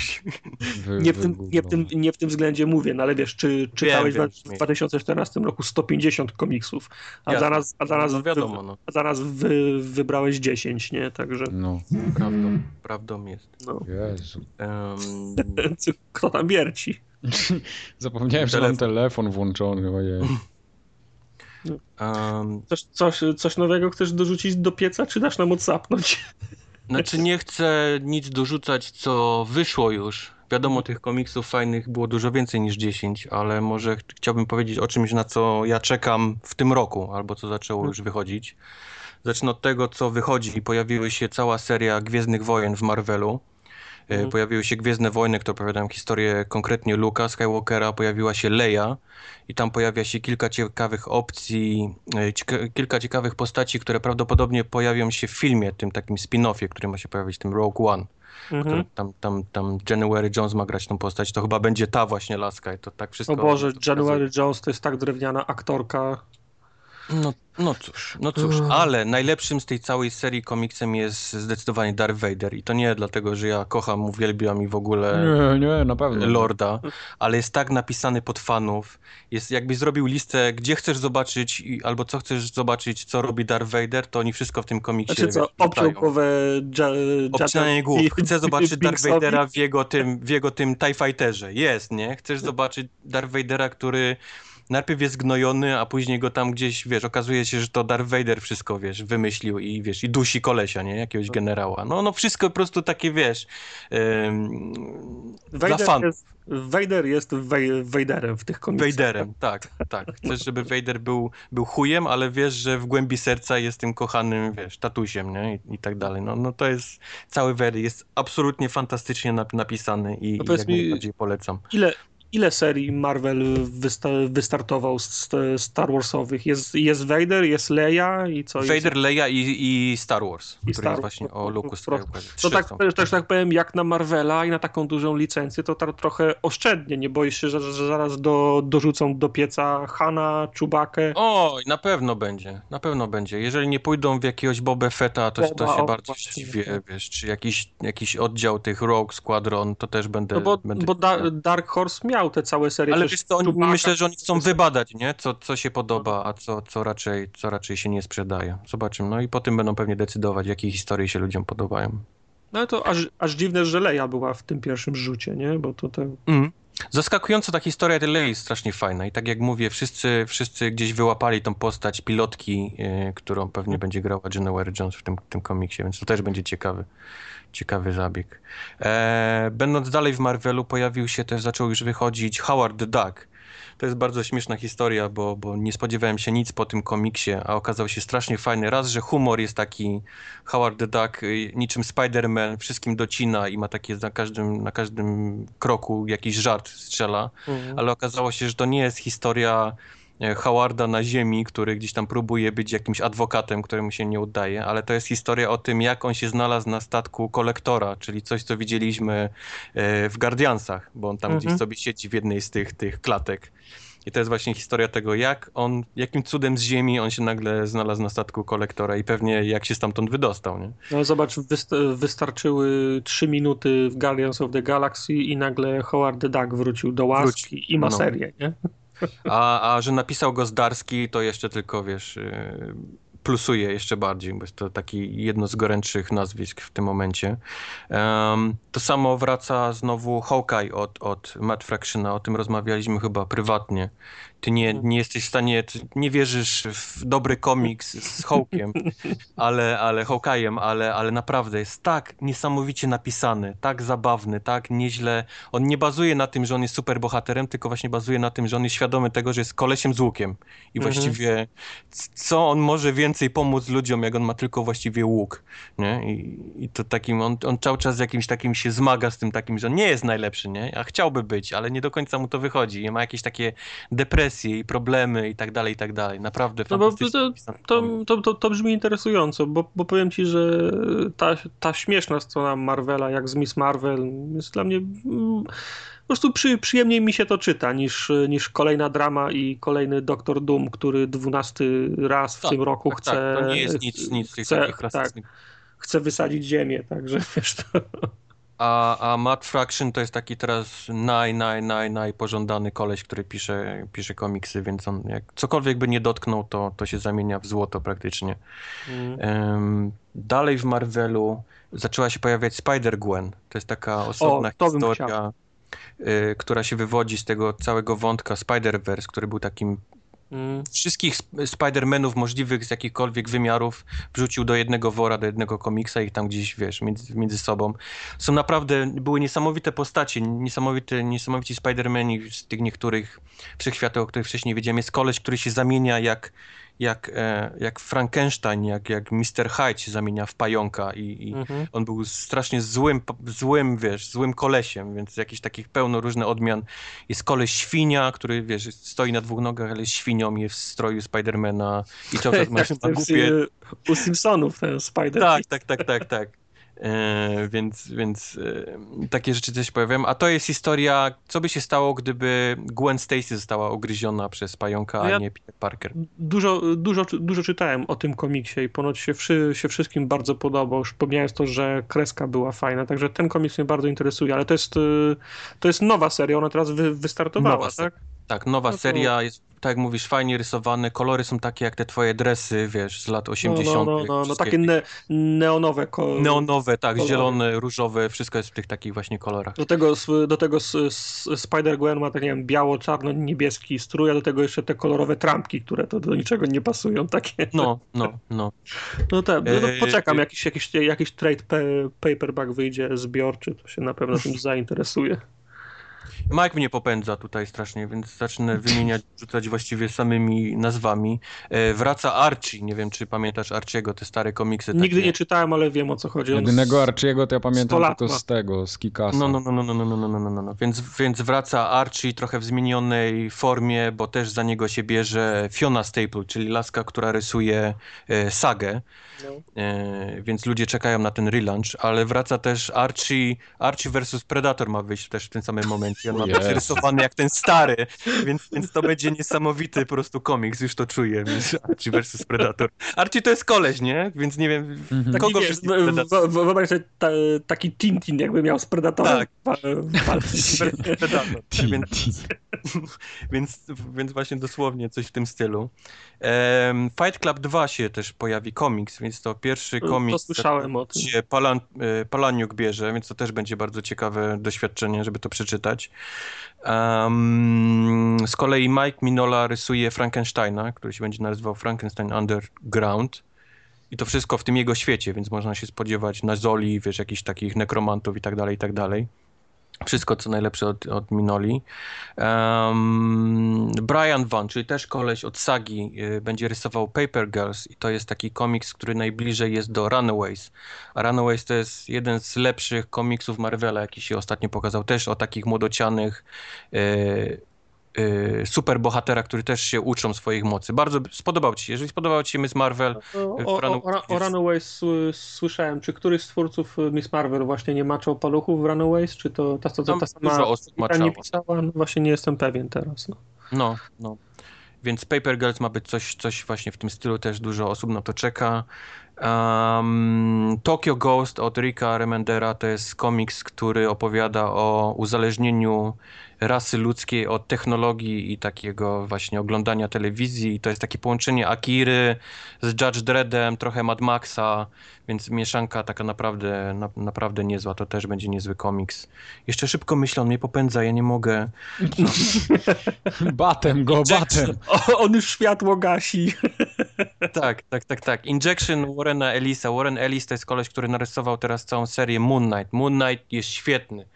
S2: *laughs*
S1: nie, w tym, nie, w tym, nie w tym względzie mówię, no ale wiesz, czy czytałeś wiem, w 2014 roku 150 komiksów, a Jasne. zaraz, a zaraz, no wiadomo, no. a zaraz wy, wybrałeś 10, nie? Także...
S2: No, prawdą, prawdą jest. No.
S3: Jezu. Um... *laughs*
S1: Kto tam wierci?
S3: Zapomniałem, telefon. że mam telefon włączony, ojej.
S1: Um, coś, coś, coś nowego chcesz dorzucić do pieca, czy dasz nam odsapnąć? *laughs*
S2: Znaczy nie chcę nic dorzucać, co wyszło już. Wiadomo, tych komiksów fajnych było dużo więcej niż 10, ale może ch chciałbym powiedzieć o czymś, na co ja czekam w tym roku, albo co zaczęło już wychodzić. Zacznę od tego, co wychodzi. Pojawiły się cała seria Gwiezdnych Wojen w Marvelu. E, mhm. Pojawiły się Gwiezdne Wojny, które opowiadają historię konkretnie Luka Skywalkera, pojawiła się Leia i tam pojawia się kilka ciekawych opcji, e, kilka ciekawych postaci, które prawdopodobnie pojawią się w filmie, tym takim spin-offie, który ma się pojawić, tym Rogue One. Mhm. Tam, tam, tam January Jones ma grać tą postać, to chyba będzie ta właśnie laska i to tak wszystko...
S1: O Boże, January Jones to jest tak drewniana aktorka.
S2: No, no cóż, no cóż, ale najlepszym z tej całej serii komiksem jest zdecydowanie Darth Vader i to nie dlatego, że ja kocham, uwielbiam i w ogóle
S3: nie, nie, na pewno.
S2: Lorda, ale jest tak napisany pod fanów, jest jakbyś zrobił listę, gdzie chcesz zobaczyć albo co chcesz zobaczyć, co robi Darth Vader, to oni wszystko w tym komiksie
S1: Znaczy co, obciął głowę
S2: Obcinanie głów. Chcę zobaczyć *laughs* Darth Vadera w jego tym, w jego tym TIE Fighterze. Jest, nie? Chcesz *laughs* zobaczyć Darth Vadera, który najpierw jest gnojony, a później go tam gdzieś, wiesz, okazuje się, że to Darth Vader wszystko, wiesz, wymyślił i, wiesz, i dusi kolesia, nie? Jakiegoś generała. No, no wszystko po prostu takie, wiesz, ym,
S1: Vader dla fanów. Jest, Vader jest Vaderem w tych komiksach.
S2: Vaderem, tak, tak. Chcesz, żeby Vader był, był chujem, ale wiesz, że w głębi serca jest tym kochanym, wiesz, tatusiem, nie? I, i tak dalej. No, no to jest, cały Vader jest absolutnie fantastycznie napisany i, no i jak mi, najbardziej polecam.
S1: Ile, ile serii Marvel wysta wystartował z Star Warsowych? Jest, jest Vader, jest Leia i co?
S2: Vader, jest... Leia i, i Star Wars, I który Star jest właśnie o Luke Skywalker.
S1: To tak, też tak powiem, jak na Marvela i na taką dużą licencję, to tak trochę oszczędnie. Nie boisz się, że, że zaraz do, dorzucą do pieca Hana, Czubakę?
S2: O, na pewno będzie, na pewno będzie. Jeżeli nie pójdą w jakiegoś Boba Fetta, to, to się bardzo zdziwię, wiesz, czy jakiś, jakiś oddział tych Rogue Squadron, to też będę... No
S1: bo,
S2: będę
S1: bo da Dark Horse miał miał te całe serie.
S2: Ale wiesz, to oni, myślę, że oni chcą wybadać, nie? Co, co się podoba, a co, co, raczej, co raczej się nie sprzedaje. Zobaczymy. No i po tym będą pewnie decydować, jakie historie się ludziom podobają.
S1: No to aż, aż dziwne, że Leia była w tym pierwszym rzucie, nie? Bo to te... Mm.
S2: Zaskakująco ta historia Delay jest strasznie fajna i tak jak mówię, wszyscy, wszyscy gdzieś wyłapali tą postać pilotki, yy, którą pewnie będzie grała Jennifer Jones w tym, tym komiksie, więc to też będzie ciekawy, ciekawy zabieg. E, będąc dalej w Marvelu pojawił się też, zaczął już wychodzić Howard the Duck, to jest bardzo śmieszna historia, bo, bo nie spodziewałem się nic po tym komiksie, a okazał się strasznie fajny. Raz, że humor jest taki Howard the Duck, y, niczym Spider-Man, wszystkim docina i ma takie na każdym, na każdym kroku jakiś żart strzela, mhm. ale okazało się, że to nie jest historia Howarda na ziemi, który gdzieś tam próbuje być jakimś adwokatem, któremu się nie udaje, ale to jest historia o tym, jak on się znalazł na statku kolektora, czyli coś, co widzieliśmy e, w Guardiansach, bo on tam mhm. gdzieś sobie siedzi w jednej z tych, tych klatek. I to jest właśnie historia tego, jak on, jakim cudem z ziemi on się nagle znalazł na statku kolektora i pewnie jak się stamtąd wydostał, nie?
S1: No zobacz, wystarczyły trzy minuty w Guardians of the Galaxy i nagle Howard the Duck wrócił do łaski i ma no. serię, nie?
S2: A, a że napisał go Zdarski, to jeszcze tylko, wiesz, y, plusuje jeszcze bardziej, bo jest to taki jedno z gorętszych nazwisk w tym momencie. Um, to samo wraca znowu Hawkeye od, od Matt Fractiona, o tym rozmawialiśmy chyba prywatnie. Ty nie, nie jesteś w stanie, nie wierzysz w dobry komiks z Hawkiem, *laughs* ale, ale Hawkeye'em, ale, ale naprawdę jest tak niesamowicie napisany, tak zabawny, tak nieźle. On nie bazuje na tym, że on jest super bohaterem, tylko właśnie bazuje na tym, że on jest świadomy tego, że jest kolesiem z łukiem. I mhm. właściwie co on może więcej pomóc ludziom, jak on ma tylko właściwie łuk. Nie? I, i to takim, on, on cały czas z jakimś takim się zmaga z tym takim, że on nie jest najlepszy, nie? A chciałby być, ale nie do końca mu to wychodzi. I ma jakieś takie depresje depresje i problemy i tak dalej, i tak dalej. Naprawdę no bo to,
S1: to, to, to, brzmi interesująco, bo, bo powiem ci, że ta, ta śmieszna strona Marvela, jak z Miss Marvel, jest dla mnie mm, po prostu przy, przyjemniej mi się to czyta niż, niż kolejna drama i kolejny Doktor Doom, który dwunasty raz w tak, tym roku tak, chce...
S2: Tak, to nie jest nic, nic chce, tak,
S1: chce wysadzić ziemię, także *laughs* wiesz to...
S2: A, a Matt Fraction to jest taki teraz naj, naj, naj, naj pożądany koleś, który pisze, pisze komiksy, więc on jak cokolwiek by nie dotknął, to, to się zamienia w złoto praktycznie. Mm. Um, dalej w Marvelu zaczęła się pojawiać Spider-Gwen. To jest taka osobna o, historia, y, która się wywodzi z tego całego wątka Spider-Verse, który był takim. Wszystkich Spider-Manów możliwych z jakichkolwiek wymiarów wrzucił do jednego wora, do jednego komiksa i tam gdzieś, wiesz, między, między sobą. Są naprawdę, były niesamowite postacie, niesamowite, niesamowici Spider-Mani z tych niektórych wszechświatów, o których wcześniej wiedziałem. Jest koleś, który się zamienia jak jak, e, jak Frankenstein, jak, jak Mr. Hyde się zamienia w pająka i, i mhm. on był strasznie złym, złym, wiesz, złym kolesiem, więc jakichś takich pełno różnych odmian. Jest koleś świnia, który, wiesz, stoi na dwóch nogach, ale jest świnią, jest w stroju Spidermana i cały czas *laughs* ma, ma głupie...
S1: U Simpsonów ten Spider.
S2: Tak, tak, tak, tak, tak. E, więc więc e, takie rzeczy też pojawiają. A to jest historia, co by się stało, gdyby Gwen Stacy została ugryziona przez pająka, no ja a nie Peter Parker.
S1: Dużo, dużo, dużo czytałem o tym komiksie i ponoć się, wszy, się wszystkim bardzo podobał, już pomijając to, że kreska była fajna, także ten komiks mnie bardzo interesuje, ale to jest, e, to jest nowa seria, ona teraz wy, wystartowała, nowa tak?
S2: Tak, nowa no to... seria jest tak jak mówisz, fajnie rysowane, kolory są takie jak te twoje dresy, wiesz, z lat 80.
S1: No, no, no, no, no takie ne neonowe.
S2: Ko neonowe, tak, kolory. zielone, różowe, wszystko jest w tych takich właśnie kolorach.
S1: Do tego, do tego Spider-Gwen ma tak, nie wiem, biało-czarno-niebieski strój, a do tego jeszcze te kolorowe trampki, które to do niczego nie pasują, takie.
S2: No, no, *laughs* no.
S1: No tak, no, no, poczekam, e, jakiś, jakiś, jakiś trade paperback wyjdzie zbiorczy, to się na pewno tym *laughs* zainteresuje.
S2: Mike mnie popędza tutaj strasznie, więc zacznę wymieniać, rzucać właściwie samymi nazwami. E, wraca Archie, nie wiem czy pamiętasz Archiego, te stare komiksy.
S1: Nigdy takie. nie czytałem, ale wiem o co chodzi.
S3: Jedynego Archiego to ja pamiętam tylko z tego, z Kikasa.
S2: No, no, no, no, no, no, no, no, no, no. Więc, więc wraca Archie trochę w zmienionej formie, bo też za niego się bierze Fiona Staple, czyli laska, która rysuje e, sagę. No. E, więc ludzie czekają na ten relaunch, ale wraca też Archie, Archie versus Predator ma wyjść też w tym samym momencie. On ma być rysowany jak ten stary, więc, więc to będzie niesamowity po prostu komiks, już to czuję. Archie versus Predator. Archie to jest koleś, nie? Więc nie wiem,
S1: mhm. kogo wiesz, Wyobraź sobie ta, taki Tintin jakby miał z Predatorem tak. *laughs*
S2: Predator. Więc, *laughs* więc, więc właśnie dosłownie coś w tym stylu. Um, Fight Club 2 się też pojawi komiks, więc to pierwszy komiks,
S1: to słyszałem o
S2: tym. Palan, e, Palaniuk bierze, więc to też będzie bardzo ciekawe doświadczenie, żeby to przeczytać. Um, z kolei Mike Minola rysuje Frankensteina, który się będzie nazywał Frankenstein Underground. I to wszystko w tym jego świecie, więc można się spodziewać na Zoli, wiesz, jakichś takich nekromantów i tak dalej, i tak dalej. Wszystko co najlepsze od, od Minoli. Um, Brian Van, czyli też koleś od Sagi, y, będzie rysował Paper Girls i to jest taki komiks, który najbliżej jest do Runaways. A Runaways to jest jeden z lepszych komiksów Marvela, jaki się ostatnio pokazał. Też o takich młodocianych y, y, super bohatera, który też się uczą swoich mocy. Bardzo spodobał ci się. Jeżeli spodobał ci się Miss Marvel...
S1: O, o, o, o Runaways słyszałem. Czy któryś z twórców Miss Marvel właśnie nie maczał paluchów w Runaways? Czy to ta, to, to, ta sama
S2: dużo osób
S1: nie pisała? No właśnie nie jestem pewien teraz. No,
S2: no. no. Więc Paper Girls ma być coś, coś właśnie w tym stylu, też dużo osób na to czeka. Um, Tokyo Ghost od Rika Remendera to jest komiks, który opowiada o uzależnieniu rasy ludzkiej od technologii i takiego właśnie oglądania telewizji. I to jest takie połączenie Akiry z Judge Dreddem, trochę Mad Maxa, więc mieszanka taka naprawdę, na, naprawdę niezła. To też będzie niezły komiks. Jeszcze szybko myślę, on mnie popędza, ja nie mogę. No. *laughs*
S3: batem go, batem. *laughs*
S1: On już światło gasi. *laughs*
S2: tak, tak, tak, tak. Injection Warrena Ellisa. Warren Ellis to jest koleś, który narysował teraz całą serię Moon Knight. Moon Knight jest świetny.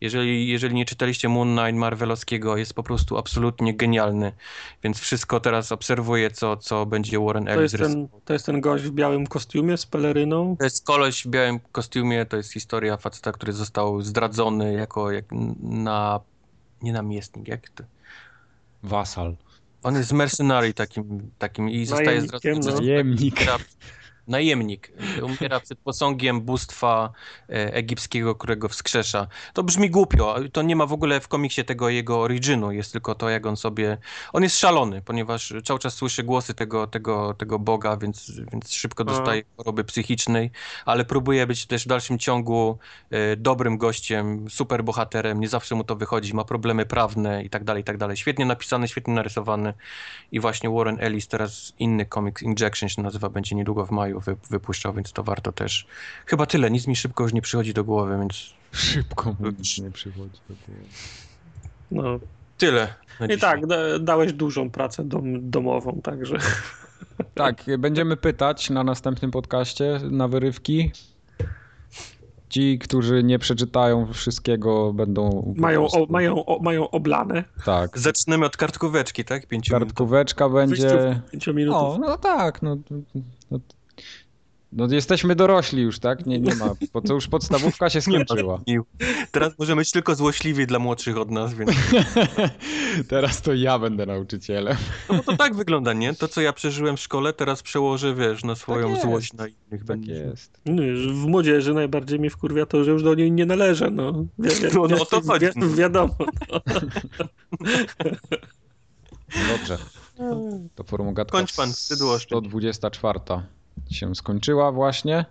S2: Jeżeli, jeżeli nie czytaliście Moon Knight Marvelowskiego, jest po prostu absolutnie genialny. Więc wszystko teraz obserwuję, co, co będzie Warren Ellis
S1: to jest, ten, to jest ten gość w białym kostiumie z peleryną?
S2: To jest koleś w białym kostiumie, to jest historia faceta, który został zdradzony jako jak na... nie namiestnik, jak to?
S3: Wasal.
S2: On jest mercenary takim, takim i zostaje zdradzony.
S3: No. Najemnik.
S2: Umiera przed posągiem bóstwa e, egipskiego, którego wskrzesza. To brzmi głupio. To nie ma w ogóle w komiksie tego jego originu. Jest tylko to, jak on sobie... On jest szalony, ponieważ cały czas słyszy głosy tego, tego, tego Boga, więc, więc szybko dostaje choroby psychicznej, ale próbuje być też w dalszym ciągu e, dobrym gościem, super bohaterem. Nie zawsze mu to wychodzi. Ma problemy prawne i tak dalej, i tak dalej. Świetnie napisany, świetnie narysowany. I właśnie Warren Ellis, teraz inny komiks, Injection się nazywa, będzie niedługo w maju wy, wypuszczał, więc to warto też. Chyba tyle, nic mi szybko już nie przychodzi do głowy, więc...
S3: Szybko mi nic nie przychodzi do głowy.
S2: No, tyle.
S1: I tak, da, dałeś dużą pracę dom, domową, także...
S3: Tak, będziemy pytać na następnym podcaście na wyrywki. Ci, którzy nie przeczytają wszystkiego, będą.
S1: Mają, o, mają, o, mają oblane.
S3: Tak.
S2: Zaczynamy od kartkóweczki, tak?
S3: Pięciu Kartkóweczka będzie.
S1: Pięciu minutów.
S3: O, no tak. No, no, no jesteśmy dorośli już, tak? Nie, nie ma. Po co już podstawówka się skończyła.
S2: Teraz możemy być tylko złośliwi dla młodszych od nas, więc. *laughs*
S3: teraz to ja będę nauczycielem.
S2: No bo to tak wygląda, nie? To, co ja przeżyłem w szkole, teraz przełożę, wiesz, na swoją tak złość na innych.
S3: Tak jest.
S1: No, w młodzieży najbardziej mi wkurwia to, że już do niej nie należę, no. Wi
S2: no, no to chodzi.
S1: Wi wiadomo. No.
S3: Dobrze. To formugatka
S2: Kończ pan,
S3: 124 się skończyła właśnie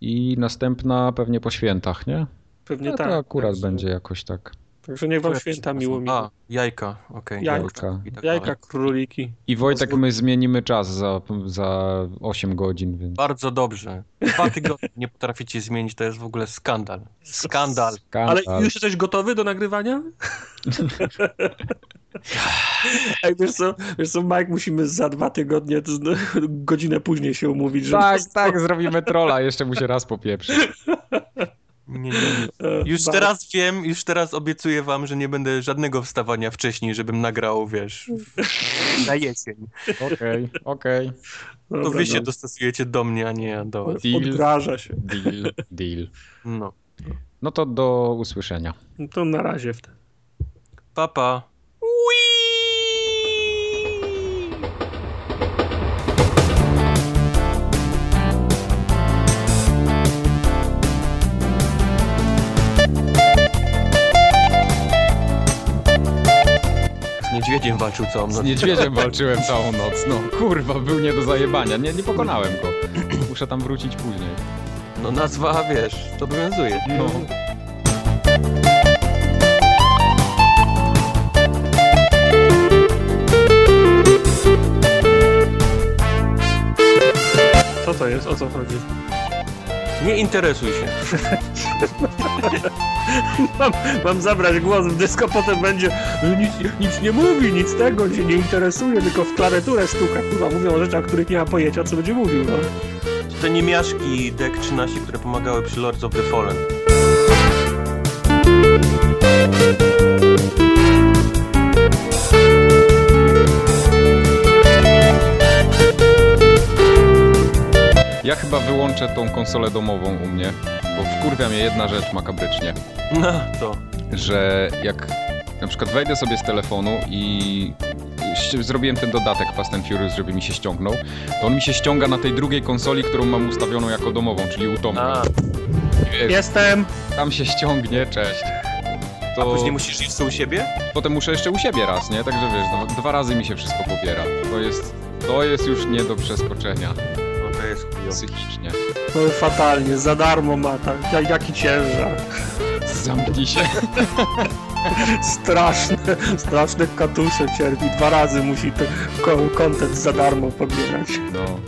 S3: i następna pewnie po świętach, nie?
S1: Pewnie
S3: no,
S1: tak.
S3: To akurat także... będzie jakoś tak.
S1: Także niech wam święta miło mi.
S2: A, jajka, okej. Okay.
S1: Jajka, jajka, tak jajka króliki.
S3: I Wojtek, my zmienimy czas za, za 8 godzin. Więc...
S2: Bardzo dobrze. Dwa tygodnie nie potraficie zmienić, to jest w ogóle skandal. Skandal.
S1: skandal. Ale już jesteś gotowy do nagrywania? *laughs* Ej, wiesz co, wiesz co, Mike, musimy za dwa tygodnie, godzinę później się umówić.
S3: Żeby... Tak, tak, zrobimy trolla, jeszcze mu się raz popieprzy. *laughs*
S2: Nie, nie, nie. Już teraz wiem, już teraz obiecuję wam, że nie będę żadnego wstawania wcześniej, żebym nagrał, wiesz, *laughs* na jesień.
S3: Okej, okay, okej.
S2: Okay. To wy się dostosujecie do mnie, a nie do...
S1: Deal, Odgraża się.
S3: Deal, deal.
S2: No.
S3: No to do usłyszenia.
S1: No to na razie wtedy.
S2: Papa. Pa. Niedźwiedziem walczył całą noc.
S3: Z niedźwiedziem walczyłem całą noc, no. Kurwa, był nie do zajebania. Nie, nie pokonałem go. Muszę tam wrócić później.
S2: No nazwa, wiesz, to obowiązuje.
S3: No.
S1: Co to jest? O co chodzi?
S2: Nie interesuj się. *laughs* *laughs*
S1: mam, mam zabrać głos w dysko, potem będzie "No nic, nic nie mówi, nic tego, się nie interesuje, tylko w klawiaturę stuka. Kurwa, mówią o rzeczach, o których nie ma pojęcia, co będzie mówił, no.
S2: Te niemiaszki Deck 13, które pomagały przy Lords of the Fallen.
S3: Ja chyba wyłączę tą konsolę domową u mnie, bo wkurwia mnie jedna rzecz makabrycznie,
S2: No, to.
S3: że jak na przykład wejdę sobie z telefonu i zrobiłem ten dodatek Fast and Furious, żeby mi się ściągnął, to on mi się ściąga na tej drugiej konsoli, którą mam ustawioną jako domową, czyli u Tomka.
S2: A,
S3: wiesz,
S1: Jestem!
S3: tam się ściągnie, cześć.
S2: a
S3: To
S2: później musisz iść u siebie?
S3: potem muszę jeszcze u siebie raz, nie? Także wiesz, dwa, dwa razy mi się wszystko pobiera. To jest, to jest już nie do przeskoczenia
S2: to jest chujowe.
S3: psychicznie.
S1: No fatalnie, za darmo ma tak, jak- jaki ciężar.
S3: Zamknij się. *laughs*
S1: Straszne, straszne katusze cierpi. Dwa razy musi ten ko- content za darmo pobierać.
S3: No.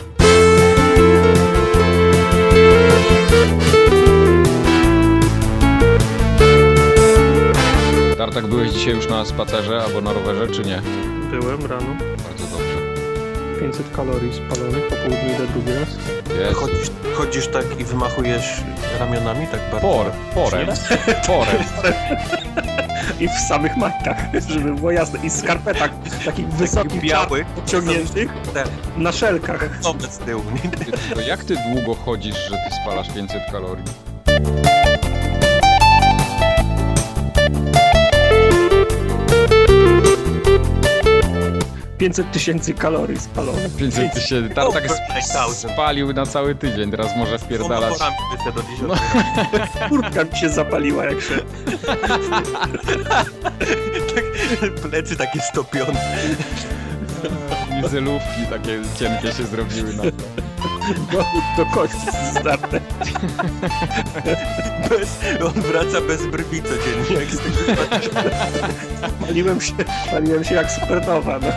S3: Tartak, byłeś dzisiaj już na spacerze albo na rowerze, czy nie?
S1: Byłem rano.
S3: Bardzo dobrze.
S1: 500 kalorii spalonych, po południu idę drugi raz.
S3: Jest.
S2: Chodzisz, chodzisz tak i wymachujesz ramionami tak bardzo?
S3: Por, porem, *laughs* porem.
S1: I w samych majtkach, żeby było jasne. I w skarpetach takich wysokich,
S2: białych.
S1: ciągniętych
S2: Te
S1: na szelkach.
S2: z tyłu,
S3: jak ty długo chodzisz, że ty spalasz 500 kalorii?
S1: 500 tysięcy kalorii spalonych.
S3: 500 tysięcy. Tartak
S2: Over 5000.
S3: spalił na cały tydzień, teraz może wpierdalać. No. *laughs*
S1: Kurtka mi się zapaliła jak się. *laughs*
S2: Tak, plecy takie stopione.
S3: Nizelówki takie cienkie się zrobiły na to.
S1: Do, do kości zdarte.
S2: Bez, on wraca bez brwi codziennie. Jak z tego
S1: Paliłem się, paliłem się jak supernowa. No.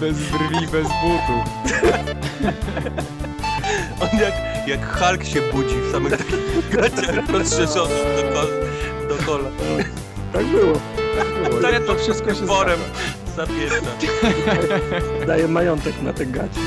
S3: Bez brwi, bez butów.
S2: On jak, jak Hulk się budzi w samych takich gaciach rozszerzonych do, kol, do kola.
S1: Tak było.
S3: Nie, to wszystko się
S2: Worem zapięta.
S1: Daję majątek na te gacie.